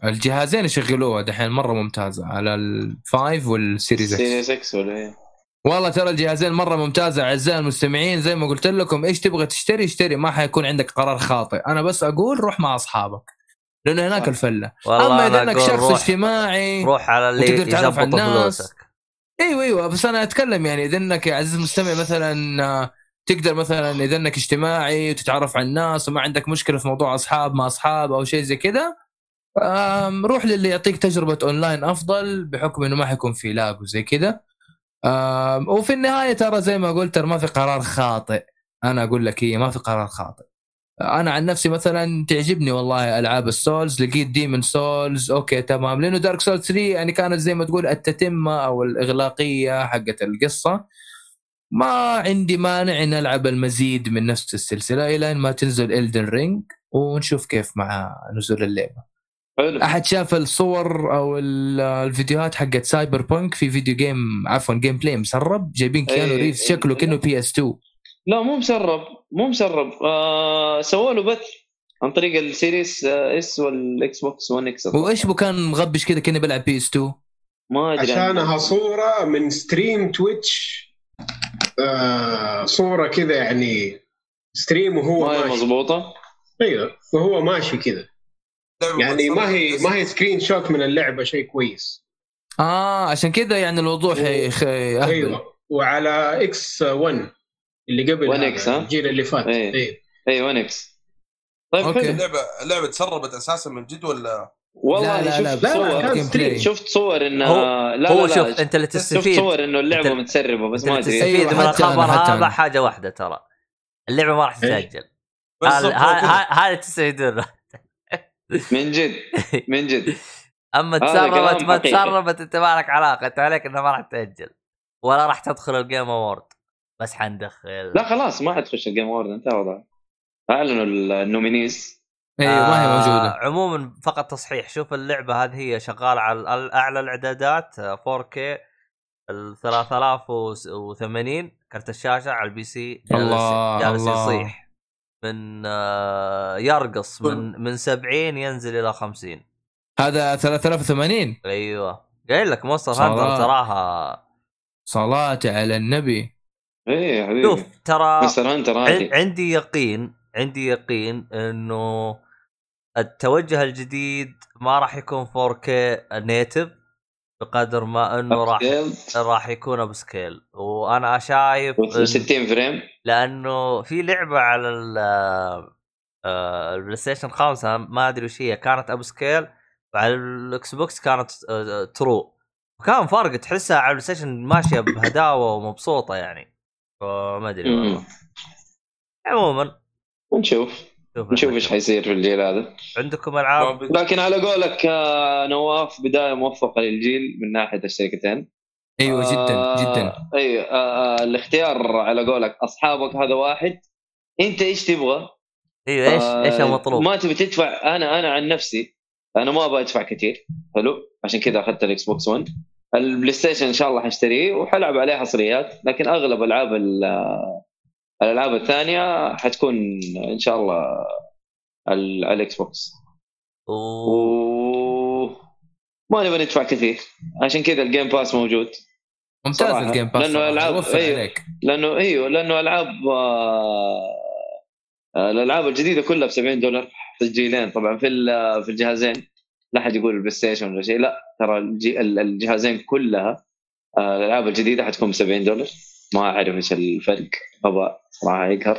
الجهازين يشغلوها دحين مرة ممتازه على ال five وال Series X Series X ولا إيه؟ والله ترى الجهازين مرة ممتازة أعزائي المستمعين زي ما قلت لكم إيش تبغى تشتري اشتري ما حيكون عندك قرار خاطئ أنا بس أقول روح مع أصحابك لأنه هناك. الفلة والله أما إذا إنك شخص روح اجتماعي روح على اللي وتقدر تعرف على الناس. فلوسك أيوه أيوه بس أنا أتكلم يعني إذا إنك يا عزيزي المستمع مثلا آه، تقدر مثلا إذا إنك اجتماعي وتتعرف على الناس وما عندك مشكلة في موضوع أصحاب مع أصحاب أو شيء زي كذا روح للي يعطيك تجربة أونلاين أفضل بحكم إنه ما حيكون في لاج وزي كذا وفي النهاية ترى زي ما قلت ترى ما في قرار خاطئ. أنا أقول لك هي ما في قرار خاطئ. أنا عن نفسي مثلا تعجبني والله ألعاب ال Souls لقيت Demon's Souls okay تمام. لأنه Dark Souls 3 يعني كانت زي ما تقول التتمة أو الإغلاقية حقت القصة. ما عندي مانع إن ألعب المزيد من نفس السلسلة إلى أن ما تنزل Elden Ring ونشوف كيف مع نزول اللعبة. حلو. أحد شاف الصور أو ال- الفيديوهات حقت Cyberpunk في video game عفوا gameplay مسرب جايبين كيانو إيه، ريفز إيه، شكله إيه. كانه PS2 لا مو مسرب مو مسرب. آه سووا له بث عن طريق ال Series آه، S وال Xbox One X. وإيش بو كان مغبش كذا كأنه بيلعب PS2 ما أدري. عشانها صورة من stream تويتش آه صورة كذا يعني stream وهو ما ماشي. مضبوطة؟ أيوه وهو ماشي كذا يعني ما هي ما هي screenshot من اللعبة شيء كويس آه عشان كذا يعني الوضوح أهبل. أيوه وعلى إكس 1 اللي قبل 1 هذا، X، ها؟ الجيل اللي فات إيه. إيه اي 1 إكس طيب أوكي. حلو اللعبة اللعبة تسربت أساسا من جد ولا والله لا، لا، شفت لا، صور. بلاي. شفت صور انها هو- لا هو لا شوف لا أنت اللي شفت تستفيد صور إنه اللعبة متسربة بس ما أدري تستفيد من الخبر هذا. حاجة واحدة ترى اللعبة ما راح إيه. تتاجل. هذا- هذا تستفيدون من جد من جد. أما تسربت ما. تسربت انت ما لك علاقه انت عليك انها ما راح تأجل. ولا راح تدخل ال Game Award بس حندخل. لا خلاص ما حتخش ال Game Award انتهى وضعه أعلنوا ال nominees. أيوه ما هي آه، موجودة. عموما فقط تصحيح. شوف اللعبة هذه هي شغالة على أعلى الإعدادات آه، 4K ال 3080 كرت الشاشة على ال PC جالس الله، جالس الله. يصيح. من آه، يرقص من من 70 ينزل إلى 50 هذا 3080 أيوه. قايل لك Monster. Hunter تراها. صلاة على النبي. إيه يا حبيبي. شوف ترى عندي يقين عندي يقين إنه التوجه الجديد ما راح يكون 4K native بقدر ما إنه راح راح يكون upscale وأنا شايف إن- 60 frame لأنه في لعبة على ال ال PlayStation 5 ما أدري وش هي كانت upscale وعلى ال Xbox كانت آه، true. وكان فرق تحسها على ال PlayStation ماشية بهداوة ومبسوطة يعني. فما أدري والله. عموما. نشوف. شوف نشوف إيش حيصير في الجيل هذا. عندكم ألعاب؟ لكن على قولك آه، نواف بداية موفقة للجيل من ناحية الشركتين. أيوه جدا آه، جدا. اي آه آه الاختيار على قولك أصحابك هذا واحد. أنت إيش تبغى؟ أيوه إيش آه، إيش المطلوب؟ ما تبي تدفع أنا أنا عن نفسي أنا ما أبغى أدفع كثير حلو؟ عشان كذا أخذت ال Xbox One ال PlayStation إن شاء الله حاشتريه وحلعب عليه حصريات لكن أغلب ألعاب ال- الألعاب الثانية حتكون إن شاء الله ال- على ال Xbox و... و ما نبغى ندفع كثير عشان كذا ال Game Pass موجود. ممتاز صراحة. ال Game Pass ألعاب- يوفر أيوه. عليك لأنه أيوه لأنه ألعاب آه، آه، الألعاب الجديدة كلها ب 70 دولار تسجيلين طبعا في ال- في الجهازين لا حد يقول ال PlayStation ولا شيء لا ترى الجهازين كلها آه، الألعاب الجديدة حتكون ب 70 دولار ما أعرف إيش الفرق غباء صراحة يقهر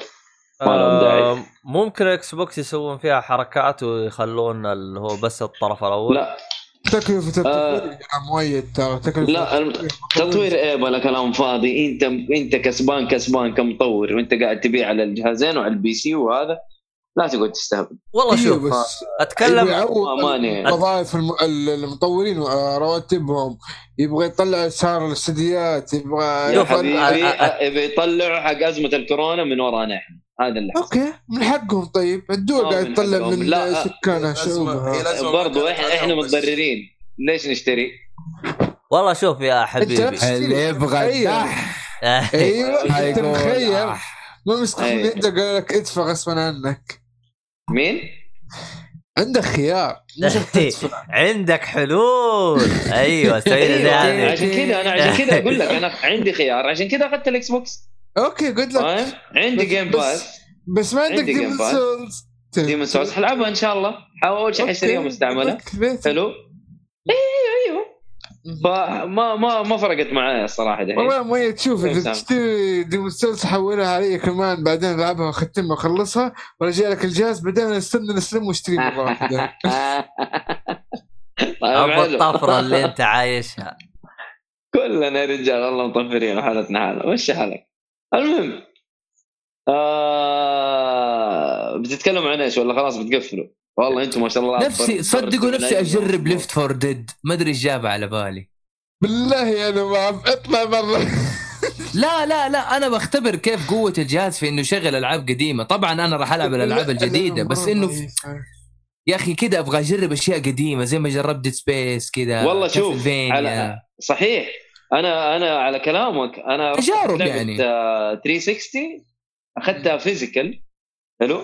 ما لهم داعي. آه ممكن Xbox يسوون فيها حركات ويخلون اللي هو بس الطرف الأول لا تكلفة آه. التطوير يا مؤيد ترى تكلفة لا الم- تطوير إيه بلا كلام فاضي إنت إنت كسبان كسبان كمطور وإنت قاعد تبيع على الجهازين وعلى ال PC وهذا؟ لا تقعد تستهبل. والله أيوه شوف بس أتكلم ماني. وظائف الم- ال- المطورين ورواتبهم يبغى يطلع أسعار الاستديوهات يبغى يا حبيبي يبي يطلعوا حق أزمة الكورونا من ورانا إحنا. هذا اللي حصل. okay من حقهم طيب. الدول آه، قاعد من تطلع حقهم. من لا، سكانها شعوبها ما برضو إحنا إحنا. متضررين ليش نشتري؟ والله شوف يا أنت حبيبي اللي يبغى أيوه أنت آه. ما مسك من أيوة. يدك قال لك ادفع غصبا عنك. مين؟ عندك خيار. تدفع. عندك حلول. أيوه زي أيوة، هذه عشان كذا أنا عشان كذا أقول لك أنا عندي خيار. عشان كذا أخذت ال Xbox. okay قلت لك فاهم؟ عندي Game Pass بس ما عندك Pass. Souls Demon's Souls حلعبها إن شاء الله. أول شيء حشتريها مستعملة. حلو. أيوه. أيوه فما ما ما فرقت معايا الصراحة دحين. والله مؤيد شوف إذا. تشتري Demon's Souls حولها علي كمان بعدين ألعبها وأختمها وأخلصها ورجع لك الجهاز بعدين أستنى نسلم واشتري مره واحدة طيب ابو. الطفرة اللي أنت عايشها. كلنا يا رجال والله مطفرين وحالتنا حالة. مش حالك؟ المهم آه بتتكلموا عن إيش ولا خلاص بتقفلوا والله أنتم ما شاء الله نفسي صدقوا نفسي أجرب. Left 4 Dead ما أدري إيش جاب على بالي بالله أنا ما. اطلع برا لا لا لا أنا بختبر كيف قوة الجهاز في إنه يشغل ألعاب قديمة طبعا أنا راح ألعب الألعاب الجديدة بس إنه في- يا أخي كذا أبغى أجرب أشياء قديمة زي ما جربت Space كذا والله شوف،. على- صحيح أنا أنا على كلامك أنا رحت تجارب يعني. آه، 360 أخذتها physical حلو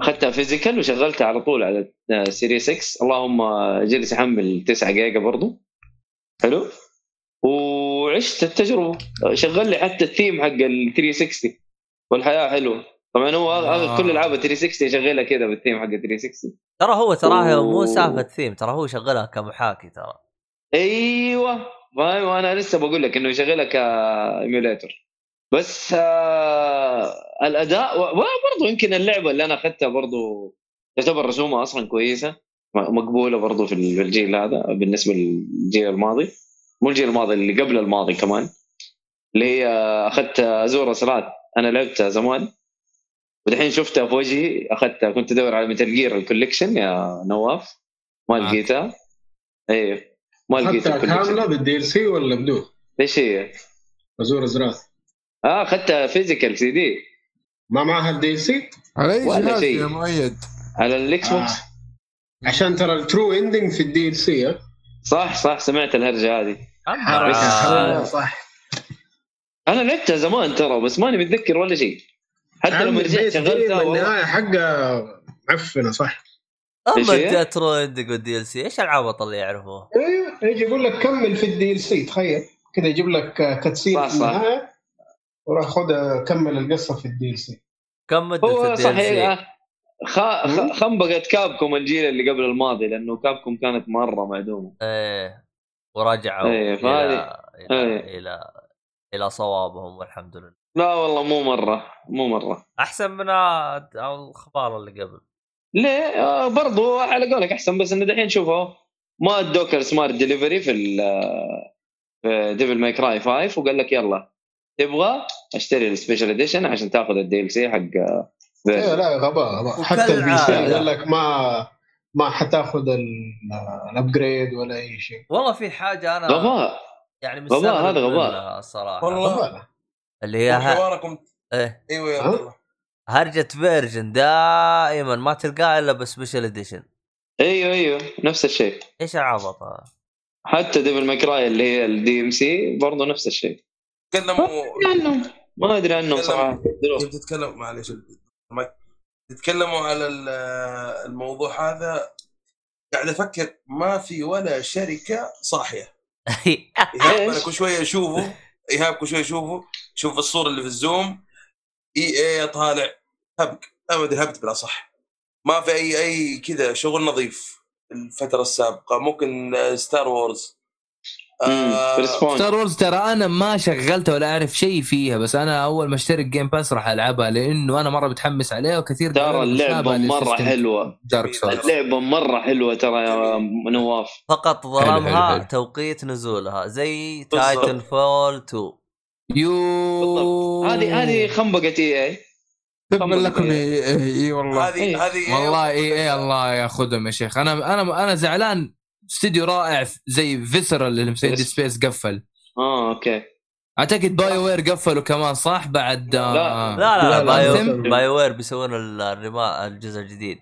أخذتها physical وشغلتها على طول على Series X اللهم جلس يحمل 9 جيجا برضو حلو وعشت التجربة شغل لي حتى الثيم حق ال 360 والحياة حلوة طبعا هو آه. آه. كل ألعاب ال 360 يشغلها كذا بالثيم حق ال 360 ترى هو تراه. مو سالفة ثيم ترى هو يشغلها كمحاكي ترى أيوه وأنا لسه بقول لك إنه يشغلها ك emulator بس آه الأداء وبرضه يمكن اللعبة اللي أنا أخذتها برضه تعتبر رسومها أصلا كويسة. مقبولة برضه في ال- في الجيل هذا بالنسبة للجيل الماضي. مو الجيل الماضي اللي قبل الماضي كمان. اللي هي أخذت Asura's Wrath أنا لعبتها زمان. ودحين شفتها في وجهي. أخذتها كنت أدور على Metal Gear ال collection يا نواف ما آه. لقيتها أيوه ما لقيت كاملة بال DLC ولا بدون؟ إيش هي؟ Asura's Wrath آه أخذتها physical CD ما معها ال DLC؟ على أي ولا جهاز شيء. يا مؤيد على ال Xbox آه. عشان ترى ال true ending في ال D LC صح صح سمعت الهرجة هذه آه. صح أنا لعبتها زمان ترى بس ماني متذكر ولا شيء حتى لما رجعت شغلتها النهاية حقها معفنة صح أما هي؟ ال true ending وال DLC إيش العبط اللي يعرفوه؟ يجي يقول لك كمل في ال DLC تخيل كذا يجيب لك cutscene صح، في صح. النهايه وراح خذ كمل القصة في ال DLC كم مده هو ال DL صحيح سي؟ آه، خ... خ... خنبقت Capcom الجيل اللي قبل الماضي لأنه Capcom كانت مرة معدومة إيه ورجعوا إلى فهذه- إلى إيه. إلى إلى صوابهم والحمد لله لا والله مو مرة مو مرة أحسن من آه، الأخبار اللي قبل ليه؟ آه برضو على قولك أحسن بس إنه دحين شوفوا ما ادوك ال Smart Delivery في ال في Devil May Cry 5 وقال لك يلا تبغى اشتري ال Special Edition عشان تاخذ ال DLC حق آه، Vergil. لا غباء غباء حتى ال PC. قال لك ما ما حتاخذ ال upgrade ولا أي شيء والله في حاجة أنا غباء يعني غباء، هذا غباء. الصراحه والله غباء اللي هي. حواركم إيه إيوه يا ها؟ عبد الله هرجة Vergil دائما ما تلقاه إلا ب Special Edition أيوه أيوه نفس الشيء. إيش العبط هذا؟ حتى Devil May Cry اللي هي ال DMC برضه نفس الشيء. تكلموا عنهم. ما أدري عنهم تكلم. صراحة. تتكلم معلش ما- تتكلموا على ال- الموضوع هذا. قاعد أفكر ما في ولا شركة صاحية. ايهاب أنا؟ كل شوية اشوفه ايهاب كل شوية اشوفه شوف الصورة اللي في الزوم. إي اي طالع. هبق أنا ما ادري هبت بلا صح ما في اي أي كذا شغل نظيف الفترة السابقة. ممكن آه، ستار وورز آه ستار وورز ترى أنا ما شغلتها ولا أعرف شيء فيها بس أنا أول ما اشترك جيم باس راح ألعبها لأنه أنا مرة متحمس عليها وكثير ترى اللعبة مرة حلوة. دارك سولز اللعبة مرة حلوة ترى يا نواف. فقط ظلمها. توقيت نزولها زي. تايتن فول 2 يو هذه هذه خنبقه اي تبا لكم اي والله هذه إيه. هذه والله اي اي الله ياخذهم يا شيخ أنا أنا أنا زعلان استديو رائع زي فيسرال اللي مسوي. سبيس قفل آه أوكي اعتقد باي وير قفلوا كمان صح بعد لا. لا آه، لا, لا, لا، لا، بايو لا. باي وير بيسوون الجزء الجديد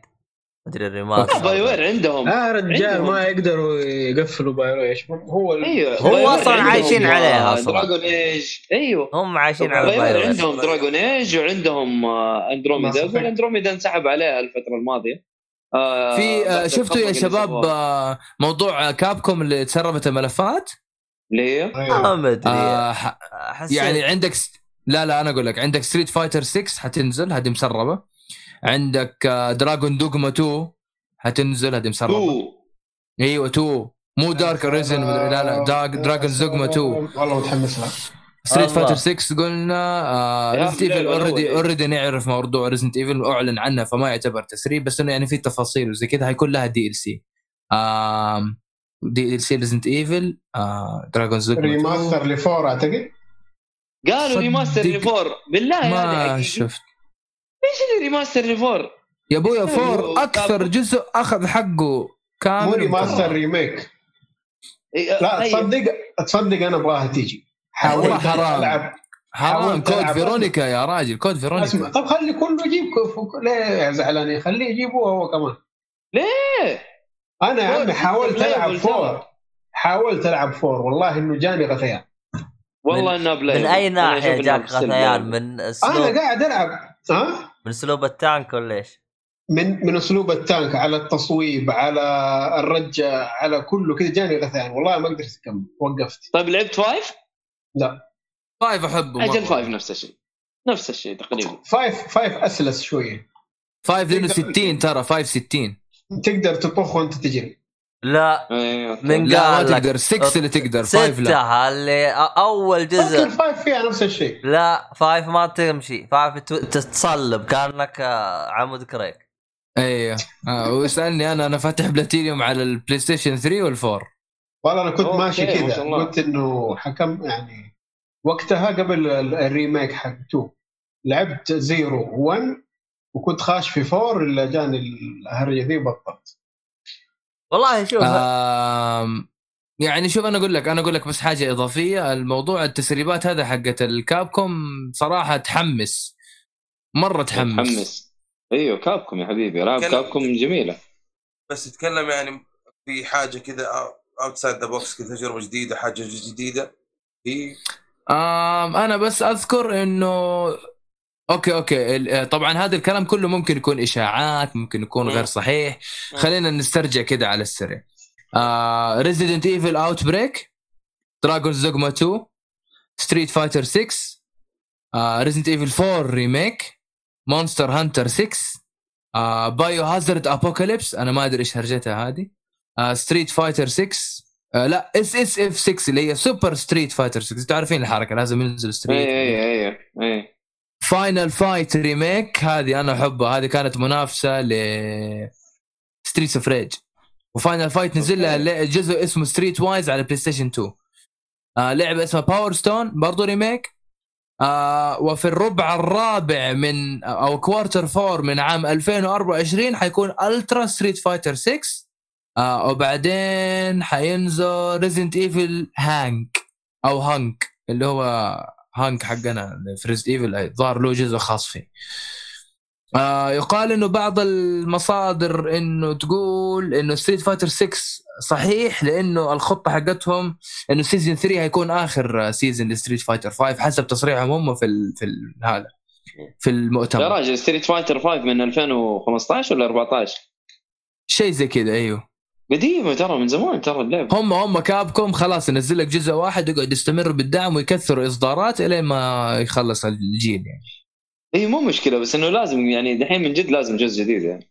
مدري لا الريماستر باي وير عندهم. آه رجال عندهم. ما يقدروا يقفلوا بايرو إيش هو ال- أيوه هو باي وير عندهم، عايشين عليها أصلاً. دراجون ايج أيوه. هم عايشين على باي باي وير وير عندهم دراجون ايج وعندهم اندروميدا. أقول اندروميدا انسحب عليها الفترة الماضية. آه، في آه، شفتوا يا شباب. آه، موضوع كابكوم اللي تسربت الملفات؟ اللي هي ما. مدري آه، حسيت يعني عندك س... لا لا أنا أقول لك عندك Street Fighter 6 حتنزل هذه مسربة. عندك Dragon's Dogma 2 حتنزل هذه مسربه أيوه 2 مو Dark Arisen لا لا Dragon's Dogma 2 والله متحمس لها Street. Fighter 6 قلنا Resident Evil already. already نعرف موضوع Resident Evil اعلن عنها فما يعتبر تسريب بس إنه يعني في تفاصيل وزي كذا. حيكون لها DLC دي ال سي ريزنت ايفل دراجون 2 ريماستر لفور أعتقد؟ قالوا. ريماستر لفور. بالله ما شفت. إيش اللي ريماستر لفور؟ يا ابويا فور أكثر. جزء أخذ حقه كامل مو ريماستر ريميك لا طيب. تصدق تصدق أنا أبغاها تيجي حاولت حرام. العب حرام حاولت كود. فيرونيكا يا راجل كود أسمع فيرونيكا طب خلي كله يجيب كف- ليه زعلانين خليه يجيبه هو كمان ليه؟ أنا يا عمي حاولت العب. four حاولت العب four والله إنه جاني غثيان والله انها play من أي ناحية جاك غثيان. من أنا قاعد ألعب ها من اسلوب ال tank ولا إيش؟ من من أسلوب ال tank على التصويب على الرجة على كله كذا جاني غثيان. والله ما قدرت أكمل وقفت. طيب لعبت five؟ five أحبه أجل. five نفس الشيء. نفس الشيء تقريبا. five five أسلس شوية. five لأنه 60 ترى five 60 تقدر تطخ وأنت تجري. لا okay. من لا ما قال لك تقدر. 6 اللي تقدر. five لا. ستة اللي أ- أول جزء. five فيها نفس الشيء. لا five ما تمشي. five تو- تتصلب كأنك آه، عمود كريك. أيوه. آه ويسالني أنا أنا فاتح بلاتينيوم على ال PlayStation 3 وال four والله أنا كنت ماشي ما كذا. قلت إنه حكم يعني وقتها قبل ال- ال remake حق 2 لعبت zero 1 وكنت خاش في four إلا جاني الهرجه ذي بطلت والله شوف آم يعني شوف أنا أقول لك أنا أقول لك بس حاجة إضافية. الموضوع التسريبات هذا حقت ال Capcom صراحة تحمس مرة تحمس. متحمس إيوه Capcom يا حبيبي العاب Capcom جميلة. بس تتكلم يعني في حاجة كذا outside the box كذا تجربة جديدة حاجة جديدة. في آم أنا بس أذكر إنه okay okay. ال- طبعا هذا الكلام كله ممكن يكون إشاعات ممكن يكون غير صحيح. خلينا نسترجع كده على السريع. Resident Evil Outbreak Dragon's Dogma 2 Street Fighter 6 Resident Evil 4 remake Monster Hunter 6 Biohazard Apocalypse أنا ما أدري إيش هرجتها هذه. Street Fighter 6 آه لا SSF 6 اللي هي Super Street Fighter 6 أنتوا عارفين الحركة لازم ينزل Street اي اي اي Final Fight remake هذه أنا أحبها. هذه كانت منافسة ل Streets of Rage و Final Fight نزل لها جزء اسمه Streetwise على PlayStation 2 آه لعبة اسمها Power Stone برضه remake آه وفي الربع الرابع من أو quarter four من عام 2024 حيكون Ultra Street Fighter 6 آه وبعدين حينزل Resident Evil Hunk أو Hunk اللي هو Hunk حقنا في Evil ظهر له جزء خاص فيه. آه يقال إنه بعض المصادر إنه تقول إنه Street Fighter 6 صحيح لإنه الخطة حقتهم إنه season 3 هيكون آخر سيزون ل Street Fighter 5 حسب تصريحهم هم في ال في ال هذا في يا المؤتمر راجل Street Fighter 5 من 2015 ولا 14 شيء زي كذا أيوه. قديمة ترى من زمان ترى اللعبه هم هم Capcom خلاص ينزل لك جزء واحد يقعد يستمر بالدعم ويكثروا إصدارات إلين ما يخلص الجيل يعني. إي مو مشكلة بس إنه لازم يعني دحين من جد لازم جزء جديد يعني.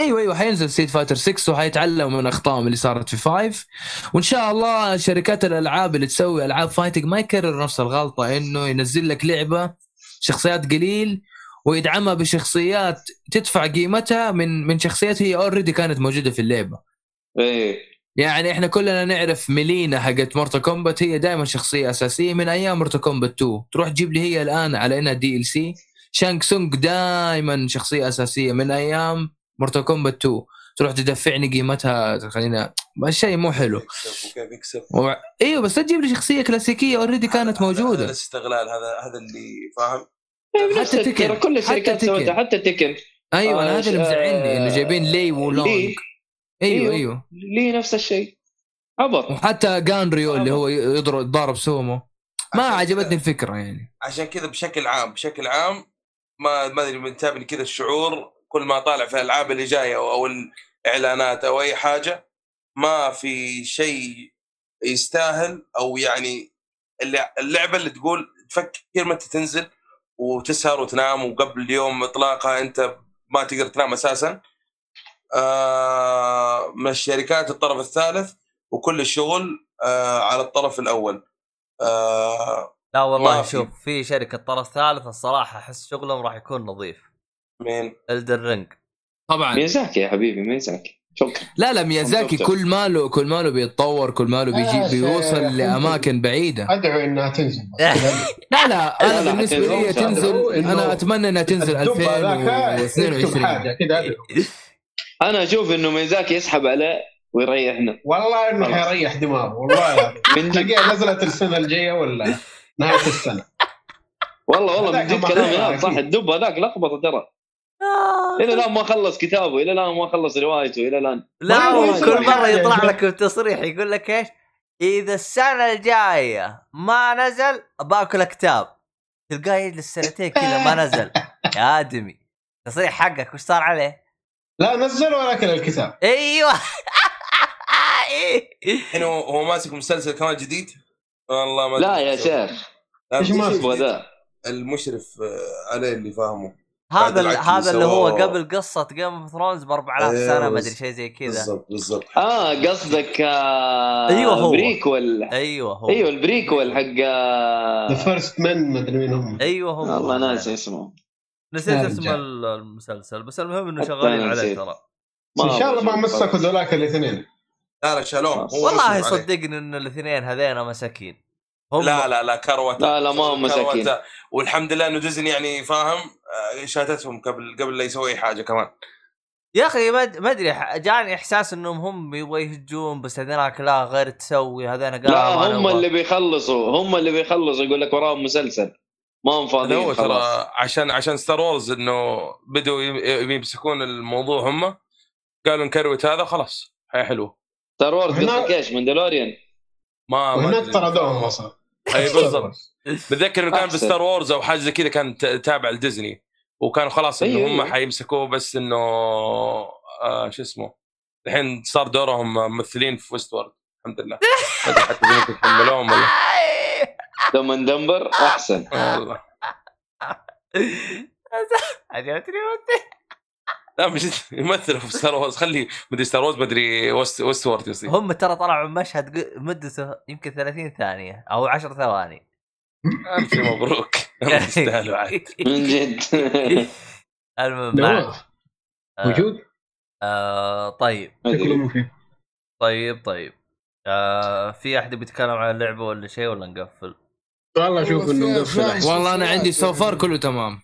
أيوه أيوه حينزل Street Fighter 6 وحيتعلموا من أخطائهم اللي صارت في 5 وإن شاء الله شركات الألعاب اللي تسوي ألعاب fighting ما يكرر نفس الغلطة إنه ينزل لك لعبة شخصيات قليل ويدعمها بشخصيات تدفع قيمتها من من شخصيات هي already كانت موجودة في اللعبة. إيه. يعني إحنا كلنا نعرف Mileena حقت Mortal Kombat هي دائما شخصية أساسية من أيام Mortal Kombat 2 تروح تجيب لي هي الآن على إنها DLC Shang Tsung دائما شخصية أساسية من أيام Mortal Kombat 2 تروح تدفعني قيمتها خلينا شيء مو حلو. وكيف يكسب و... إيوه بس لا تجيب لي شخصية كلاسيكية اوريدي كانت هذا- هذا موجوده الاستغلال هذا هذا اللي فاهم؟ إيه، حتى تكن. ترى كل الشركات حتى تكن. سوتها حتى تكن. أيوه أنا آه، هذا اللي ش- مزعلني إنه جايبين لي ولونج لي. أيوه أيوه. أيوه. لي نفس الشيء؟ عبط. وحتى جانريو اللي هو يضرب يتضارب سومو. ما عجبتني الفكرة يعني. عشان كذا بشكل عام بشكل عام ما ما أدري منتابني كذا الشعور كل ما طالع في الألعاب اللي جاية أو, أو الإعلانات أو أي حاجة ما في شيء يستاهل أو يعني اللع- اللعبة اللي تقول تفكر متى تنزل وتسهر وتنام وقبل اليوم إطلاقها أنت ما تقدر تنام أساسا. آه من الشركات الطرف الثالث وكل الشغل آه على الطرف الأول آه لا والله في. شوف في شركة طرف ثالث الصراحة أحس شغلهم راح يكون نظيف مين الدر رينج طبعا ميزاكي يا حبيبي ميزاكي شكرا لا لا ميازاكي. كل ماله كل ماله بيتطور كل ماله بيجي آه، بيوصل. لأماكن بعيدة أدعو إنها تنزل. لا لا أنا بالنسبة لي. تنزل أنا أتمنى إنها تنزل الدب هذاك يكتب 2022 حاجة كذا. أنا أشوف إنه ميزاكي يسحب عليه ويريحنا والله إنه. حيريح دماغه والله. من جد نزلت السنة الجاية ولا نهاية السنة والله والله من جد كلام صح. الدب هذاك لخبطة ترى إلى الآن ما خلص كتابه إلى الآن ما خلص روايته إلى الآن لا كل مرة. يطلع لك بتصريح يقول لك إيش؟ إذا السنة الجاية ما نزل باكل كتاب تلقاه يجلس سنتين كذا ما نزل يا آدمي تصريح حقك وش صار عليه؟ لا نزل ولكن الكتاب. أيوه. الحين هو هو ماسك مسلسل كمان جديد؟ والله ما لا يا. شيخ. مش ماسك؟ ذا المشرف آه، عليه اللي فاهمه. هذا هذا اللي هو. قبل قصة Game of Thrones ب 4000 أيوه، سنة ما أدري شيء زي كذا. بالضبط بالضبط. آه قصدك آه أيوه هو. prequel أيوه هو. أيوه ال prequel حق The First Men ما أدري مين هم. أيوه هو. والله ناسي اسمه. نسيت اسم المسلسل بس المهم إنه شغالين عليه. ترى ان شاء الله ما. مسكوا ذولاك الاثنين لا لا شالوه خلاص. هو والله. صدقني إن الاثنين هذين مساكين هم لا لا لا كروتة لا، لا، ما هم. مساكين. والحمد لله إنه ديزني يعني فاهم آه، شاتتهم قبل قبل لا يسوي أي حاجة كمان يا أخي ما أدري جاني إحساس إنهم هم يبغوا يهجون بس هذيناك لا غير تسوي هذين قالوا لا هم. اللي بيخلصوا هم اللي بيخلصوا يقول لك وراهم مسلسل ما هم هذا فاضيين هو خلاص. ترى عشان عشان Star Wars إنه بدوا يمسكون الموضوع هم قالوا نكروت هذا خلاص حياه حلوة. Star Wars هنا- قصدك إيش Mandalorian ما أدري. طردوهم أصلا أي بالضبط. بتذكر إنه كان أحسن. ب Star Wars أو حاجة زي كذا كان تابع لديزني وكانوا خلاص إنه أيوه، هم أيوه. حيمسكوه بس إنه آه شو اسمه الحين صار دورهم ممثلين في Westworld الحمد لله. حتى يكملوهم ولا دم دمبر أحسن. والله. عجبتني لا مش يمثل في Star Wars. خلي مدري Star Wars مدري West Westworld يصير. هم ترى طلعوا مشهد مدته يمكن 30 ثانية أو 10 ثواني. ألف مبروك. يستاهلوا عاد من جد. المهم نواف آه، موجود؟ آه طيب. طيب طيب. آه في أحد بيتكلم عن اللعبة ولا شيء ولا نقفل؟ والله أشوف والله إنه في مقفل أفلام. أحسن. والله أنا عندي so far كله تمام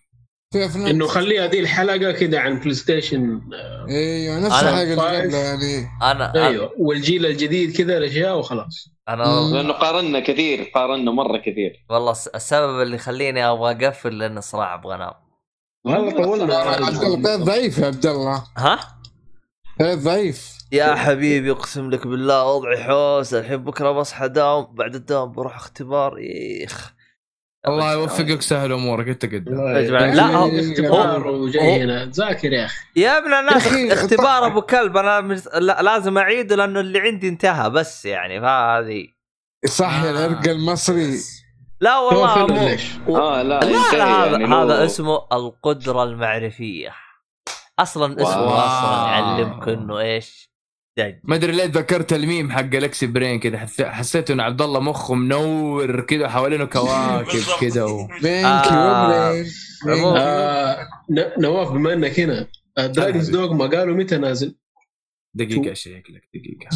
في افلام إنه خليها دي الحلقة كذا عن PlayStation إيوه نفس الحاجة اللي. قبلها يعني أنا أيوه والجيل الجديد كذا الأشياء وخلاص أنا مم. لأنه قارنا كثير قارنا مرة كثير والله الس- السبب اللي يخليني أبغى أقفل لأن صراحة أبغى أنام والله طولنا عبد الله بيت ضعيف يا عبد الله ها بيت ضعيف يا حبيبي أقسم لك بالله وضعي حوس. الحين بكرة بصحى داوم بعد الدوام بروح اختبار. يخ الله يوفقك سهل أمورك. أنت قدام يا جماعة، لا، هو- اختبار وجاي هنا تذاكر يا أخي. يا ابن الناس اختبار أبو كلب. أنا. لا لازم أعيده لأنه اللي عندي انتهى بس يعني فهذه. صح يا آه. العرق المصري. لا والله مو... ليش؟ آه لا لا, لا هذا يعني هذا اسمه القدرة المعرفية. أصلا اسمه. أصلا يعلمك إنه إيش؟ دج ما أدري ليه تذكرت الميم حق galaxy brain كذا حس- حسيت إنه عبد الله مخه منور كذا حوالينه كواكب كذا و... آه. آه ن- نواف بما إنك هنا Dragon's Dog ما قالوا متى نازل؟ دقيقة شكلك دقيقة.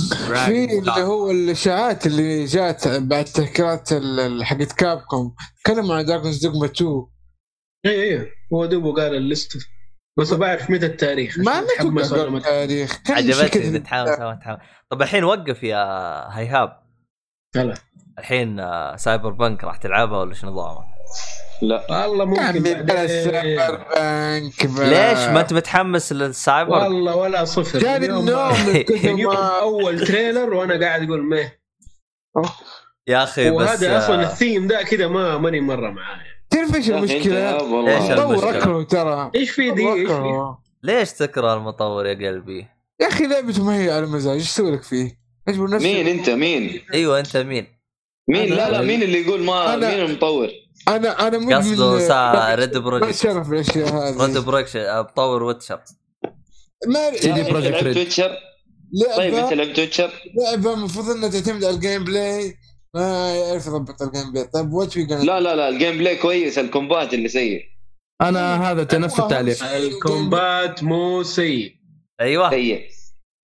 في اللي هو الإشاعات اللي جات بعد تهكيرات ال- حقت Capcom تكلموا عن Dragon's Dogma 2 اي اي هو دوبه قال ال list بس بعرف متى التاريخ ما ما التاريخ. عجبتني كذا. نتحامس أو نتحامس طب الحين وقف يا هيهاب هلا الحين آه، Cyberpunk راح تلعبها ولا شو نظامها؟ لا. والله ممكن بلا Cyberpunk ليش ما أنت متحمس للسايبر؟ والله ولا صفر. جاني النوم من ما أول trailer وأنا قاعد أقول meh. يا أخي بس وهذا أصلا آه، الثيم ده كذا ما ماني مرة معاه تعرف إيش المشكلة؟ طور اكره ترى. إيش في دي؟ إيش في. ليش تكره المطور يا قلبي؟ يا أخي لعبته ما هي على مزاج إيش أسوي لك فيه؟ اجبر نفسي مين أنت؟ مين؟ أيوه أنت مين؟ مين؟ لا لا مين اللي يقول ما أنا- مين المطور؟ أنا أنا مدمن قصده سا ريد ما بروجكت شرف الاشياء ريد هذه بروجكت مطور ويتشر ما Projekt لعبت Red. تويتشر طيب أنت لعبت The Witcher لعبة المفروض إنها تعتمد على ال gameplay ما يعرف يضبط ال gameplay طيب wait wait لا لا لا ال game play كويس ال combat اللي سيء. أنا هذا نفس التعليق. ال combat مو سيء. أيوه. سيء.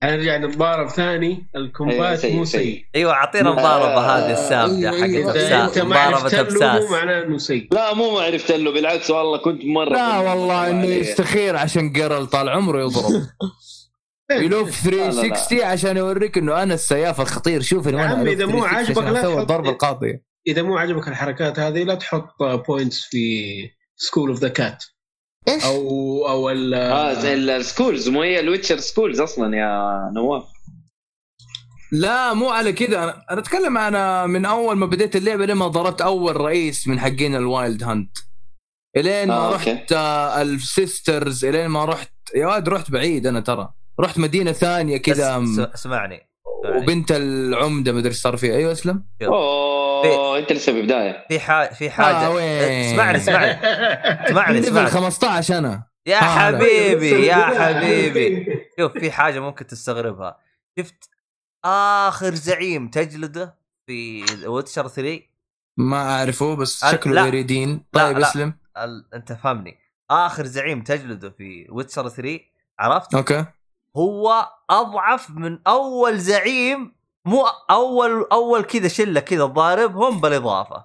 هنرجع نتضارب ثاني أيوة، ال combat سيء، مو سيء. أيوه أعطينا آه، مضاربه هذه السامجه أيوة، حقت أيوة. ابساس عرفت مضاربه له مو معناه إنه سيء. لا مو ما عرفت له بالعكس والله كنت مرة لا والله إنه. يستخير عشان جيرل طال عمره يضرب. يلف 360 عشان يوريك إنه أنا السياف الخطير. شوفني يا وأنا عمي، إذا مو 360 عاجبك لا تحط- الضربة القاضية. إذا مو عجبك الحركات هذه لا تحط points في School of the Cat إيش؟ أو أو ال آه زي ال schools مو هي ال Witcher schools أصلا يا نواف. لا مو على كذا. أنا أنا أتكلم أنا من أول ما بديت اللعبة لما ضربت أول رئيس من حقين ال Wild Hunt إلين ما آه، رحت. آه ال sisters إلين ما رحت. يا واد رحت بعيد أنا ترى. رحت مدينة ثانية كذا اسمعني. وبنت العمدة مدري إيش صار فيها. أيوه أسلم. أوه أنت لسه في بدايه في حاجة في حاجة. آه،؟ اسمعني اسمعني. اسمعني level اسمعني. 15 أنا. يا آه، لا. حبيبي يا حبيبي. شوف في حاجة ممكن تستغربها. شفت آخر زعيم تجلده في Witcher 3 ما أعرفه بس شكله لا. Eredin لا، طيب لا. أسلم. ال... أنت فهمني. آخر زعيم تجلده في Witcher 3 عرفت؟ أوكي. هو أضعف من أول زعيم مو أول أول كذا شلة كذا ضاربهم بالإضافة.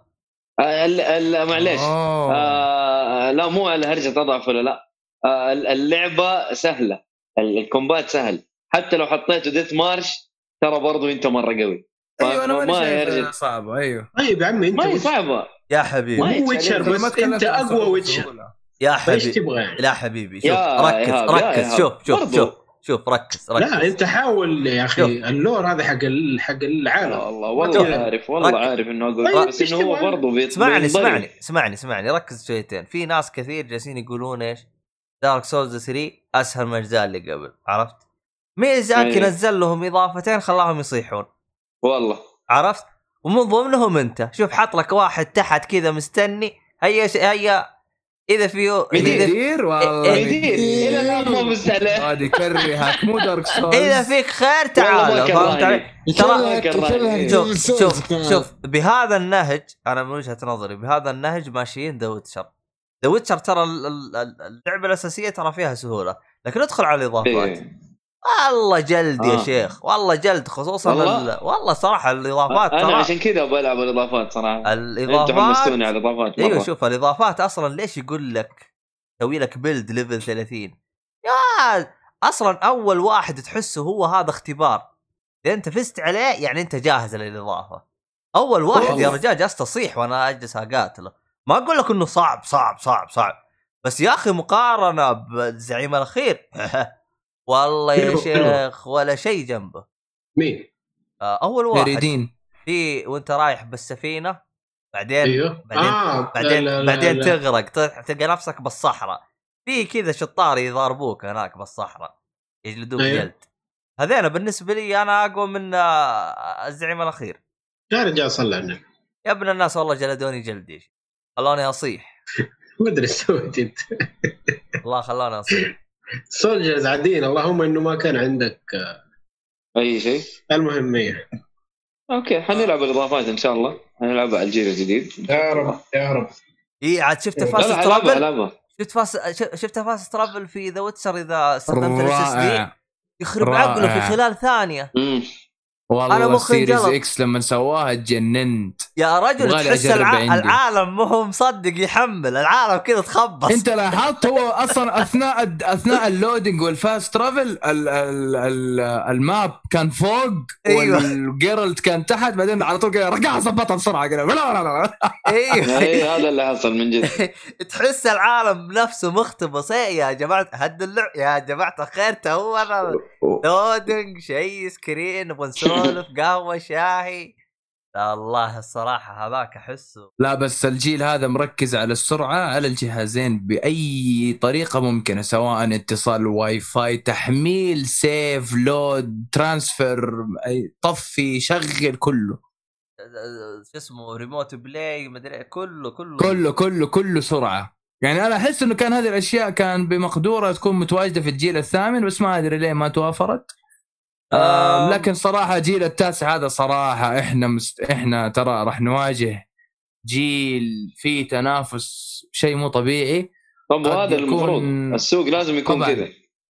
آه، ال- ال- معليش. آه لا مو على هرجة أضعف ولا لا. آه اللعبة سهلة. ال- ال combat سهل. حتى لو حطيته Death March ترى برضو أنت مرة قوي. أيوه أنا ما ماني صعبة. أيوه. طيب يا عمي أنت ما هي صعبة. يا حبيبي. ما مو ويتشر. بس أنت أقوى ويتشر. يا إيش حبيبي. تبغى؟ يعني؟ لا حبيبي شوف يا ركز يا ركز. شوف شوف برضو. شوف. شوف ركز ركز لا انت حاول يا شوف. أخي اللور هذا حق حق العالم والله والله شوف. عارف والله ركز. عارف إنه أقول طيب، بس إنه هو؟ برضه بيت- اسمعني. اسمعني اسمعني اسمعني ركز شويتين في ناس كثير جالسين يقولون إيش دارك سولز 3 أسهل من الأجزاء اللي قبل عرفت ميزاكي أيوه. نزل لهم إضافتين خلاهم يصيحون والله عرفت ومن ضمنهم أنت شوف حط لك واحد تحت كذا مستني هيا ش... هيا إذا في إذا, يدير والله يدير إلى الآن ما عليه هذه كرهك مو دارك سولز إذا فيك خير تعال فهمت علي؟ ترى- يكرهك يكرهك شوف شوف. شوف بهذا النهج أنا من وجهة نظري بهذا النهج ماشيين ذا ويتشر ذا ويتشر ترى ال- ال- ال- اللعبة الأساسية ترى فيها سهولة لكن ادخل على الإضافات. إيه. والله جلد يا آه. شيخ والله جلد خصوصا والله؟ ال... والله صراحة الإضافات أنا ترى عشان كذا بلعب الإضافات صراحة أنتوا الإضافات حمستوني على الإضافات مرة. أيوه شوف الإضافات أصلا ليش يقول لك سوي لك build level 30 يا أصلا أول واحد تحسه هو هذا اختبار إذا أنت فزت عليه يعني أنت جاهز للإضافة أول واحد يا والله. رجال جالس تصيح وأنا أجلس أقاتله ما أقول لك إنه صعب صعب صعب صعب بس يا أخي مقارنة بالزعيم الأخير والله يا. شيخ ولا شيء جنبه. مين؟ آه، أول واحد. مريدين في وأنت رايح بالسفينة بعدين أيوه. بعدين- آه بعدين لا لا بعدين لا. تغرق تلقى نفسك بالصحراء. في كذا شطار يضاربوك هناك بالصحراء يجلدوك أيوه. جلد. هذين بالنسبة لي أنا أقوى من آه، الزعيم الأخير. يا رجال صلى على النبي. يا ابن الناس والله جلدوني جلدي خلوني أصيح. ما أدري إيش سويت أنت. والله خلوني أصيح. soldiers عاديين اللهم إنه ما كان عندك أي شيء. المهم إيه أوكي حنلعب الاضافات إن شاء الله. حنلعبها على الجيل الجديد. يا رب يا رب. إي عاد شفت fast حلعبها شفت fast شفت fast travel في The Witcher إذا استخدمت ال SSD يخرب. عقله في خلال ثانية. والله مخي ال Series انقلب. X لما سواها تجننت يا رجل تحس الع... العالم ما هو مصدق يحمل العالم كذا تخبص. أنت لاحظت هو أصلا أثناء أثناء ال loading وال fast travel ال- ال- ال- ال map كان فوق أيوة. وال Geralt كان تحت بعدين على طول كذا رجع ظبطها بسرعة كذا. لا لا لا أيوه. اي هذا اللي حصل من جد. تحس العالم نفسه مختبص. إيه يا جماعة هد اللعب. يا جماعة الخير تو أنا loading شيء screen نبغى نسولف قهوة شاهي. لا الله الصراحة هذاك أحسه. لا بس الجيل هذا مركز على السرعة على الجهازين بأي طريقة ممكنة سواء اتصال واي فاي تحميل save load transfer طفي شغل كله. شو اسمه remote play مدري كله كله. كله كله كله سرعة. يعني أنا أحس إنه كان هذه الأشياء كان بمقدورة تكون متواجدة في الجيل الثامن بس ما أدري ليه ما توافرت. آه آم. لكن صراحة جيل التاسع هذا صراحة إحنا مست... إحنا ترى راح نواجه جيل فيه تنافس شيء مو طبيعي طب قد وهذا يكون- المفروض السوق لازم يكون طبعاً. كذا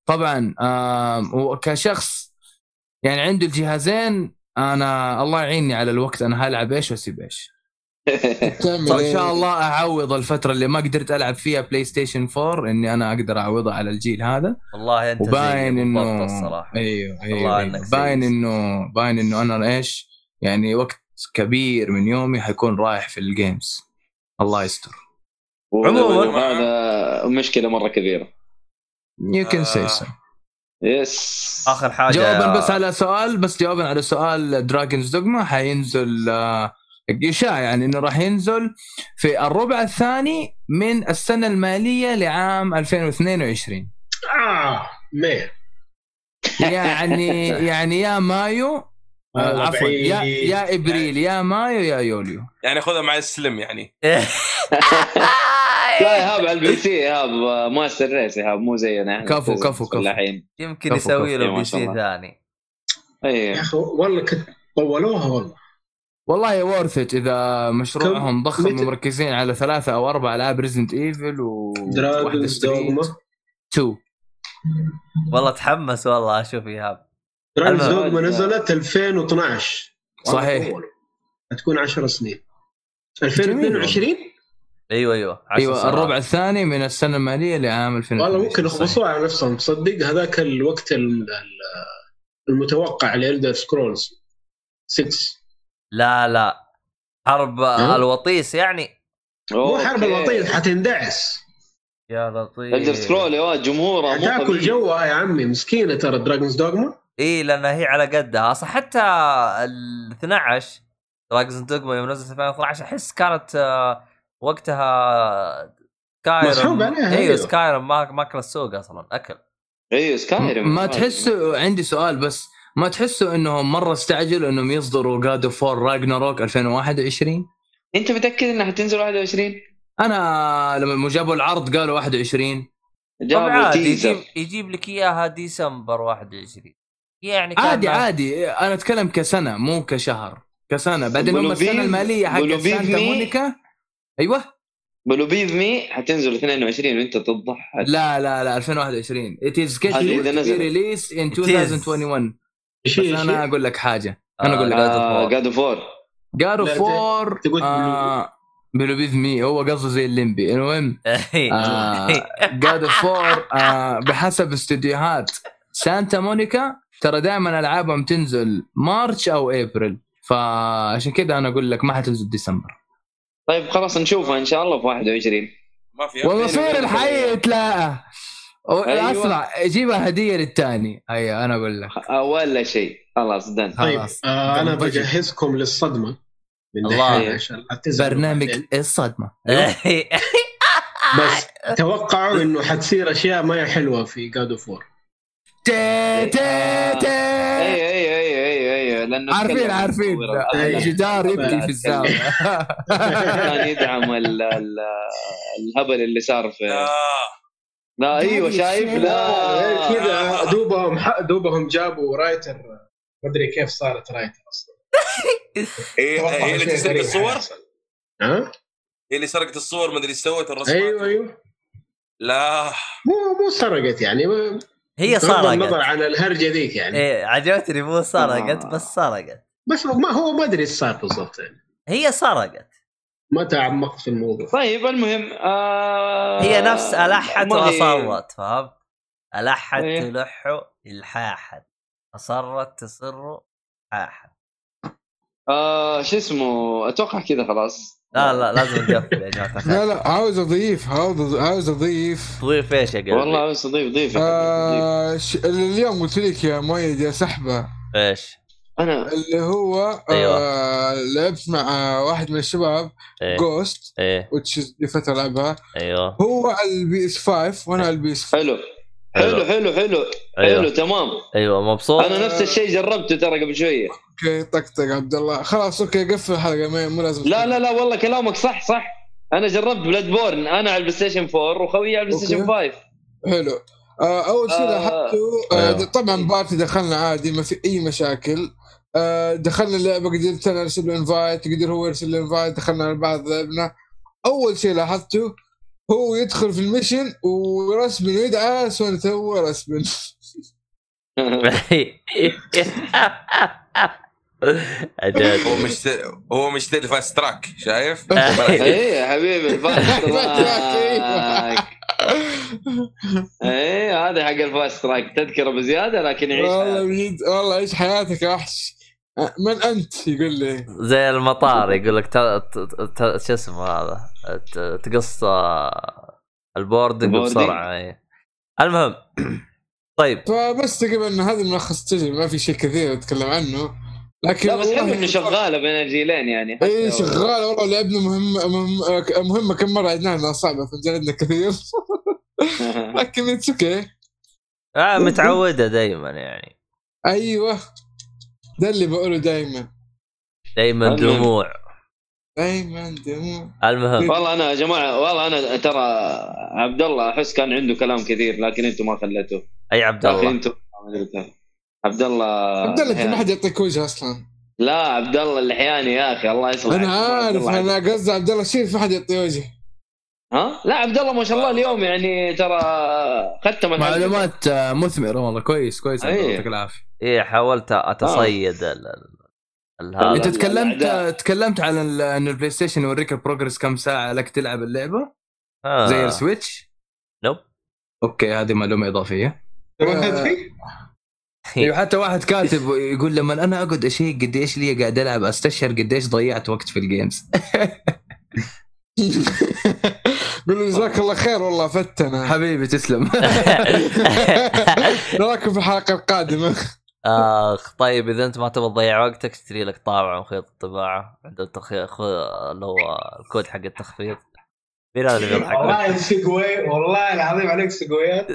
طبعا آه وكشخص يعني عنده الجهازين أنا الله يعيني على الوقت أنا هلعب إيش وأسيب إيش فإن إيه؟ شاء الله أعوض الفترة اللي ما قدرت ألعب فيها PlayStation 4 إني أنا أقدر أعوضها على الجيل هذا. والله أنت وباين إنه الصراحة. أيوه أيوه, أيوه. باين إنه باين إنه أنا إيش يعني وقت كبير من يومي حيكون رايح في ال games الله يستر. عموماً. هذا مشكلة مرة كبيرة. you can. see so yes آخر حاجة. جوابا بس على سؤال بس جوابا على سؤال Dragon's Dogma حينزل آه، اشاعه يعني إنه راح ينزل في الربع الثاني من السنة المالية لعام 2022 آه ميه يعني يعني يا مايو آه، عفوا يا. يا إبريل يا مايو يا يوليو. يعني خذها مع السلم يعني. لا ايهاب على ال PC ايهاب master race ايهاب مو زينا. إحنا كفو، كفو، كفو. الحين. يمكن يسوي. له PC. ثاني. يا اي أخي والله كنت طولوها والله. والله worth it إذا مشروعهم ضخم متى- ومركزين على ثلاثة أو أربع العاب Resident Evil و Dragon's Dogma 2 والله تحمس والله أشوف إيهاب. Dragon's. Dogma نزلت 2012 والله صحيح. هتكون 10 سنين. 2022 أيوه أيوه. عشر أيوه. الربع الثاني من السنة المالية لعام 2022 والله ممكن. يخبصوها على نفسهم. تصدق هذاك الوقت ال- ال- المتوقع ل Elder Scrolls. 6 لا لا. حرب؟ الوطيس يعني؟ مو حرب الوطيس حتندعس. يا لطيف. الدر سكرول يا ولد جمهورها مو تاكل. جوها يا عمي مسكينة ترى دراجونز دوغما إي لأن هي على قدها. أصلا حتى ال 12 دراجونز دوغما يوم نزلت 2012 أحس كانت آه، وقتها سكايرم مسحوب عليها، أيوه. سكايرم ما ماكل السوق أصلا أكل. أيوه سكايرم ما تحسوا عندي سؤال بس. ما تحسوا إنهم مرة استعجلوا إنهم يصدروا God of War Ragnarok 2021 أنت متأكد إنها حتنزل 21 أنا لما جابوا العرض قالوا 21 طب جابوا teaser يجيب, يجيب لك إياها ديسمبر 21 يعني عادي ما- عادي. أنا أتكلم كسنة مو كشهر. كسنة. بعدين هم السنة المالية حق سانتا مي؟ Monica. أيوه. believe me حتنزل 22 وأنت تضحك. لا لا لا 2021 it is scheduled to be نزلت. released in It is. 2021 إيش بس أنا أقول لك حاجة. أنا أقول لك آه، جاد اوف وور جاد اوف لا، ت- 4 تقول بلوبيف مي. هو قصده زي الليمبي. المهم إيه. جاد اوف 4 بحسب استديوهات. سانتا مونيكا ترى دائما ألعابهم تنزل مارش أو إبريل. فعشان كذا أنا أقول لك ما حتنزل ديسمبر. طيب خلاص نشوفها إن شاء الله في 21 ما في والمصور الحي تلاقى أيوة. اسمع جيبها هدية للثاني هيا أنا أقول لك. آه، ولا شيء. خلاص دن طيب خلاص. آه أنا. بجهزكم للصدمة. من الله. دحين عشان برنامج بعدين. الصدمة. بس توقعوا إنه حتصير أشياء ما هي حلوة في جاد اوف وور تي تي تي اي اي اي اي لأنه عارفين تكلم عارفين. المصور الأول. الجدار يبكي في الزاوية. كان يدعم ال- ال- الهبل اللي صار في لا أيوه شايف؟ لا. كذا دوبهم دوبهم جابوا writer ما أدري كيف صارت writer أصلا. هي توقعوا هي اللي تسرق الصور. ها؟ هي اللي سرقت الصور ما أدري إيش سوت الرسمات. أيوه أيوه. لا. مو مو سرقت يعني ما- هي بغض النظر سرقت عن الهرجة ذيك يعني. إيه عجبتني مو سرقت آه. بس سرقت. بس ما هو ما أدري إيش صار بالضبط يعني. هي سرقت. ما تعمقت في الموضوع طيب المهم آه هي نفس ألحت ما هي- واصرت فهمت؟ ألحت إيه. تلح الحاحا أصرت تصر حاحا آه شو اسمه أتوقع كذا خلاص لا لا لازم نقفل يا جماعة لا لا عاوز أضيف عاوز عاوز أضيف ضيف إيش يا قلبي؟ والله بس ضيف ضيف ضيف. آه ش... اليوم قلت لك يا مؤيد يا سحبة إيش؟ أنا اللي هو آه لعبت مع واحد من الشباب إيه. جوست إيه. وتش دي فتره لعبها. أيوه. هو على ال PS 5 وأنا على ال PS 5 حلو. حلو حلو. حلو حلو. أيوه. تمام. أيوه مبسوط. أنا نفس الشيء جربته ترى قبل شوية. okay طقطق عبد الله. خلاص okay قفل الحلقة ما- مو لازم لا لا لا والله كلامك صح صح. أنا جربت Bloodborne أنا على ال PlayStation 4 وخويي على ال PlayStation 5 حلو. آه أول شيء آه، لاحظته آه أيوه. طبعا party دخلنا عادي ما في أي مشاكل. دخلنا اللعبة قدرت أنا أرسل له invite قدر هو يرسل له invite دخلنا على بعض لعبنا. أول شيء لاحظته هو يدخل في ال mission ورسبن ويدعى سوني تو رسبن. عجبني. هو مش هو مشتري fast track شايف؟ إيه يا حبيبي ال fast track. إيه هذا حق ال fast track تذكرة بزيادة لكن يعيش والله. بجد والله عيش حياتك يا وحش آه، من أنت؟ يقول لي. زي المطار يقول لك شو اسمه هذا؟ ت- تقص آه، ال boarding. بسرعة. المهم طيب. فبس تقريبا ان هذا ملخص التجربه ما في شيء كثير أتكلم عنه. لكن لا بس حلو إنه شغالة بين الجيلين يعني؟ إي لو- شغال والله لعبنا مهمة مهمة, مهمة كم مرة عدناها إنها صعبة فجلدنا كثير. لكن it's okay آه متعودة دائما يعني. أيوه. ده اللي بقوله دائما دائما. دموع. دائما دموع. المهم. والله أنا يا جماعة والله أنا ترى عبد الله أحس كان عنده كلام كثير لكن أنتم ما خليتوه. أي عبد لكن الله أنتم ما أدري كيف. عبد الله عبد الله انت ما الحياني. حد يعطيك وجه أصلا؟ لا عبد الله اللحياني يا أخي الله يصلحك. أنا عارف أنا قصدي عبد الله شيف ما حد يعطيه وجه. ها؟ لا عبد الله ما شاء الله اليوم يعني ترى ختم. معلومات آه، مثمرة والله. كويس كويس. أيه. يعطيك العافية. إيه حاولت أتصيد ال- ال- ال- هذا أنت لا، تكلمت. تكلمت عن ال- انه ال PlayStation يوريك ال progress كم ساعة لك تلعب اللعبة؟ آه. زي ال Switch؟ nope okay هذه معلومة إضافية. توقعت فيه؟ أيوه حتى واحد كاتب يقول لما أنا أقعد أشيك قديش لي قاعد ألعب أستشعر قديش ضيعت وقت في ال games قول له جزاك الله خير والله فتنا. حبيبي تسلم. نراكم في الحلقة القادمة. آخ طيب إذا أنت ما تبغى تضيع وقتك اشتري لك طابعة وخيط الطباعه عند التخ... خ... اللي هو الكود حق التخفيض. مين هذا اللي بيضحك؟ والله سيجوي والله العظيم عليك سيجويات.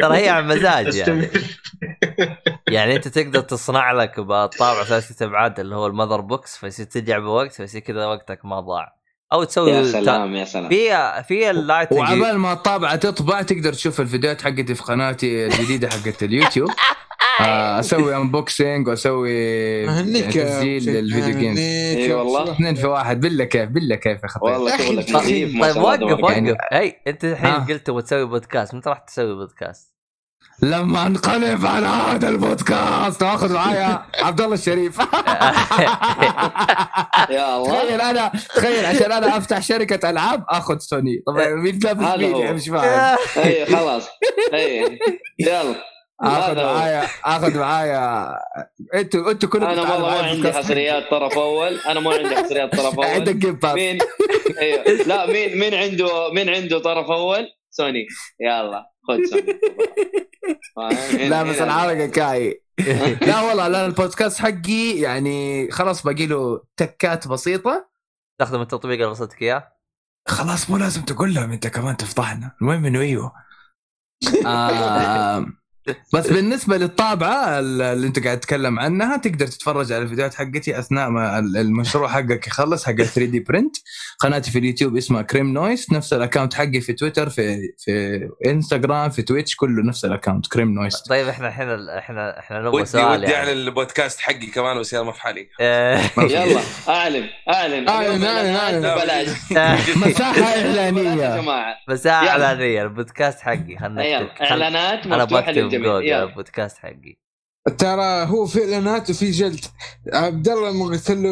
ترى هي عن مزاج يعني. يعني أنت تقدر تصنع لك بالطابعه ثلاثة ابعاد اللي هو ال mother box فيصير ترجع بوقت فيصير كذا وقتك ما ضاع. أو تسوي يا سلام يا سلام. في في ال lighting وعبال ما الطابعه تطبع تقدر تشوف الفيديوهات حقتي في قناتي الجديدة حقت اليوتيوب. آه، أسوي unboxing وأسوي أبو لل video games يا والله. اثنين في واحد. بالله كيف بالله كيف يا خطير والله شغلك طيب، نظيف طيب وقف وقف. هي أنت الحين. قلت تبغى تسوي بودكاست متى راح تسوي بودكاست؟ لما انقلب على هذا البودكاست. واخذ معايا عبد الله الشريف. يا الله. تخيل أنا تخيل عشان أنا أفتح شركة ألعاب آخذ سوني. طبعا مين لابس هو. مش فاهم. اي خلاص. اي يلا. آخذ. معايا آخذ معايا. أنتوا أنتوا كلكم أنا والله ما عندي حصريات طرف أول. أنا ما عندي حصريات طرف أول. عندك Game Pass مين أيوه لا مين مين عنده مين عنده طرف أول؟ سوني. يلا. خذ؟ لا بس الحركه okay. لا والله لا البودكاست حقي يعني خلاص باقي له تكات بسيطة. تستخدم التطبيق اللي رسلتك إياه؟ خلاص مو لازم تقول لهم أنت كمان تفضحنا. المهم إنه إيوه. آه بس بالنسبة للطابعة اللي انت قاعد تتكلم عنها تقدر تتفرج على الفيديوهات حقتي أثناء ما المشروع حقك يخلص حق 3 D print قناتي في اليوتيوب اسمها كريم نويس نفس ال account حقي في تويتر في في إنستغرام في تويتش كله نفس ال account كريم نويس طيب إحنا الحين إحنا إحنا نبغى سؤال ودي يعني. أعلن البودكاست حقي كمان بس يلا ما في حالي. يلا أعلن أعلن. إعلانات أعلن. ببلاش مساحة إعلانية. يلا. إعلانية البودكاست حقي خلنا. خل- إعلانات أنا مفتوحة يلا. البودكاست حقي. ترى هو في اعلانات وفي جلد. عبد الله لما قلت له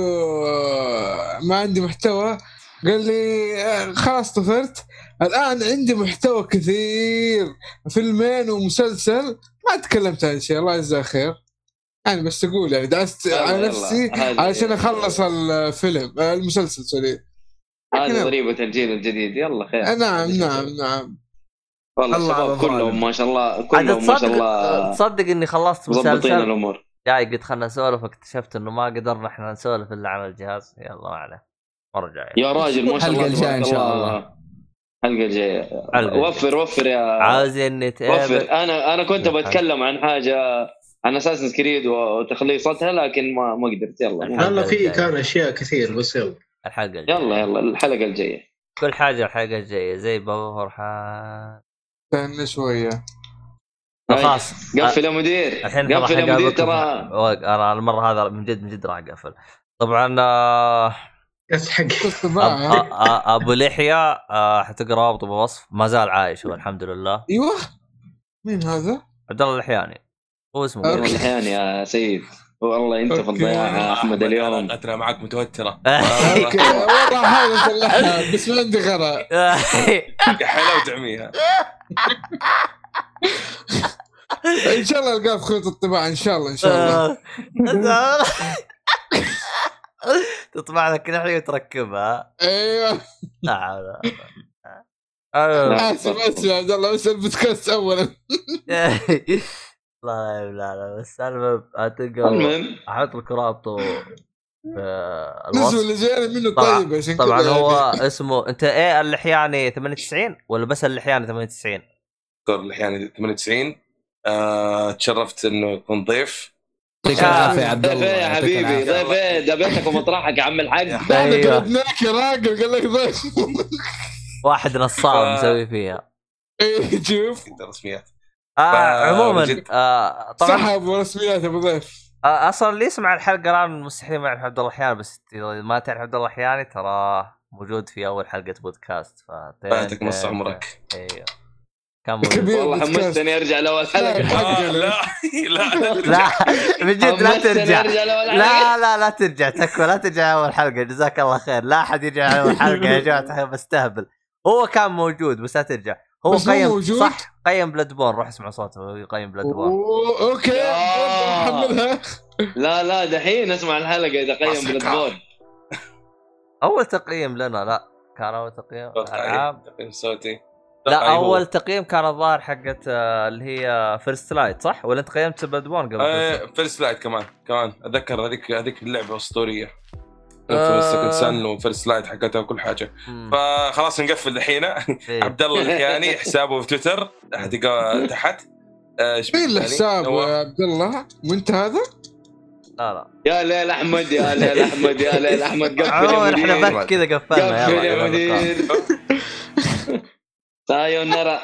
ما عندي محتوى. قال لي آه، خلاص طفرت. الآن عندي محتوى كثير. فيلمين ومسلسل. ما تكلمت عن شيء. الله يجزاه خير. يعني بس أقول يعني دعست على. نفسي علشان أخلص الفيلم آه، المسلسل سوري. هذه ضريبه الجيل الجديد. يلا خير. نعم نعم نعم. والله الله على الشباب. كلهم ما شاء الله كلهم ما شاء تصدق الله تصدق إني خلصت مضبطين مسلسل الأمور. جاي قلت خلنا نسولف اكتشفت إنه ما قدرنا إحنا نسولف إلا عن الجهاز يلا ما عليه. مرة جاية. يا راجل ما شاء الله الحلقة الجاية تبارك إن شاء الله. الحلقة الجاية. وفر وفر يا عاوزين نتقابل وفر. أنا أنا كنت. بتكلم عن حاجة عن أساسن كريد وتخليصتها لكن ما ما قدرت. يلا. والله في. كان أشياء كثير بس يلا. الحلقة الجاية. يلا يلا. الحلقة الجاية. كل حاجة الحلقة الجاية. زي بابا فرحان. استنى شوية. خلاص. قفل يا مدير. الحين قفل يا مدير ترى. أنا المرة هذا من جد من جد راح أقفل. طبعا آه، أ- أ- أبو لحية آه، حتلقى رابطه بوصف. ما زال عايش هو الحمد لله. أيوه. مين هذا؟ عبد الله الحياني. هو اسمه. أبو لحية. الحين يا سيد. والله انت في. الضياع يا أحمد اليوم. علاقتنا معك متوترة. أوكي. والله اصلحها بس ما عندي غرض حلا وتعميها إن شاء الله القاه في خيوط الطباعة إن شاء الله إن شاء الله. تطبع لك ناحيه وتركبها. أيوه. لا حول ولا قوة. آسف آسف يا عبد الله بس البودكاست اولا لا لا لا بس المهم. أحط لك رابطه الوصف اللي جاينا منه طبعا- طيب عشان طبعا هو يعني. اسمه انت إيه اللحياني 98 ولا بس اللحياني 98 دكتور الاحيان 98 آه، تشرفت انه يكون ضيف. يعطيك العافيه يا عبد ضيف الله إيه يا حبيبي. ضيف إيه ده بيتك ومطرحك يا عم الحاج. إحنا أيوه. قلبناك يا راجل قال لك ضيف. واحد نصاب ف- مسوي فيها. إيه، شوف. رسميات آه ف- عموما جد. آه طبعا سحب رسميات أبو ضيف. أصلا اللي يسمع الحلقة الآن مستحيل ما يعرف عبد الله الحياني بس إذا ما تعرف عبد الله الحياني ترى موجود في أول حلقة بودكاست ف فاتك نص عمرك. أيوه كان موجود. كبير والله. حمستني أرجع لأول حلقة. آه، لا. لا لا من جد لا ترجع. لا لا لا ترجع تكفى لا ترجع اول حلقة. جزاك الله خير. لا أحد يرجع اول حلقة يا جماعة بستهبل. هو كان موجود بس لا ترجع. هو قيم موجود؟ صح قيم Bloodborne روح اسمع صوته هو يقيم Bloodborne أوه، okay آه. حملها لا لا دحين اسمع الحلقة إذا قيم أصدقاء. Bloodborne أول تقييم لنا لا كان أول تقييم العاب تقييم صوتي لا. أول تقييم كان الظاهر حقت آه، اللي هي First Light صح ولا أنت قيمت Bloodborne قبل آه،؟ First Light كمان كمان أتذكر هذيك هذيك اللعبة أسطورية آه. Second Son و First Light حقتها وكل حاجة. فخلاص نقفل الحين. إيه. عبد الله الحياني حسابه في تويتر تحت. آه، إيش مين؟ الحساب يا عبد الله؟ وانت هذا؟ لا لا. يا ليل أحمد يا ليل أحمد يا ليل أحمد قفل إحنا بس كذا قفلنا قفل يلا يا. مدير. さよなら